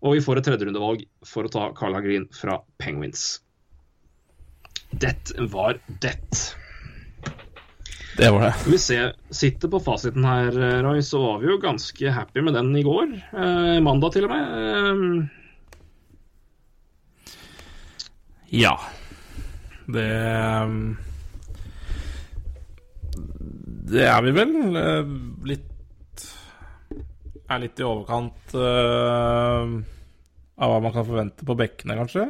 Og vi får et tredjerundevalg for å ta Carla Green fra Penguins. Det var det. Det var det. Vi ser, sitter på fasiten her, Roy, så var vi jo ganske happy med den i går. Eh, mandag til og med. Eh, Ja. Det um, Det er vi vel. eh, Litt Er litt i overkant uh, av hva man kan forvente på bekkene, kanskje.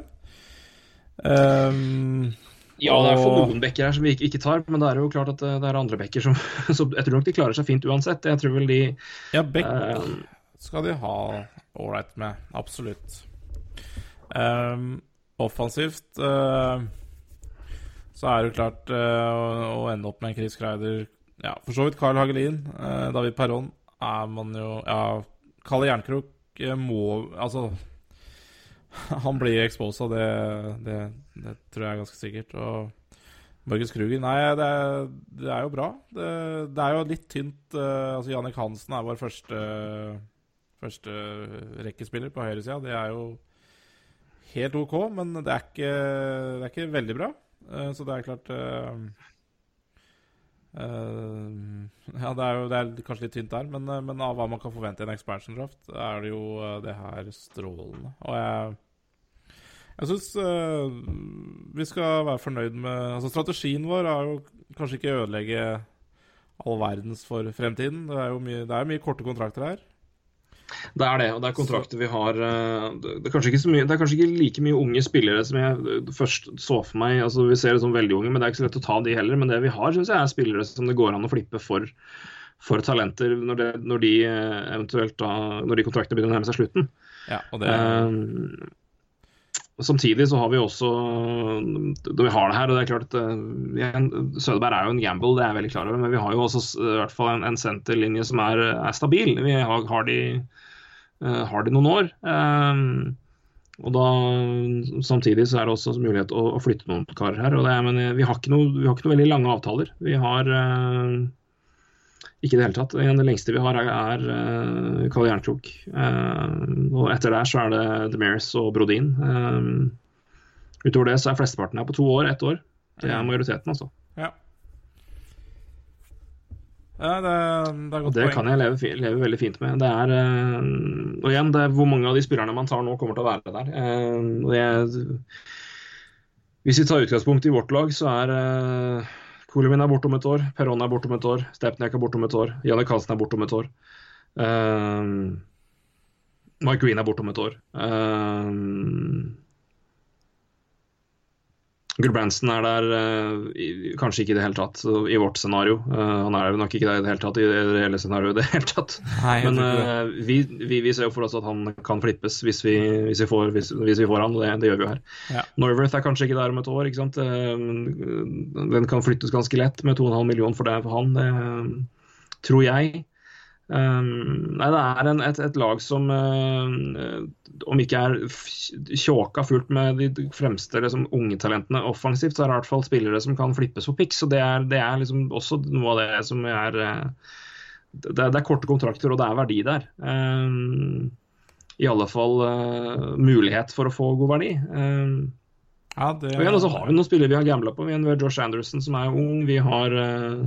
Um, ja, det er for noen bekker her som vi ikke, ikke tar, men det er jo klart at det, det er andre bekker som Så jeg tror nok de klarer seg fint uansett. Jeg tror vel de Ja, bekk eh, skal de ha ålreit med. Absolutt. Um, offensivt eh, så er det klart uh, å, ende opp med Chris Kreider Ja, for så vidt Carl Hagelin. Uh, David Perron er man jo Ja, Kalle Jernkrok eh, må Altså Han blir exposa, det, det, det tror jeg er ganske sikkert. Og Borges Kruger Nei, det det er jo bra. Det er jo litt tynt. uh, altså Jannik Hansen er vår første Første rekkespiller på høyresida. Det er jo helt OK, men det er ikke, det er ikke veldig bra. Eh, så det er klart eh, eh, Ja, det er jo det er kanskje litt tynt der, men, men av hva man kan forvente i en expansion draft, er det jo det her strålende. Og jeg jeg syns vi skal være fornøyd med Altså, strategien vår er jo kanskje ikke ødelegge all verdens for fremtiden. Det er jo mye, det er mye korte kontrakter her. Det er det, og det er kontrakter vi har eh, Det er kanskje ikke, så mye, det er kanskje ikke like mye unge spillere som jeg eh, først så for meg. altså Vi ser det som veldig unge, men det er ikke så lett å ta de heller. Men det vi har, syns jeg er spillere som det går an å flippe for, for talenter når, det, når de eh, eventuelt da Når de kontraktene begynner å nærme seg slutten. Ja, og det Eh, Samtidig så har vi også Når vi har det her, og det er klart at eh, Sødeberg er jo en gamble, det er jeg veldig klar over, men vi har jo også i hvert fall en, en senterlinje som er, er stabil. Vi har, har de eh, har de noen år. Eh, og da Samtidig så er det også mulighet å, å flytte noen karer her. og det men eh, vi har, noe, vi har ikke noe veldig lange avtaler. Vi har ikke i det hele tatt. Det lengste vi har, er, er uh, Karl Jernkrok. Eh, og etter der så er det Demaris og Brodin. Eh, utover det så er flesteparten her på to år, ett år. Det er majoriteten, altså. Ja. Ja, det, det det kan jeg leve, leve veldig fint med. Det er, eh, og igjen, det er hvor mange av de spillerne man tar nå, kommer til å være der. Eh, jeg, hvis vi tar utgangspunkt i vårt lag, så er uh, er borte om et år, Perron er borte om et år, Stepniak er borte om et år, Janne Karlsen er borte om et år. Um, Mike Green er borte om et år. Uh, Gulbrandsen er der eh, kanskje ikke i det hele tatt i vårt scenario. Eh, han er nok ikke der i det hele tatt i det hele scenarioet. i det hele tatt. Nei, Men eh, vi, vi, vi ser jo for oss at han kan flippes hvis vi, hvis vi, får, hvis, hvis vi får han, og det, det gjør vi jo her. Ja. Norworth er kanskje ikke der om et år. ikke sant? Eh, Den kan flyttes ganske lett med 2,5 millioner for det for han, det tror jeg. Um, nei, det er en, et, et lag som uh, om ikke er tjåka fullt med de fremste liksom, unge talentene offensivt, så er det i hvert fall spillere som kan flippes på piks. Og det er, det er liksom også noe av det som er uh, det, det er korte kontrakter, og det er verdi der. Um, I alle fall uh, mulighet for å få god verdi. Um, Ja, det, og igjen, så har vi noen spillere vi har gambla på. Vi har Josh Anderson, som er ung. Vi har uh,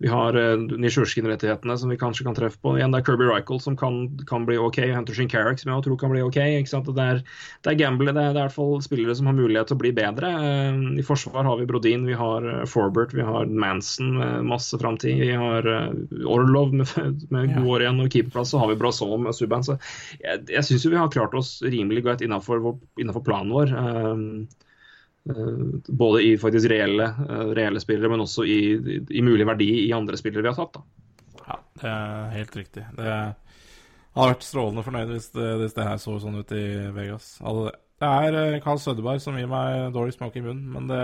vi har Nisjurskin-rettighetene som vi kanskje kan treffe på. Igjen, det er Kirby Rykel som kan, kan bli OK. Hunter Carrick som jeg tror kan bli OK. Det er, det er gamble. Det er, det er i hvert fall spillere som har mulighet til å bli bedre. Uh, I forsvar har vi Brodin, vi har uh, Forbert, vi har Manson med masse framtid. Vi har Orlov med, med gode år igjen, og keeperplass så har vi Brasov med Subban. Så jeg, jeg syns vi har klart oss rimelig godt innenfor, innenfor planen vår. Eh, Både i faktisk reelle, eh, reelle spillere, men også i, i, mulig verdi i andre spillere vi har tatt. da. Ja, det er helt riktig. Det hadde vært strålende fornøyd hvis det, hvis det her så sånn ut i Vegas. Hadde det. Det er Karl Carl Sødeberg som gir meg dårlig smak i munnen, men det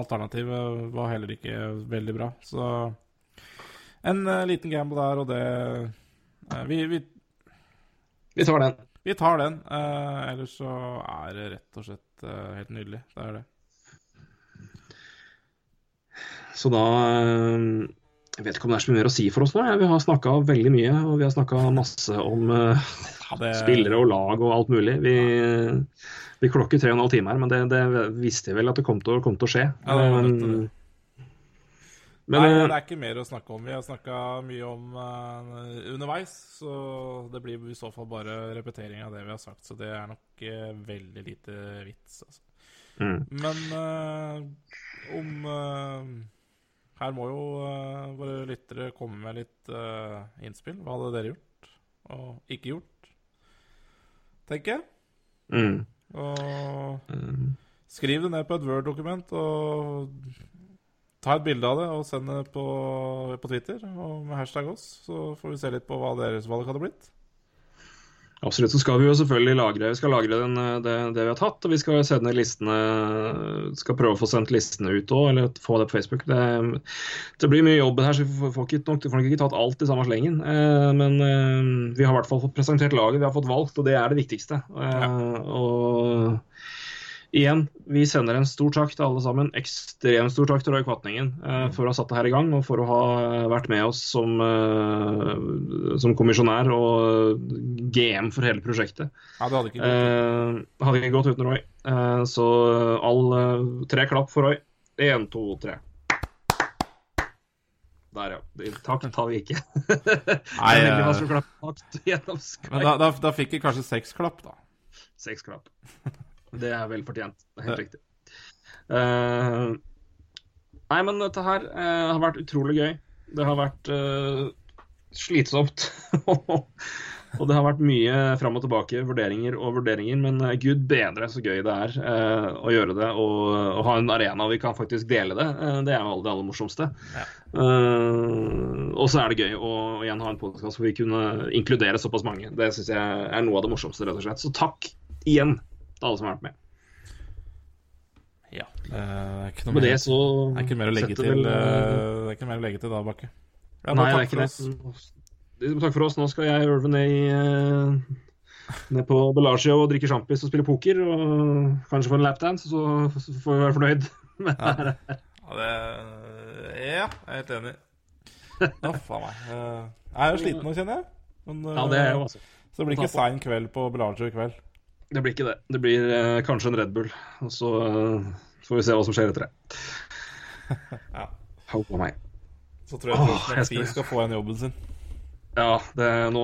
alternativet var heller ikke veldig bra. Så en eh, liten gamble der, og det eh, vi, vi, Vi tar den. vi tar den. Eh, ellers så er det rett og slett eh, helt nydelig. Det er det. Så da eh, Jeg vet ikke om det er så mye mer å si for oss nå. Vi har snakka veldig mye, og vi har snakka masse om eh, det- spillere og lag og alt mulig. Vi, vi klokker tre og en halv time her, men det, det visste jeg vel at det kom til, kom til å skje. Ja, det var nettopp det. Um, Men, Nei, eh, det er ikke mer å snakke om. Vi har snakka mye om uh, underveis, så det blir i så fall bare repetering av det vi har sagt. Så det er nok uh, veldig lite vits, altså. Mm. Men uh, om Her må jo våre lyttere komme med litt innspill. Hva hadde dere gjort og ikke gjort? Tenker jeg. Mm. Og skriv det ned på et Word-dokument og ta et bilde av det og send det på, på Twitter og med hashtag oss. Så får vi se litt på hva deres valg hadde blitt. Absolutt. Så skal vi jo selvfølgelig lagre, vi skal lagre den, eh, det, det vi har tatt. Og vi skal sende listene Skal prøve å få sendt listene ut òg, eller få det på Facebook. Det, det blir mye jobb her, så vi får, ikke, nok, får nok ikke tatt alt i samme slengen. Eh, men eh, vi har i hvert fall fått presentert laget, vi har fått valgt, og det er det viktigste. Eh, og igjen, vi sender en stor takk til alle sammen. Ekstremt stor takk til Roy Kvatningen eh, for å ha satt det her i gang, og for å ha vært med oss som, eh, som kommisjonær og GM for hele prosjektet. Ja, det hadde ikke gått. Eh, hadde ikke gått uten Roy. Eh, så all eh, tre klapp for Roy. Én, to, tre. Der, ja. Takk tar vi ikke. Nei, eh, takt. Men da, da, da fikk vi kanskje seks klapp, da. Seks klapp. Det er vel fortjent. Det er helt riktig. Uh, nei, men dette her uh, har vært utrolig gøy. Det har vært uh, slitsomt. og det har vært mye fram og tilbake, vurderinger og vurderinger. Men gud bedre så gøy det er å gjøre det og, og ha en arena vi kan faktisk dele det. Det er jo det aller morsomste. Eh, og så er det gøy å igjen ha en podkast hvor vi kunne inkludere såpass mange. Det syns jeg er noe av det morsomste, rett og slett. Så takk igjen til alle som har vært med. Ja. Det er ikke noe Med mer, det så det er ikke mer å legge til, vel, eh, eh, det er ikke mer å legge til da, Bakke. Ja, Nei, takk det er ikke det. Takk for oss. Nå skal jeg Ulven ned, i, eh, ned på Bellagio og drikke sjampis og spille poker. Og kanskje få en lapdance, så, så får vi være fornøyd. Ja. det. Ja, det, ja, jeg er helt enig. Uff a meg. Eh, Jeg er jo sliten nå, kjenner jeg. Men, Ja, det er jeg jo, eh, altså. Så det blir ikke sein kveld på Bellagio i kveld. Det blir ikke det. Det blir eh, kanskje en Red Bull. Og så eh, får vi se hva som skjer etter det. Ja. Håper meg. Så tror jeg Åh, George McPhee skal- skal få igjen jobben sin. Ja, det, nå,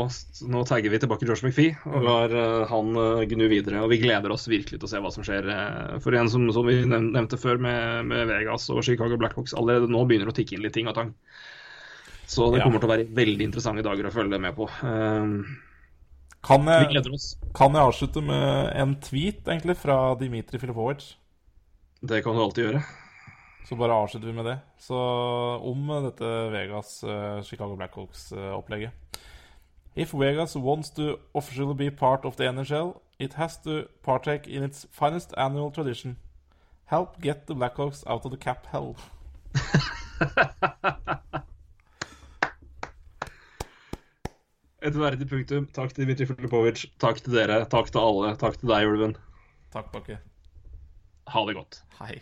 nå tagger vi tilbake George McPhee og lar uh, han uh, gnu videre. Og vi gleder oss virkelig til å se hva som skjer. Uh, for igjen, som, som vi nev- nevnte før med, med Vegas og Chicago Blackhawks, allerede nå begynner det å tikke inn litt ting og tang. Så det Ja. kommer til å være veldig interessante dager å følge med på. Eh, Kan Vi jeg, gleder oss. kan jeg avslutte med en tweet egentlig fra Dimitri Filipovic? det kan du alltid gjøre. Så bare avslutter vi med det. Så om dette Vegas uh, Chicago Blackhawks-opplegget. If Vegas wants to officially be part of the NHL, it has to partake in its finest annual tradition. Help get the Blackhawks out of the cap hell. Et verdig punktum. Takk til Dmitrij Filipovic. Takk til dere. Takk til alle. Takk til deg, Ulven. Takk, Bakke. Ha det godt. Hei.